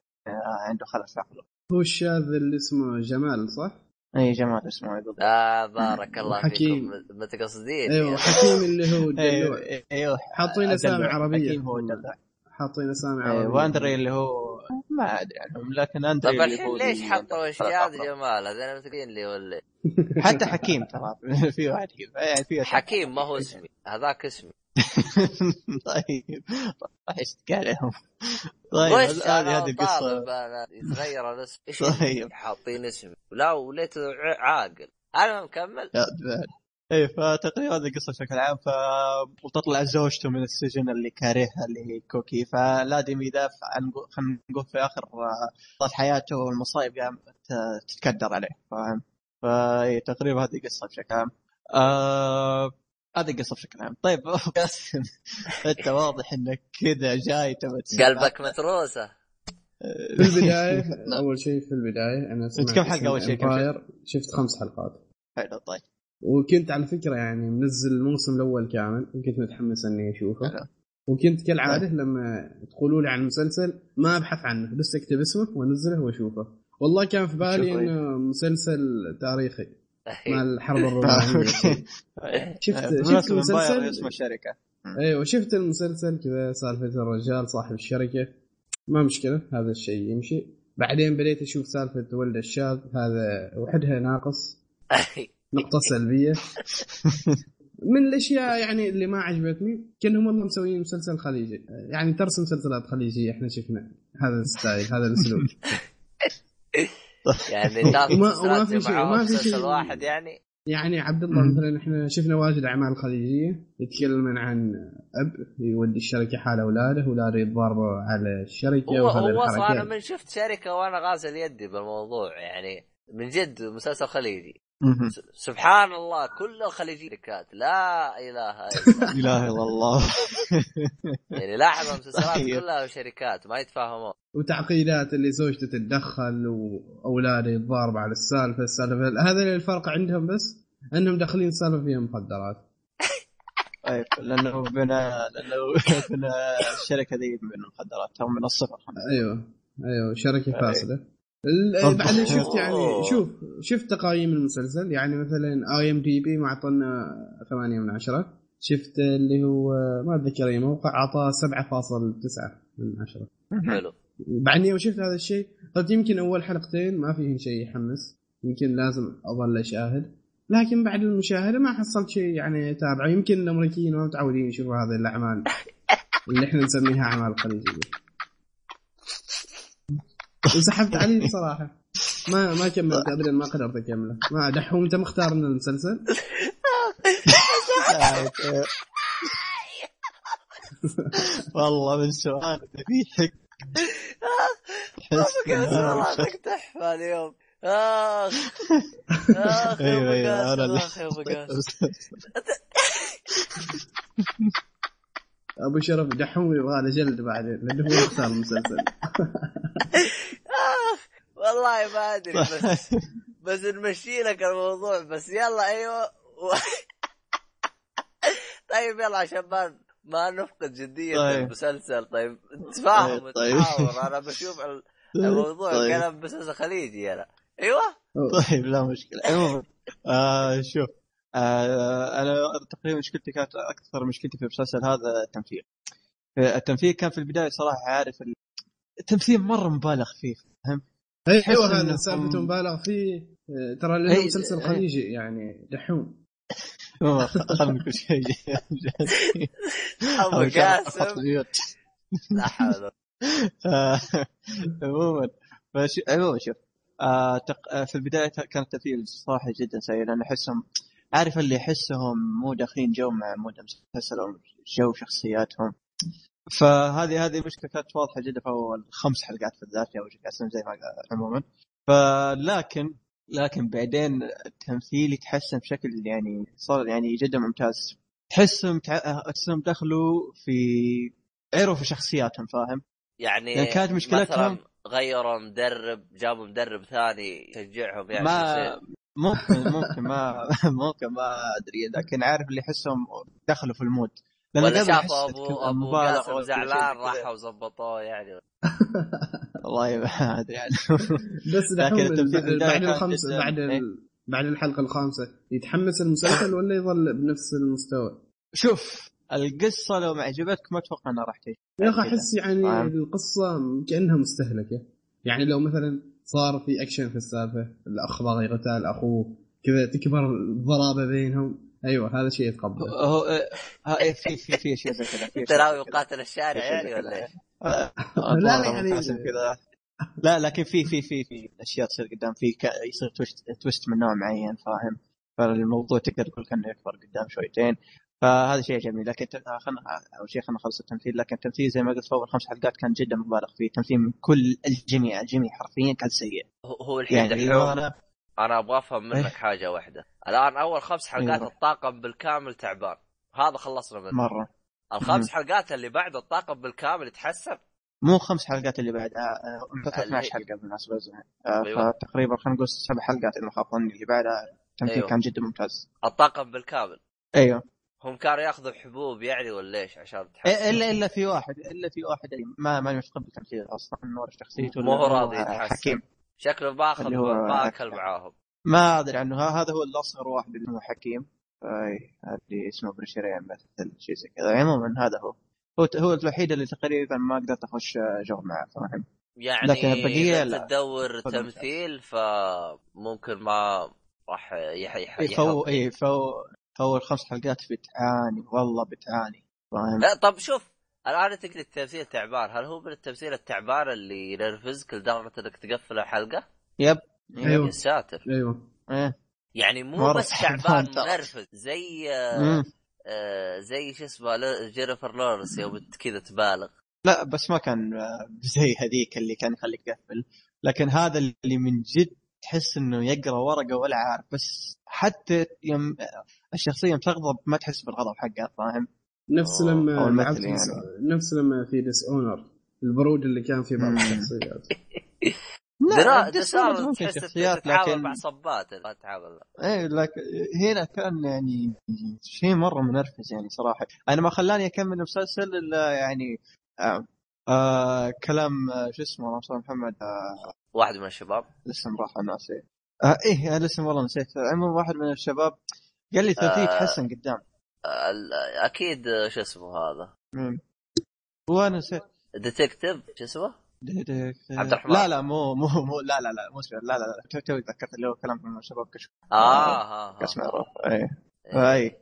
عنده خلل في عقله هو الشاذ اللي اسمه جمال صح؟ إي جمال اسمه يقول آه بارك الله. فيكم. متقصدين أيوه يعني. حكيم اللي هو الدلوع أيوه أيوه حاطين اسامي. عربية. حكيم هو الدلع حاطين اسامي عربية. واندري اللي هو ما أدري عنهم لكن أندري طيب الحين ليش حطوا عقله. جمال هذول متقين لي ولا؟ حتى حكيم ترى في واحد كذا. يعني في حكيم ما هو اسمي هذاك اسمي. طيب. راح يشتكي عليهم طيب هذه هذه طالب قصه أنا يتغير الاسم إيش طيب. حاطين اسم. لا وليته ع- عاقل. أنا مكمل. إيه فتقريبا هذه القصة بشكل عام ف وتطلع زوجته من السجن اللي كارهها اللي هي كوكي. فلازم يدافع عن خلينا نقول في آخر آه، حياته والمصايب قامت آه، تتكدر عليه. فاهم؟ فاي تقريبا هذه القصة بشكل عام. آه... هذه القصة بشكل عام. طيب قاسم أنت واضح إنك كذا جاي تبى. قلبك متروسة. في البداية أول شيء في البداية أنا سمعت كم حلقة أول شيء؟ شفت خمس حلقات. حلو طيب. وكنت على فكرة يعني منزل الموسم الأول كامل وكنت متحمس إني أشوفه. حلو. وكنت كالعادة لما تقولوا لي عن المسلسل ما أبحث عنه بس أكتب اسمه وأنزله وأشوفه. والله كان في بالي إنه مسلسل تاريخي. مع الحرب الرومانية. شفت شفت بالمناسبة المسلسل؟ اسم الشركة أيوه شفت المسلسل كذا سالفة الرجال صاحب الشركة. ما مشكلة هذا الشيء يمشي. بعدين بديت أشوف سالفة ولد الشاذ هذا وحدها ناقص. نقطة سلبية. من الأشياء يعني اللي ما عجبتني كأنهم والله مسويين مسلسل خليجي. يعني ترسم مسلسلات خليجية إحنا شفنا. هذا الستايل هذا الأسلوب. يعني وما- في شيء- وما في شيء- واحد يعني. يعني عبد الله مثلا إحنا شفنا واجد أعمال خليجية يتكلمون عن أب يودي الشركة حال أولاده اولاده يتضاربوا على الشركة هو هو أنا من شفت شركة وأنا غازل يدي بالموضوع يعني من جد مسلسل خليجي. سبحان الله كل الخليجي شركات لا إله إلا الله. إله إلا الله. يعني لاحظ المسلسلات. كلها شركات ما يتفاهمون. وتعقيدات اللي زوجته تتدخل وأولاده يتضاربوا على السالفة السالفة. هذا الفرق عندهم بس؟ انهم داخلين السالفه فيها مخدرات. طيب لأنه بنا لأنه بنا الشركة ذي من المخدرات هم من الصفر. أيوه أيوه شركة أيوة. فاسدة. بعدين شفت يعني. شوف شفت تقايم المسلسل يعني مثلا اي ام دي بي معطنا 8 من 10 شفت اللي هو ما أتذكر أي موقع أعطاه 7.9 من 10 حلو. بعدين يوم شفت هذا الشيء. قلت يمكن أول حلقتين ما فيهن شيء يحمس يمكن لازم أظل أشاهد. لكن بعد المشاهدة ما حصلت شيء يعني اتابعه يمكن الأمريكيين ما متعودين يشوفوا هذه الأعمال اللي إحنا نسميها أعمال خليجيه وسحبت عليه بصراحة. ما ما كملت ابدا ما قدرت أكمله. ما دحوم انت مختار من المسلسل. والله من سؤال ذبيحك والله تحفه اليوم. آخ. آخ يا أيوه أيوه ابو أنا قاسم اخ يا ابو قاسم أبو شرف دحوم يبغى له جلد بعدين لأنه هو مختار المسلسل. اخ والله ما أدري بس بس نمشي لك الموضوع. بس يلا أيوه. و... طيب يلا عشان ما ما نفقد جدية طيب. المسلسل. طيب تفاهم طيب، طيب. وتحاور أنا بشوف ال- الموضوع طيب. كلام مسلسل خليجي أنا أيوه؟ طيب لا مشكلة. عموما آه شوف. آه أنا تقريبا مشكلتي كانت أكثر مشكلتي في المسلسل هذا التمثيل التمثيل كان في البداية صراحة عارف ال- التمثيل مرة مبالغ فيه فاهم؟ أيوه تحس هذا سالفته مبالغ فيه. آه، ترى لأنه إيه، مسلسل إيه. خليجي يعني دحوم خلنا نقول شيء أبو قاسم. لا حول آه، عموما فش- عموما شوف آه تق... آه، في البداية كان التمثيل صراحة جدا سيء لأن أحسهم عارف اللي يحسهم مو داخلين جو مع mood المسلسل أو جو شخصياتهم فهذه هذه المشكلة كانت واضحة جدا في أول خمس حلقات في الذات يا أبو قاسم زي ما قال عموما فلكن لكن بعدين التمثيل يتحسن بشكل يعني صار يعني جدا ممتاز تحسهم. تحسهم دخلوا في عرفوا في شخصياتهم فاهم يعني يعني كانت مشكلتهم- غيروا مدرب جابوا مدرب ثاني يشجعهم يعني ما. ممكن ممكن ما ممكن ما أدري لكن عارف اللي احسهم دخلوا في المود لأن ولا شافوا ابو أبو مبالغ قاسم زعلان. راحوا وظبطوه يعني والله ما أدري يعني بس لكن دحوم التمثيل في بعد البداية بعد إيه. ال... بعد الحلقة الخامسة يتحمس المسلسل ولا يظل بنفس المستوى؟ شوف القصة لو ما عجبتك ما أتوقع إنها راح تعجبك يا أخي. أحس يعني. القصة كأنها مستهلكة يعني لو مثلا صار في اكشن في السالفة. الاخ باغي يقتل أخوه. كذا تكبر الضرابة بينهم. أيوه هذا شيء يتقبل. هو آه، إيه، في في في اشياء زي كذا. أنت ناوي. مقاتل الشارع يعني ولا إيش؟ آه، لا، أطوار يعني- ممتازة كذا. لا لكن في في في في أشياء تصير قدام. في. يصير twist twist من نوع معين فاهم؟ فالموضوع تقدر تقول كأنه يكبر قدام شويتين. فهذا شيء جميل. لكن ت- خلنا أول شيء خلينا نخلص التمثيل لكن التمثيل زي ما قلت في أول خمس حلقات كان جدا مبالغ فيه. تمثيل من كل الجميع. الجميع حرفيا كان سيء. هو- الحين يعني أنا أنا أبغى أفهم منك إيه. حاجة واحدة. الآن أول خمس حلقات أيوه. الطاقم بالكامل تعبان. هذا خلصنا منه. مرة. الخمس. حلقات اللي بعد الطاقم بالكامل يتحسن؟ مو خمس حلقات اللي بعدها آه، مدتها اللي- 12 حلقة بالمناسبة. آه، أيوة. فتقريبا خلينا نقول سبع حلقات اذا ما خاب ظني اللي بعدها. التمثيل أيوة. كان جدا ممتاز. الطاقم بالكامل. أيوه. هم كانوا ياخذوا حبوب يعني ولا إيش عشان إيه، تحسن الا إلا في واحد إلا في واحد ما ما متقبل تمثيله أصلا انه شخصيته مو هو راضي يتحسن. حكيم. شكله باخذ باكل. معاهم. ما أدري عنه. ها- هذا هو الأصغر واحد اللي هو حكيم. أي اللي اسمه بريشيريان مثل شيء زي كذا. عموما هذا هو. هو هو الوحيد اللي تقريبا ما قدرت أخش جو معه فاهم يعني لكن البقية إذا لا. تدور. تمثيل فممكن ما راح يح يح اي فهو فهو الخمس حلقات بتعاني والله بتعاني فاهم لا طب شوف الآن انت قلت التمثيل تعبان هل هو من التمثيل التعبان اللي ينرفزك لدرجة إنك تقفل الحلقة؟ yep أيوة. يا ساتر أيوه إيه يعني مو بس تعبان. منرفز زي آه. آه زي شو اسمه ل- Jennifer Lawrence يوم كذا تبالغ لا بس ما كان آه، زي هذيك اللي كان يخليك تقفل لكن هذا اللي من جد تحس إنه يقرأ ورقة ولا عارف بس حتى يوم الشخصية يوم تغضب ما تحس بالغضب حقها فاهم؟ نفس. لما لعبت يعني. نفس لما في ديس أونر البرود اللي كان في بعض. الشخصيات درا ديس دسار ممكن شخصيات لكن مع صبات ما تتعامل إيه لكن هنا كان يعني شيء مرة منرفز يعني صراحة أنا ما خلاني أكمل المسلسل إلا يعني آه آه كلام آه شو اسمه على محمد آه واحد من الشباب. الاسم راح أنا نسيت آه إيه الاسم والله نسيت. عموما واحد من الشباب قال لي تمثيل آه. تحسن قدام. ال- أكيد آه، شو اسمه هذا؟ مين؟ وأنا نسيت. ديتكتيف شو اسمه؟ عبد الرحمن. لا لا مو مو مو لا لا لا مو لا لا لا تو- توي تذكرت اللي هو كلام من الشباب كشف آه ها ها قسم معروف إيه. إيه. اي آه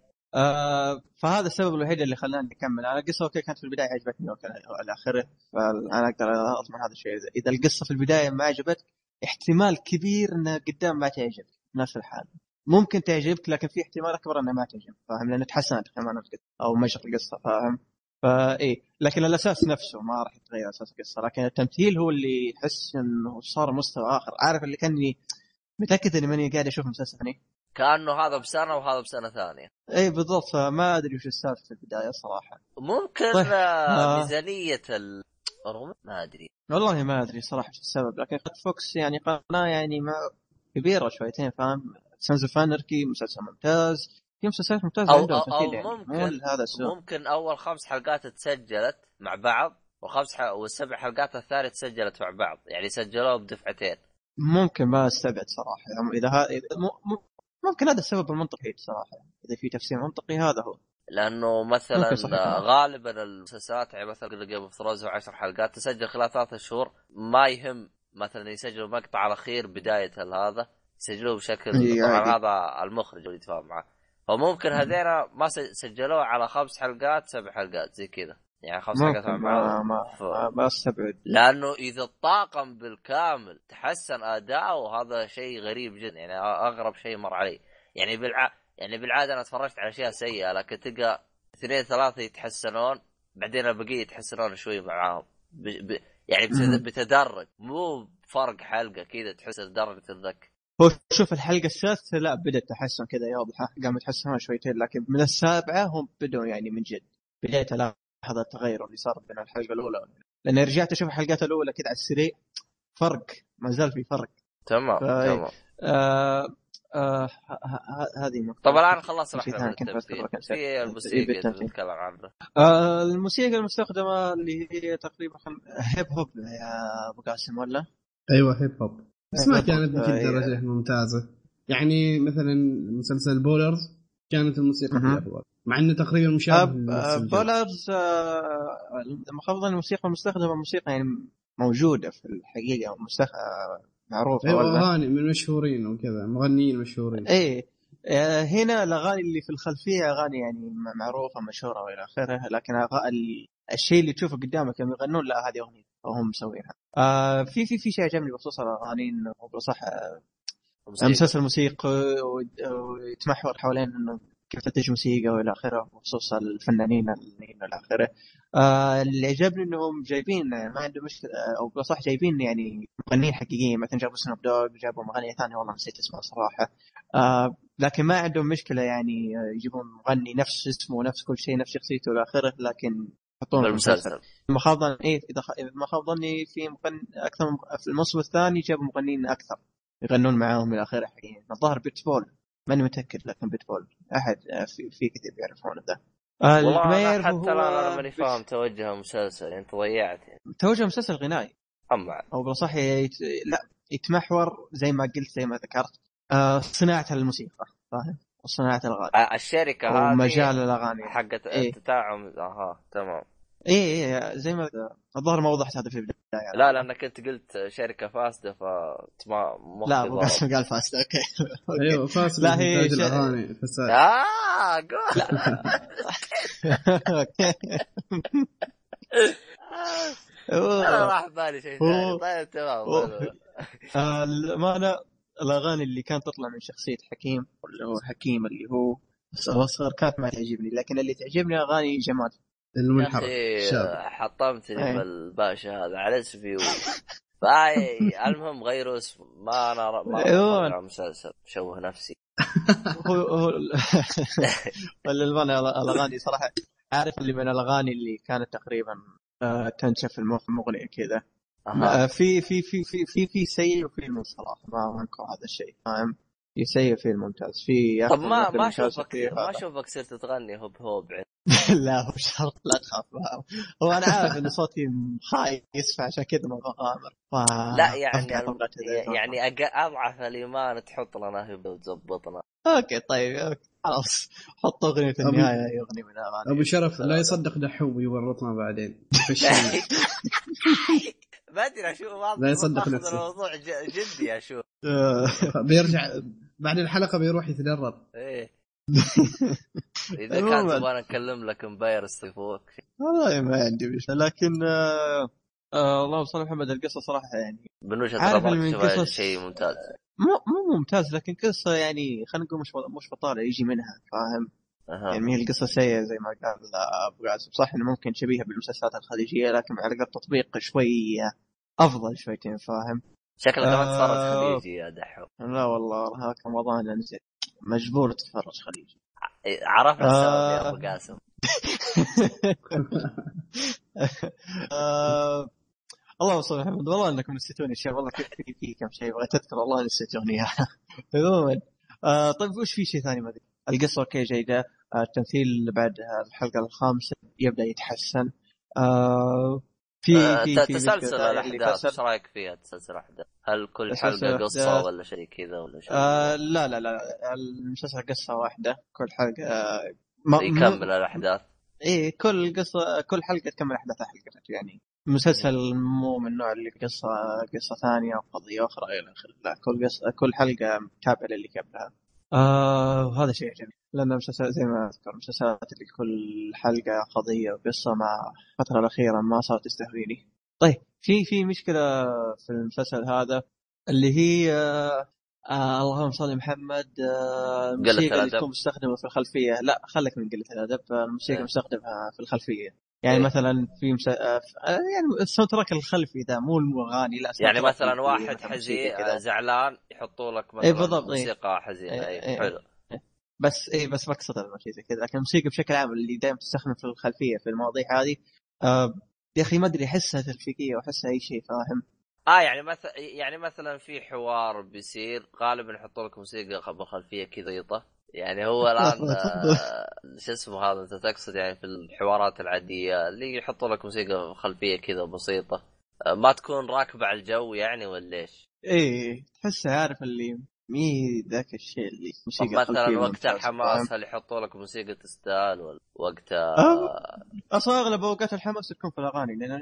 فهذا السبب الوحيد اللي خلاني أكمل. أنا القصة أوكي كانت في البداية عجبتني وكان إلى آخره فأنا أقدر أضمن هذا الشيء. اذا القصة في البداية ما عجبتك احتمال كبير إنها قدام ما تعجبك نفس الحال. ممكن تعجبك لكن في احتمال أكبر إنها ما تعجبك فاهم؟ لأن تحسنت كمان أو مجرى القصة فاهم؟ فاي لكن الأساس نفسه ما راح يتغير أساس القصة لكن التمثيل هو اللي يحس إنه صار مستوى آخر. عارف اللي كأني متأكد إني ماني قاعد أشوف مسلسل ثاني؟ كأنه هذا بسنة وهذا بسنة ثانية. اي بالضبط. فما أدري وش السالفة في البداية صراحة. ممكن طيب. آه. آه. ميزانية ال ما أدري. والله ما أدري صراحة شو السبب لكن قد Fox يعني قناة يعني ما كبيرة شويتين فاهم؟ Sons of Anarchy مسلسل ممتاز. في مسلسلات ممتازة أو- عندهم أو- أو يعني ممكن- مو هذا السوء ممكن أول خمس حلقات تسجلت مع بعض وخمس ح... والسبع حلقات الثانية تسجلت مع بعض. يعني سجلوه بدفعتين. ممكن ما أستبعد صراحة. يعني إذا ها... إذا م... م... ممكن هذا السبب المنطقي صراحة إذا في تفسير منطقي هذا هو. لأنه مثلا غالبا المسلسلات يعني مثلا Game of Thrones 10 حلقات تسجل خلال ثلاثة شهور ما يهم مثلا يسجلوا مقطع الأخير بداية هذا يسجلوه بشكل طبعا. هذا المخرج اللي يتفاهم معه. فممكن هذينا ما سجلوه على خمس حلقات سبع حلقات زي كذا. يعني خمس حلقات مع بعض ما, ف- ما, استبعد. لأنه إذا الطاقم بالكامل تحسن اداؤه هذا شيء غريب جدا. يعني أغرب شيء مر علي. يعني بالع... يعني بالعادة أنا تفرجت على أشياء سيئة لكن تلقى اثنين ثلاثة يتحسنون بعدين البقية يتحسنون شوي معاهم. ب... ب... يعني بت... مم. بتدرج. مو فرق حلقة كذا تحس لدرجه انك هو شوف الحلقة السادسة لا بدا التحسن كذا يوضح قاموا يتحسنون شويتين لكن من السابعة هم بدوا يعني من جد. بديت الاحظ التغير اللي صار بين الحلقة الأولى لاني رجعت أشوف الحلقات الأولى كذا على السريع فرق ما زال في فرق تمام. تمام آه آه هذه نقطة. طب الآن من التمثيل بذكره كان في إيه، الموسيقى اللي بالتمثيل. نتكلم عنه آه الموسيقى المستخدمة اللي هي تقريبا. hip hop يا أبو قاسم ولا؟ أيوه hip hop بس ما كانت. بذيك آه، الدرجه ممتازة يعني مثلا مسلسل Ballers كانت الموسيقى فيه مهم. افضل مع إنه تقريبا مشابه. Ballers آه المفروض إن الموسيقى المستخدمة موسيقى يعني موجودة في الحقيقة مستخ... آه معروفة أيوه أغاني من مشهورين وكذا مغنيين مشهورين إيه آه، هنا الأغاني اللي في الخلفية أغاني يعني معروفة مشهورة وإلى آخره لكن الشيء اللي تشوفه قدامك يوم يغنون لا هذه أغنية وهم مسوينها آه في في في شيء عجبني بخصوص الأغاني إنه بصح موسيقى. مسلسل موسيقى ويتمحور حوالين إنه كيف تنتج موسيقى والى آخره بخصوص الفنانين الفنانين والى آخره. آه اللي عجبني إنهم جايبين ما عنده مشكله أو بصح جايبين يعني مغنيين حقيقيين مثلا جابوا سنوب دوغ جابوا مغني ثاني والله نسيت اسمه صراحة. آه لكن ما عندهم مشكلة يعني آه، يجيبون مغني نفس اسمه ونفس كل شيء نفس شخصيته والى آخره لكن يحطونه في المسلسل. ما خاب ظني إيه إذا خ... ما خاب ظني في مغني أكثر. في الموسم الثاني جابوا مغنيين أكثر يغنون معاهم إلى آخره حقيقيين الظاهر بيتبول ماني متأكد لكن بيتبول. أحد آه، في, في كثير يعرفون ذا. آه، والله ما أنا يعرفه حتى الآن أنا ماني فاهم توجه المسلسل انت ضيعت يعني. توجه مسلسل غنائي. اما أو بالأصح يت... لا يتمحور زي ما قلت زي ما ذكرت. آه صناعة الموسيقى فاهم؟ وصناعه الأغاني. آه، الشركة هذه ومجال الأغاني. حقت إيه. التداعم أها تمام. اي اي زي ما الظاهر ما وضحت هذا في البداية لا لأنك أنت قلت شركة فاسدة فما مخي لا ابو. قاسم قال فاست أوكي. أوكي. أيوه فاس لا، هي شيء- الأغاني فساد آه قول. أوكي. أنا راح بالي شيء ثاني. طيب تمام. هو- آه، الأمانة الأغاني اللي كانت تطلع من شخصية حكيم اللي هو حكيم اللي هو صغير كانت ما تعجبني لكن اللي تعجبني أغاني جمال المنحرف حطمتني أي. بالباشا هذا على إسمي و... باي المهم غيروا إسم. ما أنا ما أيوة. أنا مسلسل شوه نفسي. هو هو للأمانة الأغاني صراحة عارف اللي من الأغاني اللي كانت تقريبا آه، تنشف في المخ مغنية كذا. آه، في في في في في في سيء وفي ما ما أنكر هذا الشيء فاهم؟ في سيء وفي الممتاز. في طب ما ما اشوفك ما. أشوفك صرت تغني hip hop لا هو شرط. لا تخاف. هو أنا عارف إن صوتي خايس فعشان كذا ما بغامر. ف... لا يعني الم... يعني أق... أضعف الإيمان تحط لنا هبه وتزبطنا okay طيب okay. خلاص. حط أغنية أبو- النهاية يغني من أغاني. أبو شرف لا يصدق دحوم ويورطنا بعدين. في. ما أدري أشوف ما لا يصدق نفسه. الموضوع ج- جدي أشوف آه، بيرجع بعد الحلقة بيروح يتدرب. إيه. إذا كان. تبغى نكلم لك امباير يصيفوك والله ما عندي مشكلة لكن آه، آه، اللهم صل على محمد. القصة صراحة يعني من وجهة عارف نظرك شيء ممتاز. مو مو ممتاز لكن قصة يعني خلينا نقول مش مش بطالة يجي منها فاهم؟ أها. يعني هي القصة سيئة زي ما قال أبو قاسم صح إنه ممكن شبيهة بالمسلسلات الخليجية لكن على الاقل تطبيق شوي أفضل شويتين فاهم؟ شكلك ما آه. تتفرج خليجي يا دحوم لا والله هذا رمضان انزل مجبور تتفرج خليجي. عرفنا السبب يا آه. أبو قاسم. آه، اللهم صل محمد. والله إنكم نسيتوني. شيء والله في في, كم شيء بغيت اذكر والله نسيتوني. اياها عموما آه، طيب وش في شيء ثاني؟ ما ذكر القصة أوكي جيدة. آه، التمثيل بعد الحلقة الخامسة يبدأ يتحسن آه، في آه، في في تسلسل الأحداث إيش رأيك فيها تسلسل الأحداث؟ هل كل حلقة قصة. ولا شيء كذا ولا شيء؟ آه لا لا لا المسلسل قصة واحدة كل حلقة ما يكمل الأحداث إيه كل قصة كل حلقة تكمل احداث حلقه يعني المسلسل مو من النوع اللي قصة قصة ثانية أو قضيه أخرى إلى آخره لا كل قصة كل حلقة متابعة للي قبلها آه وهذا شيء جميل. لأن المسلسل زي ما أذكر المسلسلات اللي كل حلقة قضية وقصة مع الفترة الأخيرة ما صارت تستهويني. طيب في في مشكلة في المسلسل هذا اللي هي آه آه اللهم صل على محمد آه الموسيقى اللي. تكون مستخدمة في الخلفية. لا خليك من قلة الأدب. الموسيقى إيه. مستخدمها في الخلفية. يعني إيه. مثلا في مس... آه آه، يعني ال soundtrack الخلفي ذا مو الاغاني لا يعني مثلا واحد حزين. آه، زعلان يحطوا لك مثلا إيه بالضبط، إيه. موسيقى حزينة إيه، اي إيه. حلو بس اي بس مقصد شيء زي كذا لكن الموسيقى بشكل عام اللي دائما تستخدم في الخلفية في المواضيع هذه آه يا أخي ما أدري أحسها تلفيقية وأحسها أي شيء فاهم آه يعني مثلا يعني مثلا في حوار بيصير غالبا يحطوا لك موسيقى بالخلفية كذا يطه يعني هو الآن آه، شو اسمه هذا أنت تقصد يعني في الحوارات العادية اللي يحطوا لك موسيقى خلفية كذا بسيطة آه، ما تكون راكبة على الجو يعني ولا إيش؟ إيه تحسها عارف اللي مي ذاك الشيء اللي طب موسيقى مثلا وقت الحماس؟ هل يحطوا لك موسيقى تستاهل ولا وقت آه. أصلا أغلب أوقات الحماس تكون في الأغاني لأن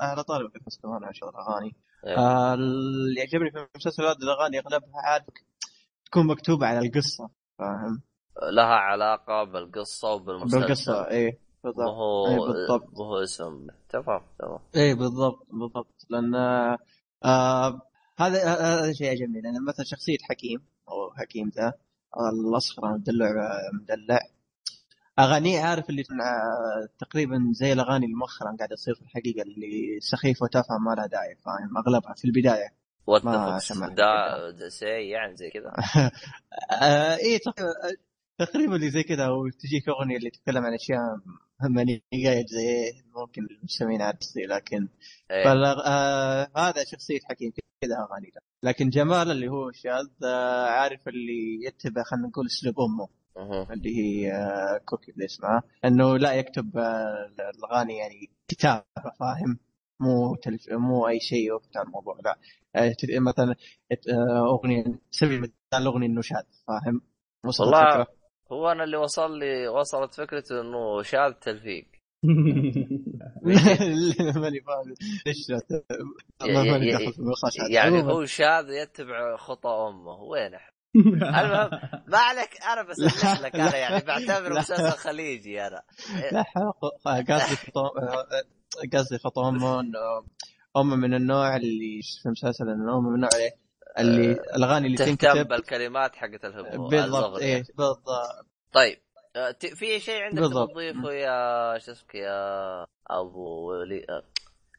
على طالب بس كمان عشان الاغاني إيه. آه اللي يعجبني في المسلسل هذا الأغاني أغلبها عاد تكون مكتوبة على القصة فاهم؟ لها علاقة بالقصة وبالمسلسل. بالقصة إيه بالضبط. وهو إيه بالضبط. وهو اسم. تمام تمام. إيه بالضبط بالضبط. لأن آه هذا هذا شيء عجبني لأن مثلا شخصية حكيم أو حكيم ذا الأصفر مدلع مدلع. أغانيه عارف اللي آه، تقريبا زي الأغاني اللي مؤخرا قاعدة تصير في الحقيقة اللي سخيفة وتافهة ما لها داعي فاهم؟ أغلبها في البداية. what they say يعني زي كذا آه إيه تقريبا تقريبا اللي زي كذا وتجيك اغنيه اللي تتكلم عن أشياء منيقه زي ممكن المستمعين عارفين لكن. فال آه هذا شخصية حكيم كذا اغاني. لكن جمال اللي هو شاذ آه عارف اللي يتبع خلينا نقول أسلوب أمه مهم. اللي هي آه كوكي اللي اسمها إنه لا يكتب آه الأغاني يعني كتابة فاهم مو تلف... مو أي شيء وقت الموضوع لا آه مثلا آه أغنية سبيل المثال الاغنيه انه شاذ فاهم وصلت والله؟ هو أنا اللي وصل لي وصلت فكرته إنه شاذ تلفيق ماني فاهم ليش. يعني. هو شاذ يتبع خطى أمه وين إحنا؟ المهم ما عليك أنا بسلك لك أنا يعني بعتبره. مسلسل خليجي أنا لا قصدي قصدي خطو أمه إنه هم من النوع اللي في المسلسل إنه هم من النوع إيه؟ اللي الأغاني اللي تهتم تنكتب بالكلمات حقت الهبوط بالضبط إيه بالضبط. طيب آه، ت- في شيء عندك. تضيفه يا شو اسمك يا أبو ولي آه،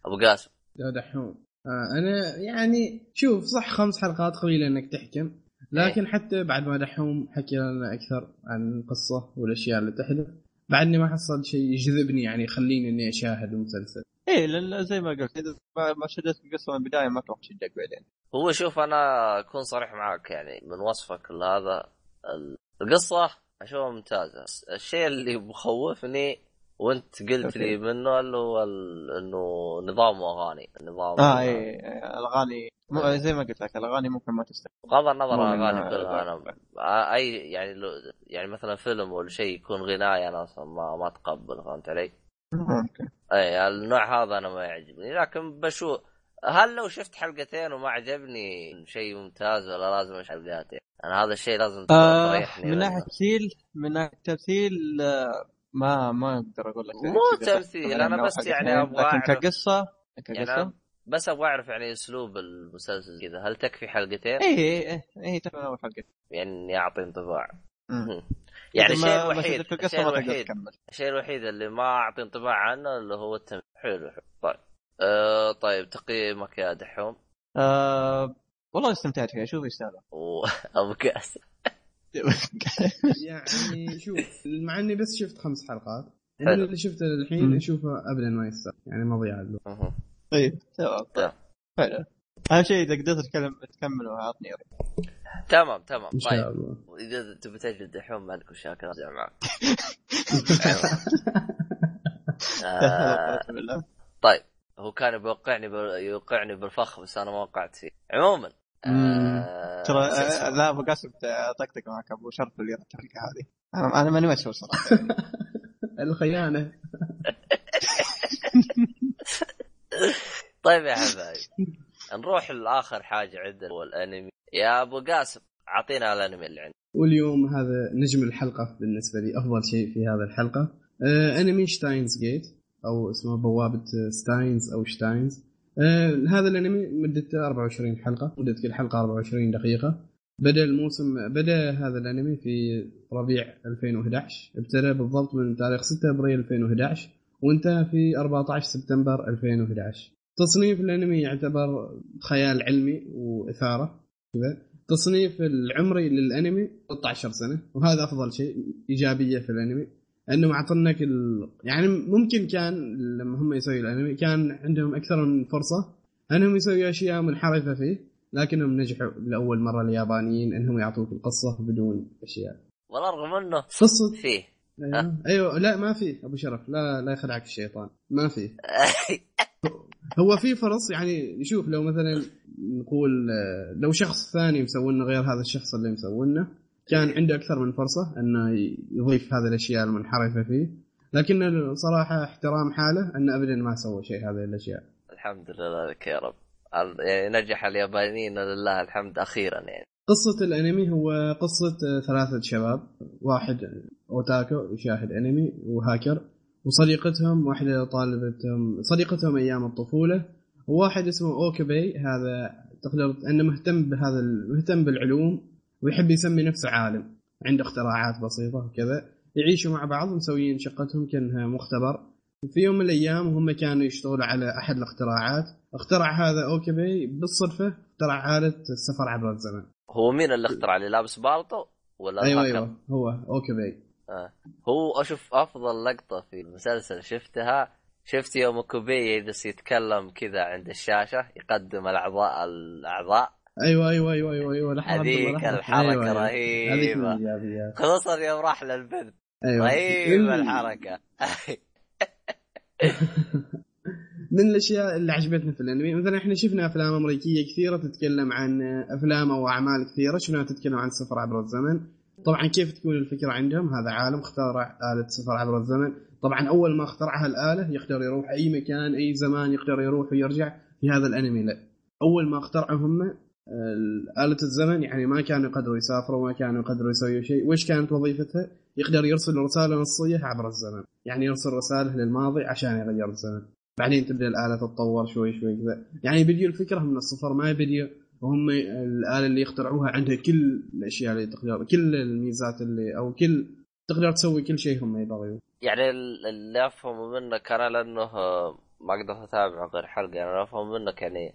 أبو قاسم؟ يا دحوم. آه أنا يعني شوف صح خمس حلقات قليلة إنك تحكم لكن حتى بعد ما دحوم حكي لنا أكثر عن القصة والأشياء اللي تحدث. بعدني ما حصلت شيء يجذبني يعني يخليني إني أشاهد المسلسل. إيه لأن زي ما قلت إذا ما ما شدت القصة من البداية ما تروح تشدك بعدين. هو شوف أنا أكون صريح معك يعني من وصفك لهذا. ال- القصة أشوفها ممتازة. الشيء اللي مخوفني وانت قلت لي منه اللي هو إنه نظام أغاني نظام آه إيه الأغاني مو- زي ما قلت لك الأغاني ممكن ما تستمر بغض النظر من- الاغاني كلها أنا آه، أي يعني لو يعني مثلا فيلم ولا شيء يكون غنايه أنا أصلا ما ما أتقبل فهمت علي؟ ممكن اي النوع هذا أنا ما يعجبني لكن بشو هل لو شفت حلقتين وما عجبني شيء ممتاز ولا لازم أشوف حلقتين؟ أنا هذا الشيء لازم آه تريحني من منه. ناحية تمثيل من ناحية تمثيل آه، ما ما أقدر أقول لك مو تمثيل، أنا بس يعني أبغى لكن كقصة يعني كقصه أنا بس أبغى أعرف يعني أسلوب المسلسل كذا. هل تكفي حلقتين؟ إيه إيه إيه إيه تكمل أول حلقة. يعني يعطي انطباع. يعني الشيء الوحيد الشيء الوحيد الشيء الوحيد اللي ما أعطي انطباع عنه اللي هو التمثيل. حلو حلو. طيب. أه طيب تقييمك يا دحوم؟ آه والله استمتعت فيها. شوف يستاهل وابو كاس. يعني شوف مع إني بس شفت خمس حلقات حلو. من اللي شفته مم. للحين أشوفه ابدا ما يستاهل يعني مضيعه له مهم. طيب تمام. حلو. أهم شيء إذا قدرت تتكلم تكمل وعطني تمام تمام. طيب. الله. إذا تبي تجلد دحوم ما عندكم شاكر ارجع معك. آه، طيب. هو كان بيوقعني يوقعني بالفخ بس أنا ما وقعت فيه. عموما ترى آه،. لا أبو قاسم طقطق معك أبو شرف اللي التفرقه هذه. أنا أنا ماني مسؤول صراحة. الخيانة. طيب يا حبايب نروح لآخر حاجة عندنا هو الأنمي. يا أبو قاسم أعطينا الأنمي اللي عندك. واليوم هذا نجم الحلقة بالنسبة لي أفضل شيء في هذه الحلقة. آه أنمي Steins Gate أو اسمه بوابة Steins أو Steins آه هذا الأنمي مدته 24 حلقة مدة كل حلقة 24 دقيقة. بدأ الموسم بدأ هذا الأنمي في ربيع 2011 ابتدى بالضبط من تاريخ 6 أبريل 2011 وانتهى في 14 سبتمبر 2011 تصنيف الأنمي يعتبر خيال علمي وإثارة كذا. التصنيف العمري للأنمي 13 سنة وهذا أفضل شيء إيجابية في الأنمي. انه معطنك ال... يعني ممكن كان لما هم يسوي الأنمي كان عندهم أكثر من فرصة أنهم يسوي أشياء منحرفة فيه لكنهم نجحوا لأول مرة اليابانيين أنهم يعطوك القصة بدون أشياء. والله رغم إنه قصه فيه. أيوه, أيوة. لا ما في أبو شرف. لا لا يخدعك الشيطان. ما في هو في فرص يعني شوف لو مثلا نقول لو شخص ثاني مسوي لنا غير هذا الشخص اللي مسوي لنا كان عنده أكثر من فرصة انه يضيف هذه الأشياء المنحرفة فيه لكن صراحة احترام حاله انه ابدا ما سوى شيء هذه الأشياء. الحمد لله لك يا رب. يعني نجح اليابانيين لله الحمد أخيرا يعني. قصة الأنمي هو قصة ثلاثة شباب واحد أوتاكو يشاهد أنمي وهاكر وصديقتهم واحدة طالبتهم صديقتهم أيام الطفولة وواحد اسمه أوكبي هذا تقدر أنه مهتم بهذا مهتم بالعلوم ويحب يسمي نفسه عالم عنده اختراعات بسيطة وكذا يعيشوا مع بعض مسويين شقتهم كأنها مختبر في يوم من الأيام هم كانوا يشتغلوا على أحد الاختراعات اخترع هذا اوكبي بالصدفة اخترع آلة السفر عبر الزمن هو مين اللي اخترع اللي لابس بالطو ولا أيوه؟ أيوه هو اوكبي آه. هو أشوف أفضل لقطة في المسلسل شفتها شفت يوم كوبي يجلس يتكلم كذا عند الشاشة يقدم الاعضاء الأعضاء أيوه أيوه أيوه أيوه أيوه هذيك لحظة. الحركة أيوة، أيوة. الايجابيات خصوصا يوم راح للبنت أيوه. رهيبة من- الحركة. من الأشياء اللي عجبتنا في الأنمي مثلا إحنا شفنا أفلام أمريكية كثيرة تتكلم عن أفلام أو أعمال كثيرة. شفناها تتكلم عن السفر عبر الزمن؟ طبعا كيف تكون الفكرة عندهم؟ هذا عالم اخترع آلة السفر عبر الزمن. طبعا أول ما اخترعها الآلة يقدر يروح أي مكان أي زمان يقدر يروح ويرجع في هذا الأنمي. لا. أول ما اخترعوا هم آلة الزمن يعني ما كانوا يقدروا يسافروا ما كانوا يقدروا يسويوا شيء. وش كانت وظيفتها يقدر يرسل رسالة نصية عبر الزمن. يعني يرسل رسالة للماضي عشان يغير الزمن. بعدين تبدأ الآلة تتطور شوي شوي كذا. يعني بديوا الفكرة من الصفر ما بديوا وهم الآلة اللي يخترعوها عندها كل الأشياء اللي تقدر كل الميزات اللي أو كل تقدر تسوي كل شيء هم يبغوا يعني ال- اللي افهمه منك أنا لأنه آه، ما أقدر أتابع غير حلقة. يعني افهم منك يعني آه،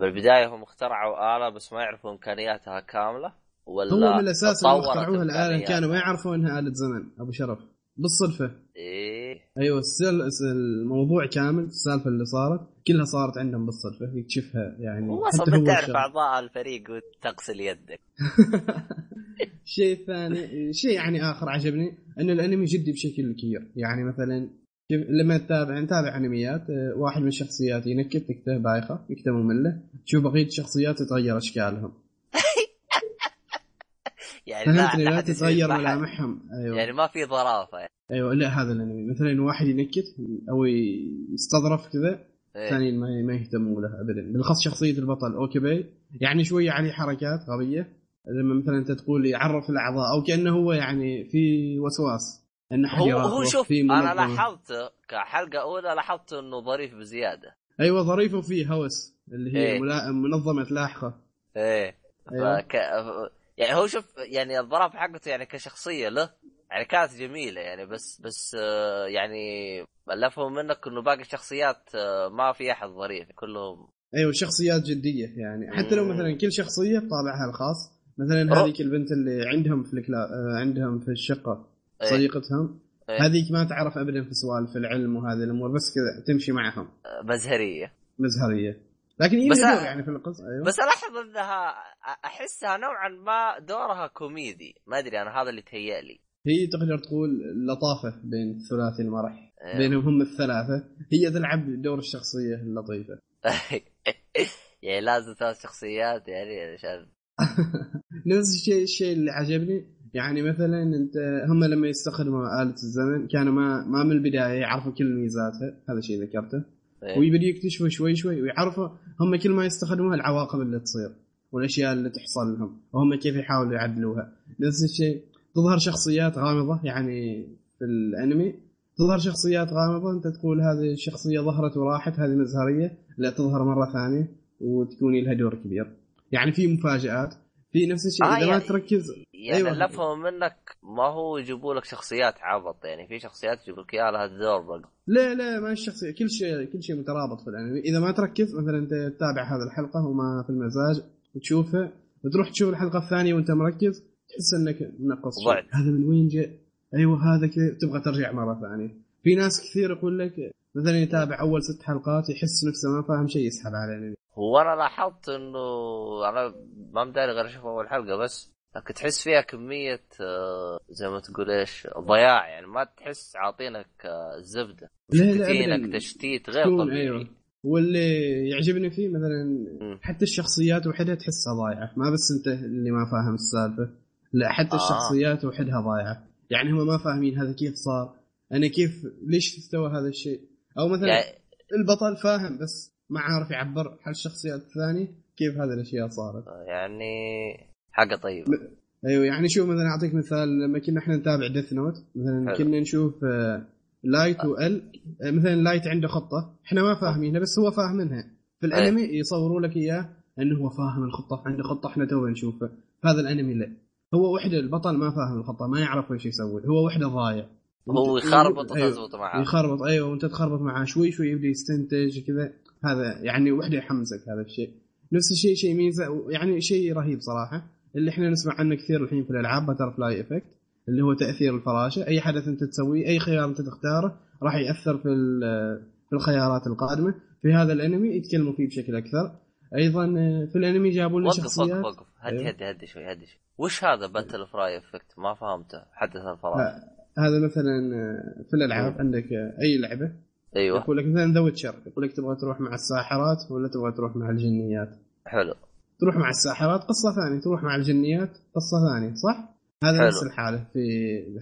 بالبداية هم اخترعوا آلة بس ما يعرفوا امكانياتها كاملة ولا هو من الأساس اللي اخترعوها الاله؟ كانوا ما يعرفوا إنها آلة زمن. أبو شرف بالصدفة. إيه. أيوه السل... الموضوع كامل السالفة اللي صارت كلها صارت عندهم بالصدفة. يكتشفها يعني هو أصلا تعرف. أعضاء الفريق وتغسل يدك. شيء ثاني شيء يعني آخر عجبني إن الأنمي جدي بشكل كبير. يعني مثلا شوف لما تتابع نتابع أنميات آه، واحد من الشخصيات ينكت تكته بايخة يكته مملة تشوف بقية الشخصيات تتغير أشكالهم. يعني لا فهمتني لا تتغير. ملامحهم أيوه. يعني ما في ظرافة. يعني. أيوه لا هذا الأنمي. مثلا واحد ينكت أو يستظرف كذا إيه. الثاني ما ما يهتموا له ابدا. بالأخص شخصية البطل أوكي يعني شوية عليه حركات غبية. لما مثلا أنت تقول يعرف الأعضاء أو كأنه هو يعني في وسواس. انه هو هو شوف أنا منظمة. لاحظت كحلقة أولى لاحظت إنه ظريف بزيادة أيوه ظريف وفيه هوس اللي هي إيه. ملا... منظمة لاحقة إيه أيوة. فك... يعني هو شوف يعني الظرافه حقته يعني كشخصية له يعني كانت جميلة يعني بس بس يعني اللي افهم منك إنه باقي الشخصيات ما في أحد ظريف كلهم أيوه شخصيات جدية يعني حتى لو. مثلا كل شخصية بطابعها الخاص مثلا هذيك البنت اللي عندهم في الكلا... عندهم في الشقة. صديقتهم. إيه. هذيك ما تعرف ابدا في سوالف العلم وهذه الأمور بس كذا تمشي معهم. مزهرية. مزهرية. لكن هي بس دور يعني في القصة أيوه. بس ألاحظ أنها أحسها نوعا ما دورها كوميدي. ما أدري أنا هذا اللي تهيألي. هي تقدر تقول لطافة بين ثلاثي المرح. إيه. بينهم هم الثلاثة. هي تلعب دور الشخصية اللطيفة. يعني لازم ثلاث شخصيات يعني عشان نفس الشيء الشيء اللي عجبني يعني مثلا أنت هم لما يستخدموا آلة الزمن كانوا ما ما من البداية يعرفوا كل ميزاتها هذا شيء ذكرته. إيه. ويبدوا يكتشفوا شوي شوي ويعرفوا هم كل ما يستخدموها العواقب اللي تصير والأشياء اللي تحصل لهم وهم كيف يحاولوا يعدلوها. نفس الشيء تظهر شخصيات غامضة يعني في الأنمي تظهر شخصيات غامضة أنت تقول هذه الشخصية ظهرت وراحت هذه مزهرية لا تظهر مرة ثانية وتكون لها دور كبير. يعني في مفاجآت في نفس الشيء آه إذا ما يعني- تركز يعني أيوة. اللي افهم منك ما هو يجيبوا لك شخصيات عبط يعني في شخصيات يجيبوا لك إياها لها دور بقى. لا لا ما الشخصية كل شيء كل شيء مترابط في الأنمي. إذا ما تركز مثلا أنت تتابع هذه الحلقة وما في المزاج وتشوفها وتروح تشوف الحلقة الثانية وأنت مركز تحس إنك منقص ضعت. هذا من وين جاء؟ أيوه هذا كذا. تبغى ترجع مرة ثانية. في ناس كثير يقول لك مثلا يتابع أول ست حلقات يحس نفسه ما فاهم شيء يسحب على الانمي هو أنا لاحظت إنه أنا ما مداري غير أشوف أول حلقة بس. لكن تحس فيها كمية آه، زي ما تقول إيش ضياع. يعني ما تحس عاطينك آه، مشتتينك ابدا. تشتيت غير طبيعي. أيوه. واللي يعجبني فيه مثلا. حتى الشخصيات وحدها تحسها ضايعة. ما بس أنت اللي ما فاهم السالفة. لا حتى آه. الشخصيات وحدها ضايعة. يعني هم ما فاهمين هذا كيف صار. أنا كيف ليش استوى هذا الشيء؟ أو مثلا يعني البطل فاهم بس ما عارف يعبر عن الشخصيات الثانية كيف هذه الأشياء صارت. يعني حاجة طيبة. أيوه يعني شوف مثلا أعطيك مثال لما كنا إحنا نتابع ديث نوت مثلا حلو. كنا نشوف Light و L آه، مثلا Light عنده خطة إحنا ما فاهمينها بس هو فاهمينها. في الأنمي يصوروا لك إياه إنه هو فاهم الخطة عنده خطة إحنا تو نشوفه هذا الأنمي لا. هو وحدة البطل ما فاهم الخطة ما يعرف إيش يسوي هو وحدة ضايع. هو يخربط أيوة. وتزبط معاه. يخربط أيوه وأنت تخربط معاه شوي شوي يبدأ يستنتج كذا. هذا يعني وحدة يحمسك هذا الشيء. نفس الشيء شيء ميزة يعني شيء رهيب صراحة. اللي إحنا نسمع عنه كثير الحين في الألعاب butterfly effect اللي هو تأثير الفراشة. أي حدث أنت تسويه أي خيار أنت تختاره راح يأثر في في الخيارات القادمة. في هذا الأنمي يتكلموا فيه بشكل أكثر. أيضا آه، في الأنمي جابوا لنا وقف وقف شخصيات. وقف. هدي أيوه. هدي هدي شوي هدي شوي. وش هذا butterfly effect ما فهمته. حدث الفراغ. لا. هذا مثلا آه، في الألعاب عندك آه، أي لعبة. أيوه. يقول لك مثلا The Witcher يقول لك تبغى تروح مع الساحرات ولا تبغى تروح مع الجنيات. حلو. تروح مع الساحرات قصة ثانية تروح مع الجنيات قصة ثانية صح؟ هذا حلو. نفس الحالة في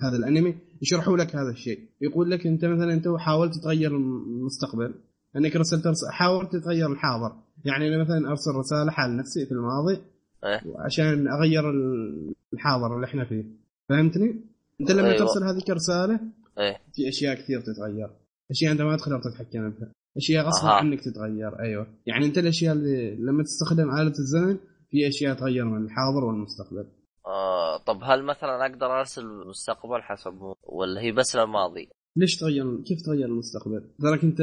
هذا الأنمي. يشرحوا لك هذا الشيء. يقول لك أنت مثلا أنت حاولت تغير المستقبل أنك رسلت رس... حاولت تغير الحاضر. يعني أنا مثلا أرسل رسالة حال نفسي في الماضي إيه. عشان أغير ال- الحاضر اللي إحنا فيه. فهمتني؟ أنت لما أيوة. ترسل هذيك الرسالة إيه. في أشياء كثير تتغير. أشياء أنت ما تقدر تتحكم بها أشياء غصبا أها. عنك تتغير أيوه يعني أنت الأشياء اللي لما تستخدم آلة الزمن في أشياء تغير من الحاضر والمستقبل آه طب هل مثلا أقدر أرسل المستقبل حسب ولا هي بس للماضي؟ ليش تغير كيف تغير المستقبل؟ تراك أنت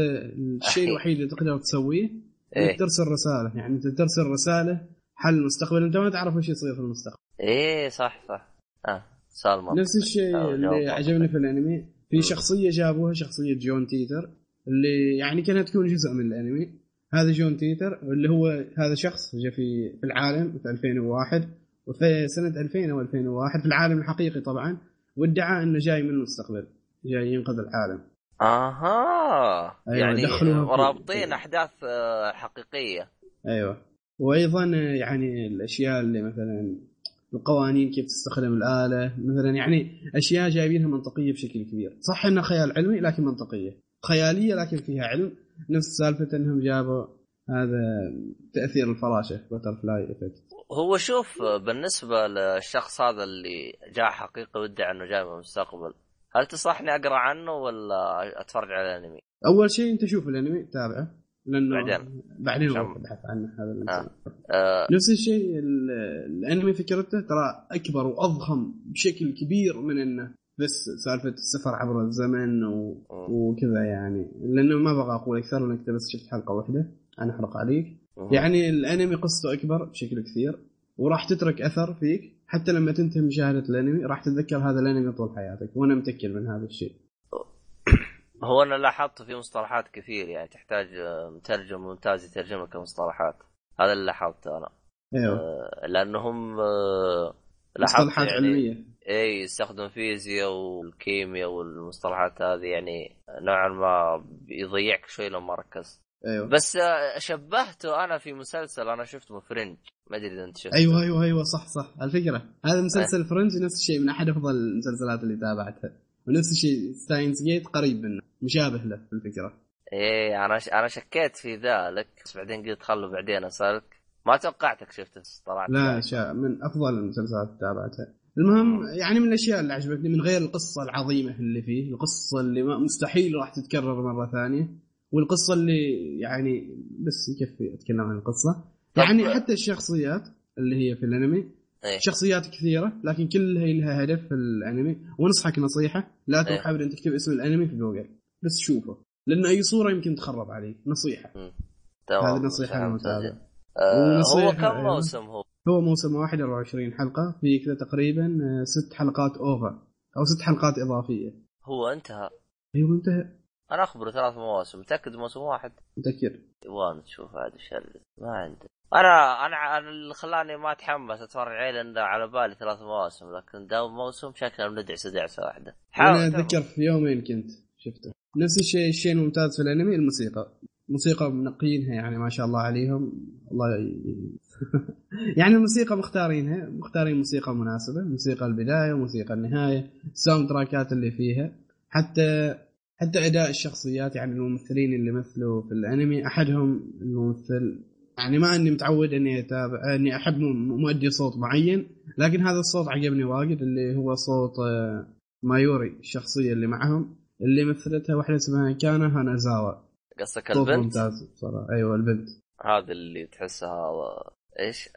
الشيء. الوحيد اللي تقدر تسويه إنك ترسل رسالة يعني أنت ترسل رسالة حل المستقبل أنت ما تعرف إيش يصير في المستقبل إيه صح صح آه منطقي نفس الشيء آه، اللي. عجبني في الأنمي في. شخصية جابوها شخصية جون تيتر اللي يعني كانت تكون جزء من الانمي. هذا جون تيتر اللي هو هذا شخص جاء في في العالم في 2001 وفي سنة 2000 أو 2001 في العالم الحقيقي طبعا وادعى إنه جاي من المستقبل جاي ينقذ العالم. آها. أيوة، يعني رابطين أحداث آه، حقيقية. أيوه. وأيضا يعني الأشياء اللي مثلا القوانين كيف تستخدم الآلة مثلا يعني أشياء جايبينها منطقية بشكل كبير. صح إنها خيال علمي لكن منطقية. خيالية لكن فيها علم. نفس سالفة إنهم جابوا هذا تأثير الفراشه butterfly effect هو شوف آه، بالنسبة للشخص هذا اللي جاء حقيقي وادعى إنه جاي من المستقبل هل تنصحني أقرأ عنه ولا أتفرج على الأنمي؟ أول شيء أنت شوف الأنمي تابعه لأنه بعدين. بعدين نبحث عنه هذا الانسان آه. نفس الشيء ال- الأنمي فكرته ترى أكبر وأضخم بشكل كبير من إنه بس سالفة السفر عبر الزمن و... وكذا يعني. لأنه ما بغى أقول أكثر لأنك بس شفت حلقة واحدة أنا أحرق عليك. مم. يعني الأنمي قصته أكبر بشكل كثير وراح تترك أثر فيك حتى لما تنتهي مشاهدة الأنمي. راح تتذكر هذا الأنمي طول حياتك وأنا متأكد من هذا الشيء. هو أنا لاحظت في مصطلحات كثير يعني تحتاج آه، مترجم ممتاز يترجم لك المصطلحات هذا اللي لاحظته أنا. إيوه. آه، لأنهم آه، لاحظت مصطلحات يعني علمية. اي يستخدم فيزياء والكيمياء والمصطلحات هذه يعني نوعا ما يضيعك شوي لو ما ركزت أيوه. بس آه، شبهته أنا في مسلسل أنا شفته Fringe ما أدري إذا أنت شفته. أيوه أيوه أيوه صح صح. الفكرة هذا. مسلسل Fringe نفس الشيء من أحد أفضل المسلسلات اللي تابعتها. ونفس الشيء Steins Gate قريب منه مشابه له في الفكرة. إيه أنا ش... أنا شكيت في ذلك بس بعدين قلت خلوا بعدين أسألك. ما توقعتك شفته طلعت لا شاء من أفضل المسلسلات اللي تابعتها. المهم يعني من الأشياء اللي عجبتني من غير القصة العظيمة اللي فيه القصة اللي مستحيل راح تتكرر مرة ثانية والقصة اللي يعني بس يكفي أتكلم عن القصة يعني حتى الشخصيات اللي هي في الأنمي إيه. شخصيات كثيرة لكن كلها لها هدف في الأنمي وانصحك نصيحة لا تروح إيه. ابدا تكتب اسم الأنمي في جوجل بس شوفه لأن أي صورة يمكن تخرب عليك نصيحة تمام هذه نصيحه. المتابع آه هو كم. موسم هو؟ هو موسم واحد 24 حلقة في كذا تقريبا آه، ست حلقات OVA أو ست حلقات إضافية. هو انتهى. أيوه انتهى. أنا أخبره ثلاث مواسم متأكد موسم واحد؟ متذكر يبغى تشوف هذا الشيء ما عندي أنا أنا اللي خلاني ما أتحمس أتفرج عليه لأن على بالي ثلاث مواسم لكن داوم موسم شكله بندعس دعسه واحدة أنا أتذكر في يومين كنت شفته. نفس الشيء الشيء الممتاز في الأنمي الموسيقى. موسيقى منقينها يعني ما شاء الله عليهم. الله. يعني الموسيقى مختارينها. مختارين موسيقى مناسبة موسيقى البداية وموسيقى النهاية الساوند تراكات اللي فيها. حتى حتى أداء الشخصيات يعني الممثلين اللي مثلوا في الأنمي. أحدهم الممثل يعني ما أني متعود أني أتابع أني أحب مؤدي صوت معين لكن هذا الصوت عجبني واجد اللي هو صوت آه، مايوري الشخصية اللي معهم. اللي مثلتها واحدة اسمها كانا هانازاوا. قصدك البنت؟ ممتاز بصراحة. أيوه البنت. هذه اللي تحسها إيش؟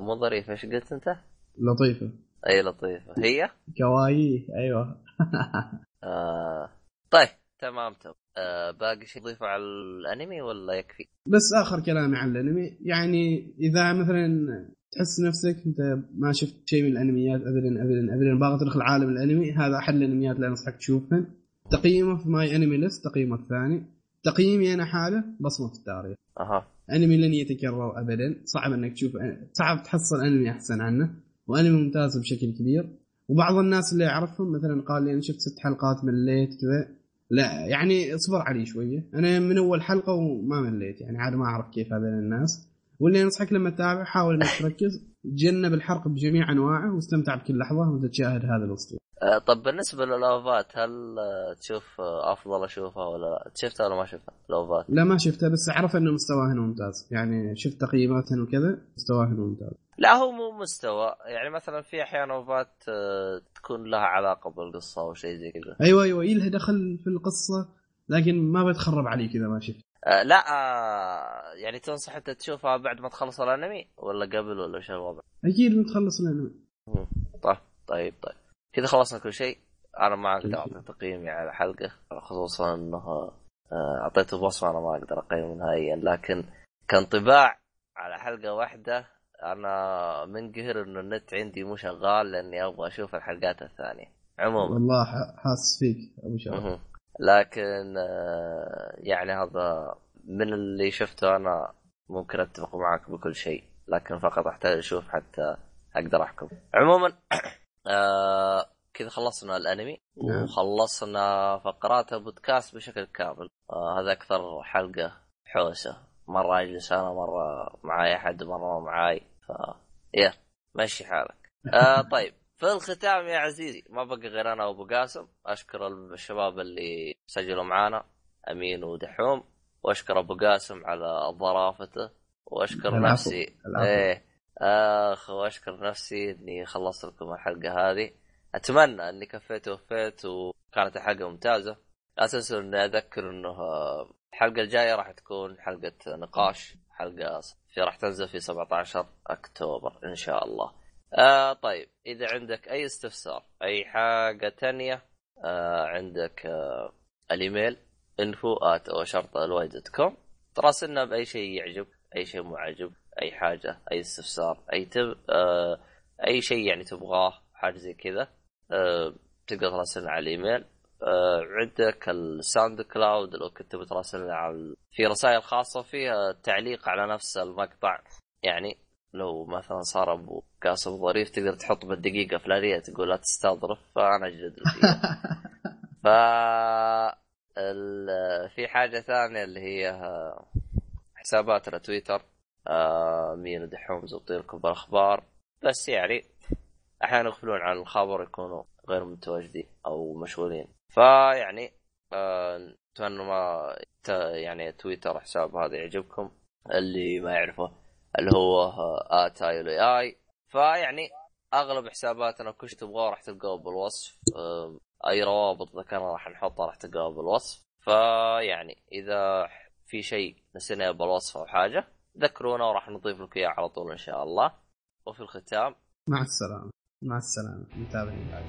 مو ظريفه إيش قلت أنت؟ لطيفة. أي لطيفة. هي؟ かわいい أيوه. آه. طيب تمام تمام. آه باقي شيء تضيفه على الأنمي ولا يكفي؟ بس آخر كلامي عن الأنمي. يعني إذا مثلا تحس نفسك أنت ما شفت شيء من الأنميات ابدا ابدا ابدا باغي تدخل عالم الأنمي هذا أحد الأنميات اللي أنصحك تشوفهن. تقييمه في MyAnimeList تقييمه الثاني. تقييمي أنا حاط له بصمة في التاريخ. أها. أنمي لن يتكرر ابدا. صعب إنك تشوف صعب تحصل أنمي أحسن عنه. وأنمي ممتاز بشكل كبير. وبعض الناس اللي أعرفهم مثلا قال لي أنا شفت ست حلقات مليت كذا. لا يعني اصبر علي شوية. أنا من أول حلقة وما مليت يعني عاد ما أعرف كيف هذول الناس. واللي أنصحك لما تتابع حاول إنك تركز. تجنب الحرق بجميع أنواعه واستمتع بكل لحظة وانت تشاهد هذا الاسلوب آه طب بالنسبة للأوفات هل آه، تشوف آه، أفضل أشوفها ولا لا؟ شفتها ولا ما شفتها؟ الأوفات لا ما شفتها بس أعرف إنه مستواهن ممتاز يعني شفت تقييماتهن وكذا مستواهن ممتاز لا هو مو مستوى يعني مثلا في أحيانا أوفات آه، تكون لها علاقة بالقصة أو شيء زي كذا أيوه أيوه يلها دخل في القصة لكن ما بتخرب عليك اذا ما شفت آه لا آه يعني تنصح أنت تشوفها بعد ما تخلص الأنمي ولا قبل ولا إيش الوضع؟ أكيد متخلص الأنمي. طيب طيب طيب كذا خلصنا كل شيء أنا ما أقدر كل أعطي تقييمي على الحلقة خصوصا إنه آه، أعطيته بصمه أنا ما أقدر أقيمه نهائيا. لكن كانطباع على حلقة واحدة أنا منقهر إنه النت عندي مو شغال لأني أبغى أشوف الحلقات الثانية. عموما. والله حاسس فيك أبو مهم. لكن آه، يعني هذا من اللي شفته أنا ممكن أتفق معك بكل شيء لكن فقط أحتاج أشوف حتى أقدر أحكم. عموما آه كذا خلصنا الانمي نعم. وخلصنا فقرات البودكاست بشكل كامل. آه هذا أكثر حلقة حوسة. مرة اجلس أنا مرة معاي أحد مرة معاي. ف يا مشي حالك. آه طيب. في الختام يا عزيزي ما بقى غير أنا وأبو قاسم. أشكر الشباب اللي سجلوا معانا أمين ودحوم. وأشكر أبو قاسم على ظرافته. وأشكر العفو. نفسي. العفو. إيه. آخ وأشكر نفسي إني خلصت لكم الحلقة هذه. أتمنى إني كفيت ووفيت وكانت الحلقة ممتازة. لا تنسوا إني أذكر إنه الحلقة الجاية راح تكون حلقة نقاش حلقة في راح تنزل في 17 أكتوبر إن شاء الله. آه طيب إذا عندك أي استفسار أي حاجة تانية آه عندك آه الإيميل com تراسلنا بأي شيء يعجب أي شيء مو عاجب أي حاجة أي استفسار أي تب آه أي شيء يعني تبغاه حاجة زي كذا آه تقدر تراسلنا على الإيميل. آه عندك ال SoundCloud لو كنت بتراسلنا على في رسائل خاصة فيها تعليق على نفس المقطع. يعني لو مثلا صار أبو قاسم ظريف تقدر تحط بالدقيقة فلانيه تقول لا تستظرف فأنا اجلد لك. ف في حاجة ثانية اللي هي حساباتنا تويتر. آه، مين ودحوم زبطين لكم بالاخبار بس يعني أحيانا يغفلون عن الخبر يكونوا غير متواجدين أو مشغولين. فيعني آه، اتمنى ما ت- يعني تويتر حساب هذا يعجبكم. اللي ما يعرفه اللي هو آه، آت آي اي فيعني أغلب حساباتنا كل شيء تبغاه راح تلقاه بالوصف. آه، أي روابط ذكرنا راح نحطها راح تلقاها بالوصف. فيعني إذا في شيء نسيناه بالوصف أو حاجة ذكرونا وراح نضيف لك إياه على طول إن شاء الله. وفي الختام مع السلامة. مع السلامة. متابعين. بعد